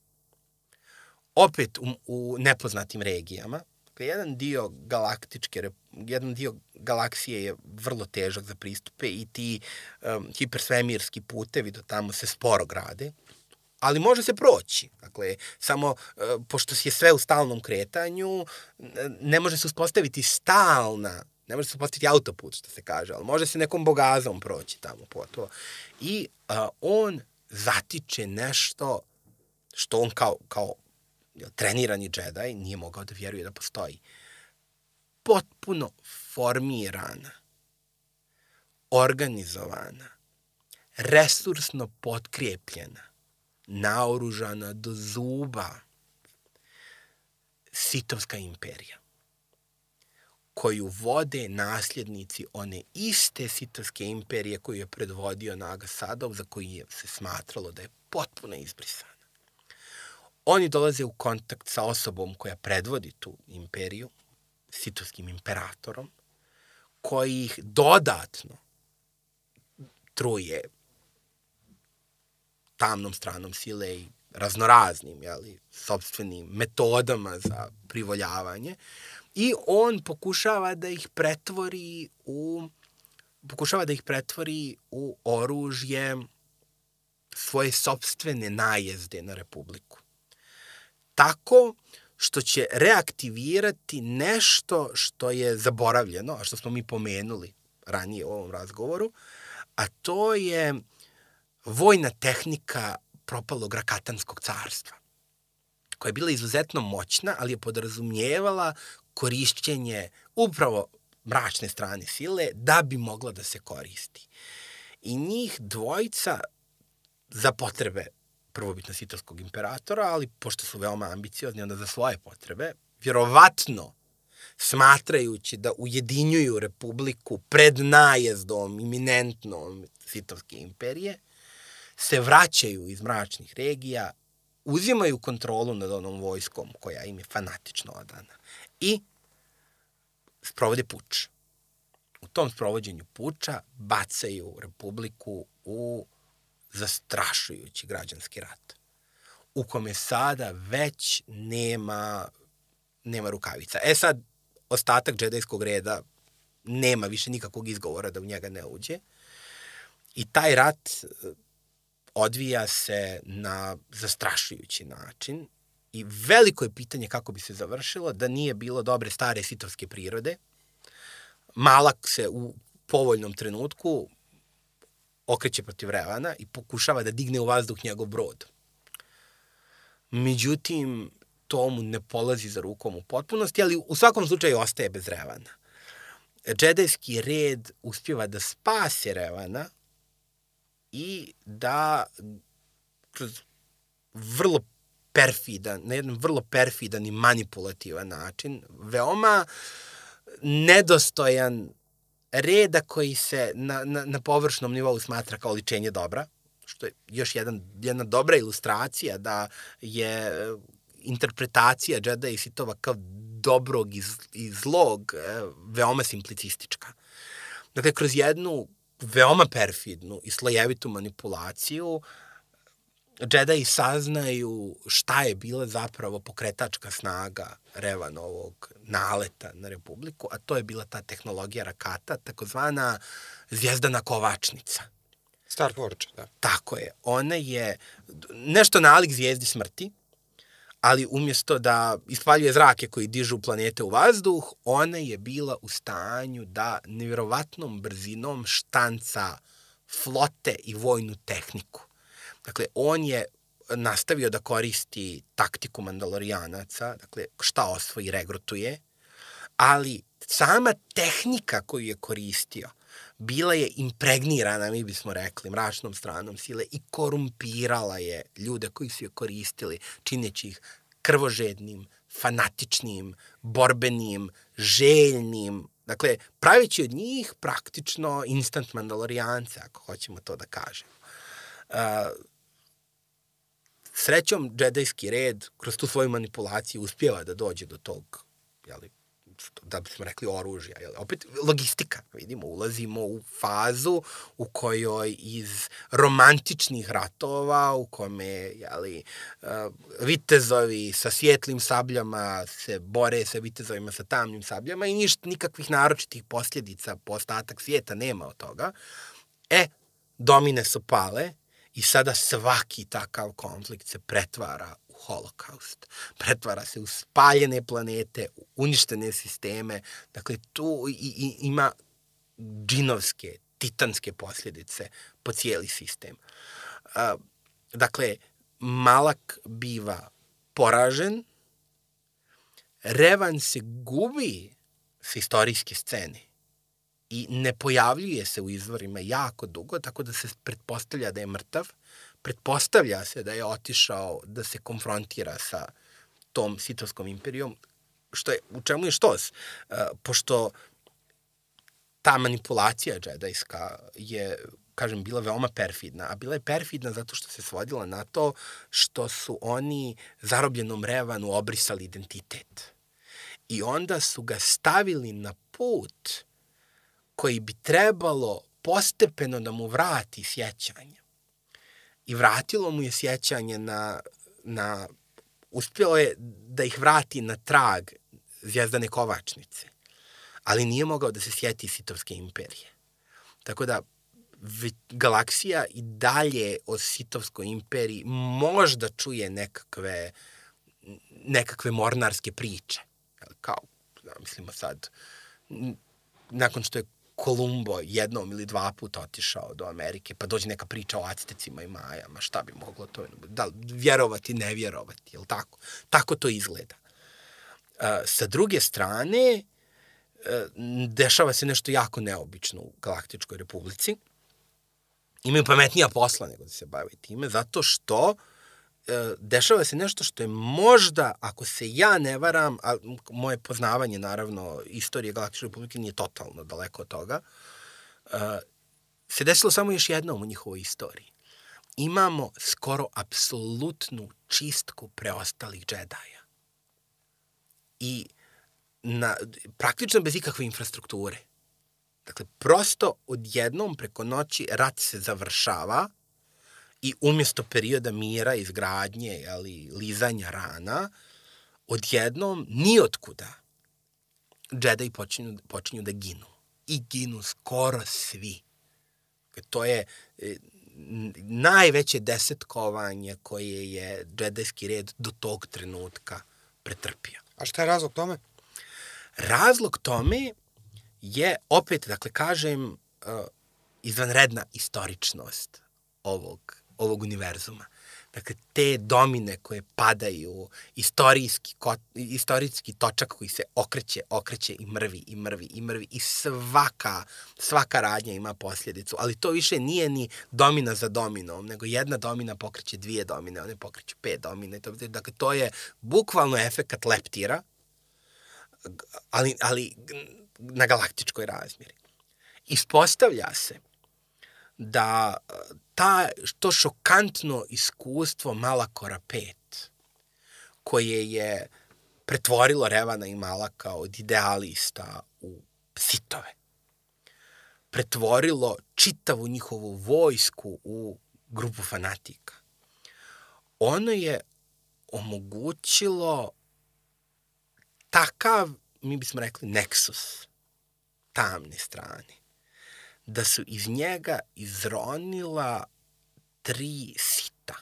opet u, u nepoznatim regijama. Dakle, jedan dio galaktičke, jedan dio galaksije je vrlo težak za pristupe i ti um, hipersvemirski putevi do tamo se sporo grade ali može se proći. Dakle, samo uh, pošto je sve u stalnom kretanju, ne može se uspostaviti stalna Ne može se postiti autoput, što se kaže, ali može se nekom bogazom proći tamo po to. I a, on zatiče nešto što on kao, kao trenirani džedaj nije mogao da vjeruje da postoji. Potpuno formirana, organizovana, resursno potkrijepljena, naoružana do zuba sitovska imperija koju vode nasljednici one iste sitarske imperije koju je predvodio Naga Sadov, za koji je se smatralo da je potpuno izbrisana. Oni dolaze u kontakt sa osobom koja predvodi tu imperiju, sitorskim imperatorom, koji ih dodatno truje tamnom stranom sile i raznoraznim, jeli, sobstvenim metodama za privoljavanje, I on pokušava da ih pretvori u pokušava da ih pretvori u oružje svoje sobstvene najezde na Republiku. Tako što će reaktivirati nešto što je zaboravljeno, a što smo mi pomenuli ranije u ovom razgovoru, a to je vojna tehnika propalog Rakatanskog carstva, koja je bila izuzetno moćna, ali je podrazumijevala korišćenje upravo mračne strane sile da bi mogla da se koristi. I njih dvojica za potrebe prvobitno sitarskog imperatora, ali pošto su veoma ambiciozni, onda za svoje potrebe, vjerovatno smatrajući da ujedinjuju republiku pred najezdom iminentnom sitovske imperije, se vraćaju iz mračnih regija, uzimaju kontrolu nad onom vojskom koja im je fanatično odana i sprovode puč. U tom sprovođenju puča bacaju Republiku u zastrašujući građanski rat u kome sada već nema nema rukavica. E sad, ostatak džedajskog reda nema više nikakvog izgovora da u njega ne uđe. I taj rat e, odvija se na zastrašujući način I veliko je pitanje kako bi se završilo da nije bilo dobre stare sitovske prirode. Malak se u povoljnom trenutku okreće protiv Revana i pokušava da digne u vazduh njegov brod. međutim, to mu ne polazi za rukom u potpunosti, ali u svakom slučaju ostaje bez Revana. Džedajski red uspjeva da spase Revana i da kroz vrlo perfidan, na jedan vrlo perfidan i manipulativan način, veoma nedostojan reda koji se na, na, na površnom nivou smatra kao ličenje dobra, što je još jedan, jedna dobra ilustracija da je interpretacija Jedi i Sithova kao dobrog i, i zlog e, veoma simplicistička. Dakle, kroz jednu veoma perfidnu i slojevitu manipulaciju Jedi saznaju šta je bila zapravo pokretačka snaga Revanovog naleta na Republiku, a to je bila ta tehnologija rakata, takozvana zvijezdana kovačnica. Star Forge, da. Tako je. Ona je nešto nalik zvijezdi smrti, ali umjesto da ispaljuje zrake koji dižu planete u vazduh, ona je bila u stanju da nevjerovatnom brzinom štanca flote i vojnu tehniku. Dakle, on je nastavio da koristi taktiku mandalorijanaca, dakle, šta osvoji, regrutuje, ali sama tehnika koju je koristio bila je impregnirana, mi bismo rekli, mračnom stranom sile i korumpirala je ljude koji su je koristili, čineći ih krvožednim, fanatičnim, borbenim, željnim, dakle, pravići od njih praktično instant mandalorijance, ako hoćemo to da kažemo. Uh, srećom, džedajski red kroz tu svoju manipulaciju uspjeva da dođe do tog jeli, da bismo rekli oružja. Jel? Opet logistika, vidimo, ulazimo u fazu u kojoj iz romantičnih ratova u kome jeli, uh, vitezovi sa svjetlim sabljama se bore sa vitezovima sa tamnim sabljama i ništa, nikakvih naročitih posljedica po ostatak svijeta nema od toga. E, domine su pale i sada svaki takav konflikt se pretvara holokaust. Pretvara se u spaljene planete, u uništene sisteme. Dakle, tu i, i, ima džinovske, titanske posljedice po cijeli sistem. Dakle, Malak biva poražen, Revan se gubi s istorijske scene i ne pojavljuje se u izvorima jako dugo, tako da se pretpostavlja da je mrtav pretpostavlja se da je otišao da se konfrontira sa tom sitovskom imperijom, što je, u čemu je štos? Uh, pošto ta manipulacija džedajska je, kažem, bila veoma perfidna, a bila je perfidna zato što se svodila na to što su oni zarobljenom Revanu obrisali identitet. I onda su ga stavili na put koji bi trebalo postepeno da mu vrati sjećanje i vratilo mu je sjećanje na, na uspio je da ih vrati na trag zvijezdane kovačnice, ali nije mogao da se sjeti Sitovske imperije. Tako da galaksija i dalje o Sitovskoj imperiji možda čuje nekakve, nekakve mornarske priče. Kao, da, mislimo sad, nakon što je Kolumbo jednom ili dva puta otišao do Amerike, pa dođe neka priča o Actecima i Majama, šta bi moglo to, da li vjerovati, ne vjerovati, jel tako? Tako to izgleda. Sa druge strane, uh, dešava se nešto jako neobično u Galaktičkoj republici. Imaju pametnija posla nego da se bave time, zato što uh, E, dešava se nešto što je možda, ako se ja ne varam, a moje poznavanje, naravno, istorije Galaktične republike nije totalno daleko od toga, e, se desilo samo još jednom u njihovoj istoriji. Imamo skoro apsolutnu čistku preostalih džedaja. I na, praktično bez ikakve infrastrukture. Dakle, prosto odjednom preko noći rat se završava, i umjesto perioda mira, izgradnje, ali, lizanja rana, odjednom, nijotkuda, džedaj počinju, počinju da ginu. I ginu skoro svi. To je e, najveće desetkovanje koje je džedajski red do tog trenutka pretrpio. A šta je razlog tome? Razlog tome je, opet, dakle, kažem, uh, izvanredna istoričnost ovog ovog univerzuma. Dakle, te domine koje padaju, istorijski, ko, istorijski točak koji se okreće, okreće i mrvi, i mrvi, i mrvi i svaka, svaka radnja ima posljedicu. Ali to više nije ni domina za dominom, nego jedna domina pokreće dvije domine, one pokreću pet domine. Dakle, to je bukvalno efekat leptira, ali, ali na galaktičkoj razmjeri. Ispostavlja se da ta, to šokantno iskustvo Malakora 5, koje je pretvorilo Revana i Malaka od idealista u sitove, pretvorilo čitavu njihovu vojsku u grupu fanatika. Ono je omogućilo takav, mi bismo rekli, neksus tamne strane da su iz njega izronila tri sita,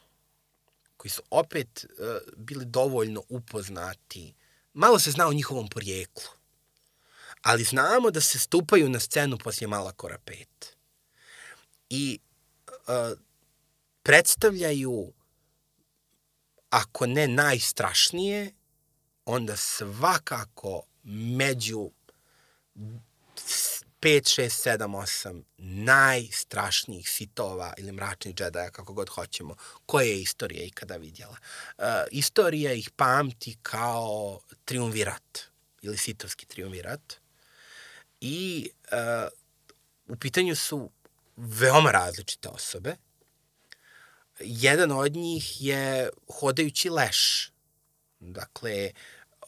koji su opet uh, bili dovoljno upoznati. Malo se zna o njihovom porijeklu, ali znamo da se stupaju na scenu poslije Malakora 5. I uh, predstavljaju, ako ne najstrašnije, onda svakako među 5, 6, 7, 8 najstrašnijih sitova ili mračnih džedaja, kako god hoćemo, koje je istorija ikada vidjela. Uh, istorija ih pamti kao triumvirat ili sitovski triumvirat i uh, u pitanju su veoma različite osobe. Jedan od njih je hodajući leš. Dakle,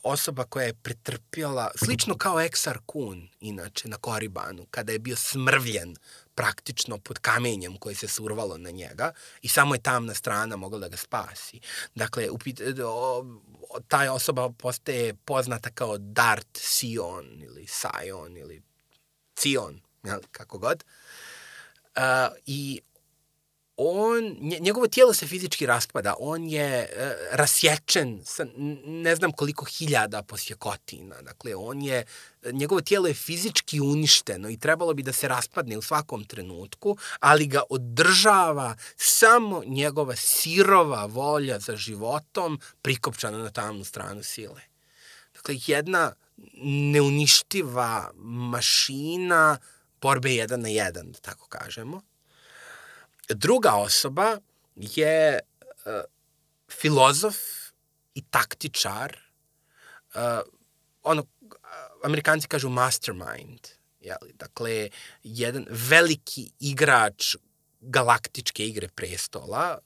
osoba koja je pretrpjela, slično kao Eksar Kun, inače, na Koribanu, kada je bio smrvljen praktično pod kamenjem koje se survalo na njega i samo je tamna strana mogla da ga spasi. Dakle, upit, o, taj osoba postaje poznata kao Dart Sion ili Sion ili Cion, kako god. Uh, I on, njegovo tijelo se fizički raspada, on je uh, rasječen sa ne znam koliko hiljada posjekotina, dakle on je, njegovo tijelo je fizički uništeno i trebalo bi da se raspadne u svakom trenutku, ali ga održava samo njegova sirova volja za životom prikopčana na tamnu stranu sile. Dakle, jedna neuništiva mašina borbe jedan na jedan, da tako kažemo Druga osoba je uh, filozof i taktičar, uh, ono, amerikanci kažu mastermind, jeli? dakle, jedan veliki igrač galaktičke igre prestola,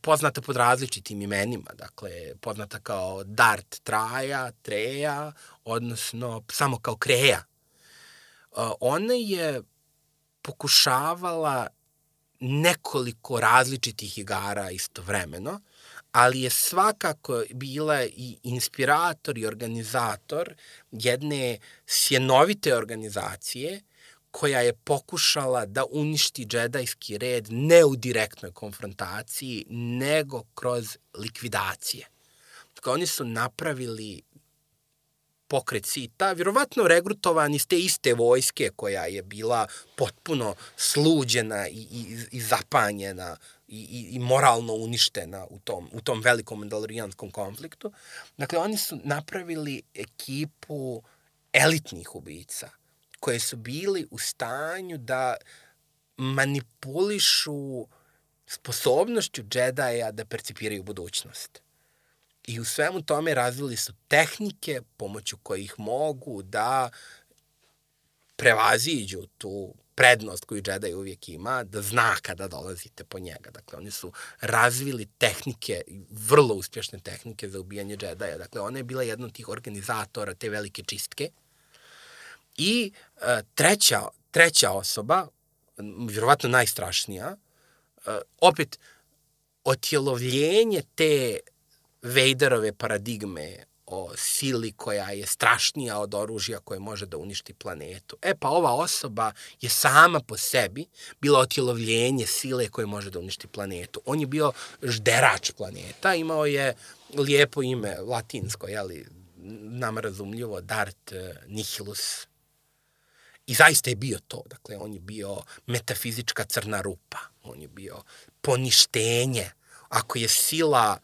poznata pod različitim imenima, dakle, poznata kao Dart Traja, Treja, odnosno samo kao Kreja. Ona je pokušavala nekoliko različitih igara istovremeno, ali je svakako bila i inspirator i organizator jedne sjenovite organizacije koja je pokušala da uništi džedajski red ne u direktnoj konfrontaciji, nego kroz likvidacije. Dakle, oni su napravili pokret Sita, vjerovatno regrutovan iz te iste vojske koja je bila potpuno sluđena i, i, i zapanjena i, i, moralno uništena u tom, u tom velikom mandalorijanskom konfliktu. Dakle, oni su napravili ekipu elitnih ubica koje su bili u stanju da manipulišu sposobnošću džedaja da percipiraju budućnost. I u svemu tome razvili su tehnike pomoću kojih mogu da prevaziđu tu prednost koju Jedi uvijek ima, da zna kada dolazite po njega. Dakle, oni su razvili tehnike, vrlo uspješne tehnike za ubijanje Jedi-a. Dakle, ona je bila jedna od tih organizatora te velike čistke. I uh, treća, treća osoba, vjerovatno najstrašnija, uh, opet, otjelovljenje te Vaderove paradigme o sili koja je strašnija od oružja koje može da uništi planetu. E pa ova osoba je sama po sebi bila otjelovljenje sile koje može da uništi planetu. On je bio žderač planeta, imao je lijepo ime, latinsko, jeli, nama razumljivo, Dart eh, Nihilus. I zaista je bio to. Dakle, on je bio metafizička crna rupa. On je bio poništenje ako je sila,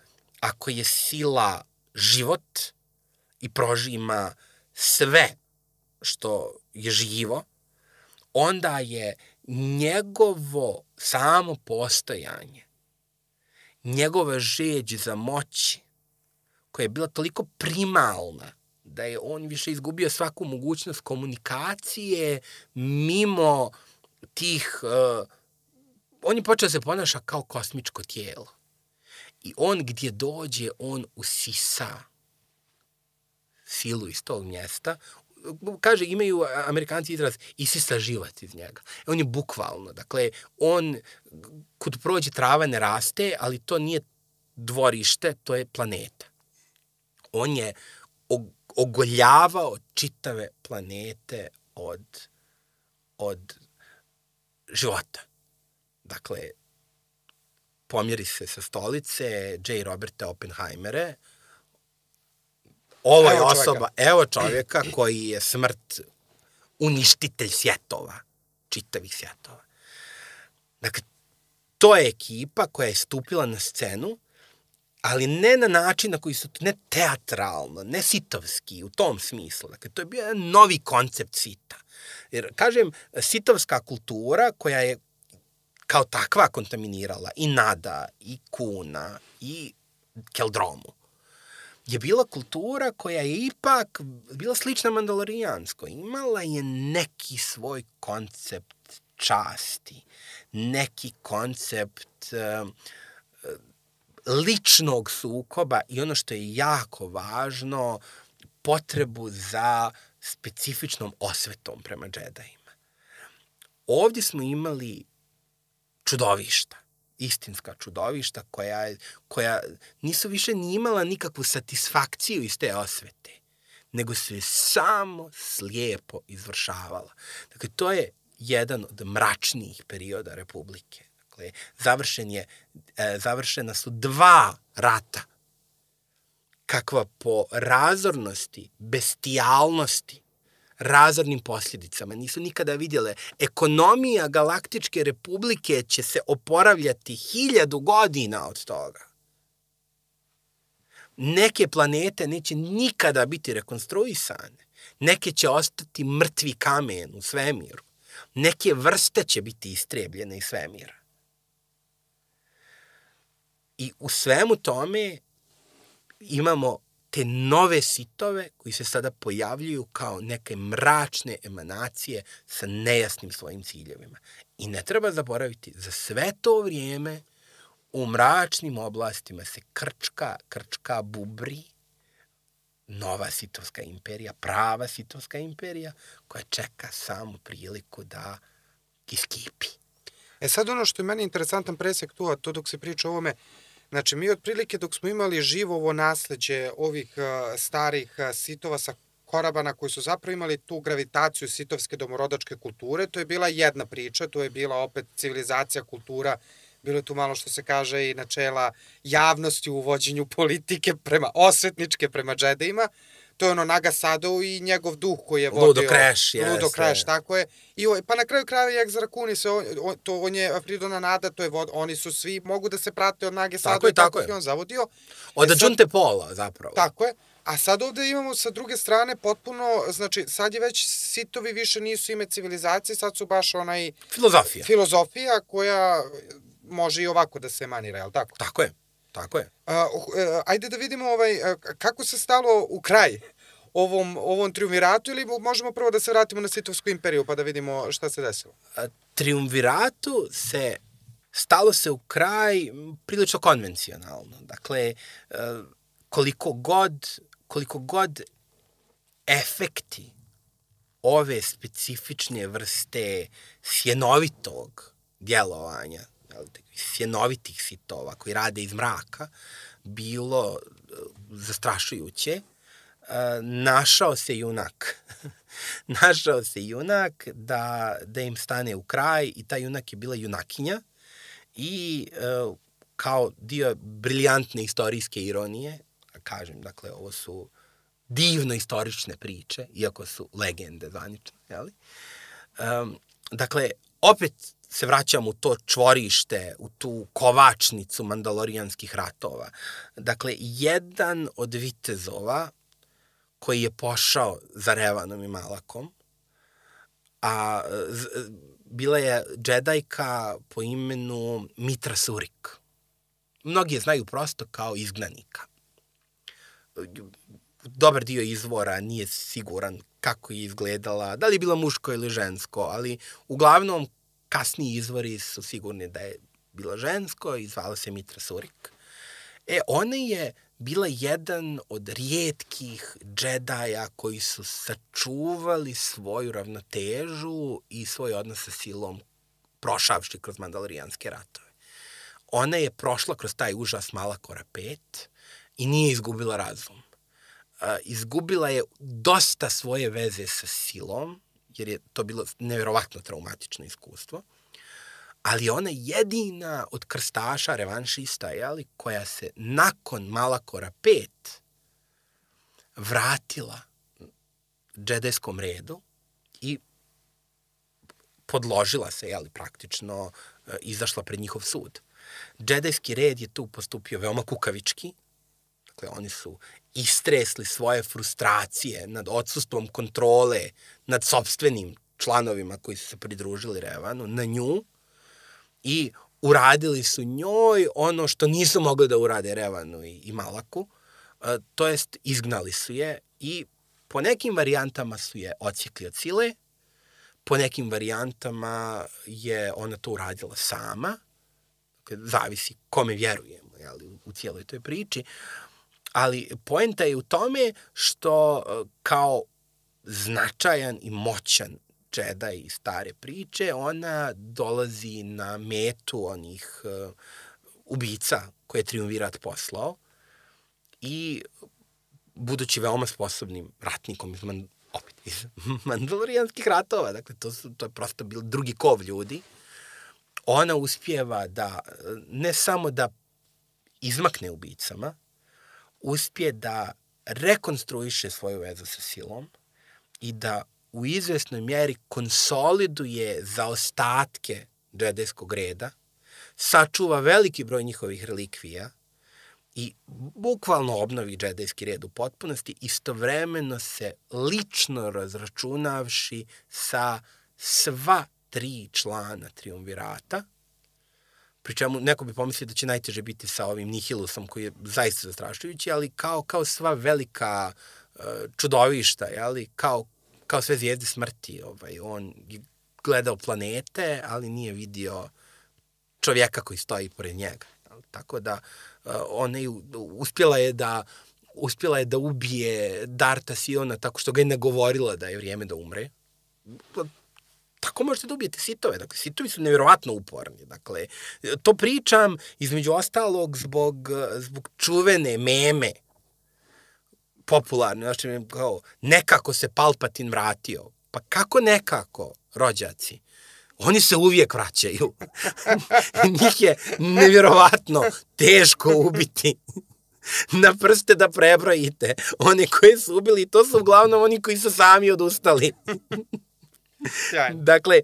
ako je sila život i prožima sve što je živo, onda je njegovo samo postojanje, njegova žeđ za moći, koja je bila toliko primalna, da je on više izgubio svaku mogućnost komunikacije mimo tih... Uh, on je počeo da se ponaša kao kosmičko tijelo. I on gdje dođe, on usisa silu iz tog mjesta, kaže, imaju amerikanci izraz isisa život iz njega. On je bukvalno, dakle, on, kod prođe trava ne raste, ali to nije dvorište, to je planeta. On je ogoljavao čitave planete od, od života. Dakle, pomjeri se sa stolice J. Roberta Oppenheimere, Ovo je osoba, čovjeka. evo čovjeka koji je smrt uništitelj svjetova, čitavih svjetova. Dakle, to je ekipa koja je stupila na scenu, ali ne na način na koji su, ne teatralno, ne sitovski, u tom smislu. Dakle, to je bio jedan novi koncept sita. Jer, kažem, sitovska kultura koja je kao takva kontaminirala i Nada, i Kuna, i Keldromu je bila kultura koja je ipak bila slična mandalorijanskoj. Imala je neki svoj koncept časti, neki koncept uh, ličnog sukoba i ono što je jako važno, potrebu za specifičnom osvetom prema džedajima. Ovdje smo imali čudovišta istinska čudovišta koja, koja nisu više ni imala nikakvu satisfakciju iz te osvete, nego su je samo slijepo izvršavala. Dakle, to je jedan od mračnijih perioda Republike. Dakle, završen je, e, završena su dva rata kakva po razornosti, bestijalnosti razornim posljedicama. Nisu nikada vidjele. Ekonomija Galaktičke republike će se oporavljati hiljadu godina od toga. Neke planete neće nikada biti rekonstruisane. Neke će ostati mrtvi kamen u svemiru. Neke vrste će biti istrebljene iz svemira. I u svemu tome imamo te nove sitove koji se sada pojavljuju kao neke mračne emanacije sa nejasnim svojim ciljevima. I ne treba zaboraviti, za sve to vrijeme u mračnim oblastima se krčka, krčka bubri, nova sitovska imperija, prava sitovska imperija, koja čeka samu priliku da iskipi. E sad ono što je meni interesantan presek tu, a to dok se priča o ovome, Znači, mi otprilike dok smo imali živovo nasleđe ovih uh, starih uh, sitova sa korabana koji su zapravo imali tu gravitaciju sitovske domorodačke kulture, to je bila jedna priča, to je bila opet civilizacija, kultura, bilo je tu malo što se kaže i načela javnosti u vođenju politike prema osvetničke, prema džedejima, to je ono Naga Sadou i njegov duh koji je vodio. Ludo Crash, jeste. Ludo Crash, tako je. I, pa na kraju kraja i Rakuni, se, on, on, to, on je Fridona Nada, to je vod, oni su svi, mogu da se prate od Nage Sadou tako i tako, tako je on zavodio. Od e, Džunte Pola, zapravo. Tako je. A sad ovde imamo sa druge strane potpuno, znači sad je već sitovi više nisu ime civilizacije, sad su baš onaj... Filozofija. Filozofija koja može i ovako da se manira, je li tako? Tako je. Tako je. A, uh, ajde da vidimo ovaj, kako se stalo u kraj ovom, ovom triumviratu ili možemo prvo da se vratimo na Sitovsku imperiju pa da vidimo šta se desilo? A, triumviratu se stalo se u kraj prilično konvencionalno. Dakle, koliko god, koliko god efekti ove specifične vrste sjenovitog djelovanja sjenovitih sitova koji rade iz mraka bilo e, zastrašujuće, e, našao se junak. našao se junak da, da im stane u kraj i ta junak je bila junakinja i e, kao dio briljantne istorijske ironije, kažem, dakle, ovo su divno istorične priče, iako su legende zvanično, jeli? Um, dakle, opet se vraćam u to čvorište, u tu kovačnicu mandalorijanskih ratova. Dakle, jedan od vitezova koji je pošao za Revanom i Malakom, a z, bila je džedajka po imenu Mitra Surik. Mnogi je znaju prosto kao izgnanika. Dobar dio izvora nije siguran kako je izgledala, da li je bila muško ili žensko, ali uglavnom kasniji izvori su sigurni da je bila žensko i zvala se Mitra Surik. E, ona je bila jedan od rijetkih džedaja koji su sačuvali svoju ravnotežu i svoj odnos sa silom prošavši kroz mandalorijanske ratove. Ona je prošla kroz taj užas Malakora 5 i nije izgubila razum. Izgubila je dosta svoje veze sa silom, jer je to bilo nevjerovatno traumatično iskustvo ali ona jedina od krstaša, revanšista, jeli, koja se nakon Malakora 5 vratila džedejskom redu i podložila se, jeli, praktično e, izašla pred njihov sud. Džedejski red je tu postupio veoma kukavički, dakle oni su istresli svoje frustracije nad odsustvom kontrole nad sobstvenim članovima koji su se pridružili Revanu, na nju, i uradili su njoj ono što nisu mogli da urade Revanu i, i Malaku, e, to jest izgnali su je i po nekim varijantama su je ocijekli od sile, po nekim varijantama je ona to uradila sama, dakle, zavisi kome vjerujemo jeli, u cijeloj toj priči, ali poenta je u tome što e, kao značajan i moćan Jedi iz stare priče, ona dolazi na metu onih uh, ubica koje je triumvirat poslao i budući veoma sposobnim ratnikom iz, man, opet, iz mandalorijanskih ratova, dakle to, su, to je prosto bil drugi kov ljudi, ona uspjeva da ne samo da izmakne ubicama, uspije da rekonstruiše svoju vezu sa silom i da u izvesnoj mjeri konsoliduje zaostatke džedejskog reda, sačuva veliki broj njihovih relikvija i bukvalno obnovi džedejski red u potpunosti, istovremeno se lično razračunavši sa sva tri člana triumvirata, pri čemu neko bi pomislio da će najteže biti sa ovim Nihilusom koji je zaista zastrašujući, ali kao, kao sva velika uh, čudovišta, jeli, kao kao sve zvijezde smrti, ovaj, on je gledao planete, ali nije vidio čovjeka koji stoji pored njega. Tako da uh, ona je, uspjela je da uspjela je da ubije Darta Siona tako što ga je nagovorila da je vrijeme da umre. Tako možete ubijete sitove. Dakle, sitovi su nevjerovatno uporni. Dakle, to pričam između ostalog zbog, zbog čuvene meme popularno, znači kao, nekako se Palpatin vratio. Pa kako nekako, rođaci? Oni se uvijek vraćaju. Njih je nevjerovatno teško ubiti na prste da prebrojite. Oni koji su ubili, to su uglavnom oni koji su sami odustali. dakle,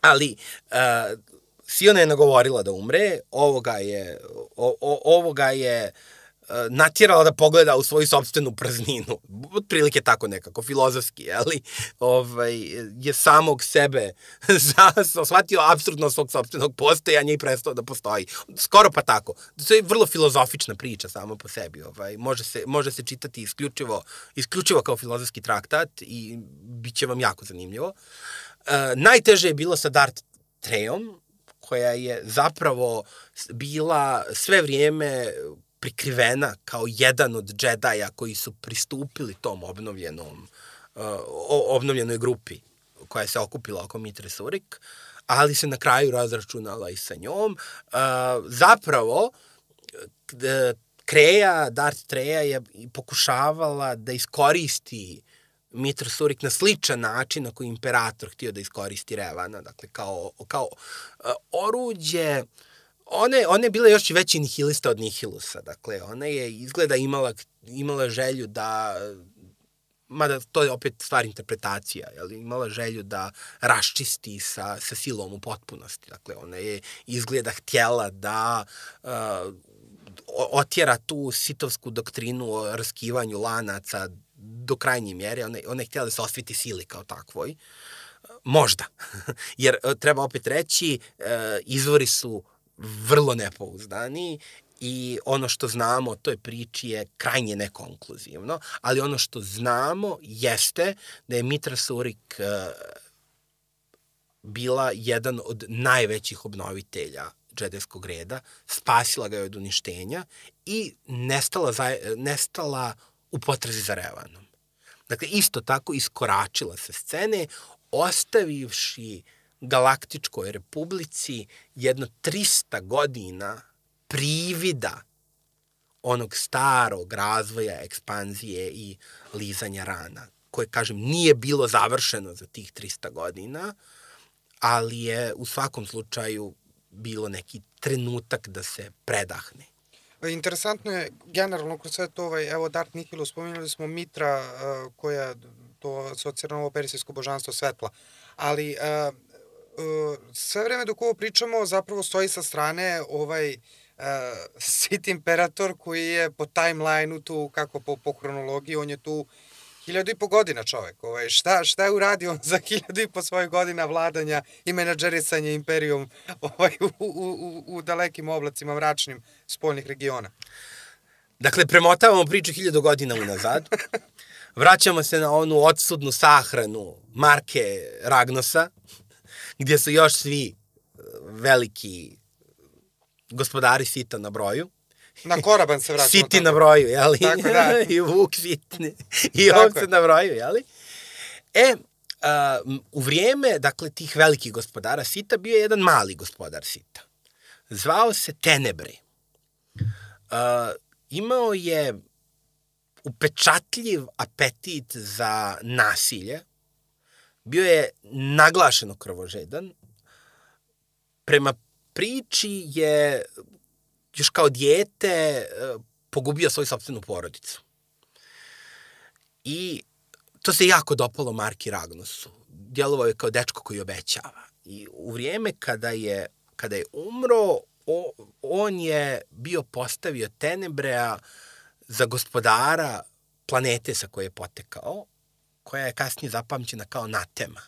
ali uh, Siona je nagovorila da umre, ovoga je, o, o, ovoga je natjerala da pogleda u svoju sobstvenu prazninu. Otprilike tako nekako, filozofski, ali ovaj, je samog sebe shvatio absurdno svog sobstvenog postojanja i prestao da postoji. Skoro pa tako. To je vrlo filozofična priča samo po sebi. Ovaj, može, se, može se čitati isključivo, isključivo kao filozofski traktat i bit će vam jako zanimljivo. Uh, najteže je bilo sa Dart Trejom, koja je zapravo bila sve vrijeme prikrivena kao jedan od džedaja koji su pristupili tom obnovljenom, uh, obnovljenoj grupi koja se okupila oko Mitre Surik, ali se na kraju razračunala i sa njom. Uh, zapravo, Kreja, Darth Treja je pokušavala da iskoristi Mitra Surik na sličan način na koji imperator htio da iskoristi Revana, dakle kao, kao uh, oruđe uh, Ona je, ona je bila još veći nihilista od Nihilusa. Dakle, ona je izgleda imala, imala želju da mada to je opet stvar interpretacija, jel, imala želju da raščisti sa, sa silom u potpunosti. Dakle, ona je izgleda htjela da uh, otjera tu sitovsku doktrinu o raskivanju lanaca do krajnje mjere. Ona, ona je htjela da se osviti sili kao takvoj. Možda. Jer treba opet reći, izvori su vrlo nepouzdani i ono što znamo o toj priči je krajnje nekonkluzivno, ali ono što znamo jeste da je Mitra Surik uh, bila jedan od najvećih obnovitelja džedeskog reda, spasila ga je od uništenja i nestala, za, nestala u potrazi za Revanom. Dakle, isto tako iskoračila sa scene, ostavivši galaktičkoj republici jedno 300 godina privida onog starog razvoja, ekspanzije i lizanja rana, koje, kažem, nije bilo završeno za tih 300 godina, ali je u svakom slučaju bilo neki trenutak da se predahne. Interesantno je generalno kroz sve to, ovaj, evo Dart Nihilu, spominjali smo Mitra uh, koja to asocira ovo persijsko božanstvo svetla, ali uh, sve vreme dok ovo pričamo zapravo stoji sa strane ovaj uh, Sit Imperator koji je po timelineu tu, kako po, po hronologiji, on je tu hiljadu i po godina čovek. Ovaj, šta, šta je uradio za hiljadu i po svoje godina vladanja i menadžerisanja imperijom ovaj, u, u, u, u dalekim oblacima mračnim spoljnih regiona? Dakle, premotavamo priču hiljadu godina unazad. Vraćamo se na onu odsudnu sahranu Marke Ragnosa, gdje su još svi veliki gospodari sita na broju. Na koraban se vraćamo. Siti tako. na broju, jeli? Tako da. I vuk sitni. I ovce na broju, jeli? E, uh, u vrijeme, dakle, tih velikih gospodara sita bio je jedan mali gospodar sita. Zvao se Tenebre. Uh, imao je upečatljiv apetit za nasilje. Bio je naglašeno krvožedan. Prema priči je još kao dijete e, pogubio svoju sobstvenu porodicu. I to se jako dopalo Marki Ragnosu. Djelovao je kao dečko koji obećava. I u vrijeme kada je, kada je umro, on je bio postavio Tenebrea za gospodara planete sa koje je potekao, koja je kasnije zapamćena kao Natema.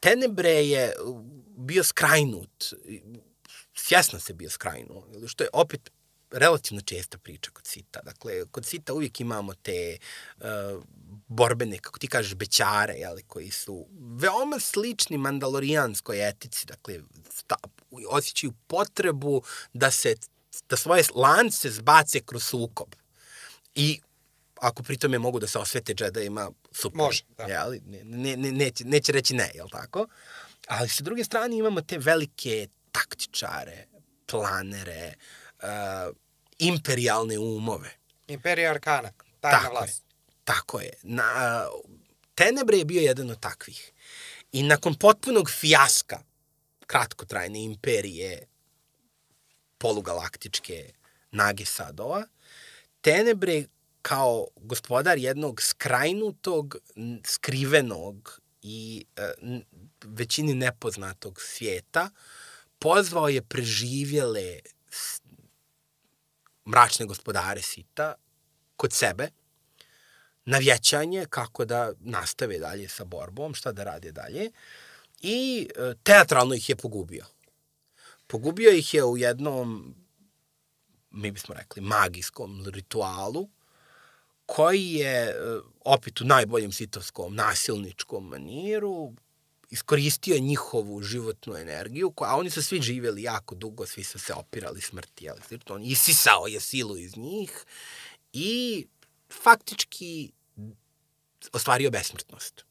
Tenebre je bio skrajnut, svjesno se bio skrajnuo, što je opet relativno česta priča kod Sita. Dakle, kod Sita uvijek imamo te uh, borbene, kako ti kažeš, bećare, jeli, koji su veoma slični mandalorijanskoj etici, dakle, sta, osjećaju potrebu da se da svoje lance zbace kroz sukob. I ako pritome mogu da se osvete džedajima, super. Može, da. Jeli? Ne, ne, neće, neće reći ne, jel tako? Ali sa druge strane imamo te velike taktičare, planere, uh, imperialne umove. Imperija Arkana, tajna tako vlast. Je, tako je. Na, Tenebre je bio jedan od takvih. I nakon potpunog fijaska kratkotrajne imperije polugalaktičke Nage Sadova, Tenebre kao gospodar jednog skrajnutog, skrivenog i e, većini nepoznatog svijeta, pozvao je preživjele mračne gospodare sita kod sebe na vjećanje kako da nastave dalje sa borbom, šta da rade dalje i e, teatralno ih je pogubio. Pogubio ih je u jednom, mi bismo rekli, magijskom ritualu, koji je e, opet u najboljem sitovskom nasilničkom maniru iskoristio njihovu životnu energiju, a oni su svi živjeli jako dugo, svi su se opirali smrti, ali on isisao je silu iz njih i faktički ostvario besmrtnost.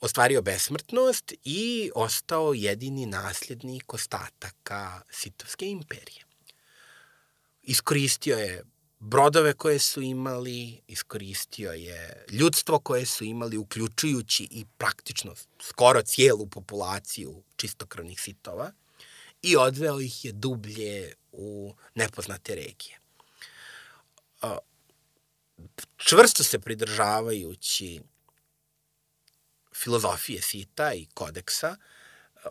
Ostvario besmrtnost i ostao jedini nasljednik ostataka Sitovske imperije. Iskoristio je brodove koje su imali, iskoristio je ljudstvo koje su imali, uključujući i praktično skoro cijelu populaciju čistokrvnih sitova i odveo ih je dublje u nepoznate regije. čvrsto se pridržavajući filozofije Sita i kodeksa,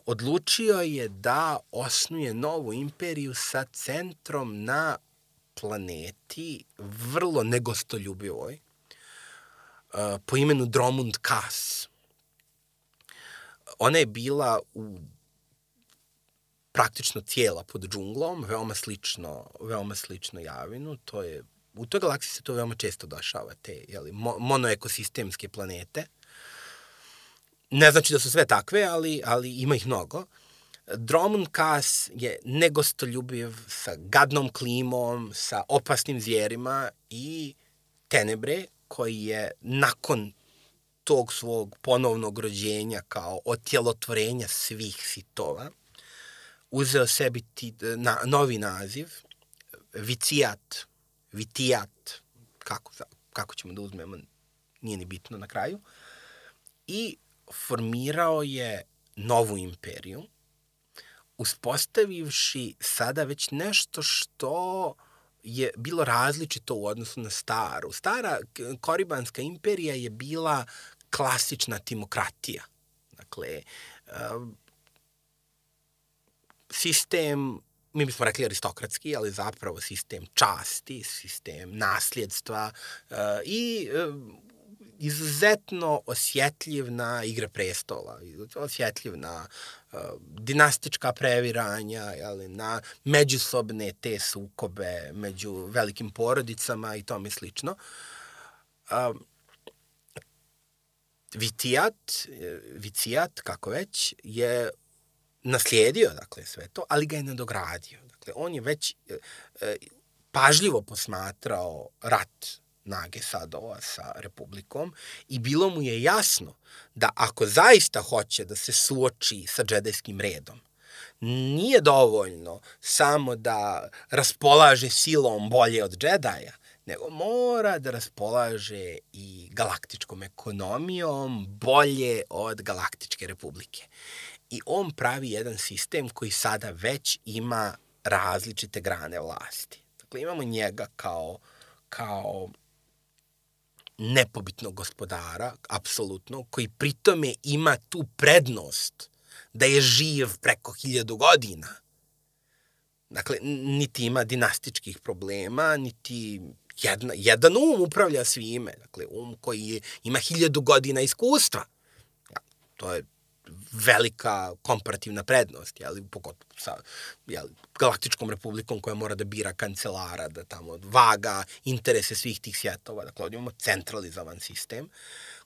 odlučio je da osnuje novu imperiju sa centrom na planeti vrlo negostoljubivoj po imenu Dromund Kas. Ona je bila u praktično cijela pod džunglom, veoma slično, veoma slično Javinu, to je u toj galaksiji se to veoma često dešava, te jeli, mo, monoekosistemske planete. Ne znači da su sve takve, ali, ali ima ih mnogo. Dromund Kas je negostoljubiv sa gadnom klimom, sa opasnim zjerima i Tenebre, koji je nakon tog svog ponovnog rođenja kao otjelotvorenja svih sitova, uzeo sebi ti, na, novi naziv, Vicijat, Vitijat, kako, kako ćemo da uzmemo, nije ni bitno na kraju, i formirao je novu imperiju, uspostavivši sada već nešto što je bilo različito u odnosu na staru. Stara Koribanska imperija je bila klasična timokratija. Dakle, sistem, mi bismo rekli aristokratski, ali zapravo sistem časti, sistem nasljedstva uh, i uh, izuzetno osjetljiv na igre prestola, osjetljiv na dinastička previranja, jeli, na međusobne te sukobe među velikim porodicama i tome slično. Uh, Vitijat, Vicijat, kako već, je naslijedio dakle, sve to, ali ga je nadogradio. Dakle, on je već e, e, pažljivo posmatrao rat Nage Sadova sa Republikom i bilo mu je jasno da ako zaista hoće da se suoči sa džedejskim redom, nije dovoljno samo da raspolaže silom bolje od džedaja, nego mora da raspolaže i galaktičkom ekonomijom bolje od galaktičke republike i on pravi jedan sistem koji sada već ima različite grane vlasti. Dakle, imamo njega kao, kao nepobitnog gospodara, apsolutno, koji pritome ima tu prednost da je živ preko hiljadu godina. Dakle, niti ima dinastičkih problema, niti jedna, jedan um upravlja svime. Dakle, um koji je, ima hiljadu godina iskustva. To je velika komparativna prednost, jeli, pogotovo sa jeli, Galaktičkom republikom koja mora da bira kancelara, da tamo vaga interese svih tih svjetova. Dakle, ovdje imamo centralizovan sistem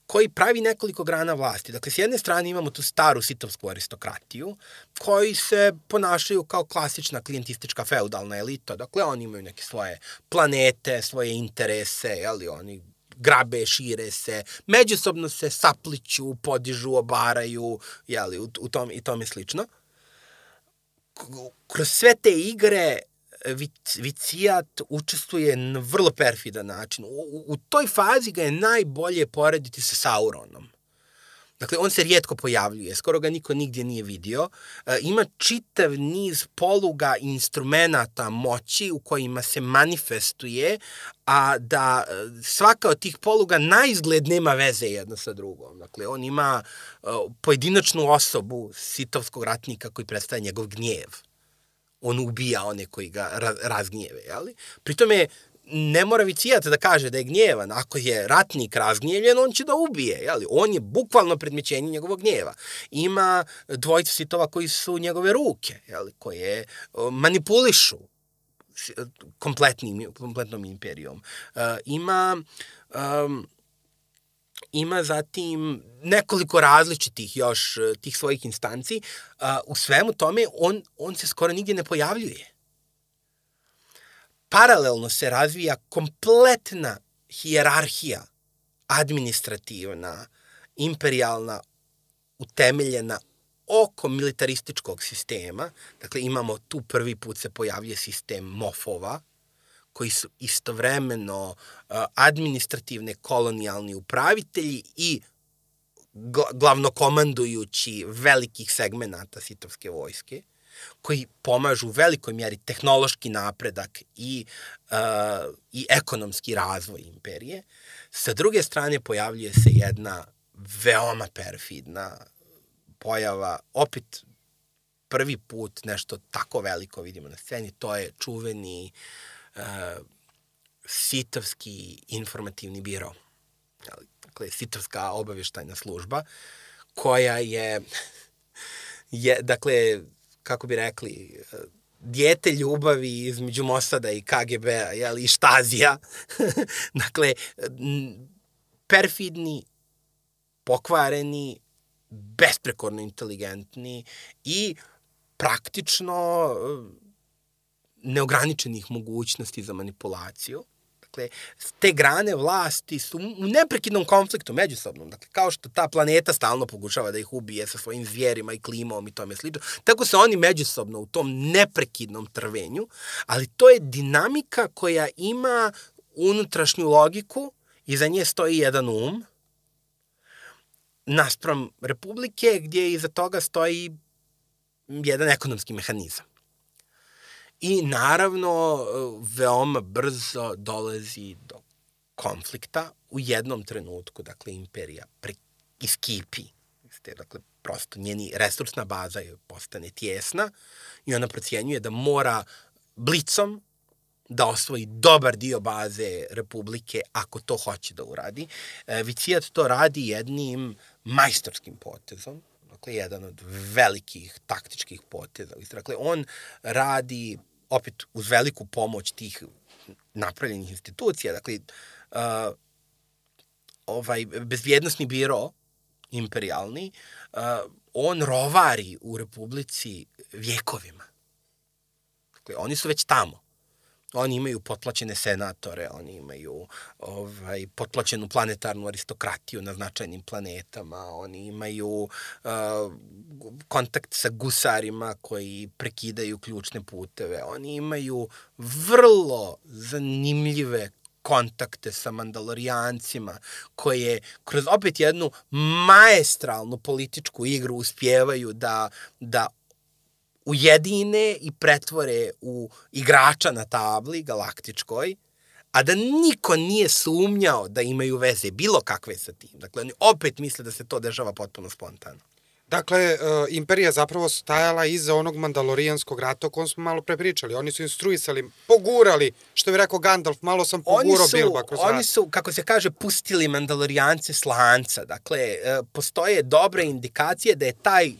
koji pravi nekoliko grana vlasti. Dakle, s jedne strane imamo tu staru sitovsku aristokratiju, koji se ponašaju kao klasična klijentistička feudalna elita. Dakle, oni imaju neke svoje planete, svoje interese, jeli, oni grabe, šire se, međusobno se sapliću, podižu, obaraju, jeli, u, u tom, i tome slično. Kroz sve te igre Vicijat učestvuje na vrlo perfidan način. U, u toj fazi ga je najbolje porediti sa Sauronom. Dakle, on se rijetko pojavljuje, skoro ga niko nigdje nije vidio. E, ima čitav niz poluga i instrumenta moći u kojima se manifestuje, a da e, svaka od tih poluga na izgled nema veze jedna sa drugom. Dakle, on ima e, pojedinačnu osobu sitovskog ratnika koji predstavlja njegov gnjev on ubija one koji ga razgnjeve, jeli? Pritome, ne mora vicijat da kaže da je gnjevan. Ako je ratnik razgnjevljen, on će da ubije. Jeli? On je bukvalno predmećenje njegovog gnjeva. Ima dvojica sitova koji su njegove ruke, jeli? koje manipulišu kompletnim, kompletnom imperijom. Uh, ima um, ima zatim nekoliko različitih još tih svojih instanci. Uh, u svemu tome on, on se skoro nigdje ne pojavljuje paralelno se razvija kompletna hijerarhija administrativna, imperialna, utemeljena oko militarističkog sistema. Dakle, imamo tu prvi put se pojavlja sistem mofova, koji su istovremeno administrativne kolonijalni upravitelji i glavnokomandujući velikih segmenata sitovske vojske. Koji pomažu u velikoj mjeri tehnološki napredak i, uh, i ekonomski razvoj imperije. Sa druge strane pojavljuje se jedna veoma perfidna pojava, opet prvi put nešto tako veliko vidimo na sceni, to je čuveni uh, sitovski informativni biro. Dakle, sitovska obavještajna služba, koja je, je dakle, kako bi rekli, dijete ljubavi između Mosada i KGB-a, jel, i Štazija. dakle, perfidni, pokvareni, besprekorno inteligentni i praktično neograničenih mogućnosti za manipulaciju. Dakle, te grane vlasti su u neprekidnom konfliktu međusobnom. Dakle, kao što ta planeta stalno pokušava da ih ubije sa svojim zvijerima i klimom i tome slično, tako se oni međusobno u tom neprekidnom trvenju, ali to je dinamika koja ima unutrašnju logiku i za nje stoji jedan um, naspram Republike, gdje iza toga stoji jedan ekonomski mehanizam. I naravno, veoma brzo dolazi do konflikta u jednom trenutku, dakle, imperija pre, iskipi. Ste, dakle, prosto njeni resursna baza je postane tjesna i ona procjenjuje da mora blicom da osvoji dobar dio baze Republike ako to hoće da uradi. E, Vicijat to radi jednim majstorskim potezom, dakle, jedan od velikih taktičkih poteza. Dakle, on radi, opet, uz veliku pomoć tih napravljenih institucija, dakle, uh, ovaj, bezvjednostni biro, imperialni, uh, on rovari u Republici vjekovima. Dakle, oni su već tamo. Oni imaju potplaćene senatore, oni imaju ovaj, potplaćenu planetarnu aristokratiju na značajnim planetama, oni imaju uh, kontakt sa gusarima koji prekidaju ključne puteve, oni imaju vrlo zanimljive kontakte sa mandalorijancima, koje kroz opet jednu maestralnu političku igru uspjevaju da, da ujedine i pretvore u igrača na tabli galaktičkoj, a da niko nije sumnjao da imaju veze bilo kakve sa tim. Dakle, oni opet misle da se to dešava potpuno spontano. Dakle, uh, Imperija zapravo stajala iza onog mandalorijanskog rata o kojem smo malo prepričali. Oni su instruisali, pogurali, što bi rekao Gandalf, malo sam pogurao Bilba kroz Oni su, kako se kaže, pustili mandalorijance slanca. Dakle, uh, postoje dobre indikacije da je taj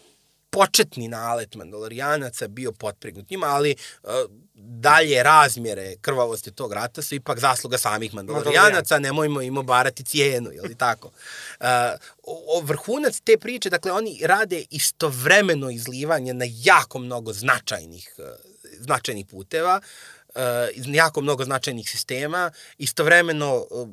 početni nalet Mandalorijanaca bio potpregnut njima, ali uh, dalje razmjere krvavosti tog rata su ipak zasluga samih Mandalorijanaca, nemojmo im obarati cijenu, ili tako. Uh, o, vrhunac te priče, dakle, oni rade istovremeno izlivanje na jako mnogo značajnih, uh, značajnih puteva, uh, jako mnogo značajnih sistema, istovremeno, uh,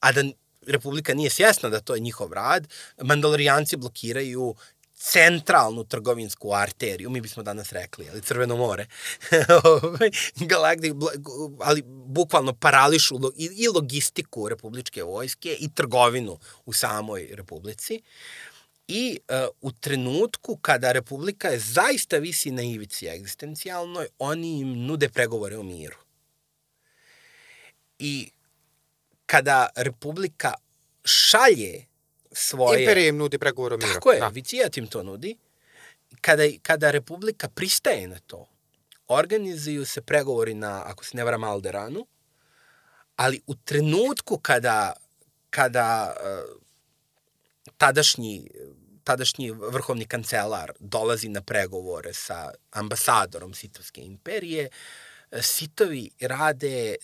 a da Republika nije svjesna da to je njihov rad, Mandalorijanci blokiraju centralnu trgovinsku arteriju, mi bismo danas rekli, ali Crveno more, ovaj, galaktik, ali bukvalno parališu i logistiku republičke vojske i trgovinu u samoj republici. I uh, u trenutku kada Republika je zaista visi na ivici egzistencijalnoj, oni im nude pregovore o miru. I kada Republika šalje svoje... Imperija im nudi pregovor o miru. Tako je, da. Vicijat im to nudi. Kada, kada Republika pristaje na to, organizuju se pregovori na, ako se ne varam, Alderanu, ali u trenutku kada, kada uh, tadašnji tadašnji vrhovni kancelar dolazi na pregovore sa ambasadorom Sitovske imperije, Sitovi rade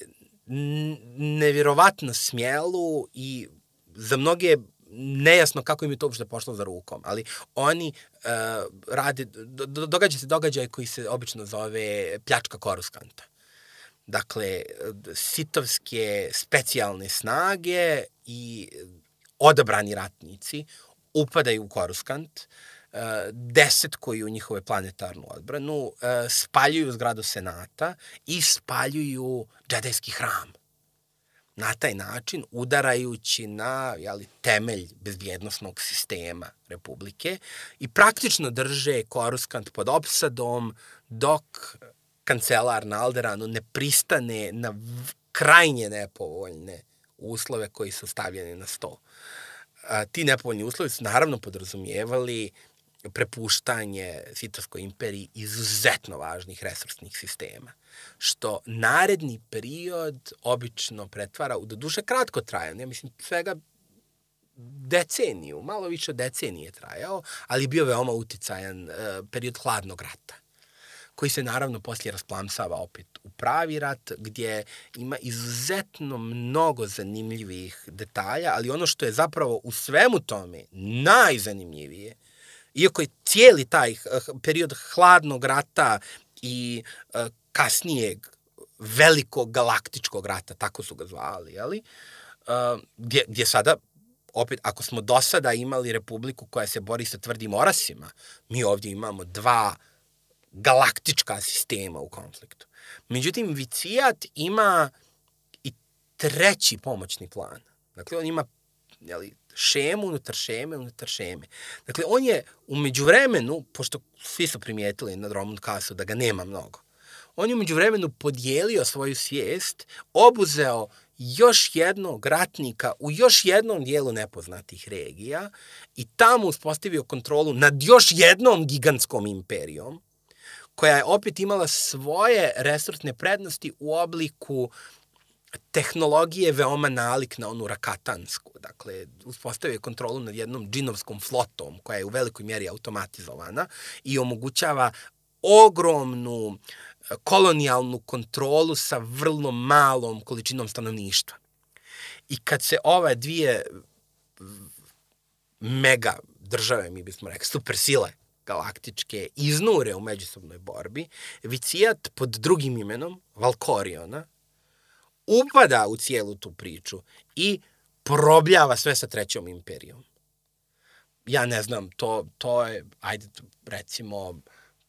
nevjerovatno smjelu i za mnoge nejasno kako im je to uopšte pošlo za rukom, ali oni uh, rade, do, događa se događaj koji se obično zove pljačka koruskanta. Dakle, sitovske specijalne snage i odabrani ratnici upadaju u koruskant, uh, desetkuju njihove planetarnu odbranu, uh, spaljuju zgradu senata i spaljuju džedajski hram na taj način udarajući na jeli, temelj bezbjednostnog sistema Republike i praktično drže Koruskant pod opsadom dok kancelar na Alderanu ne pristane na krajnje nepovoljne uslove koji su stavljeni na sto. A, ti nepovoljni uslovi su naravno podrazumijevali prepuštanje Sitarskoj imperiji izuzetno važnih resursnih sistema, što naredni period obično pretvara u doduše kratko trajan, ja mislim svega deceniju, malo više decenije trajao, ali bio veoma uticajan uh, period hladnog rata koji se naravno poslije rasplamsava opet u pravi rat, gdje ima izuzetno mnogo zanimljivih detalja, ali ono što je zapravo u svemu tome najzanimljivije, iako je cijeli taj period hladnog rata i uh, kasnijeg velikog galaktičkog rata, tako su ga zvali, jeli? Uh, gdje, gdje sada opet, ako smo do sada imali republiku koja se bori sa tvrdim orasima, mi ovdje imamo dva galaktička sistema u konfliktu. Međutim, Vicijat ima i treći pomoćni plan. Dakle, on ima jeli, šemu unutar šeme unutar šeme. Dakle, on je umeđu vremenu, pošto svi su primijetili na Dromund Kasu da ga nema mnogo, on je umeđu vremenu podijelio svoju svijest, obuzeo još jednog ratnika u još jednom dijelu nepoznatih regija i tamo uspostavio kontrolu nad još jednom gigantskom imperijom, koja je opet imala svoje resursne prednosti u obliku tehnologije veoma nalik na onu rakatansku. Dakle, uspostavio je kontrolu nad jednom džinovskom flotom koja je u velikoj mjeri automatizovana i omogućava ogromnu kolonijalnu kontrolu sa vrlo malom količinom stanovništva. I kad se ove dvije mega države, mi bismo rekli, super sile, galaktičke iznure u međusobnoj borbi, Vicijat pod drugim imenom, Valkoriona, upada u cijelu tu priču i probljava sve sa trećom imperijom. Ja ne znam, to, to je, ajde recimo,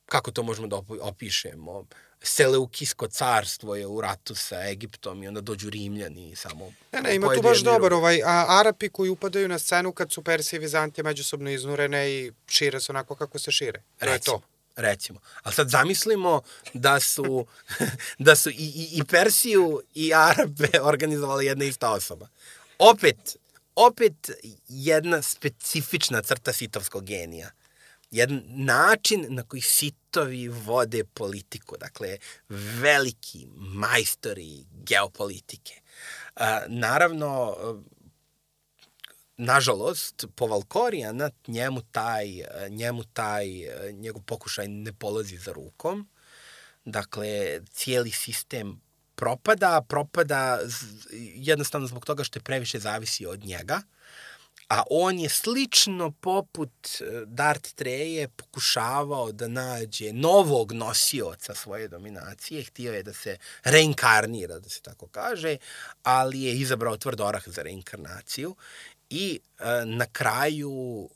kako to možemo da opišemo, Seleukijsko carstvo je u ratu sa Egiptom i onda dođu Rimljani i samo... Ne, ne, ima tu baš dobar ovaj, a, Arapi koji upadaju na scenu kad su Persije i Vizantije međusobno iznurene i šire se onako kako se šire. To recimo, je to. Recimo. Ali sad zamislimo da su, da su i, i, i Persiju i Arabe organizovali jedna ista osoba. Opet, opet jedna specifična crta sitovskog genija jedan način na koji sitovi vode politiku, dakle, veliki majstori geopolitike. A, naravno, nažalost, po Valkorijana njemu taj, njemu taj, njegov pokušaj ne polazi za rukom. Dakle, cijeli sistem propada, propada jednostavno zbog toga što je previše zavisi od njega a on je slično poput e, Dart Treje pokušavao da nađe novog nosioca svoje dominacije, htio je da se reinkarnira, da se tako kaže, ali je izabrao tvrd orah za reinkarnaciju i e, na kraju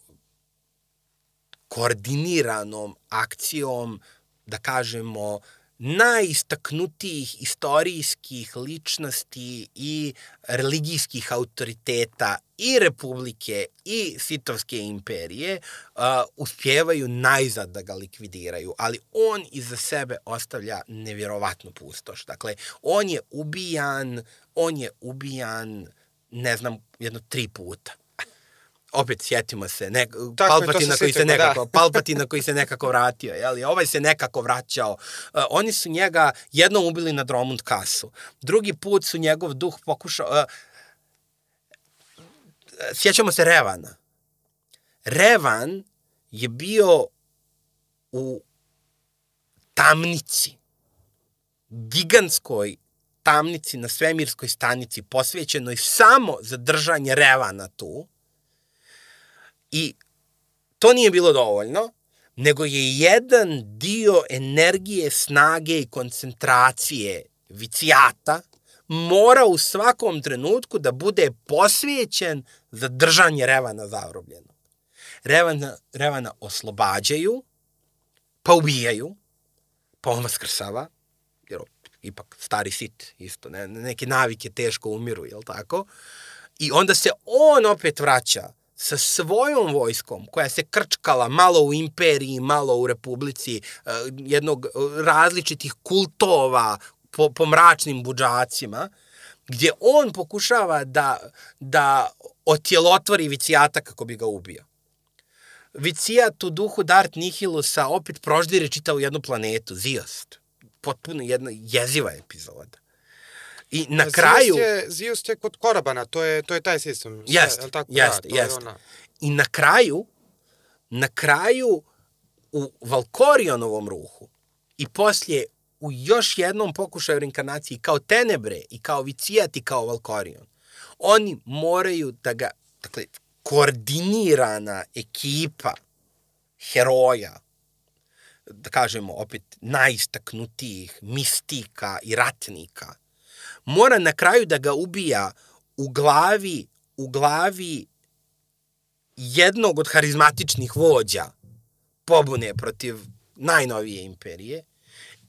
koordiniranom akcijom, da kažemo, najistaknutijih istorijskih ličnosti i religijskih autoriteta i Republike i Sitovske imperije uh, uspjevaju najzad da ga likvidiraju, ali on iza sebe ostavlja nevjerovatnu pustoš. Dakle, on je ubijan, on je ubijan, ne znam, jedno tri puta opet sjetimo se, ne, Palpatina koji se nekako, da. Palpatina koji se nekako vratio, je li? Ovaj se nekako vraćao. Uh, oni su njega jednom ubili na Dromund kasu. Drugi put su njegov duh pokušao... Uh, sjećamo se Revana. Revan je bio u tamnici, gigantskoj tamnici na svemirskoj stanici, posvećenoj samo za držanje Revana tu, I to nije bilo dovoljno, nego je jedan dio energije, snage i koncentracije vicijata mora u svakom trenutku da bude posvećen za držanje Revana zarobljenog. Revana, Revana oslobađaju, pa ubijaju, pa on vaskrsava, jer ipak stari sit, isto, ne, neke navike teško umiru, jel tako? I onda se on opet vraća sa svojom vojskom, koja se krčkala malo u imperiji, malo u republici, uh, jednog uh, različitih kultova po, po mračnim buđacima, gdje on pokušava da, da otjelotvori Vicijata kako bi ga ubio. Vicijat u duhu Dart Nihilusa opet proždire čitavu jednu planetu, Ziost. Potpuno jedna jeziva epizoda. I na Zios kraju... Je, Zios je kod Korabana, to je, to je taj sistem. Jeste, tako? jeste, da, je jeste. ona. I na kraju, na kraju u Valkorionovom ruhu i poslije u još jednom pokušaju reinkarnacije kao Tenebre i kao Vicijat i kao Valkorion, oni moraju da ga, dakle, koordinirana ekipa heroja, da kažemo opet najistaknutijih mistika i ratnika, mora na kraju da ga ubija u glavi, u glavi jednog od harizmatičnih vođa pobune protiv najnovije imperije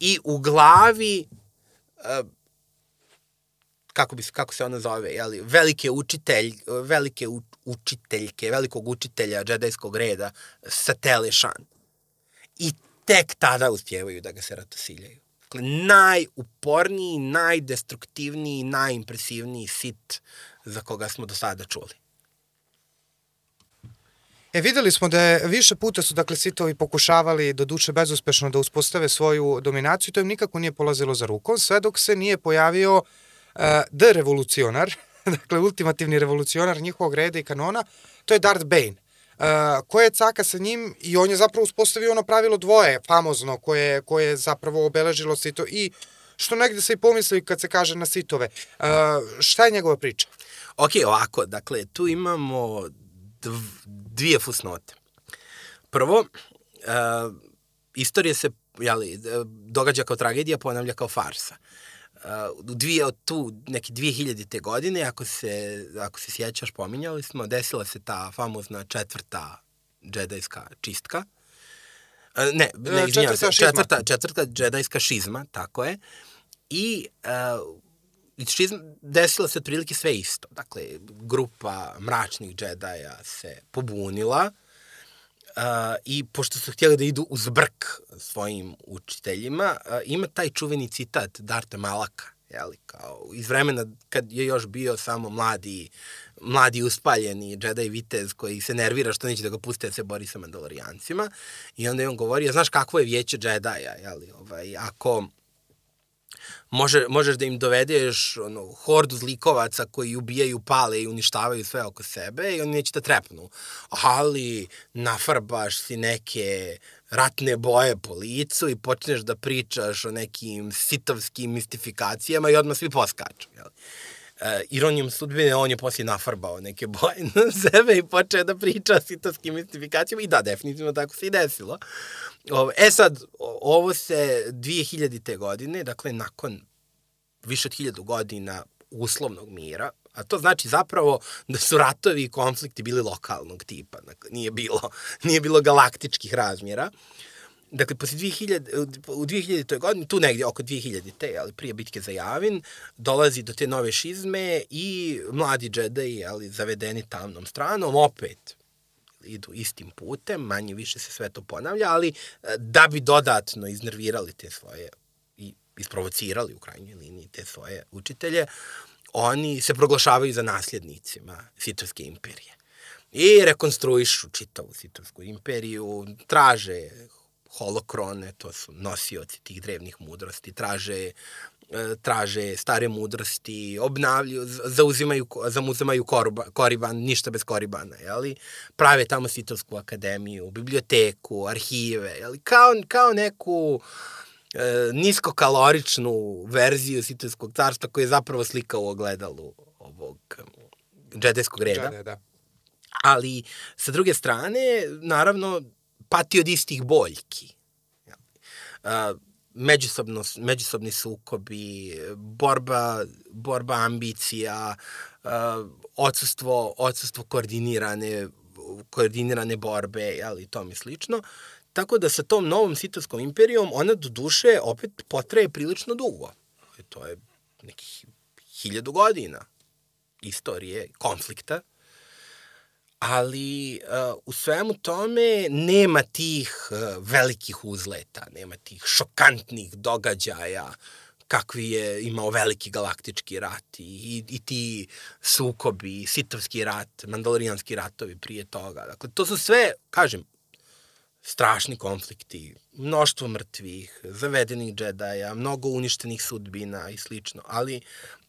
i u glavi uh, kako bi kako se ona zove, je li, velike učitelj, velike učiteljke, velikog učitelja džedajskog reda sa Telešan. I tek tada uspjevaju da ga se ratosiljaju. Dakle, najuporniji, najdestruktivniji, najimpresivniji sit za koga smo do sada čuli. E, videli smo da je više puta su, dakle, sitovi pokušavali, do duše bezuspešno, da uspostave svoju dominaciju, to im nikako nije polazilo za rukom, sve dok se nije pojavio uh, The Revolucionar, dakle, ultimativni revolucionar njihovog reda i kanona, to je Darth Bane. Uh, koje je caka sa njim i on je zapravo uspostavio ono pravilo dvoje, famozno, koje, koje je zapravo obeležilo sito i što negde se i pomisli kad se kaže na sitove. Uh, šta je njegova priča? Ok, ovako, dakle, tu imamo dv, dvije fusnote. Prvo, uh, istorija se jeli, događa kao tragedija, ponavlja kao farsa. Uh, dvije od tu, neke 2000. godine, ako se, ako se sjećaš, pominjali smo, desila se ta famozna četvrta džedajska čistka. Uh, ne, ne, izvinjavam se, četvrta, četvrta džedajska šizma, tako je. I uh, šizm, desilo se otprilike sve isto. Dakle, grupa mračnih džedaja se pobunila uh, i pošto su htjeli da idu uz brk svojim učiteljima, uh, ima taj čuveni citat Darta Malaka, jeli, kao iz vremena kad je još bio samo mladi, mladi uspaljeni Jedi vitez koji se nervira što neće da ga puste da se bori sa mandalorijancima. I onda je on govorio, znaš kakvo je vijeće Jedi-a, jeli, ovaj, ako može, možeš da im dovedeš ono, hordu zlikovaca koji ubijaju, pale i uništavaju sve oko sebe i oni neće da trepnu. Ali nafarbaš si neke ratne boje po licu i počneš da pričaš o nekim sitovskim mistifikacijama i odmah svi poskaču. Jel? Uh, ironijom sudbine, on je poslije nafarbao neke boje na sebe i počeo da priča o sitovskim mistifikacijama i da, definitivno tako se i desilo. E sad, ovo se 2000. godine, dakle nakon više od hiljadu godina uslovnog mira, a to znači zapravo da su ratovi i konflikti bili lokalnog tipa, dakle nije bilo, nije bilo galaktičkih razmjera. Dakle, posle 2000, u 2000. godini, tu negdje oko 2000. te, ali prije bitke za Javin, dolazi do te nove šizme i mladi džedaji, ali zavedeni tamnom stranom, opet idu istim putem, manje više se sve to ponavlja, ali da bi dodatno iznervirali te svoje i isprovocirali u krajnjoj liniji te svoje učitelje, oni se proglašavaju za nasljednicima Sitovske imperije. I rekonstruišu čitavu Sitovsku imperiju, traže holokrone, to su nosioci tih drevnih mudrosti, traže traže stare mudrosti, obnavljaju, zauzimaju, zauzimaju korba, koriban, ništa bez koribana, jeli? prave tamo Sitovsku akademiju, biblioteku, arhive, jeli? Kao, kao neku e, niskokaloričnu verziju Sitovskog carstva koja je zapravo slika u ogledalu ovog džedeskog reda. Džede, da. Ali, sa druge strane, naravno, pati od istih boljki. Uh, međusobno, međusobni sukobi, borba, borba ambicija, uh, odsustvo, odsustvo koordinirane, koordinirane borbe, ali to mi slično. Tako da sa tom novom Sitovskom imperijom ona do duše opet potraje prilično dugo. Dakle, to je nekih hiljadu godina istorije, konflikta, ali uh, u svemu tome nema tih uh, velikih uzleta, nema tih šokantnih događaja kakvi je imao veliki galaktički rat i, i ti sukobi, sitovski rat, mandalorijanski ratovi prije toga. Dakle, to su sve, kažem, strašni konflikti, mnoštvo mrtvih, zavedenih džedaja, mnogo uništenih sudbina i slično, ali,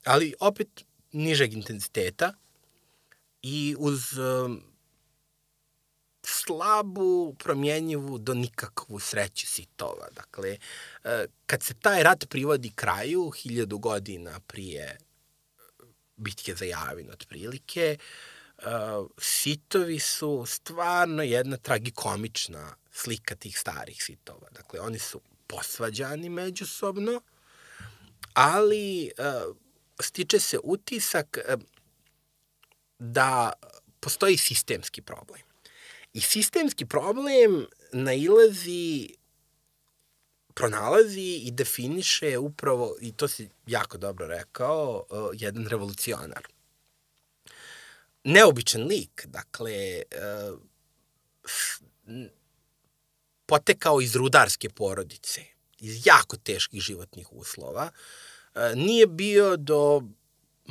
ali opet nižeg intenziteta i uz um, slabu, promjenjivu do nikakvu sreću sitova. Dakle, uh, kad se taj rat privodi kraju, hiljadu godina prije bitke za Javin, otprilike, uh, sitovi su stvarno jedna tragikomična slika tih starih sitova. Dakle, oni su posvađani međusobno, ali uh, stiče se utisak uh, da postoji sistemski problem. I sistemski problem nailazi pronalazi i definiše upravo, i to si jako dobro rekao, uh, jedan revolucionar. Neobičan lik, dakle, uh, potekao iz rudarske porodice, iz jako teških životnih uslova, e, nije bio do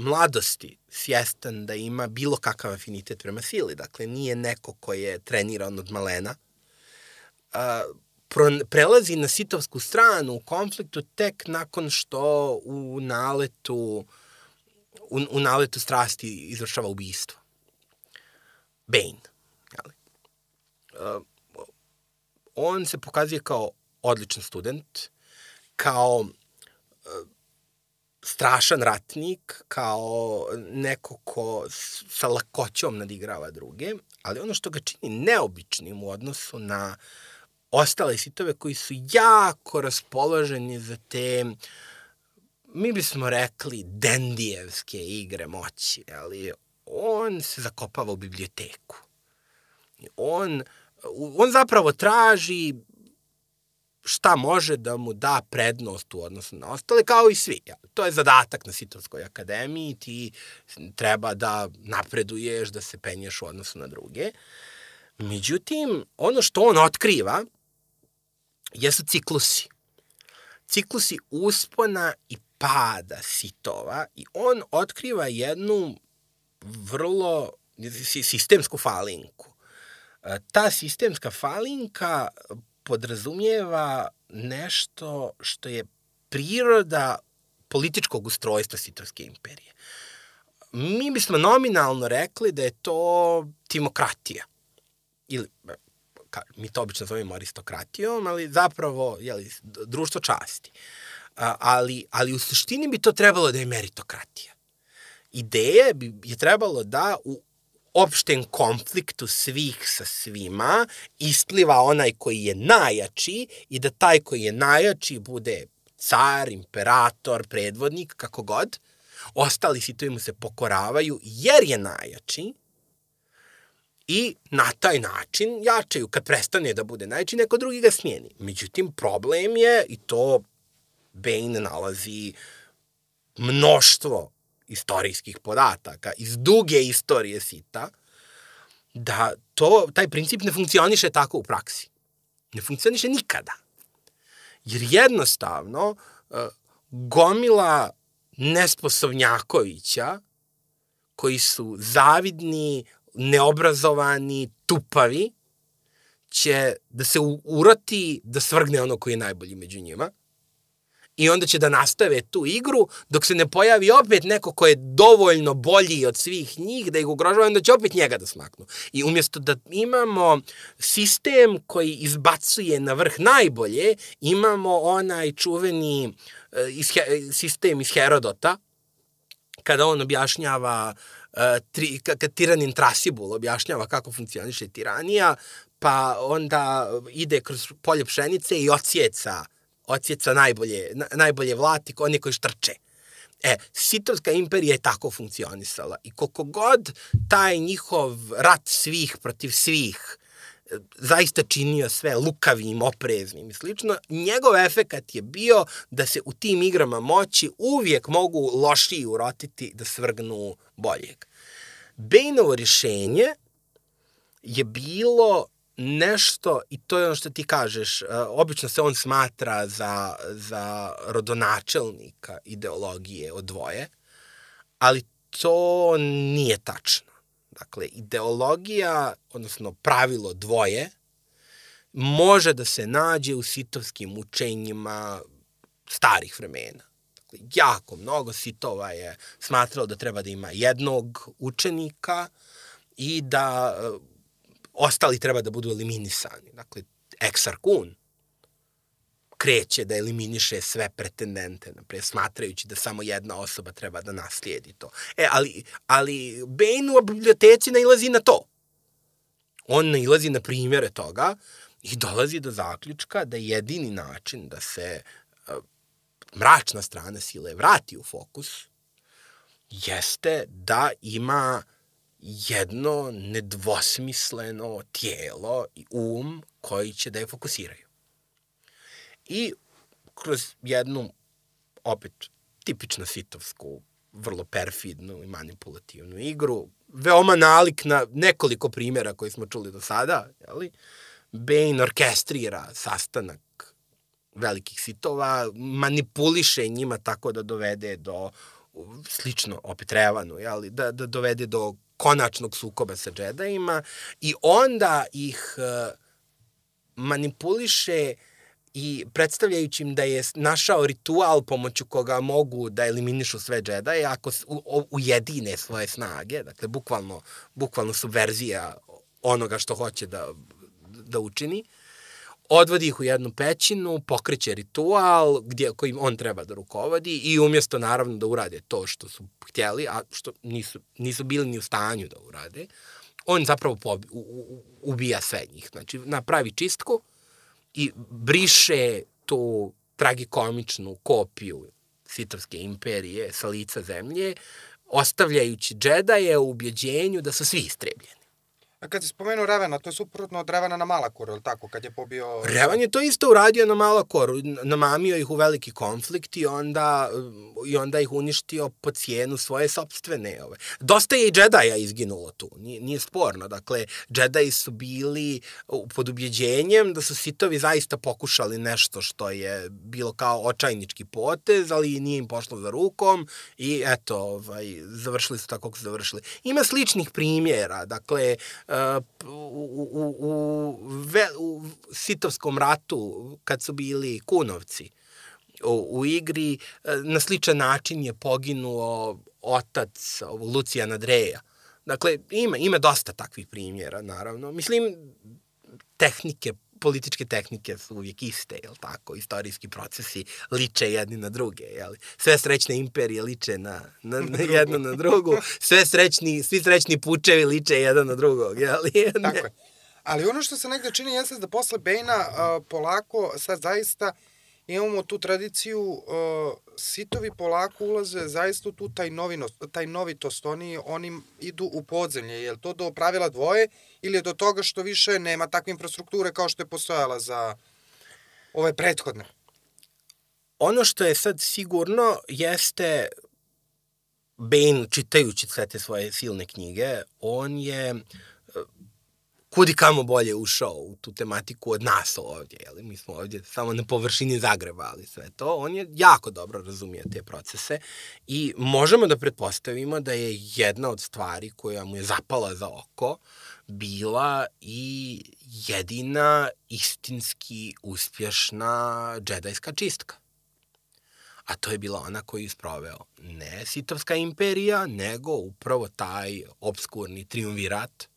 mladosti svjestan da ima bilo kakav afinitet prema sili. Dakle, nije neko ko je treniran od malena. E, prelazi na sitovsku stranu u konfliktu tek nakon što u naletu u, u naletu strasti izvršava ubistvo. Bane. Jeli? Uh, on se pokazuje kao odličan student, kao e, strašan ratnik, kao neko ko sa lakoćom nadigrava druge, ali ono što ga čini neobičnim u odnosu na ostale sitove koji su jako raspoloženi za te mi bismo rekli dendijevske igre moći, ali on se zakopava u biblioteku. On on zapravo traži šta može da mu da prednost u odnosu na ostale, kao i svi. To je zadatak na Sitovskoj akademiji, ti treba da napreduješ, da se penješ u odnosu na druge. Međutim, ono što on otkriva jesu ciklusi. Ciklusi uspona i pada sitova i on otkriva jednu vrlo sistemsku falinku ta sistemska falinka podrazumijeva nešto što je priroda političkog ustrojstva Sitovske imperije. Mi bismo nominalno rekli da je to timokratija. Ili, ka, mi to obično zovemo aristokratijom, ali zapravo jeli, društvo časti. A, ali, ali u suštini bi to trebalo da je meritokratija. Ideje bi je trebalo da u opštem konfliktu svih sa svima ispliva onaj koji je najjači i da taj koji je najjači bude car, imperator, predvodnik, kako god. Ostali sitovi mu se pokoravaju jer je najjači i na taj način jačaju. Kad prestane da bude najjači, neko drugi ga smijeni. Međutim, problem je, i to Bane nalazi mnoštvo istorijskih podataka iz duge istorije sita, da to, taj princip ne funkcioniše tako u praksi. Ne funkcioniše nikada. Jer jednostavno e, gomila nesposobnjakovića koji su zavidni, neobrazovani, tupavi, će da se uroti da svrgne ono koji je najbolji među njima i onda će da nastave tu igru dok se ne pojavi opet neko ko je dovoljno bolji od svih njih da ih ugrožava, onda će opet njega da smaknu. I umjesto da imamo sistem koji izbacuje na vrh najbolje, imamo onaj čuveni iz, sistem iz Herodota, kada on objašnjava uh, tri, kad tiranin Trasibul objašnjava kako funkcioniše tiranija, pa onda ide kroz polje pšenice i ocijeca uh, odsjeca najbolje, na, najbolje vlati, oni koji štrče. E, Sitovska imperija je tako funkcionisala i koliko god taj njihov rat svih protiv svih zaista činio sve lukavim, opreznim i slično, njegov efekat je bio da se u tim igrama moći uvijek mogu lošiji urotiti da svrgnu boljeg. Bejnovo rješenje je bilo nešto, i to je ono što ti kažeš, uh, obično se on smatra za, za rodonačelnika ideologije od dvoje, ali to nije tačno. Dakle, ideologija, odnosno pravilo dvoje, može da se nađe u sitovskim učenjima starih vremena. Dakle, jako mnogo sitova je smatralo da treba da ima jednog učenika i da uh, ostali treba da budu eliminisani. Dakle, Exarkun kreće da eliminiše sve pretendente, naprijed, smatrajući da samo jedna osoba treba da naslijedi to. E, ali, ali Bane u biblioteci nailazi na to. On nailazi na primjere toga i dolazi do zaključka da jedini način da se uh, mračna strana sile vrati u fokus jeste da ima jedno nedvosmisleno tijelo i um koji će da je fokusiraju. I kroz jednu, opet, tipično sitovsku, vrlo perfidnu i manipulativnu igru, veoma nalik na nekoliko primjera koji smo čuli do sada, jeli? Bane orkestrira sastanak velikih sitova, manipuliše njima tako da dovede do slično opet Revanu, jeli, da, da dovede do konačnog sukoba sa džedajima i onda ih uh, manipuliše i predstavljajući im da je našao ritual pomoću koga mogu da eliminišu sve džedaje ako ujedine svoje snage, dakle bukvalno, bukvalno subverzija onoga što hoće da, da učini. Uh, odvodi ih u jednu pećinu, pokreće ritual gdje, kojim on treba da rukovodi i umjesto naravno da urade to što su htjeli, a što nisu, nisu bili ni u stanju da urade, on zapravo pobi, u, u, ubija sve njih. Znači, napravi čistku i briše tu tragikomičnu kopiju Sitovske imperije sa lica zemlje, ostavljajući džedaje u ubjeđenju da su svi istrebljeni. A kad si spomenuo Revena, to je suprotno od Revena na Malakoru, ili tako, kad je pobio... Revan je to isto uradio na Malakoru, namamio ih u veliki konflikt i onda, i onda ih uništio po cijenu svoje sobstvene. Ove. Dosta je i džedaja izginulo tu, nije, nije sporno. Dakle, džedaji su bili pod ubjeđenjem da su sitovi zaista pokušali nešto što je bilo kao očajnički potez, ali nije im pošlo za rukom i eto, ovaj, završili su tako kako su završili. Ima sličnih primjera, dakle, u, u, u, ve, u Sitovskom ratu, kad su bili kunovci u, u igri, na sličan način je poginuo otac Lucijana Dreja. Dakle, ima, ima dosta takvih primjera, naravno. Mislim, tehnike političke tehnike su uvijek iste, jel tako? Istorijski procesi liče jedni na druge, jel? Sve srećne imperije liče na, na, na jednu na drugu, sve srećni, svi srećni pučevi liče jedan na drugog, jel? tako je. Ali ono što se negde čini jeste da posle Bejna uh, polako sad zaista imamo tu tradiciju, uh, sitovi polako ulaze zaista u tu taj, novinost, taj novitost, oni, oni idu u podzemlje, je to do pravila dvoje ili je do toga što više nema takve infrastrukture kao što je postojala za ove prethodne? Ono što je sad sigurno jeste Bane, čitajući sve te svoje silne knjige, on je kudi kamo bolje ušao u tu tematiku od nas ovdje, jel? mi smo ovdje samo na površini zagrebali sve to, on je jako dobro razumio te procese i možemo da pretpostavimo da je jedna od stvari koja mu je zapala za oko bila i jedina istinski uspješna džedajska čistka. A to je bila ona koju je sproveo ne Sitovska imperija, nego upravo taj obskurni triumvirat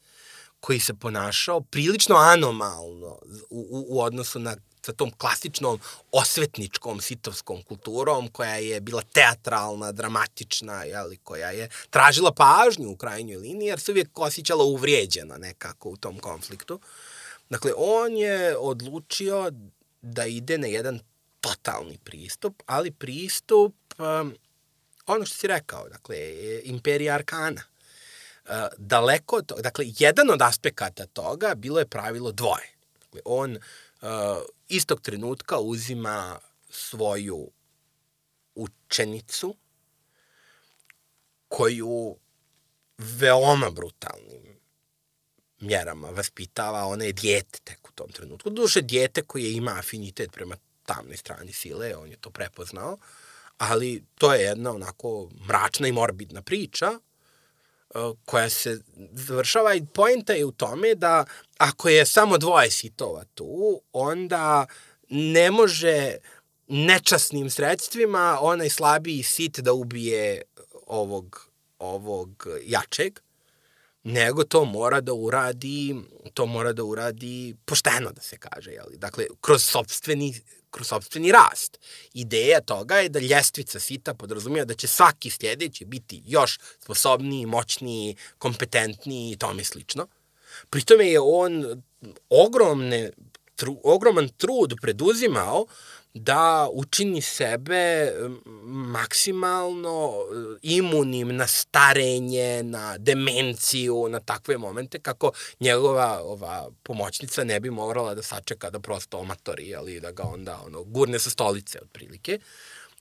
koji se ponašao prilično anomalno u, u, u odnosu na sa tom klasičnom osvetničkom sitovskom kulturom koja je bila teatralna, dramatična, jeli, koja je tražila pažnju u krajnjoj liniji jer se uvijek osjećala uvrijeđena nekako u tom konfliktu. Dakle, on je odlučio da ide na jedan totalni pristup, ali pristup, um, ono što si rekao, dakle, imperija arkana daleko od toga, dakle, jedan od aspekata toga bilo je pravilo dvoje. Dakle, on uh, istog trenutka uzima svoju učenicu koju veoma brutalnim mjerama vaspitava, ona je dijete tek u tom trenutku. Duše dijete koje ima afinitet prema tamnoj strani sile, on je to prepoznao, ali to je jedna onako mračna i morbidna priča koja se završava i pojenta je u tome da ako je samo dvoje sitova tu, onda ne može nečasnim sredstvima onaj slabiji sit da ubije ovog, ovog jačeg, nego to mora da uradi, to mora da uradi pošteno, da se kaže, jeli? Dakle, kroz sobstveni, kroz sobstveni rast. Ideja toga je da ljestvica sita podrazumija da će svaki sljedeći biti još sposobniji, moćniji, kompetentniji i tome slično. Pritome je on ogromne, tru, ogroman trud preduzimao da učini sebe maksimalno e, imunim na starenje, na demenciju, na takve momente, kako njegova ova pomoćnica ne bi morala da sačeka da prosto omatori, ali da ga onda ono, gurne sa stolice otprilike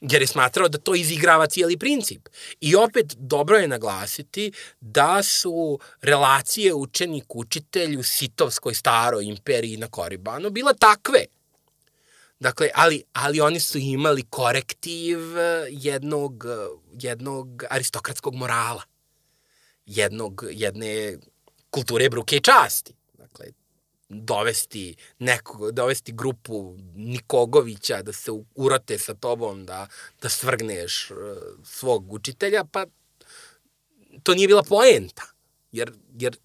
jer je smatrao da to izigrava cijeli princip. I opet dobro je naglasiti da su relacije učenik-učitelj u Sitovskoj staroj imperiji na Koribanu bila takve Dakle, ali, ali oni su imali korektiv eh, jednog, eh, jednog aristokratskog morala. Jednog, jedne kulture bruke i časti. Dakle, dovesti, nekog, dovesti grupu Nikogovića da se urote sa tobom, da, da svrgneš uh, svog učitelja, pa to nije bila poenta. Jer, jer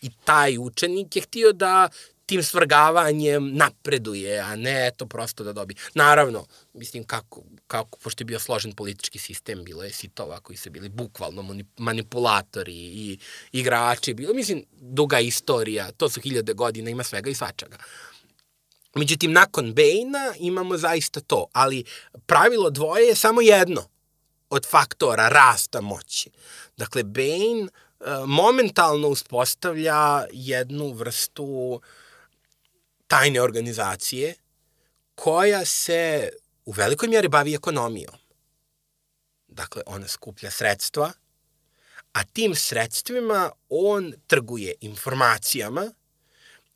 i taj učenik je htio da tim svrgavanjem napreduje, a ne eto prosto da dobi. Naravno, mislim kako, kako pošto je bio složen politički sistem, bilo je sitova koji su bili bukvalno manipulatori i igrači, bilo, mislim, duga istorija, to su hiljade godina, ima svega i svačaga. Međutim, nakon Bejna imamo zaista to, ali pravilo dvoje je samo jedno od faktora rasta moći. Dakle, Bane momentalno uspostavlja jednu vrstu uh, tajne organizacije koja se u velikoj mjeri bavi ekonomijom. Dakle, ona skuplja sredstva, a tim sredstvima on trguje informacijama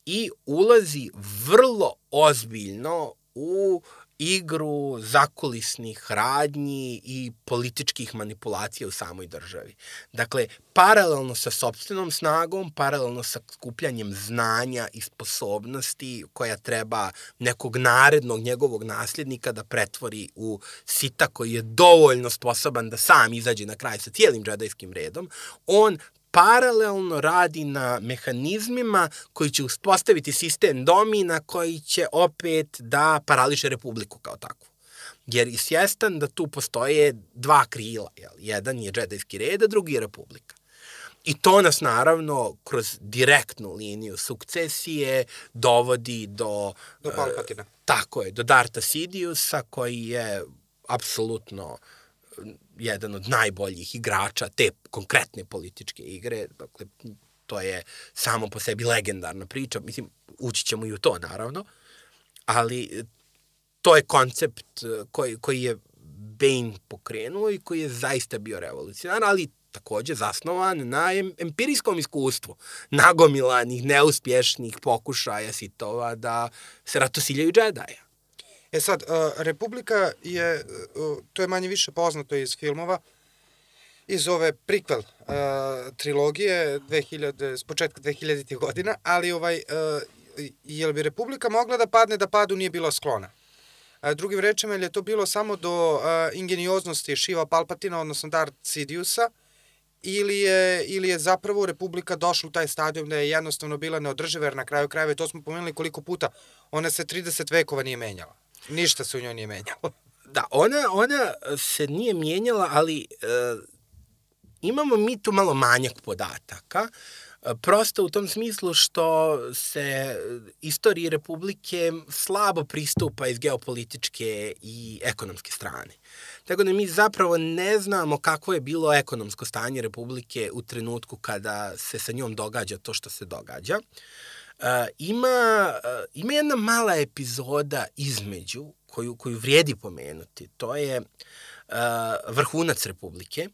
i ulazi vrlo ozbiljno u igru zakulisnih radnji i političkih manipulacija u samoj državi. Dakle, paralelno sa sobstvenom snagom, paralelno sa skupljanjem znanja i sposobnosti koja treba nekog narednog njegovog nasljednika da pretvori u sita koji je dovoljno sposoban da sam izađe na kraj sa cijelim džedajskim redom, on paralelno radi na mehanizmima koji će uspostaviti sistem domina koji će opet da parališe Republiku kao takvu. Jer je svjestan da tu postoje dva krila. Jel? Jedan je džedajski red, a drugi je Republika. I to nas naravno kroz direktnu liniju sukcesije dovodi do... Do Palpatina. Uh, tako je, do Darta Sidiusa koji je apsolutno jedan od najboljih igrača te konkretne političke igre. Dakle, to je samo po sebi legendarna priča. Mislim, ući ćemo i u to, naravno. Ali to je koncept eh, koji, koji je Bane pokrenuo i koji je zaista bio revolucionaran, ali takođe zasnovan na empirijskom iskustvu nagomilanih, neuspješnih pokušaja sitova da se ratosiljaju džedaja. E sad, uh, Republika je, uh, to je manje više poznato iz filmova, iz ove prikvel uh, trilogije 2000, s početka 2000. godina, ali ovaj, uh, je li bi Republika mogla da padne da padu nije bila sklona? Uh, drugim rečima, je to bilo samo do uh, ingenioznosti Šiva Palpatina, odnosno Darth Sidiousa, ili je, ili je zapravo Republika došla u taj stadijum da je jednostavno bila neodrživa, jer na kraju krajeva, to smo pomenuli koliko puta, ona se 30 vekova nije menjala. Ništa se u njoj nije menjalo. Da, ona, ona se nije mijenjala, ali e, imamo mi tu malo manjak podataka. Prosto u tom smislu što se istoriji Republike slabo pristupa iz geopolitičke i ekonomske strane. Tako da mi zapravo ne znamo kako je bilo ekonomsko stanje Republike u trenutku kada se sa njom događa to što se događa. Uh, ima, ima jedna mala epizoda između koju, koju vrijedi pomenuti. To je vrhunac Republike,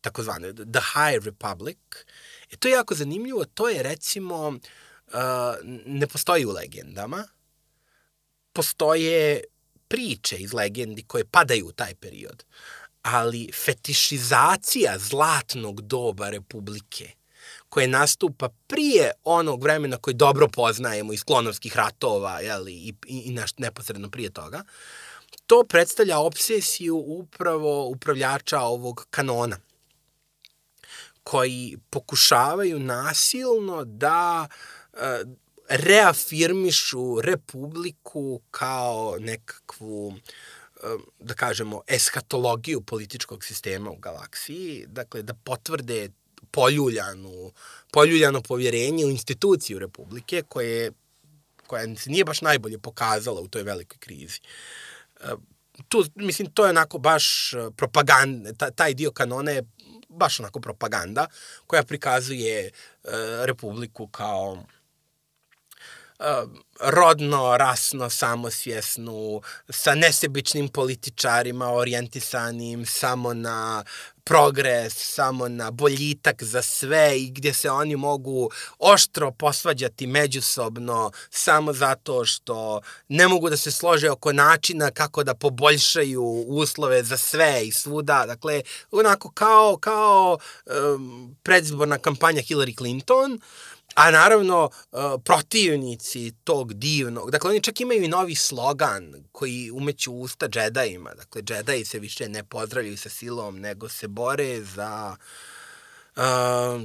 takozvane The High Republic. E to je jako zanimljivo. To je recimo, ne postoji u legendama. Postoje priče iz legendi koje padaju u taj period. Ali fetišizacija zlatnog doba Republike koje nastupa prije onog vremena koji dobro poznajemo iz klonovskih ratova jeli, i, i, i naš, neposredno prije toga, to predstavlja obsesiju upravo upravljača ovog kanona koji pokušavaju nasilno da e, reafirmišu republiku kao nekakvu e, da kažemo, eskatologiju političkog sistema u galaksiji, dakle da potvrde poljuljanu, poljuljano povjerenje u instituciju Republike koje, koja se nije baš najbolje pokazala u toj velikoj krizi. E, tu, mislim, to je onako baš propaganda, taj dio kanona je baš onako propaganda koja prikazuje uh, Republiku kao rodno, rasno, samosvjesnu, sa nesebičnim političarima orijentisanim samo na progres, samo na boljitak za sve i gdje se oni mogu oštro posvađati međusobno samo zato što ne mogu da se slože oko načina kako da poboljšaju uslove za sve i svuda. Dakle, onako kao, kao um, predizborna kampanja Hillary Clinton, uh, A naravno, uh, protivnici tog divnog, dakle oni čak imaju i novi slogan koji umeću usta džedajima. Dakle, džedaji se više ne pozdravljaju sa silom, nego se bore za, uh,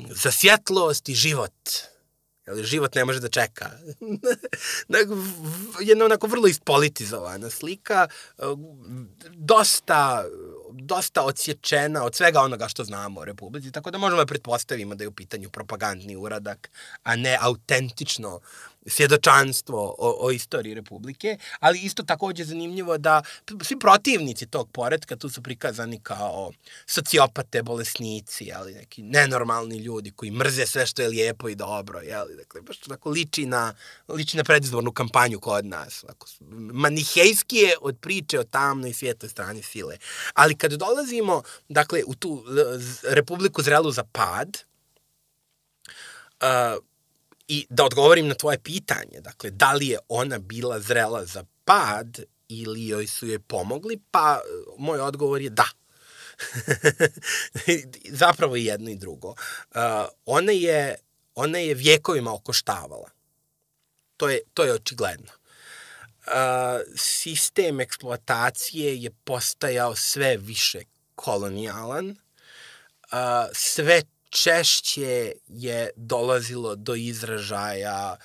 za svjetlost i život. Jel, život ne može da čeka. Jedna onako vrlo ispolitizovana slika, uh, dosta dosta odsječena od svega onoga što znamo o Republici, tako da možemo da pretpostavimo da je u pitanju propagandni uradak, a ne autentično svjedočanstvo o, o istoriji Republike, ali isto takođe zanimljivo da svi protivnici tog poredka tu su prikazani kao sociopate, bolesnici, ali neki nenormalni ljudi koji mrze sve što je lijepo i dobro, jeli, dakle, baš tako liči na, liči na predizbornu kampanju kod nas, ako, manihejski je od priče o tamnoj i svijetloj strani sile. Ali kad dolazimo, dakle, u tu Republiku zrelu za pad, uh, I da odgovorim na tvoje pitanje, dakle, da li je ona bila zrela za pad ili joj su joj pomogli, pa moj odgovor je da. Zapravo i jedno i drugo. Uh, ona, je, ona je vjekovima okoštavala. To je, to je očigledno. Uh, sistem eksploatacije je postajao sve više kolonijalan, uh, sve češće je dolazilo do izražaja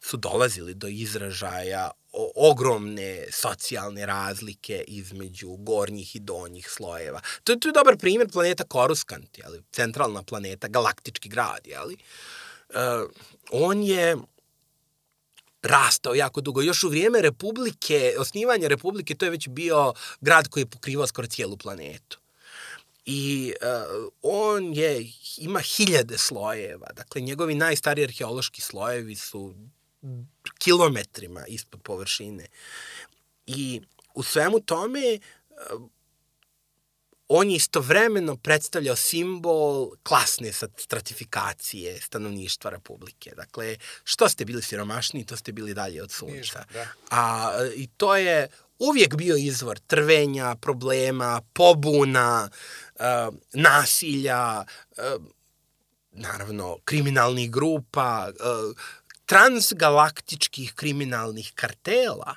su dolazili do izražaja ogromne socijalne razlike između gornjih i donjih slojeva. To je, to je dobar primjer planeta Koruskant, jeli? centralna planeta, galaktički grad. Jeli? Uh, on je rastao jako dugo. Još u vrijeme Republike, osnivanja Republike, to je već bio grad koji je pokrivao skoro cijelu planetu i uh, on je, ima hiljade slojeva. Dakle, njegovi najstariji arheološki slojevi su kilometrima ispod površine. I u svemu tome uh, on je istovremeno predstavljao simbol klasne stratifikacije stanovništva Republike. Dakle, što ste bili siromašni, to ste bili dalje od sunca. Da. A, I to je uvijek bio izvor trvenja, problema, pobuna, uh, nasilja, uh, naravno kriminalnih grupa, uh, transgalaktičkih kriminalnih kartela,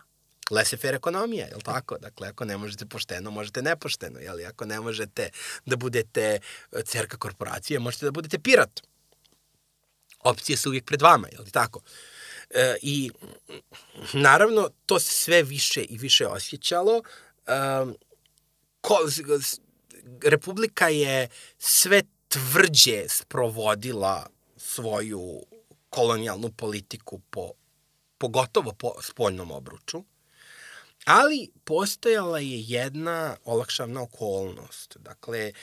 laissez-faire ekonomija, je li tako? Dakle, ako ne možete pošteno, možete nepošteno, jel? Ako ne možete da budete cerka korporacije, možete da budete pirat. Opcije su uvijek pred vama, je li tako? E, I naravno, to se sve više i više osjećalo. E, ko, Republika je sve tvrđe sprovodila svoju kolonijalnu politiku po pogotovo po spoljnom obruču. Ali postojala je jedna olakšavna okolnost. Dakle,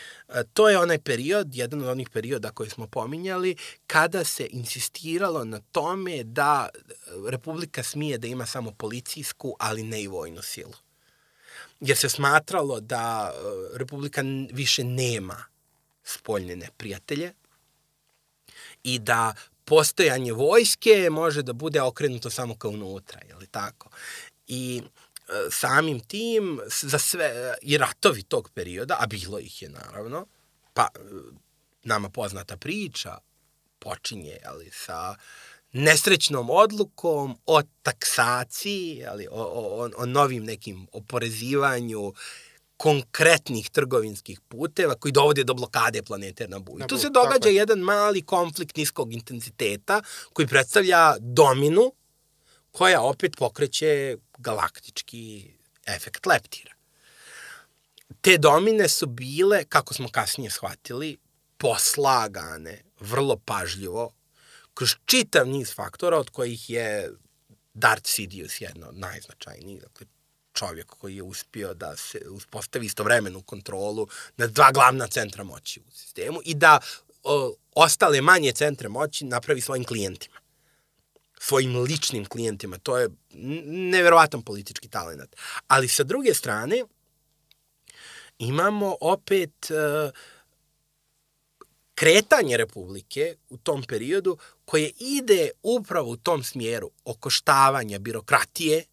to je onaj period, jedan od onih perioda koje smo pominjali, kada se insistiralo na tome da Republika smije da ima samo policijsku, ali ne i vojnu silu. Jer se smatralo da e, Republika više nema spoljne neprijatelje i da postojanje vojske može da bude okrenuto samo kao unutra, je li tako? I e, samim tim za sve i ratovi tog perioda, a bilo ih je naravno, pa e, nama poznata priča počinje ali sa nesrećnom odlukom o taksaciji, ali o, o, o novim nekim oporezivanju konkretnih trgovinskih puteva koji dovode do blokade planete na buju. Tu se događa jedan mali konflikt niskog intenziteta koji predstavlja dominu koja opet pokreće galaktički efekt leptira. Te domine su bile, kako smo kasnije shvatili, poslagane vrlo pažljivo kroz čitav niz faktora od kojih je Darth Sidious jedna od najznačajnijih. Dakle, čovjek koji je uspio da se uspostavi istovremenu kontrolu na dva glavna centra moći u sistemu i da o, ostale manje centre moći napravi svojim klijentima svojim ličnim klijentima. To je neverovatan politički talent. Ali sa druge strane, imamo opet uh, kretanje Republike u tom periodu koje ide upravo u tom smjeru okoštavanja birokratije,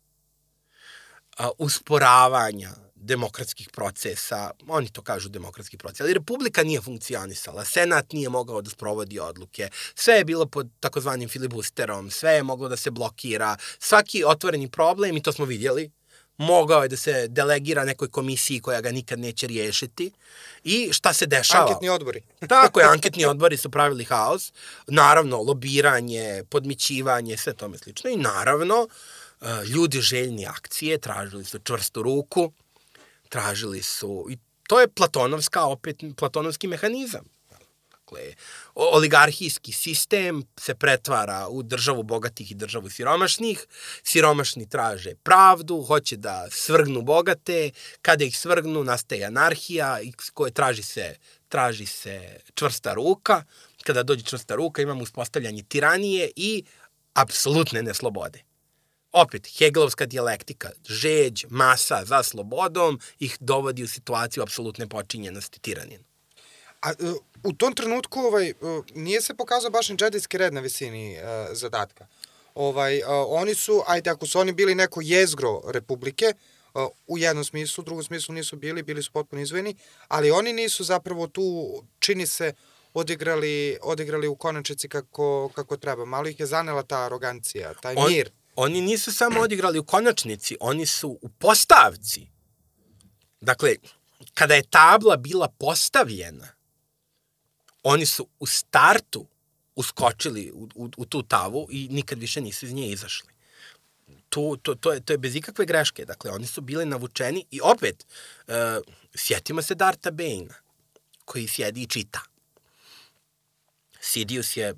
usporavanja demokratskih procesa, oni to kažu demokratski proces, ali Republika nije funkcionisala, Senat nije mogao da sprovodi odluke, sve je bilo pod takozvanim filibusterom, sve je moglo da se blokira, svaki otvoreni problem, i to smo vidjeli, mogao je da se delegira nekoj komisiji koja ga nikad neće riješiti. I šta se dešava? Anketni odbori. Tako je, anketni odbori su pravili haos. Naravno, lobiranje, podmićivanje, sve tome slično. I naravno, uh, ljudi željni akcije, tražili su čvrstu ruku, tražili su, i to je platonovska, opet platonovski mehanizam. Dakle, oligarhijski sistem se pretvara u državu bogatih i državu siromašnih. Siromašni traže pravdu, hoće da svrgnu bogate. Kada ih svrgnu, nastaje anarhija koje traži se, traži se čvrsta ruka. Kada dođe čvrsta ruka, imamo uspostavljanje tiranije i apsolutne neslobode opet, Hegelovska dijalektika, žeđ, masa za slobodom ih dovodi u situaciju apsolutne počinjenosti tiranina. A e, u tom trenutku ovaj, e, nije se pokazao baš ni džedijski red na visini uh, zadatka. Ovaj, uh, oni su, ajde, ako su oni bili neko jezgro Republike, uh, u jednom smislu, u drugom smislu nisu bili, bili su potpuno izvojeni, ali oni nisu zapravo tu, čini se, odigrali, odigrali u konačici kako, kako treba. Malo ih je zanela ta arogancija, taj On, mir oni nisu samo odigrali u konačnici, oni su u postavci. Dakle, kada je tabla bila postavljena, oni su u startu uskočili u, u, u tu tavu i nikad više nisu iz nje izašli. To, to, to, je, to je bez ikakve greške. Dakle, oni su bili navučeni i opet, uh, sjetimo se Darta Bane, koji sjedi i čita. Sidious je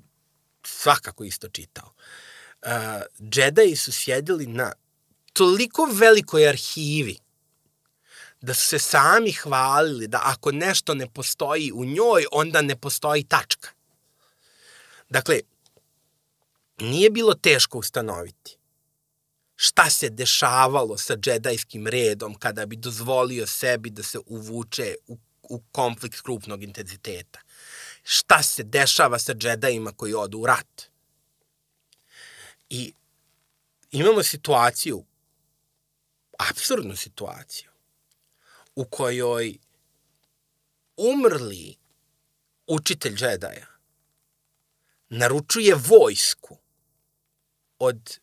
svakako isto čitao. Uh, uh, džedaji su sjedili na toliko velikoj arhivi da su se sami hvalili da ako nešto ne postoji u njoj, onda ne postoji tačka. Dakle, nije bilo teško ustanoviti šta se dešavalo sa džedajskim redom kada bi dozvolio sebi da se uvuče u, u konflikt krupnog intenziteta. Šta se dešava sa džedajima koji odu u rat I imamo situaciju, absurdnu situaciju, u kojoj umrli učitelj džedaja naručuje vojsku od,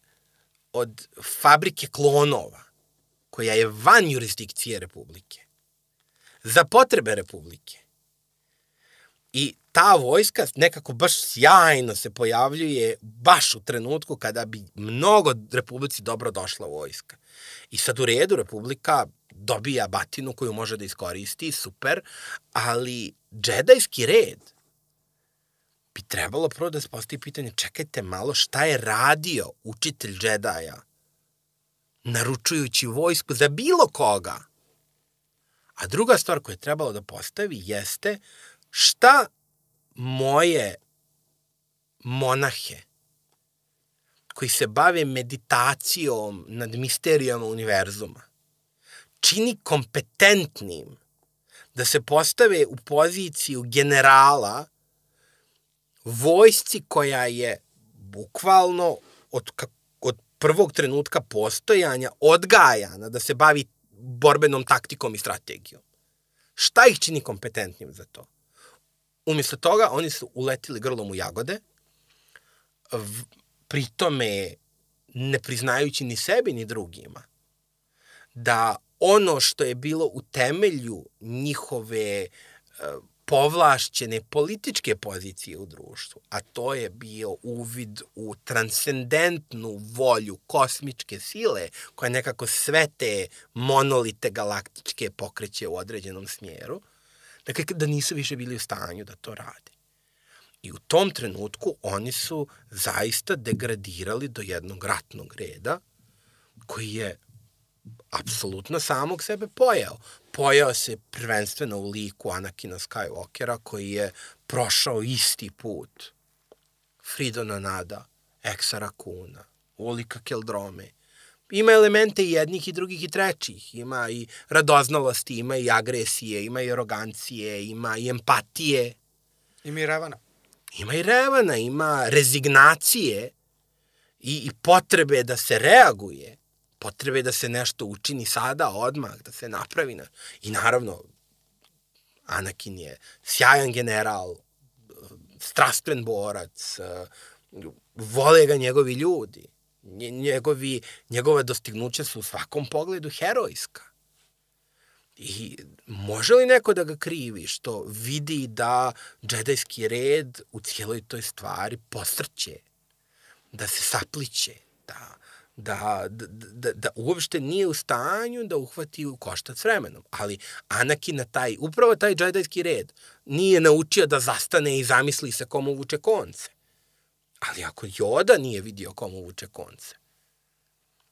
od fabrike klonova, koja je van jurisdikcije Republike, za potrebe Republike. I ta vojska nekako baš sjajno se pojavljuje baš u trenutku kada bi mnogo Republici dobro došla vojska. I sad u redu Republika dobija batinu koju može da iskoristi, super, ali džedajski red bi trebalo prvo da se postavi pitanje, čekajte malo, šta je radio učitelj džedaja naručujući vojsku za bilo koga? A druga stvar koju je trebalo da postavi jeste šta moje monahe koji se bave meditacijom nad misterijama univerzuma čini kompetentnim da se postave u poziciju generala vojsci koja je bukvalno od, od prvog trenutka postojanja odgajana da se bavi borbenom taktikom i strategijom. Šta ih čini kompetentnim za to? Umjesto toga, oni su uletili grlom u jagode, v, pritome ne priznajući ni sebi ni drugima, da ono što je bilo u temelju njihove uh, povlašćene političke pozicije u društvu, a to je bio uvid u transcendentnu volju kosmičke sile koja nekako sve te monolite galaktičke pokreće u određenom smjeru, dakle da nisu više bili u stanju da to rade. I u tom trenutku oni su zaista degradirali do jednog ratnog reda koji je apsolutno samog sebe pojao. Pojao se prvenstveno u liku Anakina Skywalkera koji je prošao isti put. Fridona Nada, Eksa Rakuna, Ulika Keldrome. Ima elemente i jednih i drugih i trećih. Ima i radoznalosti, ima i agresije, ima i arogancije, ima i empatije. Ima i revana. Ima i revana, ima rezignacije i, i potrebe da se reaguje potrebe da se nešto učini sada, odmah, da se napravi. Na... I naravno, Anakin je sjajan general, strastven borac, vole ga njegovi ljudi. Njegovi, njegova dostignuća su u svakom pogledu herojska. I može li neko da ga krivi što vidi da džedajski red u cijeloj toj stvari posrće, da se sapliće, da da, da, da, uopšte nije u stanju da uhvati u koštac vremenom. Ali Anakin na taj, upravo taj džedajski red, nije naučio da zastane i zamisli se komu vuče konce. Ali ako Yoda nije vidio komu vuče konce,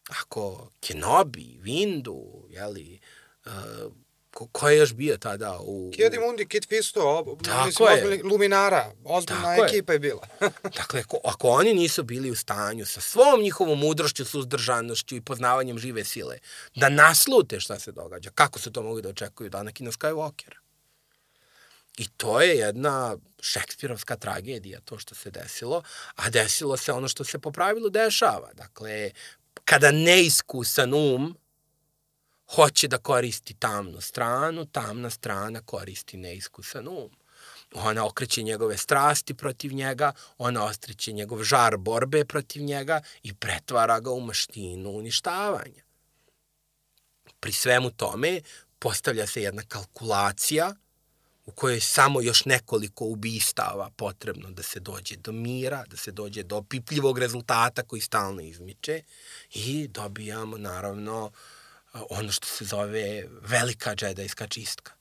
ako Kenobi, Windu, jeli, uh, Ko, ko je još bio tada u... Kid Mundi, Kid Fisto, Tako mislim, je. Luminara, ozbiljna Tako ekipa je, je bila. dakle, ako, ako oni nisu bili u stanju sa svom njihovom mudrošću, suzdržanošću i poznavanjem žive sile, da naslute šta se događa, kako se to mogu da očekuju od Anakina Skywalkera? I to je jedna šekspirovska tragedija, to što se desilo, a desilo se ono što se po pravilu dešava. Dakle, kada neiskusan um hoće da koristi tamnu stranu, tamna strana koristi neiskusan um. Ona okreće njegove strasti protiv njega, ona ostriće njegov žar borbe protiv njega i pretvara ga u maštinu uništavanja. Pri svemu tome postavlja se jedna kalkulacija u kojoj je samo još nekoliko ubistava potrebno da se dođe do mira, da se dođe do opipljivog rezultata koji stalno izmiče i dobijamo naravno uh, ono što se zove velika džedajska čistka.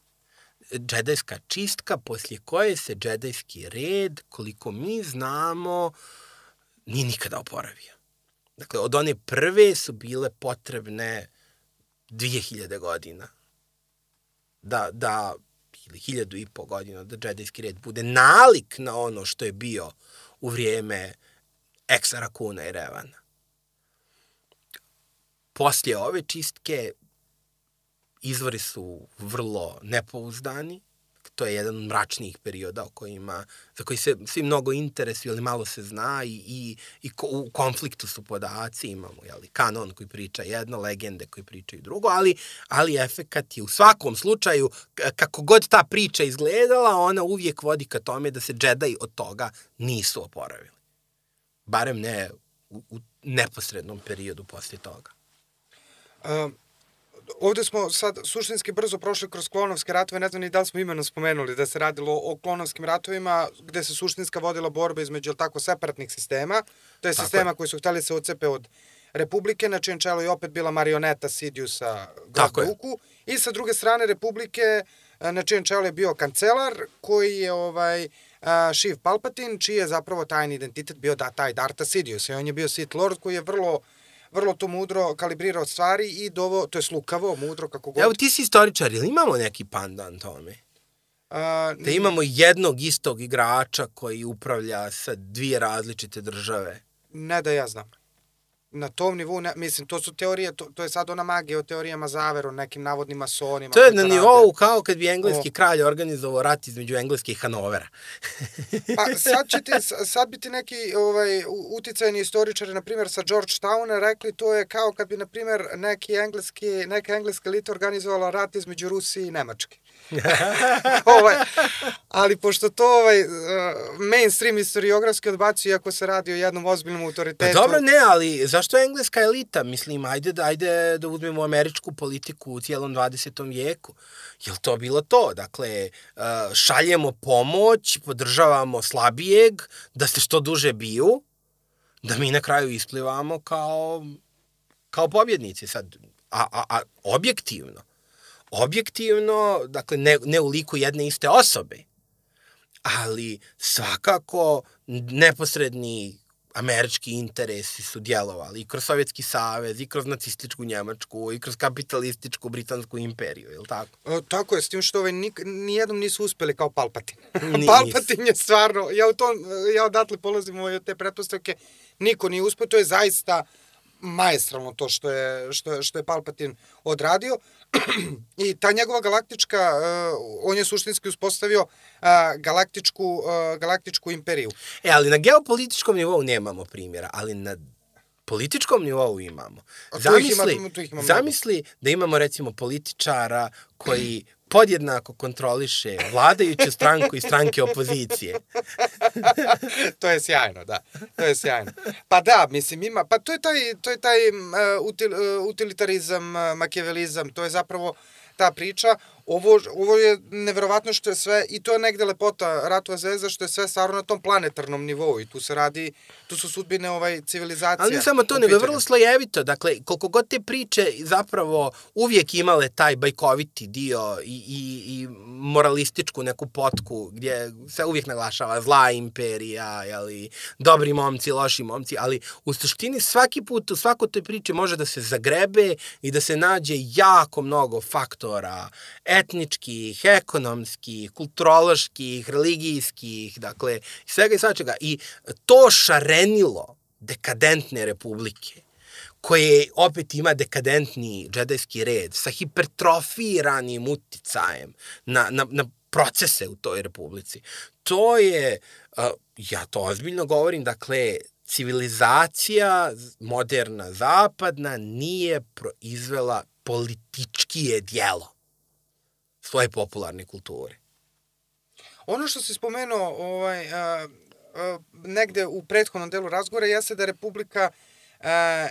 Džedajska čistka poslije koje se džedajski red, koliko mi znamo, nije nikada oporavio. Dakle, od one prve su bile potrebne 2000 godina da, da ili hiljadu i po godina da džedajski red bude nalik na ono što je bio u vrijeme Eksara Kuna i Revana poslije ove čistke izvori su vrlo nepouzdani, to je jedan od mračnijih perioda o kojima, za koji se svi mnogo interesuju, ali malo se zna i, i, i ko, u konfliktu su podaci, imamo jeli, kanon koji priča jedno, legende koji pričaju drugo, ali, ali efekat je u svakom slučaju, kako god ta priča izgledala, ona uvijek vodi ka tome da se džedaj od toga nisu oporavili. Barem ne u, u neposrednom periodu poslije toga. Um, ovde smo sad suštinski brzo prošli kroz klonovske ratove, ne znam ni da li smo imeno spomenuli da se radilo o klonovskim ratovima gde se suštinska vodila borba između tako separatnih sistema, to je sistema koji su hteli se ocepe od Republike, na čijem čelu je opet bila marioneta Sidiusa Gazduku i sa druge strane Republike na čijem čelu je bio kancelar koji je ovaj uh, Šiv Palpatin, čiji je zapravo tajni identitet bio da taj Darta Sidious. I on je bio Sith Lord koji je vrlo vrlo to mudro kalibrirao stvari i dovo, to je slukavo, mudro, kako god. Evo ti si istoričar, ili imamo neki pandan tome? Uh, Da imamo jednog istog igrača koji upravlja sa dvije različite države. Ne da ja znam. Na tom nivou, ne, mislim, to su teorije, to, to je sad ona magija o teorijama zavere, o nekim navodnim masonima. To je na rade. nivou kao kad bi engleski O. kralj organizovao rat između Engleske i Hanovera. Pa sad, će ti, sad bi ti neki ovaj, uticajni istoričari, na primjer sa Georgetowna, rekli to je kao kad bi, na primjer, neki engleski, neka engleska elita organizovala rat između Rusije i Nemačke. ovaj, ali pošto to ovaj, uh, mainstream historiografski odbacuje, iako se radi o jednom ozbiljnom Pa autoritetu. dobro, ne, ali zašto je engleska elita? Mislim, ajde, da- ajde da uzmemo američku politiku u cijelom 20. vijeku. Je li to bilo to? Dakle, uh, šaljemo pomoć, podržavamo slabijeg, da se što duže biju, da mi na kraju isplivamo kao, kao pobjednici. Sad, a, a, a objektivno, objektivno, dakle, ne, ne u liku jedne iste osobe, ali svakako neposredni američki interesi su djelovali i kroz Sovjetski savez, i kroz nacističku Njemačku, i kroz kapitalističku Britansku imperiju, je li tako? O, tako je, s tim što ovaj, nik, nijednom nisu uspeli kao Palpatin. Palpatin je stvarno, ja, u tom, ja odatle polazim ovaj, od te pretpostavke, niko nije uspio, to je zaista maestralno to što je, što je, što je Palpatin odradio. I ta njegova galaktička, uh, on je suštinski uspostavio uh, galaktičku, uh, galaktičku imperiju. E, ali na geopolitičkom nivou nemamo primjera, ali na političkom nivou imamo. Ima- Zamisli, ima mnogo. zamisli da imamo recimo političara koji podjednako kontroliše vladajuću stranku i stranke opozicije. to je sjajno, da. To je sjajno. Pa da, mislim ima, pa to je taj to je taj uh, util, uh, utilitarizam, uh, makiavelizam, to je zapravo ta priča. Ovo, ovo je neverovatno što je sve, i to je negde lepota Ratova zvezda, što je sve stvarno na tom planetarnom nivou i tu se radi, tu su sudbine ovaj, civilizacija. Ali samo to, nego je vrlo slojevito. Dakle, koliko god te priče zapravo uvijek imale taj bajkoviti dio i, i, i moralističku neku potku gdje se uvijek naglašava zla imperija, jeli, dobri momci, loši momci, ali u suštini svaki put u svakoj toj priči može da se zagrebe i da se nađe jako mnogo faktora etničkih, ekonomskih, kulturoloških, religijskih, dakle, svega i svačega. I to šarenilo dekadentne republike, koje opet ima dekadentni džedajski red sa hipertrofiranim uticajem na, na, na procese u toj republici. To je, ja to ozbiljno govorim, dakle, civilizacija moderna, zapadna, nije proizvela političkije dijelo svoje popularne kulture. Ono što si spomenuo ovaj, a, a, negde u prethodnom delu razgovora jeste da Republika a,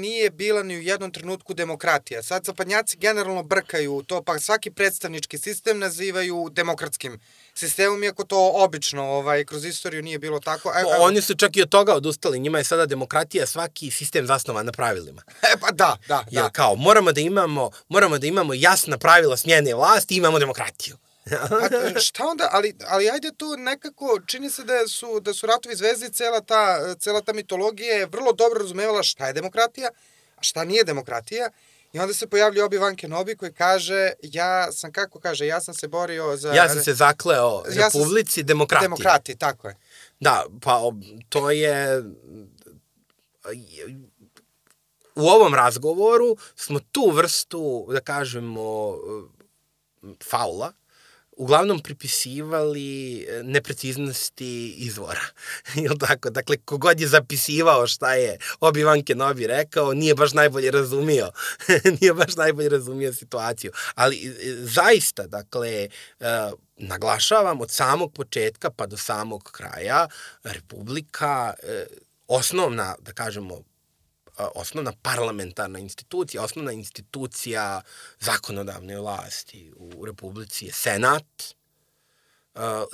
nije bila ni u jednom trenutku demokratija. Sad zapadnjaci generalno brkaju to, pa svaki predstavnički sistem nazivaju demokratskim sistemom, iako to obično ovaj, kroz istoriju nije bilo tako. E, evo- Oni su čak i od toga odustali. Njima je sada demokratija svaki sistem zasnovan na pravilima. E, pa da, da, Jer da. kao, moramo da imamo, moramo da imamo jasna pravila smjene vlasti i imamo demokratiju. Pa, šta onda, ali, ali ajde tu nekako, čini se da su, da su ratovi zvezdi, cela ta, cela ta mitologija je vrlo dobro razumevala šta je demokratija, a šta nije demokratija. I onda se pojavlja Obi-Wan Kenobi koji kaže, ja sam, kako kaže, ja sam se borio za... Ja sam se zakleo Ja sam- Republici demokratije. Demokrati, tako je. Da, pa to je... U ovom razgovoru smo tu vrstu, da kažemo, faula, uglavnom pripisivali nepreciznosti izvora. Jel tako? Dakle, kogod je zapisivao šta je Obi-Wan Kenobi rekao, nije baš najbolje razumio. nije baš najbolje razumio situaciju. Ali e, zaista, dakle, e, naglašavam od samog početka pa do samog kraja, Republika, e, osnovna, da kažemo, osnovna parlamentarna institucija, osnovna institucija zakonodavne vlasti u Republici je Senat.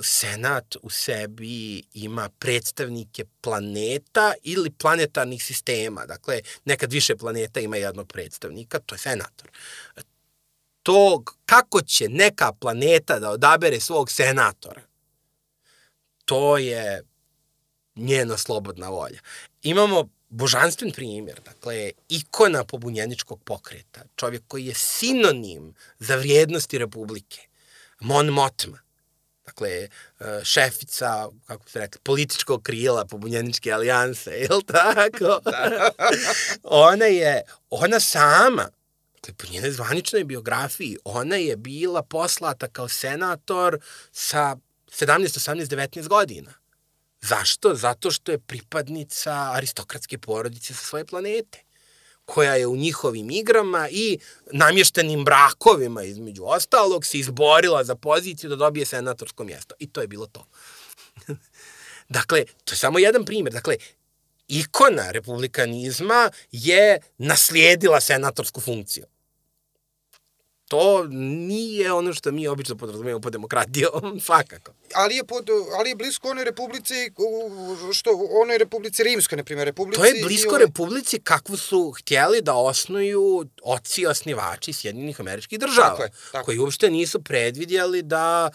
Senat u sebi ima predstavnike planeta ili planetarnih sistema. Dakle, nekad više planeta ima jednog predstavnika, to je senator. To kako će neka planeta da odabere svog senatora, to je njena slobodna volja. Imamo božanstven primjer, dakle, ikona pobunjeničkog pokreta, čovjek koji je sinonim za vrijednosti Republike, Mon Motma, dakle, e, šefica, kako se rekli, političkog krila pobunjeničke alijanse, je li tako? Da. ona je, ona sama, dakle, po njenoj zvaničnoj biografiji, ona je bila poslata kao senator sa 17, 18, 19 godina. Zašto? Zato što je pripadnica aristokratske porodice sa svoje planete koja je u njihovim igrama i namještenim brakovima između ostalog se izborila za poziciju da dobije senatorsko mjesto. I to je bilo to. dakle, to je samo jedan primjer. Dakle, ikona republikanizma je naslijedila senatorsku funkciju to nije ono što mi obično podrazumijemo pod demokratijom, svakako. Ali je, pod, ali je blisko onoj republici, što, onoj republici Rimskoj, na primjer, republici... To je blisko ove... republici kakvu su htjeli da osnuju oci osnivači Sjedinjenih američkih država, tako je, tako. koji uopšte nisu predvidjeli da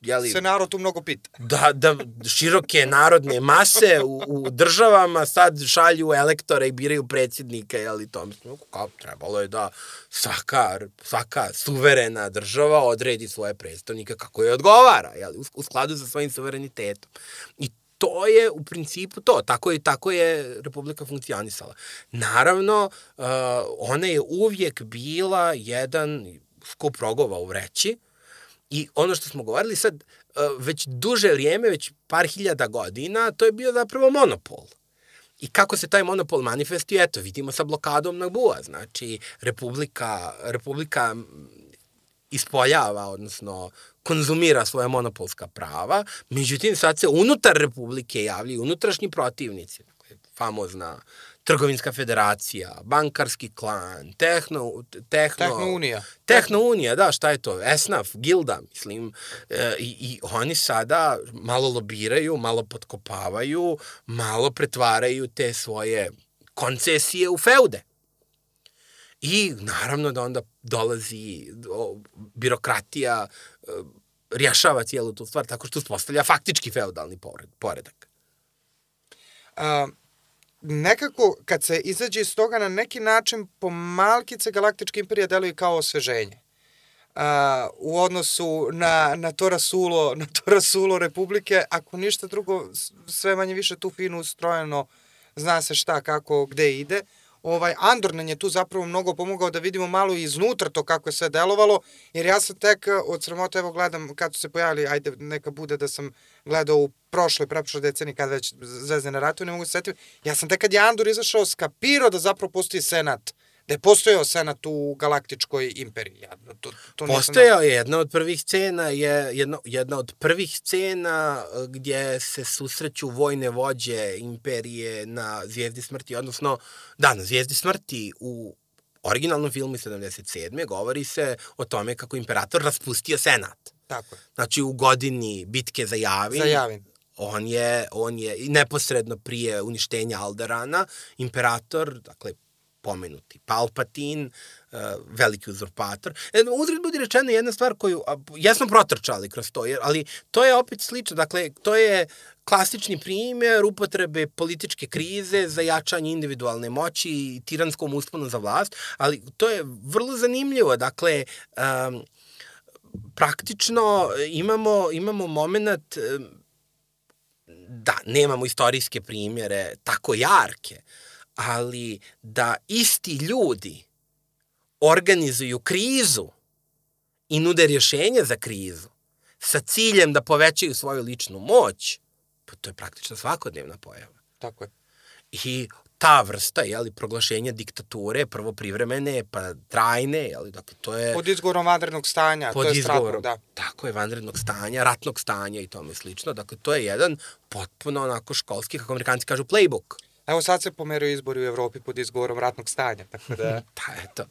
jeli, se narod tu mnogo pita. Da, da široke narodne mase u, u državama sad šalju elektore i biraju predsjednika, jeli to mislim, kao trebalo je da svaka, svaka suverena država odredi svoje predstavnike kako je odgovara, jeli, u, u skladu sa svojim suverenitetom. I to je u principu to, tako je, tako je Republika funkcionisala. Naravno, uh, ona je uvijek bila jedan skup rogova u vreći, I ono što smo govorili sad, e, već duže vrijeme, već par hiljada godina, to je bio zapravo monopol. I kako se taj monopol manifestuje, eto, vidimo sa blokadom na Bua. Znači, Republika, Republika ispoljava, odnosno konzumira svoje monopolska prava, međutim sad se unutar Republike javljaju unutrašnji protivnici, dakle, famozna uh, trgovinska federacija, bankarski klan, tehno, tehno, tehnounija. Tehnounija, da, šta je to? Esnaf, gilda, mislim. E, i, I oni sada malo lobiraju, malo potkopavaju, malo pretvaraju te svoje koncesije u feude. I naravno da onda dolazi o, birokratija, e, rješava cijelu tu stvar tako što uspostavlja faktički feudalni poredak. Um, nekako kad se izađe iz toga na neki način pomalkice Galaktička imperija deluju kao osveženje. Uh, u odnosu na, na to rasulo, na to rasulo Republike, ako ništa drugo, sve manje više tu fino ustrojeno, zna se šta, kako, gde ide. Ovaj, Andor nam je tu zapravo mnogo pomogao da vidimo malo iznutra to kako je sve delovalo, jer ja sam tek od sramota, evo gledam kad su se pojavili, ajde neka bude da sam gledao u prošloj, preprošloj deceniji kada već Zvezdane ratuju, ne mogu se setiti. Ja sam tek kad je Andor izašao skapirao da zapravo postoji senat da je postojao senat u galaktičkoj imperiji. Ja, to, to postojao je jedna od prvih scena, je jedna, jedna od prvih scena e, gdje se susreću vojne vođe imperije na Zvijezdi smrti, odnosno, da, na Zvijezdi smrti u originalnom filmu 77. govori se o tome kako imperator raspustio senat. Tako je. Znači u godini bitke za Javin. Za Javin. On je, on je neposredno prije uništenja Alderana, imperator, dakle, pomenuti Palpatin, uh, veliki uzurpator. E, uzred budi rečeno jedna stvar koju, jesmo protrčali kroz to, ali to je opet slično, dakle, to je klasični primjer upotrebe političke krize za jačanje individualne moći i tiranskom usponu za vlast, ali to je vrlo zanimljivo, dakle, um, praktično imamo, imamo moment da nemamo istorijske primjere tako jarke, ali da isti ljudi organizuju krizu i nude rješenje za krizu sa ciljem da povećaju svoju ličnu moć, pa to je praktično svakodnevna pojava. Tako je. I ta vrsta, jeli, proglašenja diktature, prvo privremene, pa trajne, jeli, dakle, to je... Pod izgovorom vanrednog stanja, pod to je izgovorom, da. Tako je, vanrednog stanja, ratnog stanja i tome slično. Dakle, to je jedan potpuno onako školski, kako amerikanci kažu, playbook. Evo sad se pomeraju izbori u Evropi pod izgovorom ratnog stanja, tako da... pa eto.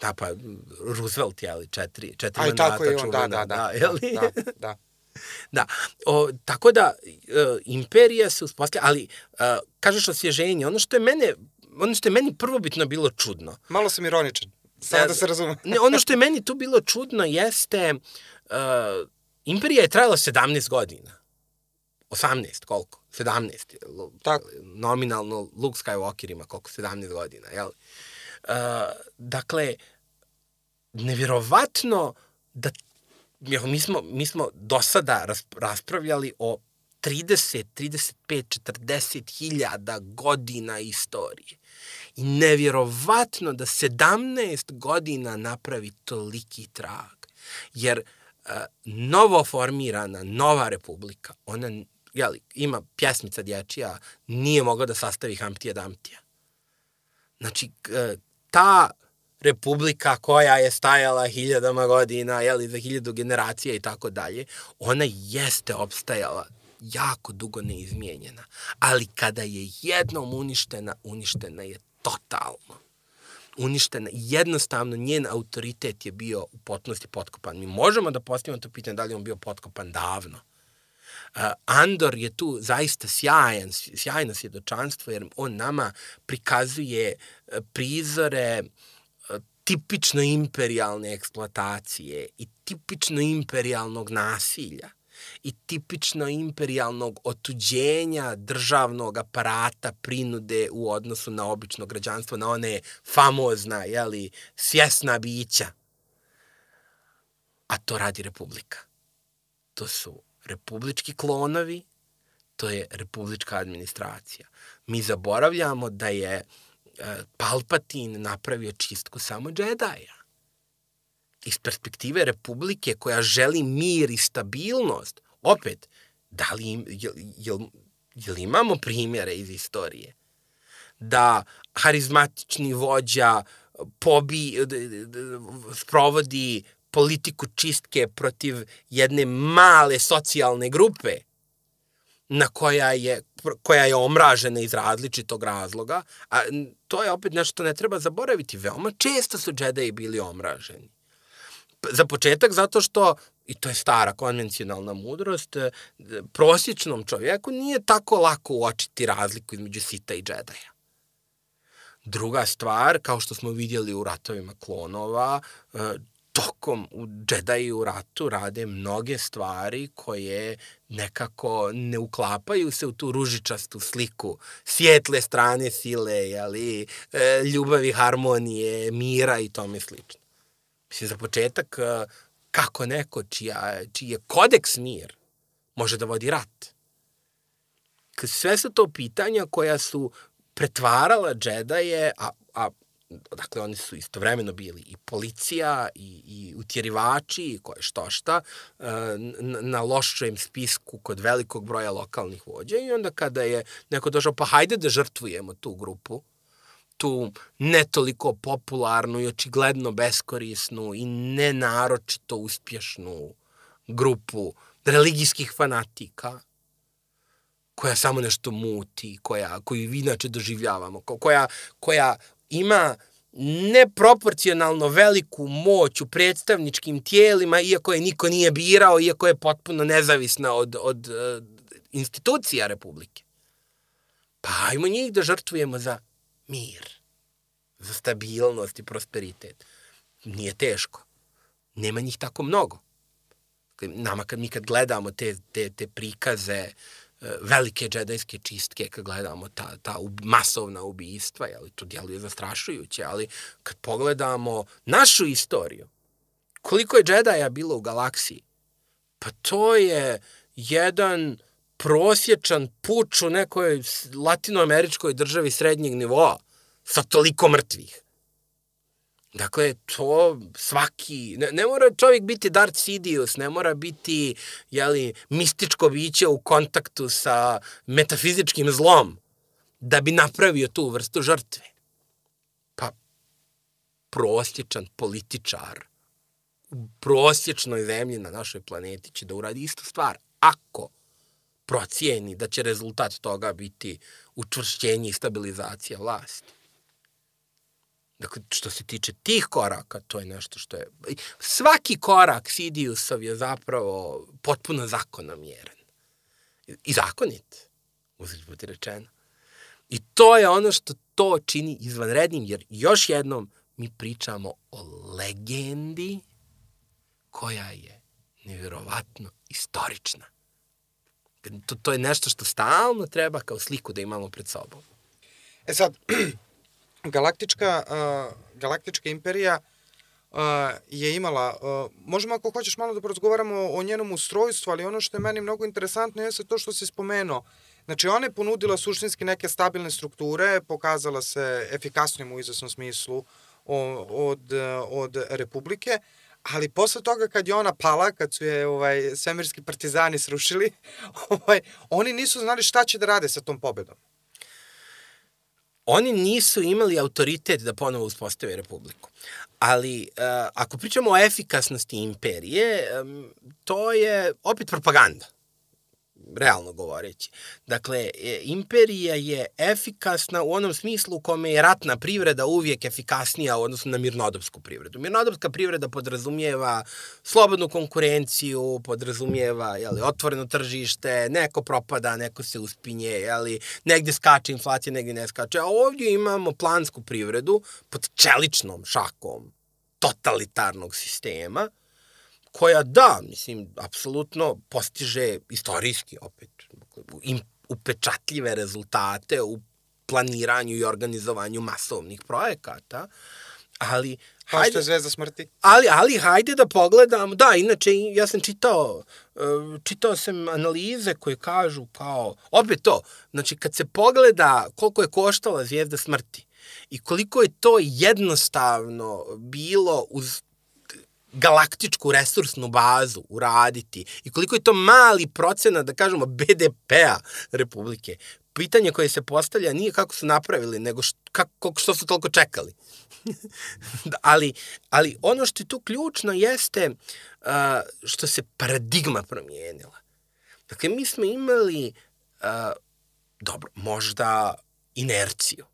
Da, pa Roosevelt, jeli, četiri, četiri Aj, mandata tako je on, da, da, da, da, jeli? da, da. Da, o, tako da e, imperija se uspostavlja, ali e, kažeš osvježenje, ono što je mene ono što je meni prvobitno bilo čudno. Malo sam ironičan, samo da se razume. ne, ono što je meni tu bilo čudno jeste uh, imperija je trajala 17 godina. 18, koliko? 17. Tako. Nominalno Luke Skywalker ima koliko? 17 godina, jel? Uh, dakle, nevjerovatno da mi smo, mi smo do sada raspravljali o 30, 35, 40 hiljada godina istorije. I nevjerovatno da 17 godina napravi toliki trag. Jer uh, novo formirana, nova republika, ona jeli, ima pjesmica dječija, nije mogla da sastavi Hamptija Damptija. Znači, ta republika koja je stajala hiljadama godina, jeli, za hiljadu generacija i tako dalje, ona jeste opstajala jako dugo neizmijenjena. Ali kada je jednom uništena, uništena je totalno. Uništena. Jednostavno, njen autoritet je bio u potpunosti potkopan. Mi možemo da postavimo to pitanje da li on bio potkopan davno. Andor je tu zaista sjajan, sjajno svjedočanstvo jer on nama prikazuje uh, prizore uh, tipično imperialne eksploatacije i tipično imperialnog nasilja i tipično imperialnog otuđenja državnog aparata prinude u odnosu na obično građanstvo, na one famozna, jeli, svjesna bića. A to radi Republika. To su republički klonovi, to je republička administracija. Mi zaboravljamo da je e, Palpatin napravio čistku samo džedaja iz perspektive Republike koja želi mir i stabilnost, opet, da li jel, jel, jel imamo primjere iz istorije? Da harizmatični vođa pobi, sprovodi politiku čistke protiv jedne male socijalne grupe na koja je, koja je omražena iz različitog razloga, a to je opet nešto ne treba zaboraviti. Veoma često su džedaji bili omraženi. Za početak zato što, i to je stara konvencionalna mudrost, prosječnom čovjeku nije tako lako uočiti razliku između sita i džedaja. Druga stvar, kao što smo vidjeli u ratovima klonova, tokom u Jedi u ratu rade mnoge stvari koje nekako ne uklapaju se u tu ružičastu sliku svijetle strane sile, jeli, e, ljubavi, harmonije, mira i tome slično. Mislim, za početak, e, kako neko čija, čiji je kodeks mir može da vodi rat? Sve su to pitanja koja su pretvarala džedaje, a, a dakle oni su istovremeno bili i policija i, i utjerivači i koje što šta e, na lošem spisku kod velikog broja lokalnih vođa i onda kada je neko došao pa hajde da žrtvujemo tu grupu tu ne toliko popularnu i očigledno beskorisnu i nenaročito uspješnu grupu religijskih fanatika koja samo nešto muti, koja, koju inače doživljavamo, koja, koja ima neproporcionalno veliku moć u predstavničkim tijelima, iako je niko nije birao, iako je potpuno nezavisna od, od uh, institucija Republike. Pa ajmo njih da žrtvujemo za mir, za stabilnost i prosperitet. Nije teško. Nema njih tako mnogo. Nama kad mi kad gledamo te, te, te prikaze velike džedajske čistke kad gledamo ta, ta masovna ubijstva, jeli, to djeluje zastrašujuće, ali kad pogledamo našu istoriju, koliko je džedaja bilo u galaksiji, pa to je jedan prosječan puč u nekoj latinoameričkoj državi srednjeg nivoa sa toliko mrtvih. Dakle, to svaki, ne, ne mora čovjek biti Darth Sidious, ne mora biti, jeli, mističko biće u kontaktu sa metafizičkim zlom da bi napravio tu vrstu žrtve. Pa, prosječan političar u prosječnoj zemlji na našoj planeti će da uradi istu stvar. Ako procijeni da će rezultat toga biti učvršćenje i stabilizacija vlasti. Dakle, što se tiče tih koraka, to je nešto što je... Svaki korak Sidiusov je zapravo potpuno zakonomjeren. I zakonit, uzeti biti rečeno. I to je ono što to čini izvanrednim, jer još jednom mi pričamo o legendi koja je nevjerovatno istorična. To, to je nešto što stalno treba kao sliku da imamo pred sobom. E sad, galaktička, uh, galaktička imperija uh, je imala, uh, možemo ako hoćeš malo da porazgovaramo o njenom ustrojstvu, ali ono što je meni mnogo interesantno jeste to što si spomenuo. Znači, ona je ponudila suštinski neke stabilne strukture, pokazala se efikasnim u izvesnom smislu od, od Republike, ali posle toga kad je ona pala, kad su je ovaj, svemirski partizani srušili, ovaj, oni nisu znali šta će da rade sa tom pobedom oni nisu imali autoritet da ponovo uspostave republiku. Ali uh, ako pričamo o efikasnosti imperije, um, to je opet propaganda realno govoreći. Dakle, e, imperija je efikasna u onom smislu u kome je ratna privreda uvijek efikasnija u odnosu na mirnodopsku privredu. Mirnodopska privreda podrazumijeva slobodnu konkurenciju, podrazumijeva jeli, otvoreno tržište, neko propada, neko se uspinje, jeli, negde skače inflacija, negde ne skače. A ovdje imamo plansku privredu pod čeličnom šakom totalitarnog sistema, koja da, mislim, apsolutno postiže istorijski opet im, upečatljive rezultate u planiranju i organizovanju masovnih projekata, ali Kao što je Zvezda smrti. Ali, ali hajde da pogledamo, da, inače ja sam čitao, e, čitao sam analize koje kažu kao, opet to, znači kad se pogleda koliko je koštala Zvijezda smrti i koliko je to jednostavno bilo uz galaktičku resursnu bazu uraditi i koliko je to mali procenat, da kažemo, BDP-a Republike. Pitanje koje se postavlja nije kako su napravili, nego što, kako, što su toliko čekali. ali, ali ono što je tu ključno jeste uh, što se paradigma promijenila. Dakle, mi smo imali, uh, dobro, možda inerciju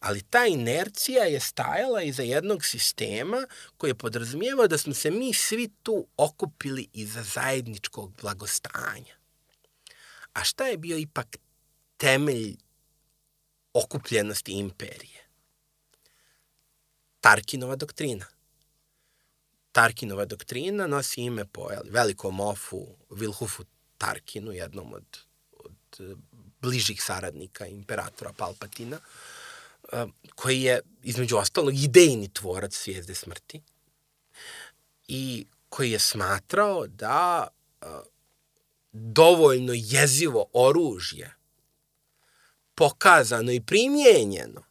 ali ta inercija je stajala iza jednog sistema koji je podrazumijevao da smo se mi svi tu okupili iza zajedničkog blagostanja. A šta je bio ipak temelj okupljenosti imperije? Tarkinova doktrina. Tarkinova doktrina nosi ime po velikom ofu Wilhufu Tarkinu, jednom od, od bližih saradnika imperatora Palpatina. Uh, koji je, između ostalog, idejni tvorac svijezde smrti i koji je smatrao da dovoljno jezivo oružje pokazano i primjenjeno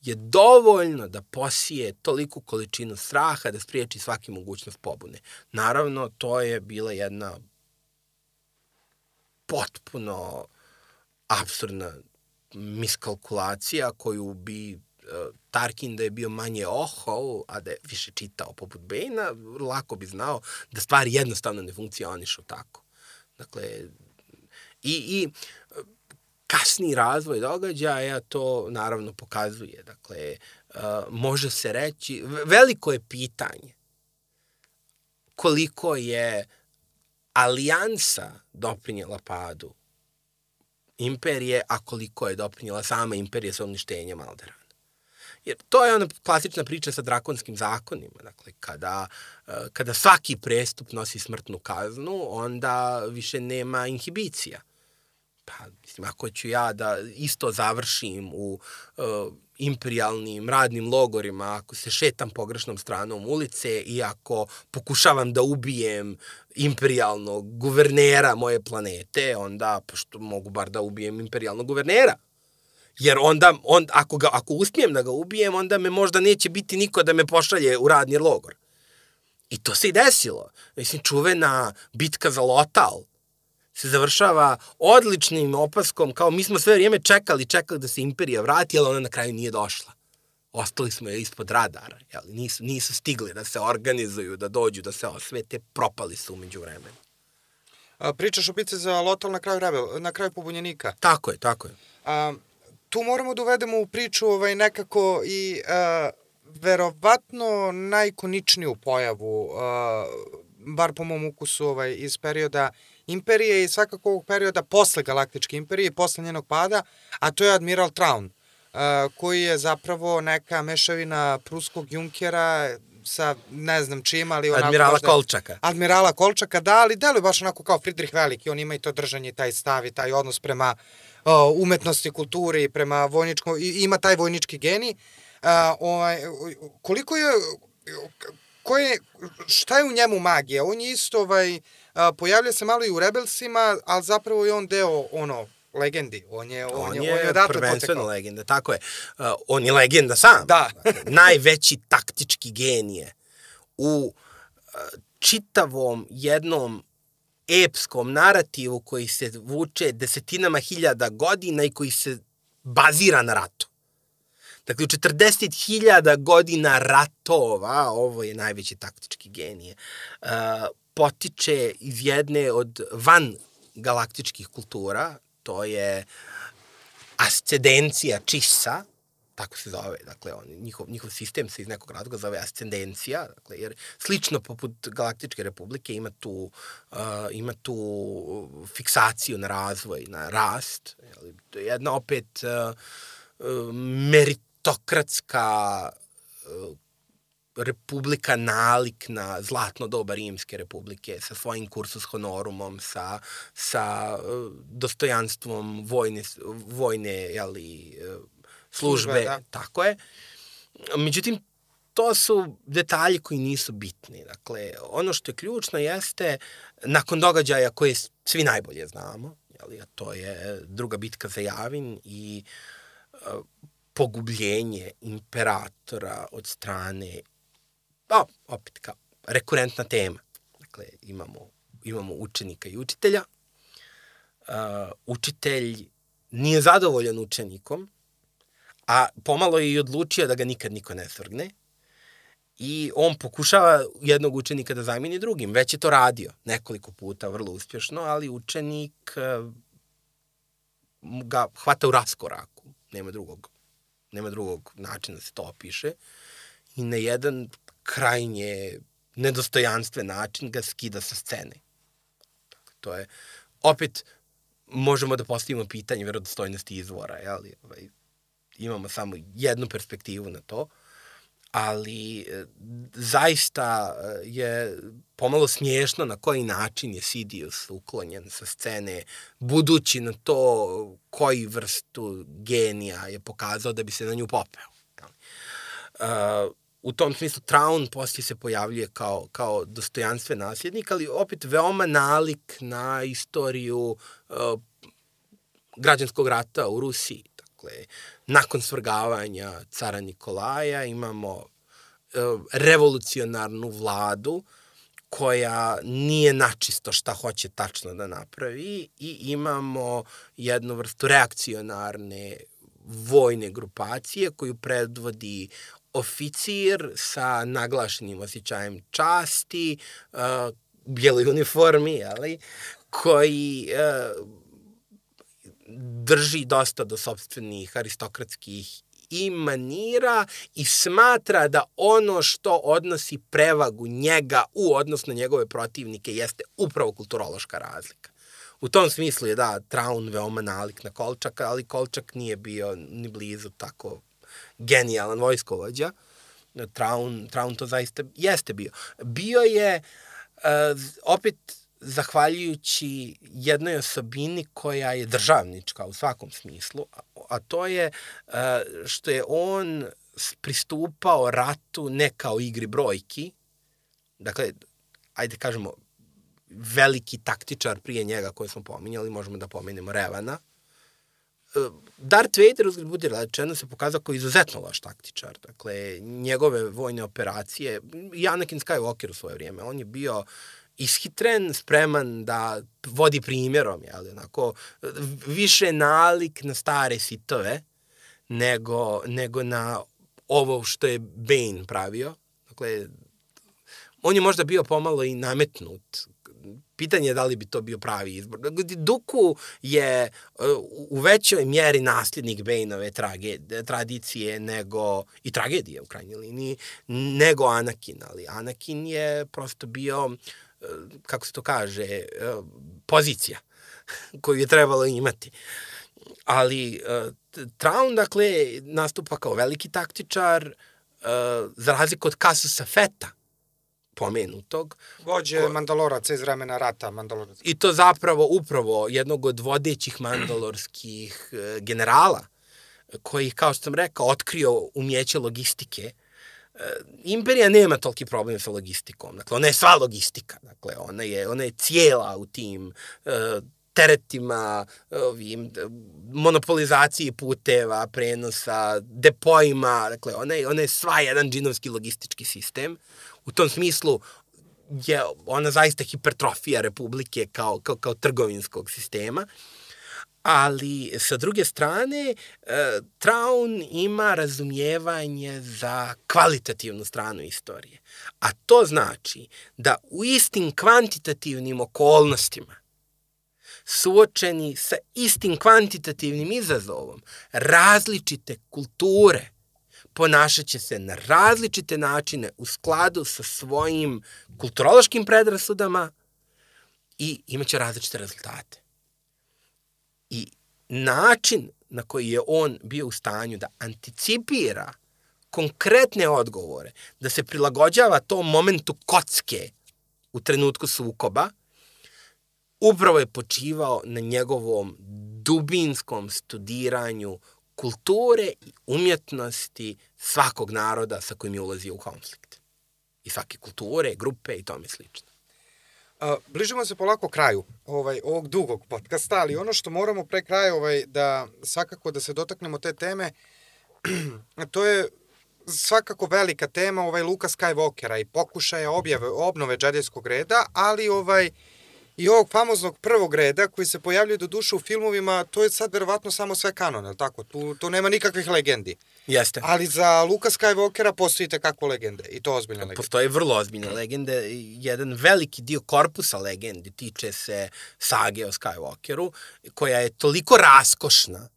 je dovoljno da posije toliku količinu straha da spriječi svaki mogućnost pobune. Naravno, to je bila jedna potpuno absurdna miskalkulacija koju bi e, Tarkin da je bio manje ohao, a da je više čitao poput Bejna, lako bi znao da stvari jednostavno ne funkcionišu tako. Dakle, i, i kasni razvoj događaja to naravno pokazuje. Dakle, uh, može se reći, veliko je pitanje koliko je alijansa doprinjela padu imperije, a koliko je doprinjela sama imperija sa uništenjem Alderana. Jer to je ona klasična priča sa drakonskim zakonima. Dakle, kada, eh, kada svaki prestup nosi smrtnu kaznu, onda više nema inhibicija. Pa, mislim, ako ću ja da isto završim u uh, imperialnim radnim logorima, ako se šetam pogrešnom stranom ulice i ako pokušavam da ubijem imperialnog guvernera moje planete, onda pošto mogu bar da ubijem imperialnog guvernera. Jer onda, on, ako, ga, ako uspijem da ga ubijem, onda me možda neće biti niko da me pošalje u radni logor. I to se i desilo. Mislim, čuvena bitka za Lotal se završava odličnim opaskom, kao mi smo sve vrijeme čekali, čekali da se imperija vrati, ali ona na kraju nije došla. Ostali smo je ispod radara, jel? Nisu, nisu stigli da se organizuju, da dođu, da se osvete, propali su umeđu vremenu. A, pričaš o bici za Lotal na kraju, rebel, na kraju pobunjenika. Tako je, tako je. A, tu moramo da uvedemo u priču ovaj, nekako i a, verovatno najkoničniju pojavu, a, bar po mom ukusu ovaj, iz perioda imperije i svakako ovog perioda posle Galaktičke imperije, posle njenog pada, a to je Admiral Traun, uh, koji je zapravo neka mešavina pruskog junkera, sa ne znam čim, ali onako... Admirala možda, Kolčaka. Admirala Kolčaka, da, ali deluje baš onako kao Friedrich Veliki, on ima i to držanje, taj stav i taj odnos prema uh, umetnosti, kulturi, prema vojničkom, i, ima taj vojnički geni. Uh, ovaj, koliko je, ko je, šta je u njemu magija? On je isto, ovaj, uh, pojavlja se malo i u Rebelsima, ali zapravo je on deo, ono, legendi. On je, on, on je, on je odatle prvenstveno potekao. legenda, tako je. Uh, on je legenda sam. Da. Najveći taktički genije u uh, čitavom jednom epskom narativu koji se vuče desetinama hiljada godina i koji se bazira na ratu. Dakle, u 40.000 godina ratova, ovo je najveći taktički genije, uh, potiče iz jedne od van galaktičkih kultura, to je ascendencija čisa, tako se zove, dakle, on, njihov, njihov sistem se iz nekog razloga zove ascendencija, dakle, jer slično poput Galaktičke republike ima tu, uh, ima tu fiksaciju na razvoj, na rast, jeli, to je jedna opet uh, uh, meritokratska uh, republika nalik na zlatno doba rimske republike sa svojim kursus honorumom, sa, sa uh, dostojanstvom vojne, vojne jeli, uh, službe, Službe, da. tako je. Međutim, to su detalji koji nisu bitni. Dakle, ono što je ključno jeste, nakon događaja koje svi najbolje znamo, jeli, a to je druga bitka za Javin i uh, pogubljenje imperatora od strane pa, opet kao, rekurentna tema. Dakle, imamo, imamo učenika i učitelja. Uh, učitelj nije zadovoljan učenikom, a pomalo je i odlučio da ga nikad niko ne svrgne. I on pokušava jednog učenika da zameni drugim. Već je to radio nekoliko puta, vrlo uspješno, ali učenik uh, ga hvata u raskoraku. Nema drugog, nema drugog načina da se to opiše. I na jedan krajnje nedostojanstven način ga skida sa scene. To je, opet, možemo da postavimo pitanje verodostojnosti izvora, jel? Ovaj, imamo samo jednu perspektivu na to, ali e, zaista e, je pomalo smiješno na koji način je Sidious uklonjen sa scene, budući na to koji vrstu genija je pokazao da bi se na nju popeo. Uh, u tom smislu Traun poslije se pojavljuje kao, kao dostojanstven nasljednik, ali opet veoma nalik na istoriju uh, građanskog rata u Rusiji. Dakle, nakon svrgavanja cara Nikolaja imamo uh, revolucionarnu vladu koja nije načisto šta hoće tačno da napravi i imamo jednu vrstu reakcionarne vojne grupacije koju predvodi oficir sa naglašenim osjećajem časti, uh, bijeloj uniformi, ali, koji uh, drži dosta do sobstvenih aristokratskih i manira i smatra da ono što odnosi prevagu njega u odnos na njegove protivnike jeste upravo kulturološka razlika. U tom smislu je da Traun veoma nalik na Kolčaka, ali Kolčak nije bio ni blizu tako genijalan vojskovođa. Traun, Traun to zaista jeste bio. Bio je uh, opet zahvaljujući jednoj osobini koja je državnička u svakom smislu, a, to je uh, što je on pristupao ratu ne kao igri brojki, dakle, ajde kažemo, veliki taktičar prije njega koje smo pominjali, možemo da pomenemo Revana, Darth Vader, uzgled budi rečeno, se pokazao kao izuzetno loš taktičar. Dakle, njegove vojne operacije, i Anakin Skywalker u svoje vrijeme, on je bio ishitren, spreman da vodi primjerom, jel, onako, više nalik na stare sitove nego, nego na ovo što je Bane pravio. Dakle, on je možda bio pomalo i nametnut pitanje je da li bi to bio pravi izbor. Duku je uh, u većoj mjeri nasljednik Bejnove trage, tradicije nego, i tragedije u krajnjoj liniji, nego Anakin, ali Anakin je prosto bio, uh, kako se to kaže, pozicija koju je trebalo imati. Ali Traun, dakle, nastupa kao veliki taktičar, za razliku od Kasusa Feta, pomenutog. Vođe ko... Mandaloraca iz vremena rata Mandaloraca. I to zapravo upravo jednog od vodećih mandalorskih e, generala, koji, kao što sam rekao, otkrio umjeće logistike. E, imperija nema toliki problem sa logistikom. Dakle, ona je sva logistika. Dakle, ona je, ona je cijela u tim uh, teretima, ovim, monopolizaciji puteva, prenosa, depojima, dakle, ona je, ona je sva jedan džinovski logistički sistem. U tom smislu je ona zaista hipertrofija Republike kao, kao, kao trgovinskog sistema. Ali, sa druge strane, e, Traun ima razumijevanje za kvalitativnu stranu istorije. A to znači da u istim kvantitativnim okolnostima suočeni sa istim kvantitativnim izazovom, različite kulture ponašat će se na različite načine u skladu sa svojim kulturološkim predrasudama i imaće različite rezultate. I način na koji je on bio u stanju da anticipira konkretne odgovore, da se prilagođava tom momentu kocke u trenutku sukoba, upravo je počivao na njegovom dubinskom studiranju kulture i umjetnosti svakog naroda sa kojim je ulazio u konflikt. I svake kulture, grupe i tome slično. A, bližimo se polako kraju ovaj, ovog dugog podcasta, ali ono što moramo pre kraja ovaj, da svakako da se dotaknemo te teme, to je svakako velika tema ovaj Luka Skywalkera i pokušaja objave, obnove džedijskog reda, ali ovaj i ovog famoznog prvog reda koji se pojavljuje do duše u filmovima, to je sad verovatno samo sve kanon, je tako? Tu, tu nema nikakvih legendi. Jeste. Ali za Luka Skywalkera postoji kako legende i to ozbiljne legende. Postoje vrlo ozbiljne legende. Jedan veliki dio korpusa legendi tiče se sage o Skywalkeru, koja je toliko raskošna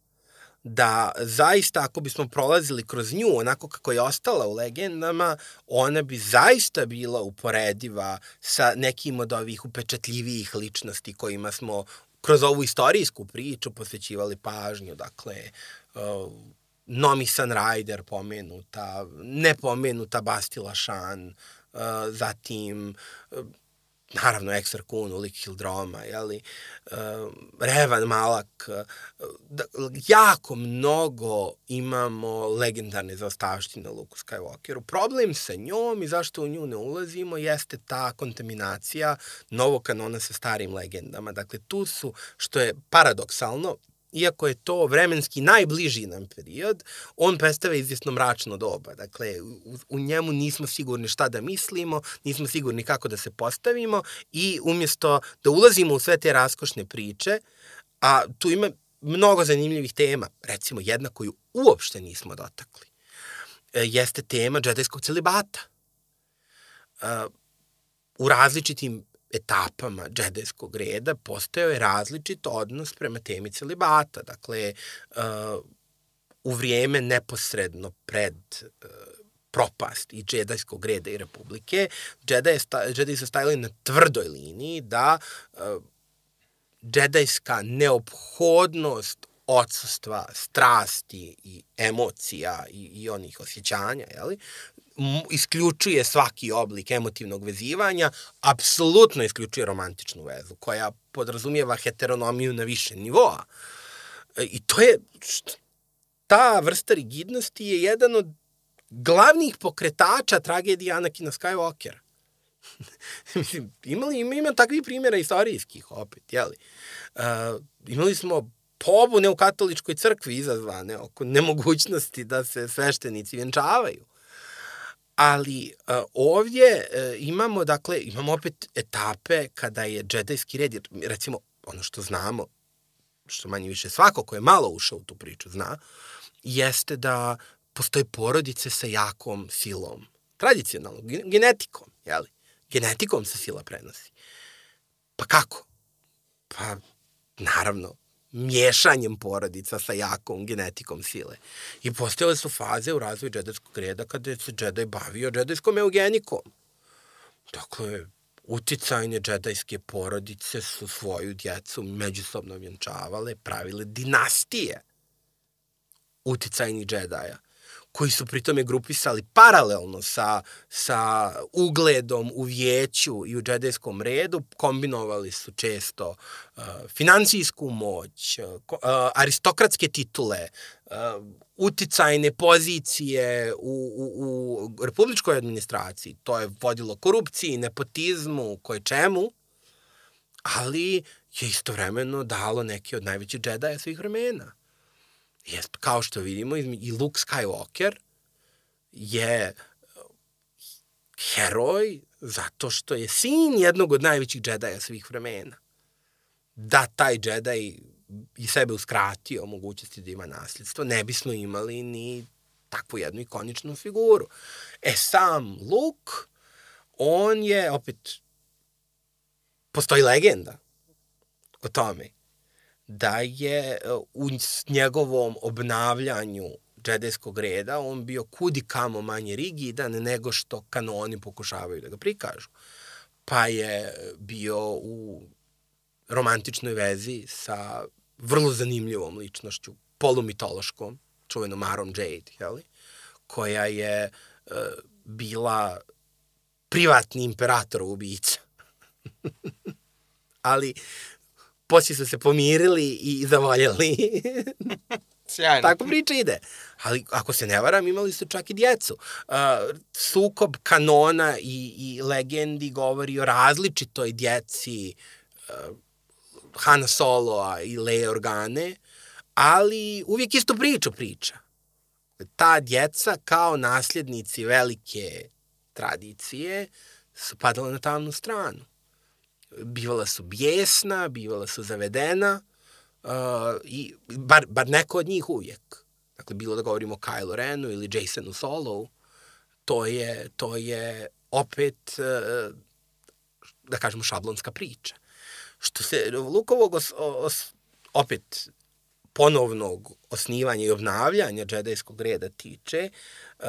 da zaista ako bismo prolazili kroz nju onako kako je ostala u legendama, ona bi zaista bila uporediva sa nekim od ovih upečatljivijih ličnosti kojima smo kroz ovu istorijsku priču posvećivali pažnju, dakle, uh, Nomi Sunrider pomenuta, nepomenuta Bastila Shan, uh, zatim uh, naravno Ekser Kun, Ulik Hildroma, jeli, uh, Revan Malak, uh, da, jako mnogo imamo legendarne zaostavštine Luku Skywalkeru. Problem sa njom i zašto u nju ne ulazimo jeste ta kontaminacija novog kanona sa starim legendama. Dakle, tu su, što je paradoksalno, iako je to vremenski najbliži nam period, on predstava izvjesno mračno doba. Dakle, u, u njemu nismo sigurni šta da mislimo, nismo sigurni kako da se postavimo i umjesto da ulazimo u sve te raskošne priče, a tu ima mnogo zanimljivih tema, recimo jedna koju uopšte nismo dotakli, e, jeste tema džedajskog celibata. E, u različitim etapama džedajskog reda postojao je različit odnos prema temi celibata. Dakle, uh, u vrijeme neposredno pred uh, propast i džedajskog reda i republike, džedaj, džedaj su stajali na tvrdoj liniji da uh, džedajska neophodnost odsustva strasti i emocija i, i onih osjećanja, jeli, isključuje svaki oblik emotivnog vezivanja, apsolutno isključuje romantičnu vezu, koja podrazumijeva heteronomiju na više nivoa. E, I to je, ta vrsta rigidnosti je jedan od glavnih pokretača tragedije Anakina Skywalkera. Mislim, imali, ima, ima takvih primjera istorijskih opet, jeli? Uh, imali smo pobune u katoličkoj crkvi izazvane oko nemogućnosti da se sveštenici vjenčavaju. Ali uh, ovdje uh, imamo, dakle, imamo opet etape kada je džedajski red, recimo, ono što znamo, što manje više svako ko je malo ušao u tu priču zna, jeste da postoje porodice sa jakom silom, tradicionalno, genetikom, jeli? Genetikom se sila prenosi. Pa kako? Pa, naravno, miješanjem porodica sa jakom genetikom sile. I postojale su faze u razvoju džedajskog reda kada se džedaj bavio džedajskom eugenikom. Dakle, uticajne džedajske porodice su svoju djecu međusobno vjenčavale, pravile dinastije uticajnih džedaja koji su pritome grupisali paralelno sa, sa ugledom u vijeću i u džedejskom redu, kombinovali su često uh, financijsku moć, uh, aristokratske titule, uh, uticajne pozicije u, u, u republičkoj administraciji. To je vodilo korupciji, nepotizmu, koje čemu, ali je istovremeno dalo neke od najvećih džedaja svih vremena. Jest, kao što vidimo, i Luke Skywalker je heroj zato što je sin jednog od najvećih džedaja svih vremena. Da taj džedaj i sebe uskratio mogućnosti da ima nasljedstvo, ne bismo imali ni takvu jednu ikoničnu figuru. E sam Luke, on je, opet, postoji legenda o tome da je u njegovom obnavljanju džedejskog reda on bio kudi kamo manje rigidan nego što kanoni pokušavaju da ga prikažu. Pa je bio u romantičnoj vezi sa vrlo zanimljivom ličnošću, polumitološkom, čuvenom Marom Jade, jeli? koja je uh, bila privatni imperator ubica. Ali poslije su se pomirili i zavoljeli. Sjajno. Tako priča ide. Ali ako se ne varam, imali su čak i djecu. Uh, sukob kanona i, i legendi govori o različitoj djeci uh, Hana Soloa i Leia Organe, ali uvijek isto priču priča. Ta djeca kao nasljednici velike tradicije su padala na tamnu stranu. Bivala su bijesna, bivala su zavedena, uh, i bar, bar neko od njih uvijek. Dakle, bilo da govorimo o Kylo Renu ili Jasonu Solo, to je, to je opet, uh, da kažemo, šablonska priča. Što se Lukovog os, os, opet ponovnog osnivanja i obnavljanja džedajskog reda tiče, uh,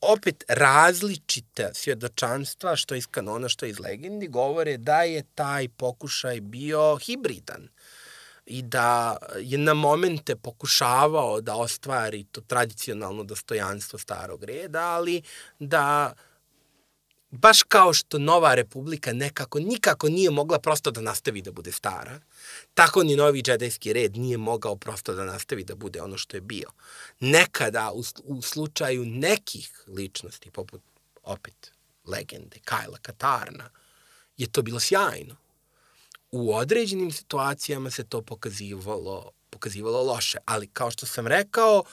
opet različita svjedočanstva, što iz kanona, što iz legendi, govore da je taj pokušaj bio hibridan i da je na momente pokušavao da ostvari to tradicionalno dostojanstvo starog reda, ali da baš kao što Nova Republika nekako nikako nije mogla prosto da nastavi da bude stara, tako ni novi džedajski red nije mogao prosto da nastavi da bude ono što je bio. Nekada u, u slučaju nekih ličnosti, poput opet legende Kajla Katarna, je to bilo sjajno. U određenim situacijama se to pokazivalo, pokazivalo loše, ali kao što sam rekao,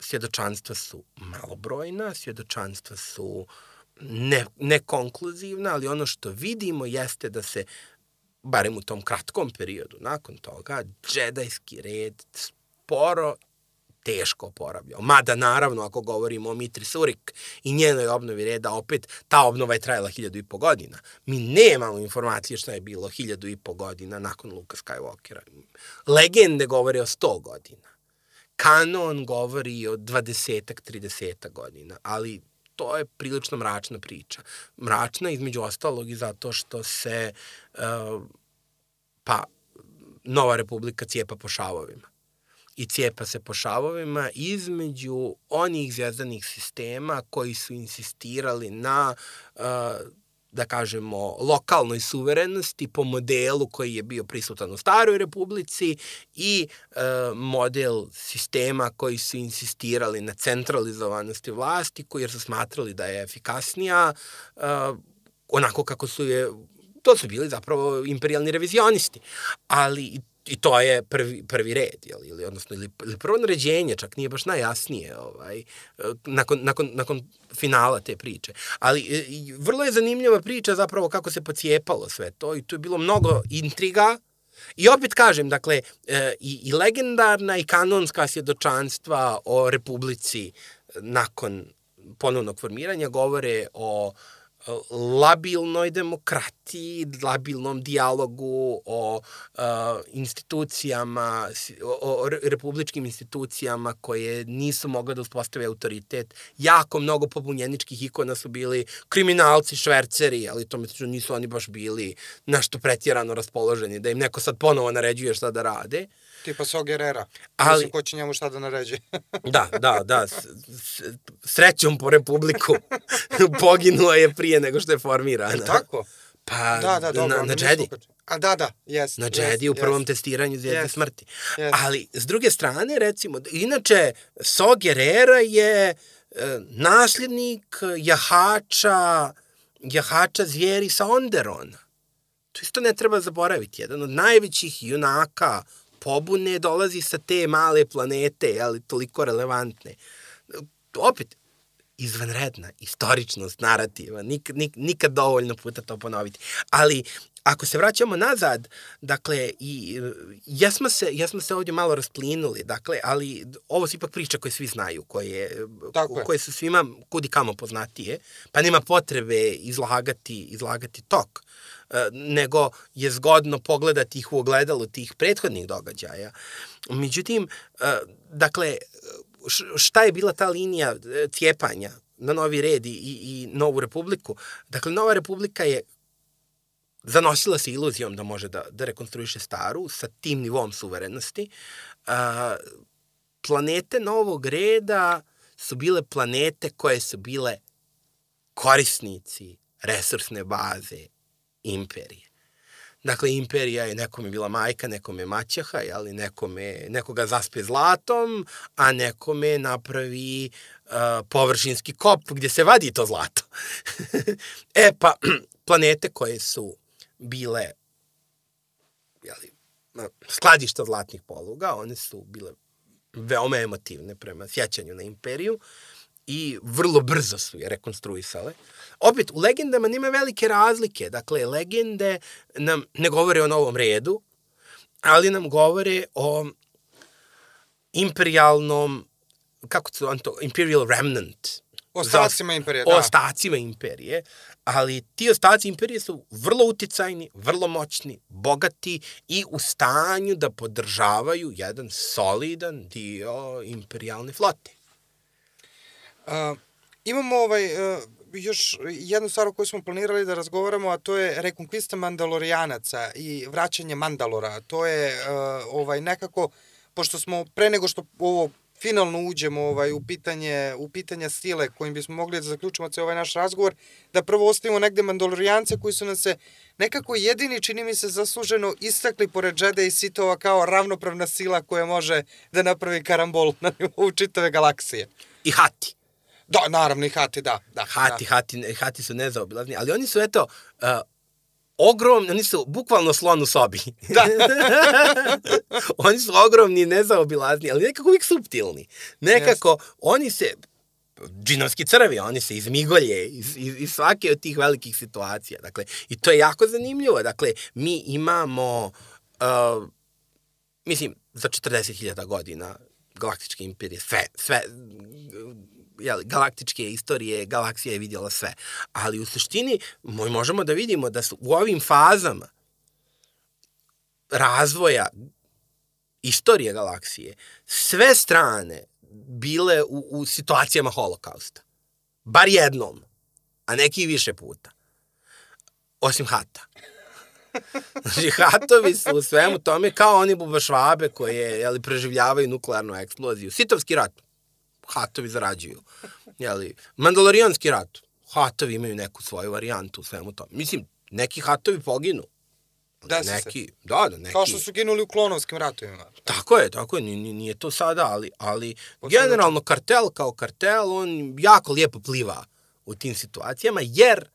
svjedočanstva su malobrojna, svjedočanstva su uh, ne, ne konkluzivna, ali ono što vidimo jeste da se, barem u tom kratkom periodu nakon toga, džedajski red sporo teško oporavljao. Mada, naravno, ako govorimo o Mitri Surik i njenoj obnovi reda, opet ta obnova je trajala hiljadu i po godina. Mi nemamo informacije šta je bilo hiljadu i po godina nakon Luka Skywalkera. Legende govore o sto godina. Kanon govori o dvadesetak, tridesetak godina, ali to je prilično mračna priča. Mračna između ostalog i zato što se uh, pa Nova Republika cijepa po šavovima. I cijepa se po šavovima između onih zvijezdanih sistema koji su insistirali na uh, da kažemo, lokalnoj suverenosti po modelu koji je bio prisutan u Staroj Republici i e, model sistema koji su insistirali na centralizovanosti vlasti, koji su smatrali da je efikasnija e, onako kako su je to su bili zapravo imperialni revizionisti. Ali I to je prvi, prvi red, jel, ili, odnosno, ili, ili prvo naređenje, čak nije baš najjasnije, ovaj, nakon, nakon, nakon finala te priče. Ali i, vrlo je zanimljiva priča zapravo kako se pocijepalo sve to i tu je bilo mnogo intriga, I opet kažem, dakle, e, i, i legendarna i kanonska svjedočanstva o Republici nakon ponovnog formiranja govore o labilnoj demokratiji, labilnom dijalogu o uh, institucijama, o, o republičkim institucijama koje nisu mogle da uspostave autoritet. Jako mnogo pobunjeničkih ikona su bili kriminalci, šverceri, ali to mislim nisu oni baš bili nešto pretjerano raspoloženi, da im neko sad ponovo naređuje šta da rade. Tipa So Gerera. Ali, Mislim, ko će njemu šta da naređe. da, da, da. S, s, srećom po Republiku poginuo je prije nego što je formirana. Je tako? Pa da, da, dobro, na, na Jedi. A da, da, jes. Na Jedi yes, u prvom yes. testiranju zvijezde yes. smrti. Yes. Ali, s druge strane, recimo, inače, So Gerera je e, nasljednik jahača, jahača zvijeri sa Onderona. To isto ne treba zaboraviti. Jedan od najvećih junaka pobune dolazi sa te male planete, ali toliko relevantne. Opet, izvanredna istoričnost narativa, nik, nik, nikad dovoljno puta to ponoviti. Ali ako se vraćamo nazad, dakle, i, jesmo, se, jesmo se ovdje malo rasplinuli, dakle, ali ovo su ipak priča koje svi znaju, koje, Tako koje su svima kudi kamo poznatije, pa nema potrebe izlagati, izlagati tok, nego je zgodno pogledati ih u ogledalu tih prethodnih događaja. Međutim, e, dakle, šta je bila ta linija e, cijepanja na Novi red i, i Novu republiku? Dakle, Nova republika je zanosila se iluzijom da može da, da rekonstruiše staru sa tim nivom suverenosti. Planete novog reda su bile planete koje su bile korisnici resursne baze imperije. Dakle, imperija je nekome bila majka, nekome maćeha, ali nekome, nekoga zaspe zlatom, a nekome napravi uh, površinski kop gdje se vadi to zlato. e pa, planete koje su bile jeli, skladišta zlatnih poluga, one su bile veoma emotivne prema sjećanju na imperiju i vrlo brzo su je rekonstruisale. Opet, u legendama nima velike razlike. Dakle, legende nam ne govore o novom redu, ali nam govore o imperialnom, kako to, imperial remnant. Ostacima imperije, da. Ostacima imperije ali ti ostaci imperije su vrlo uticajni, vrlo moćni, bogati i u stanju da podržavaju jedan solidan dio imperialne flote. Uh, imamo ovaj, uh, još jednu stvar o kojoj smo planirali da razgovaramo, a to je rekonkvista Mandalorijanaca i vraćanje Mandalora. To je uh, ovaj nekako, pošto smo pre nego što ovo finalno uđemo ovaj, u, pitanje, u pitanje stile kojim bismo mogli da zaključimo ceo ovaj naš razgovor, da prvo ostavimo negde mandalorijance koji su nam se nekako jedini, čini mi se, zasluženo istakli pored Džede i Sitova kao ravnopravna sila koja može da napravi karambol na nivou čitave galaksije. I Hati. Da, naravno, i Hati, da. da hati, da. Hati, Hati su nezaobilazni, ali oni su, eto, uh, ogromni, oni su bukvalno slon u sobi. Da. oni su ogromni nezaobilazni, ali nekako uvijek subtilni. Nekako, yes. oni se, džinovski crvi, oni se izmigolje iz, iz, iz svake od tih velikih situacija. Dakle, i to je jako zanimljivo. Dakle, mi imamo, uh, mislim, za 40.000 godina galaktičke imperije, sve, sve, jeli, galaktičke istorije, galaksija je vidjela sve. Ali u suštini možemo da vidimo da su u ovim fazama razvoja istorije galaksije sve strane bile u, u situacijama holokausta. Bar jednom, a neki više puta. Osim hata. Znači, hatovi su u svemu tome kao oni bubašvabe koje jeli, preživljavaju nuklearnu eksploziju. Sitovski rat hatovi zarađuju. Jeli, Mandalorijanski rat, hatovi imaju neku svoju varijantu u svemu tome. Mislim, neki hatovi poginu. Da neki, se. Da, da, neki. Kao što su ginuli u klonovskim ratovima. Tako je, tako je, nije, nije to sada, ali, ali generalno kartel kao kartel, on jako lijepo pliva u tim situacijama, jer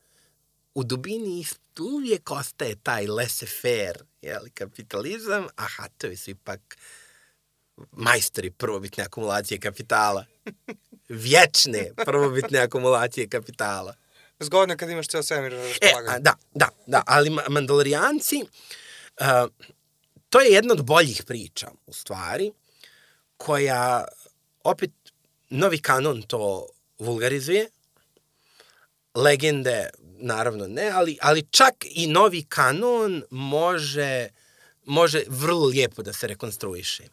u dubini uvijek ostaje taj laissez-faire, jeli, kapitalizam, a hatovi su ipak majstori prvobitne akumulacije kapitala. Vječne prvobitne akumulacije kapitala. Zgodno kad imaš ceo svemir na raspolaganju. E, da, da, da, ali Mandalorijanci, uh, to je jedna od boljih priča, u stvari, koja, opet, novi kanon to vulgarizuje, legende naravno ne, ali, ali čak i novi kanon može, može vrlo lijepo da se rekonstruiše.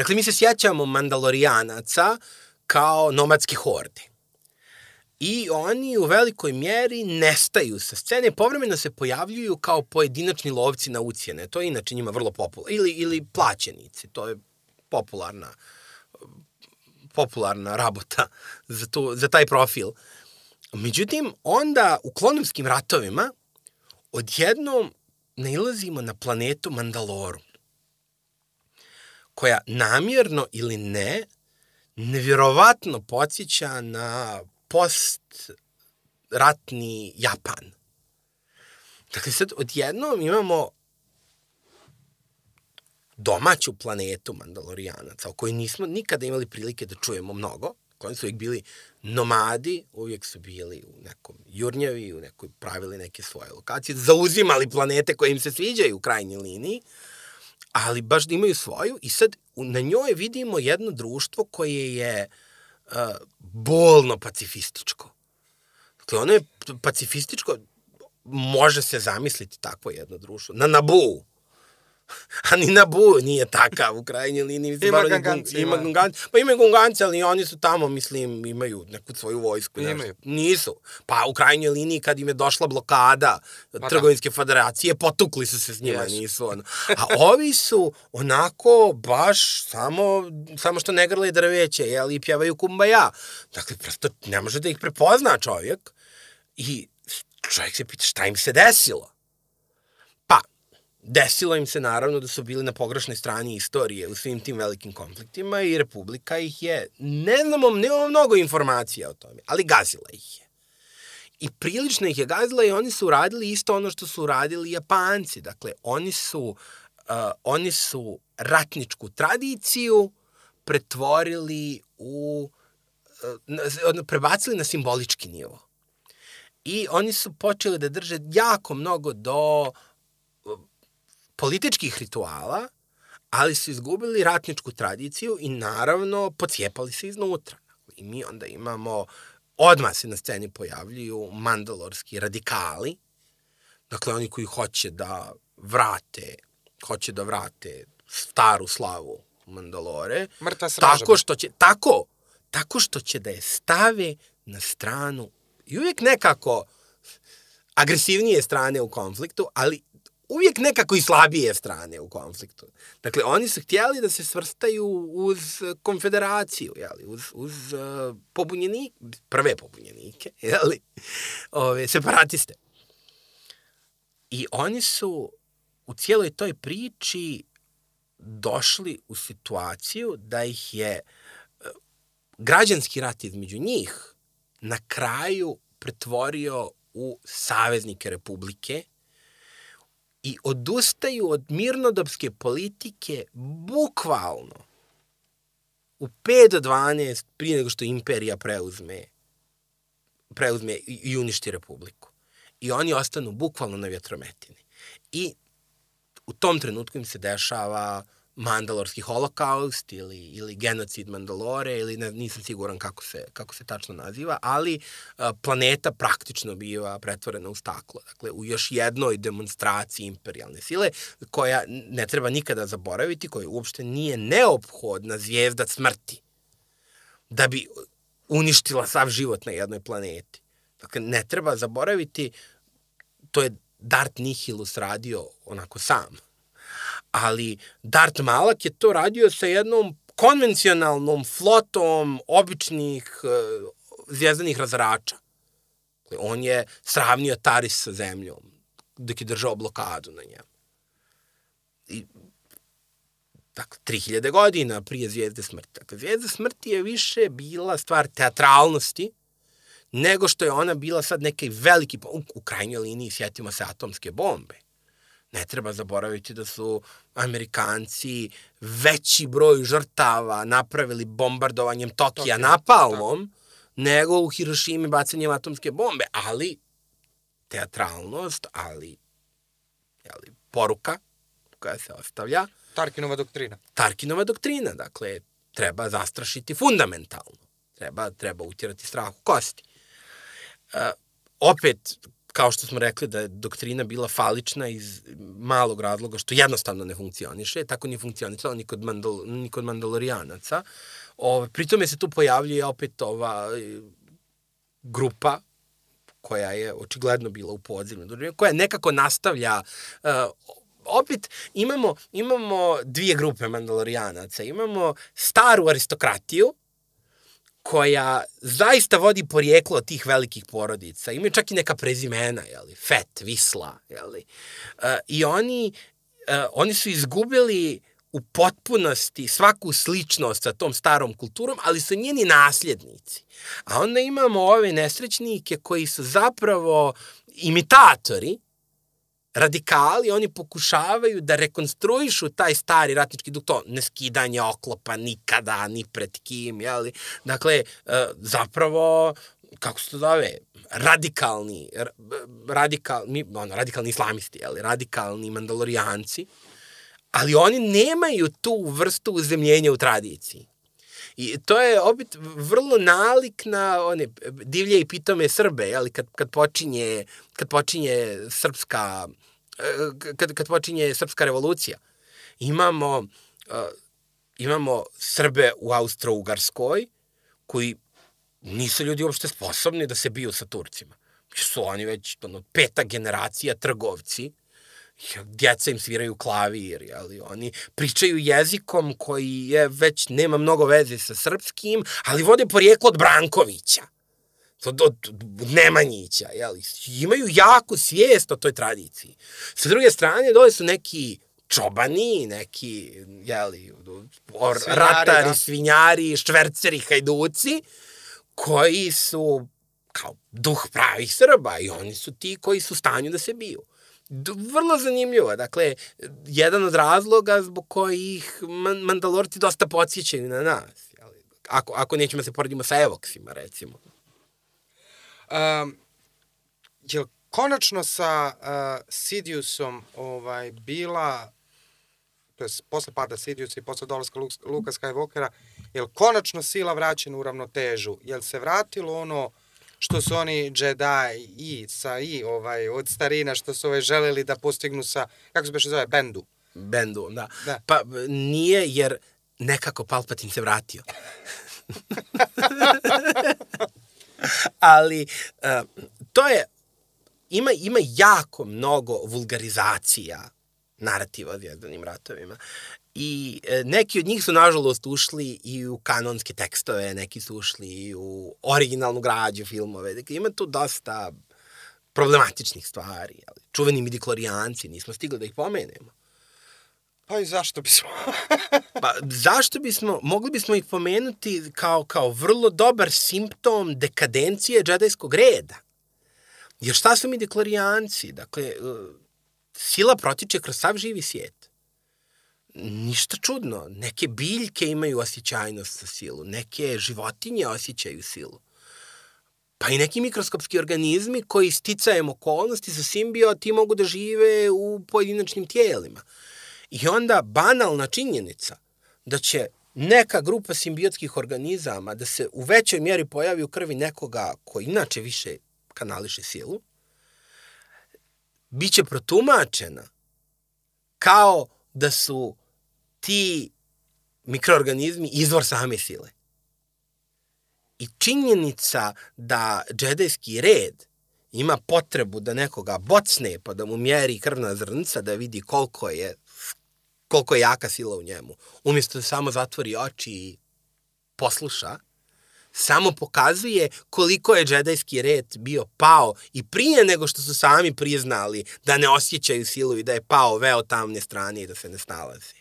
Dakle, mi se sjećamo Mandalorijanaca kao nomadski horde. I oni u velikoj mjeri nestaju sa scene, povremeno se pojavljuju kao pojedinačni lovci na ucijene. To je inače njima vrlo popularno. Ili, ili plaćenici, to je popularna popularna rabota za, to, za taj profil. Međutim, onda u klonovskim ratovima odjednom nailazimo na planetu Mandaloru, koja namjerno ili ne, nevjerovatno podsjeća na post-ratni Japan. Dakle, sad odjednom imamo domaću planetu Mandalorijanaca, o kojoj nismo nikada imali prilike da čujemo mnogo, koji su uvijek bili nomadi, uvijek su bili u nekom jurnjavi, u nekoj pravili neke svoje lokacije, zauzimali planete koje im se sviđaju u krajnjoj liniji, ali baš da imaju svoju i sad na njoj vidimo jedno društvo koje je uh, bolno pacifističko. Dakle, ono je pacifističko, može se zamisliti takvo jedno društvo. Na Nabu, A ni na Bu nije takav u krajnjoj liniji. Mislim, ima ganganci. Ima ganganci. Pa imaju ganganci, ali oni su tamo, mislim, imaju neku svoju vojsku. Imaju. Nisu. Pa u krajnjoj liniji kad im je došla blokada pa da. trgovinske da. federacije, potukli su se s njima, yes. nisu ono. A ovi su onako baš samo, samo što ne grle drveće, jel, i pjevaju kumbaja. Dakle, prosto ne može da ih prepozna čovjek. I čovjek se pita šta im se desilo. Desilo im se naravno da su bili na pogrešnoj strani istorije u svim tim velikim konfliktima i Republika ih je, ne znamo, nemamo mnogo informacija o tome, ali gazila ih je. I prilično ih je gazila i oni su uradili isto ono što su uradili Japanci. Dakle, oni su, uh, oni su ratničku tradiciju pretvorili u, uh, prebacili na simbolički nivo. I oni su počeli da drže jako mnogo do uh, političkih rituala, ali su izgubili ratničku tradiciju i naravno pocijepali se iznutra. I mi onda imamo, odmah se na sceni pojavljuju mandalorski radikali, dakle oni koji hoće da vrate, hoće da vrate staru slavu Mandalore, Mrtva sraža. tako što će, tako, tako što će da je stave na stranu i uvijek nekako agresivnije strane u konfliktu, ali uvijek nekako i slabije strane u konfliktu. Dakle, oni su htjeli da se svrstaju uz konfederaciju, jeli, uz, uz uh, pobunjenike, prve pobunjenike, jeli, ove, separatiste. I oni su u cijeloj toj priči došli u situaciju da ih je uh, građanski rat između njih na kraju pretvorio u saveznike republike i odustaju od mirnodopske politike bukvalno u 5 do 12 prije nego što imperija preuzme preuzme i uništi republiku. I oni ostanu bukvalno na vjetrometini. I u tom trenutku im se dešava uh, Mandalorski holokaust ili, ili genocid Mandalore ili ne, nisam siguran kako se, kako se tačno naziva, ali a, planeta praktično biva pretvorena u staklo. Dakle, u još jednoj demonstraciji imperialne sile koja ne treba nikada zaboraviti, koja uopšte nije neophodna zvijezda smrti da bi uništila sav život na jednoj planeti. Dakle, ne treba zaboraviti, to je Dart Nihilus radio onako sam ali Dart Malak je to radio sa jednom konvencionalnom flotom običnih uh, zvijezdanih razrača. On je sravnio Taris sa zemljom, dok je držao blokadu na njemu. I, dakle, 3000 godina prije Zvijezde smrti. Dakle, Zvijezda smrti je više bila stvar teatralnosti, nego što je ona bila sad neki veliki, u, u krajnjoj liniji sjetimo se atomske bombe Ne treba zaboraviti da su Amerikanci veći broj žrtava napravili bombardovanjem Tokija, Tokija napalmom tako. nego u Hirošimi bacanjem atomske bombe, ali teatralnost, ali jeli, poruka koja se ostavlja. Tarkinova doktrina. Tarkinova doktrina, dakle, treba zastrašiti fundamentalno. Treba, treba utjerati strah u kosti. uh, opet, kao što smo rekli da je doktrina bila falična iz malog razloga što jednostavno ne funkcioniše, tako ni funkcionisala ni kod, mandal, ni kod mandalorijanaca. Ove, pritome se tu pojavljuje opet ova e, grupa koja je očigledno bila u podzemlju, koja nekako nastavlja uh, opet imamo, imamo dvije grupe mandalorijanaca. Imamo staru aristokratiju, koja zaista vodi porijeklo od tih velikih porodica. Imaju čak i neka prezimena, jeli, Fet, Visla, jeli. Uh, I oni, uh, oni su izgubili u potpunosti svaku sličnost sa tom starom kulturom, ali su njeni nasljednici. A onda imamo ove nesrećnike koji su zapravo imitatori, radikali, oni pokušavaju da rekonstruišu taj stari ratnički duh, to ne skidanje oklopa nikada, ni pred kim, jeli? Dakle, e, zapravo, kako se to zove, radikalni, radikalni, ono, radikalni islamisti, jeli? radikalni mandalorijanci, ali oni nemaju tu vrstu uzemljenja u tradiciji. I to je opet vrlo nalik na one divlje i pitome Srbe, ali kad, kad, počinje, kad počinje srpska kad, kad počinje srpska revolucija. Imamo, uh, imamo Srbe u Austro-Ugarskoj koji nisu ljudi uopšte sposobni da se biju sa Turcima. Su oni već ono, peta generacija trgovci, djeca im sviraju klavir, ali oni pričaju jezikom koji je već nema mnogo veze sa srpskim, ali vode porijeklo od Brankovića, od, od Nemanjića, jeli, imaju jaku svijest o toj tradiciji. Sa druge strane, dole su neki čobani, neki, jeli, or, svinjari, ratari, da. svinjari, šverceri, hajduci, koji su kao duh pravih Srba i oni su ti koji su stanju da se biju vrlo zanimljivo. Dakle, jedan od razloga zbog kojih Mandalorci dosta podsjećaju na nas. Ako, ako nećemo da se poredimo sa Evoksima, recimo. Um, je konačno sa uh, Sidiusom ovaj, bila to je posle pada Sidiusa i posle dolaska Luka Skywalkera, je konačno sila vraćena u ravnotežu? Je se vratilo ono što su oni Jedi i sa i ovaj od starina što su ovaj želeli da postignu sa kako se beše zove bendu. Bendu, da. da. Pa nije jer nekako Palpatine se vratio. Ali uh, to je ima ima jako mnogo vulgarizacija narativa o zvijezdanim ratovima. I e, neki od njih su, nažalost, ušli i u kanonske tekstove, neki su ušli i u originalnu građu filmove. Dakle, ima tu dosta problematičnih stvari. Ali čuveni midiklorijanci, nismo stigli da ih pomenemo. Pa i zašto bismo? pa zašto bismo, mogli bismo ih pomenuti kao, kao vrlo dobar simptom dekadencije džedajskog reda. Jer šta su midiklorijanci? Dakle, e, sila protiče kroz sav živi svijet ništa čudno. Neke biljke imaju osjećajnost sa silu, neke životinje osjećaju silu. Pa i neki mikroskopski organizmi koji sticajem okolnosti za simbioti mogu da žive u pojedinačnim tijelima. I onda banalna činjenica da će neka grupa simbiotskih organizama da se u većoj mjeri pojavi u krvi nekoga koji inače više kanališe silu, biće protumačena kao da su ti mikroorganizmi izvor same sile. I činjenica da džedejski red ima potrebu da nekoga bocne pa da mu mjeri krvna zrnca da vidi koliko je koliko je jaka sila u njemu, umjesto da samo zatvori oči i posluša, samo pokazuje koliko je džedajski red bio pao i prije nego što su sami priznali da ne osjećaju silu i da je pao veo tamne strane i da se ne snalazi.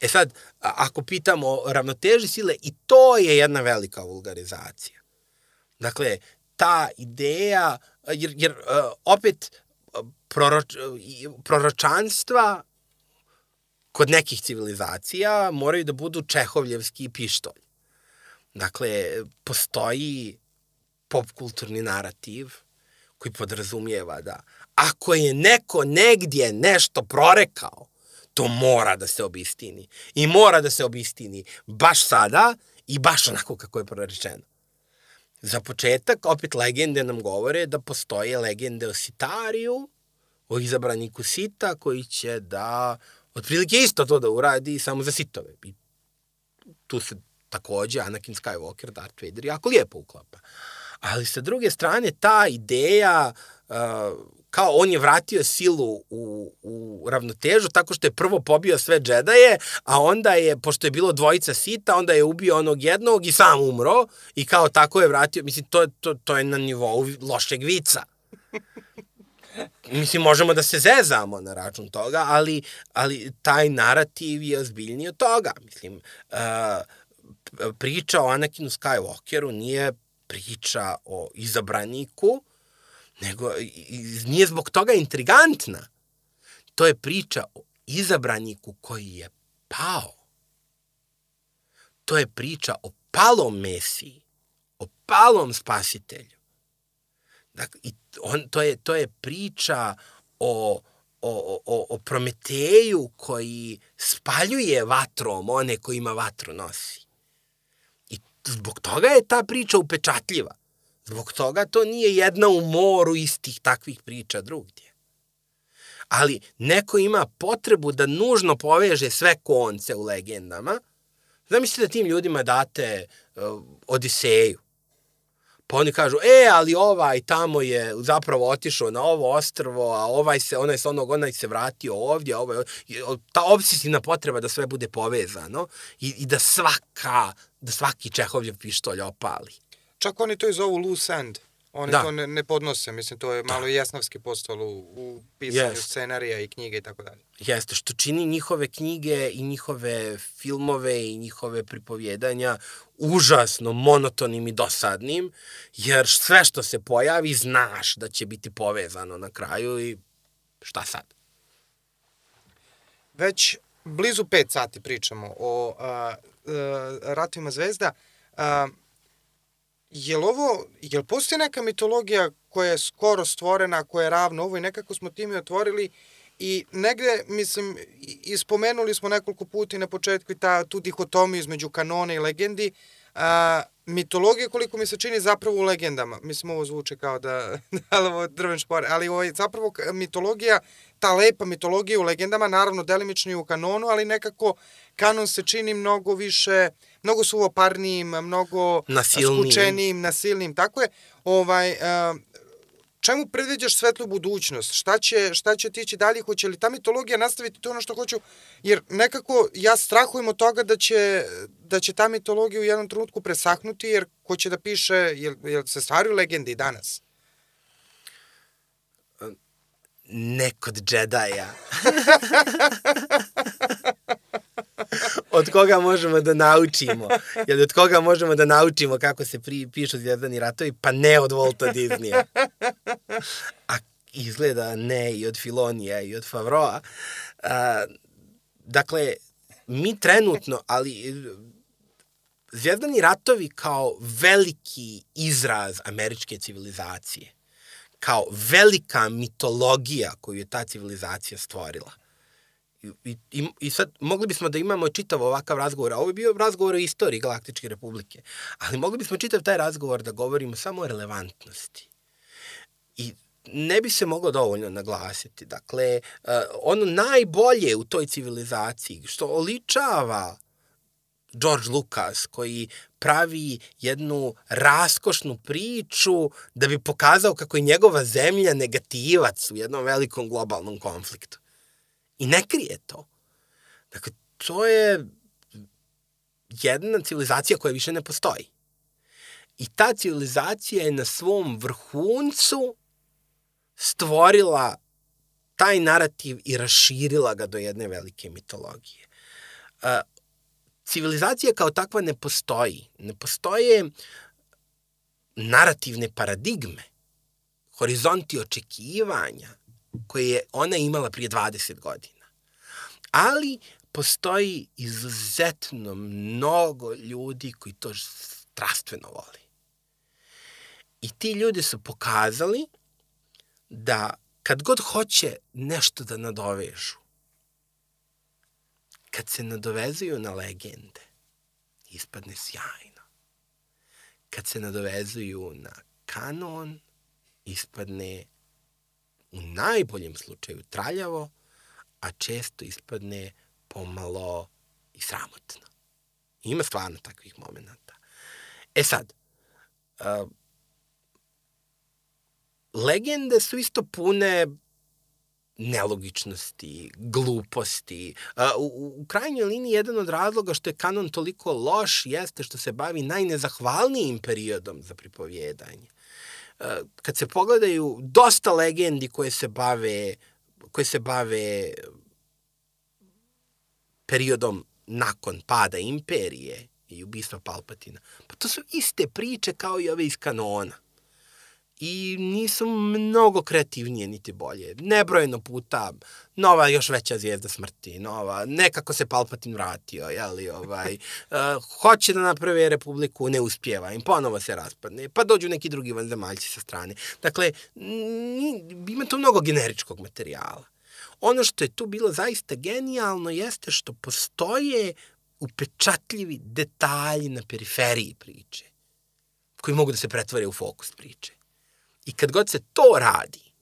E sad, ako pitamo o ravnoteži sile, i to je jedna velika vulgarizacija. Dakle, ta ideja, jer, jer opet proroč, proročanstva kod nekih civilizacija moraju da budu čehovljevski pištolj. Dakle, postoji popkulturni narativ koji podrazumijeva da ako je neko negdje nešto prorekao, to mora da se obistini. I mora da se obistini baš sada i baš onako kako je prorečeno. Za početak, opet legende nam govore da postoje legende o Sitariju, o izabraniku Sita, koji će da otprilike isto to da uradi samo za Sitove. I tu se takođe Anakin Skywalker, Darth Vader jako lijepo uklapa. Ali sa druge strane, ta ideja kao on je vratio silu u, u ravnotežu tako što je prvo pobio sve džedaje, a onda je, pošto je bilo dvojica sita, onda je ubio onog jednog i sam umro i kao tako je vratio, mislim, to, to, to je na nivou lošeg vica. Mislim, možemo da se zezamo na račun toga, ali, ali taj narativ je ozbiljniji od toga. Mislim, uh, priča o Anakinu Skywalkeru nije priča o izabraniku, nego nije zbog toga intrigantna. To je priča o izabraniku koji je pao. To je priča o palom Mesiji, o palom spasitelju. Dakle, i on, to, je, to je priča o, o, o, o Prometeju koji spaljuje vatrom one koji ima vatru nosi. I zbog toga je ta priča upečatljiva. Zbog toga to nije jedna u moru istih takvih priča drugdje. Ali neko ima potrebu da nužno poveže sve konce u legendama. Zamislite da tim ljudima date uh, Odiseju. Pa oni kažu, e, ali ovaj tamo je zapravo otišao na ovo ostrvo, a ovaj se, onaj se onog, onaj se vratio ovdje, ovaj, ta obsesivna potreba da sve bude povezano i, i da svaka, da svaki Čehovljev pištolj opali. Čak oni to i zovu loose end. Oni da. to ne, ne podnose, mislim, to je malo da. jesnavski postalo u, u pisanju yes. scenarija i knjige i tako dalje. Jeste, što čini njihove knjige i njihove filmove i njihove pripovjedanja užasno monotonim i dosadnim, jer sve što se pojavi znaš da će biti povezano na kraju i šta sad? Već blizu pet sati pričamo o a, a, Ratovima zvezda. A, je li ovo, je li postoji neka mitologija koja je skoro stvorena, koja je ravna ovo i nekako smo time otvorili i negde, mislim, ispomenuli smo nekoliko puta na početku i ta, tu dihotomiju između kanona i legendi, a, mitologija koliko mi se čini zapravo u legendama. Mislim, ovo zvuče kao da, da ovo drven špor, ali ovo je zapravo mitologija, ta lepa mitologija u legendama, naravno delimično i u kanonu, ali nekako kanon se čini mnogo više, mnogo suvoparnijim, mnogo nasilnijim. skučenijim, nasilnim, tako je. Ovaj, uh, čemu predviđaš svetlu budućnost? Šta će, šta će tići dalje? Hoće li ta mitologija nastaviti to ono što hoću? Jer nekako ja strahujem od toga da će, da će ta mitologija u jednom trenutku presahnuti, jer ko će da piše, jel, jel se stvaraju legende i danas? Ne kod džedaja. od koga možemo da naučimo? Jel od koga možemo da naučimo kako se pri, pišu zvijezdani ratovi? Pa ne od Volta Disneya. A izgleda ne i od Filonija i od Favroa. A, dakle, mi trenutno, ali Zvijezdani ratovi kao veliki izraz američke civilizacije, kao velika mitologija koju je ta civilizacija stvorila, I, i, I sad mogli bismo da imamo čitav ovakav razgovor, a ovo je bio razgovor o istoriji Galaktičke republike, ali mogli bismo čitav taj razgovor da govorimo samo o relevantnosti. I ne bi se moglo dovoljno naglasiti. Dakle, uh, ono najbolje u toj civilizaciji, što oličava George Lucas, koji pravi jednu raskošnu priču da bi pokazao kako je njegova zemlja negativac u jednom velikom globalnom konfliktu. I ne krije to. Dakle, to je jedna civilizacija koja više ne postoji. I ta civilizacija je na svom vrhuncu stvorila taj narativ i raširila ga do jedne velike mitologije. Civilizacija kao takva ne postoji. Ne postoje narativne paradigme, horizonti očekivanja, koje je ona imala prije 20 godina. Ali postoji izuzetno mnogo ljudi koji to strastveno voli. I ti ljudi su pokazali da kad god hoće nešto da nadovežu, kad se nadovezuju na legende, ispadne sjajno. kad se nadovezuju na kanon, ispadne u najboljem slučaju traljavo, a često ispadne pomalo i sramotno. Ima stvarno takvih momenta. E sad, uh, legende su isto pune nelogičnosti, gluposti. U, u krajnjoj liniji jedan od razloga što je kanon toliko loš jeste što se bavi najnezahvalnijim periodom za pripovjedanje. Kad se pogledaju dosta legendi koje se bave koje se bave periodom nakon pada imperije i ubistva Palpatina. Pa to su iste priče kao i ove iz kanona i nisu mnogo kreativnije niti bolje. Nebrojeno puta nova još veća zvijezda smrti, nova, nekako se Palpatin vratio, jeli, ovaj, uh, hoće da naprave republiku, ne uspjeva im, ponovo se raspadne, pa dođu neki drugi vanzemaljci sa strane. Dakle, ima tu mnogo generičkog materijala. Ono što je tu bilo zaista genijalno jeste što postoje upečatljivi detalji na periferiji priče koji mogu da se pretvore u fokus priče. I kad god se to radi,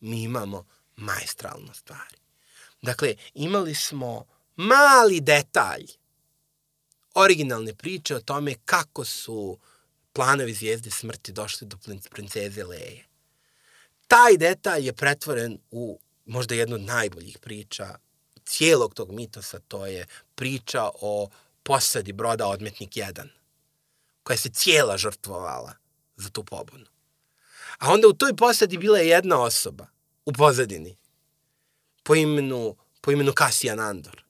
mi imamo majstralno stvari. Dakle, imali smo mali detalj originalne priče o tome kako su planovi zvijezde smrti došli do princeze Leje. Taj detalj je pretvoren u možda jednu od najboljih priča cijelog tog mitosa, to je priča o posadi broda Odmetnik 1, koja se cijela žrtvovala za tu pobunu. A onda u toj posadi bila je jedna osoba u pozadini po imenu, po imenu Kasijan Andor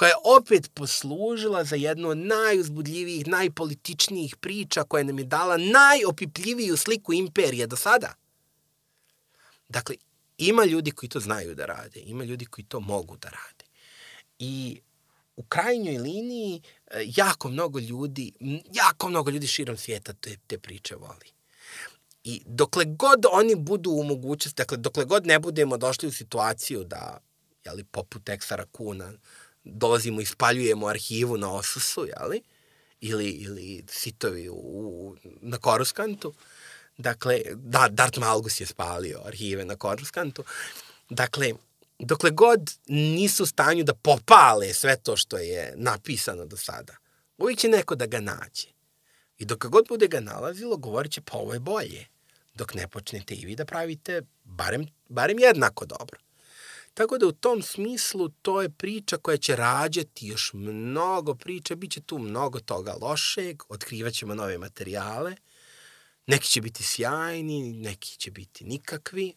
koja je opet poslužila za jednu od najuzbudljivijih, najpolitičnijih priča koja nam je dala najopipljiviju sliku imperije do sada. Dakle, ima ljudi koji to znaju da rade, ima ljudi koji to mogu da rade. I u krajnjoj liniji e, jako mnogo ljudi, jako mnogo ljudi širom svijeta te, te priče voli. I dokle god oni budu u mogućnosti, dakle, dokle god ne budemo došli u situaciju da, jeli, poput Eksara Kuna, dolazimo i spaljujemo arhivu na Osusu, jeli, ili, ili sitovi u, u, na Koruskantu, dakle, da, Dart Malgus je spalio arhive na Koruskantu, dakle, dokle god nisu u stanju da popale sve to što je napisano do sada, uvijek će neko da ga nađe. I dok god bude ga nalazilo, govorit će pa ovo je bolje. Dok ne počnete i vi da pravite barem, barem jednako dobro. Tako da u tom smislu to je priča koja će rađati još mnogo priča, bit će tu mnogo toga lošeg, otkrivat ćemo nove materijale, neki će biti sjajni, neki će biti nikakvi,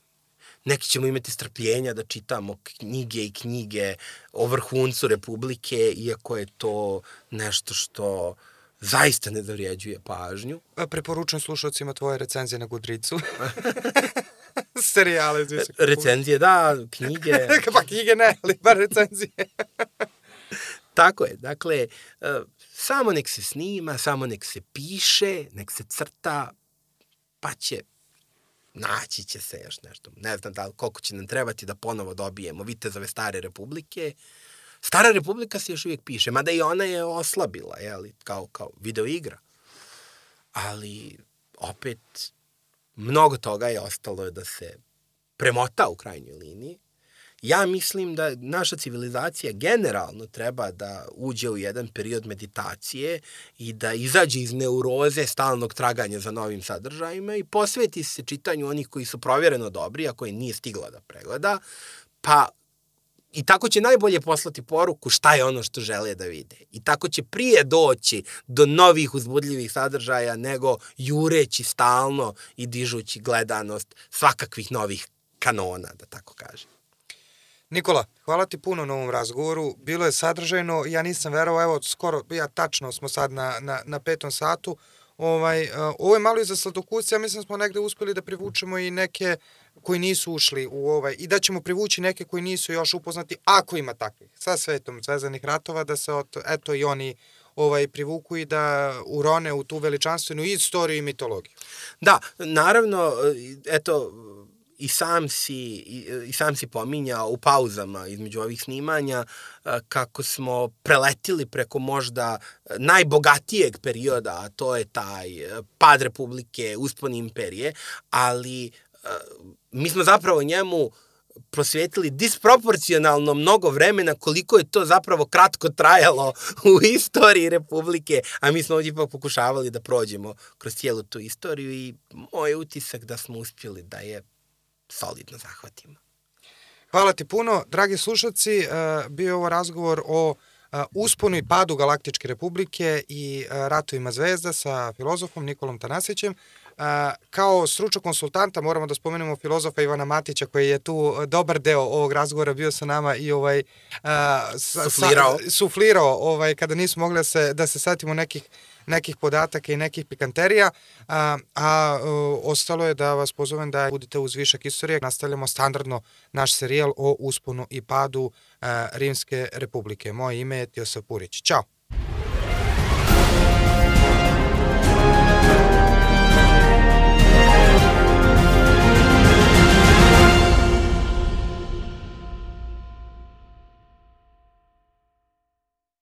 neki ćemo imati strpljenja da čitamo knjige i knjige o vrhuncu Republike, iako je to nešto što zaista ne zavrijeđuje pažnju. Preporučujem slušalcima tvoje recenzije na Gudricu. Serijale. Recenzije, da, knjige. pa knjige ne, ali bar recenzije. Tako je, dakle, e, samo nek se snima, samo nek se piše, nek se crta, pa će naći će se još nešto. Ne znam da koliko će nam trebati da ponovo dobijemo vitezove stare republike, Stara republika se još uvijek piše, mada i ona je oslabila, jeli, kao, kao video igra. Ali, opet, mnogo toga je ostalo da se premota u krajnjoj liniji. Ja mislim da naša civilizacija generalno treba da uđe u jedan period meditacije i da izađe iz neuroze stalnog traganja za novim sadržajima i posveti se čitanju onih koji su provjereno dobri, a koje nije stigla da pregleda, pa I tako će najbolje poslati poruku šta je ono što žele da vide. I tako će prije doći do novih uzbudljivih sadržaja nego jureći stalno i dižući gledanost svakakvih novih kanona, da tako kažem. Nikola, hvala ti puno na ovom razgovoru. Bilo je sadržajno, ja nisam verovao, evo, skoro, ja tačno smo sad na, na, na petom satu. Ovaj, uh, ovo je malo i za sladokusce, ja mislim da smo negde uspeli da privučemo i neke koji nisu ušli u ovaj, i da ćemo privući neke koji nisu još upoznati, ako ima takvih, sa svetom zvezanih ratova, da se od, eto i oni ovaj privuku i da urone u tu veličanstvenu istoriju i mitologiju. Da, naravno, eto, i sam si i, i sam si pominjao u pauzama između ovih snimanja kako smo preletili preko možda najbogatijeg perioda, a to je taj pad republike, uspon imperije, ali mi smo zapravo njemu prosvetili disproporcionalno mnogo vremena koliko je to zapravo kratko trajalo u istoriji Republike, a mi smo ovdje ipak pokušavali da prođemo kroz cijelu tu istoriju i moj utisak da smo uspjeli da je solidno zahvatimo. Hvala ti puno. Dragi slušalci, e, bio je ovo razgovor o e, usponu i padu Galaktičke republike i e, ratovima zvezda sa filozofom Nikolom Tanasićem. Kao stručnog konsultanta moramo da spomenemo filozofa Ivana Matića koji je tu dobar deo ovog razgovora bio sa nama i ovaj sa, suflirao, suflirao ovaj kada nismo mogli da se da se setimo nekih nekih podataka i nekih pikanterija, a, a ostalo je da vas pozovem da budete uz višak istorije. Nastavljamo standardno naš serijal o usponu i padu a, Rimske republike. Moje ime je Tiosa Purić. Ćao!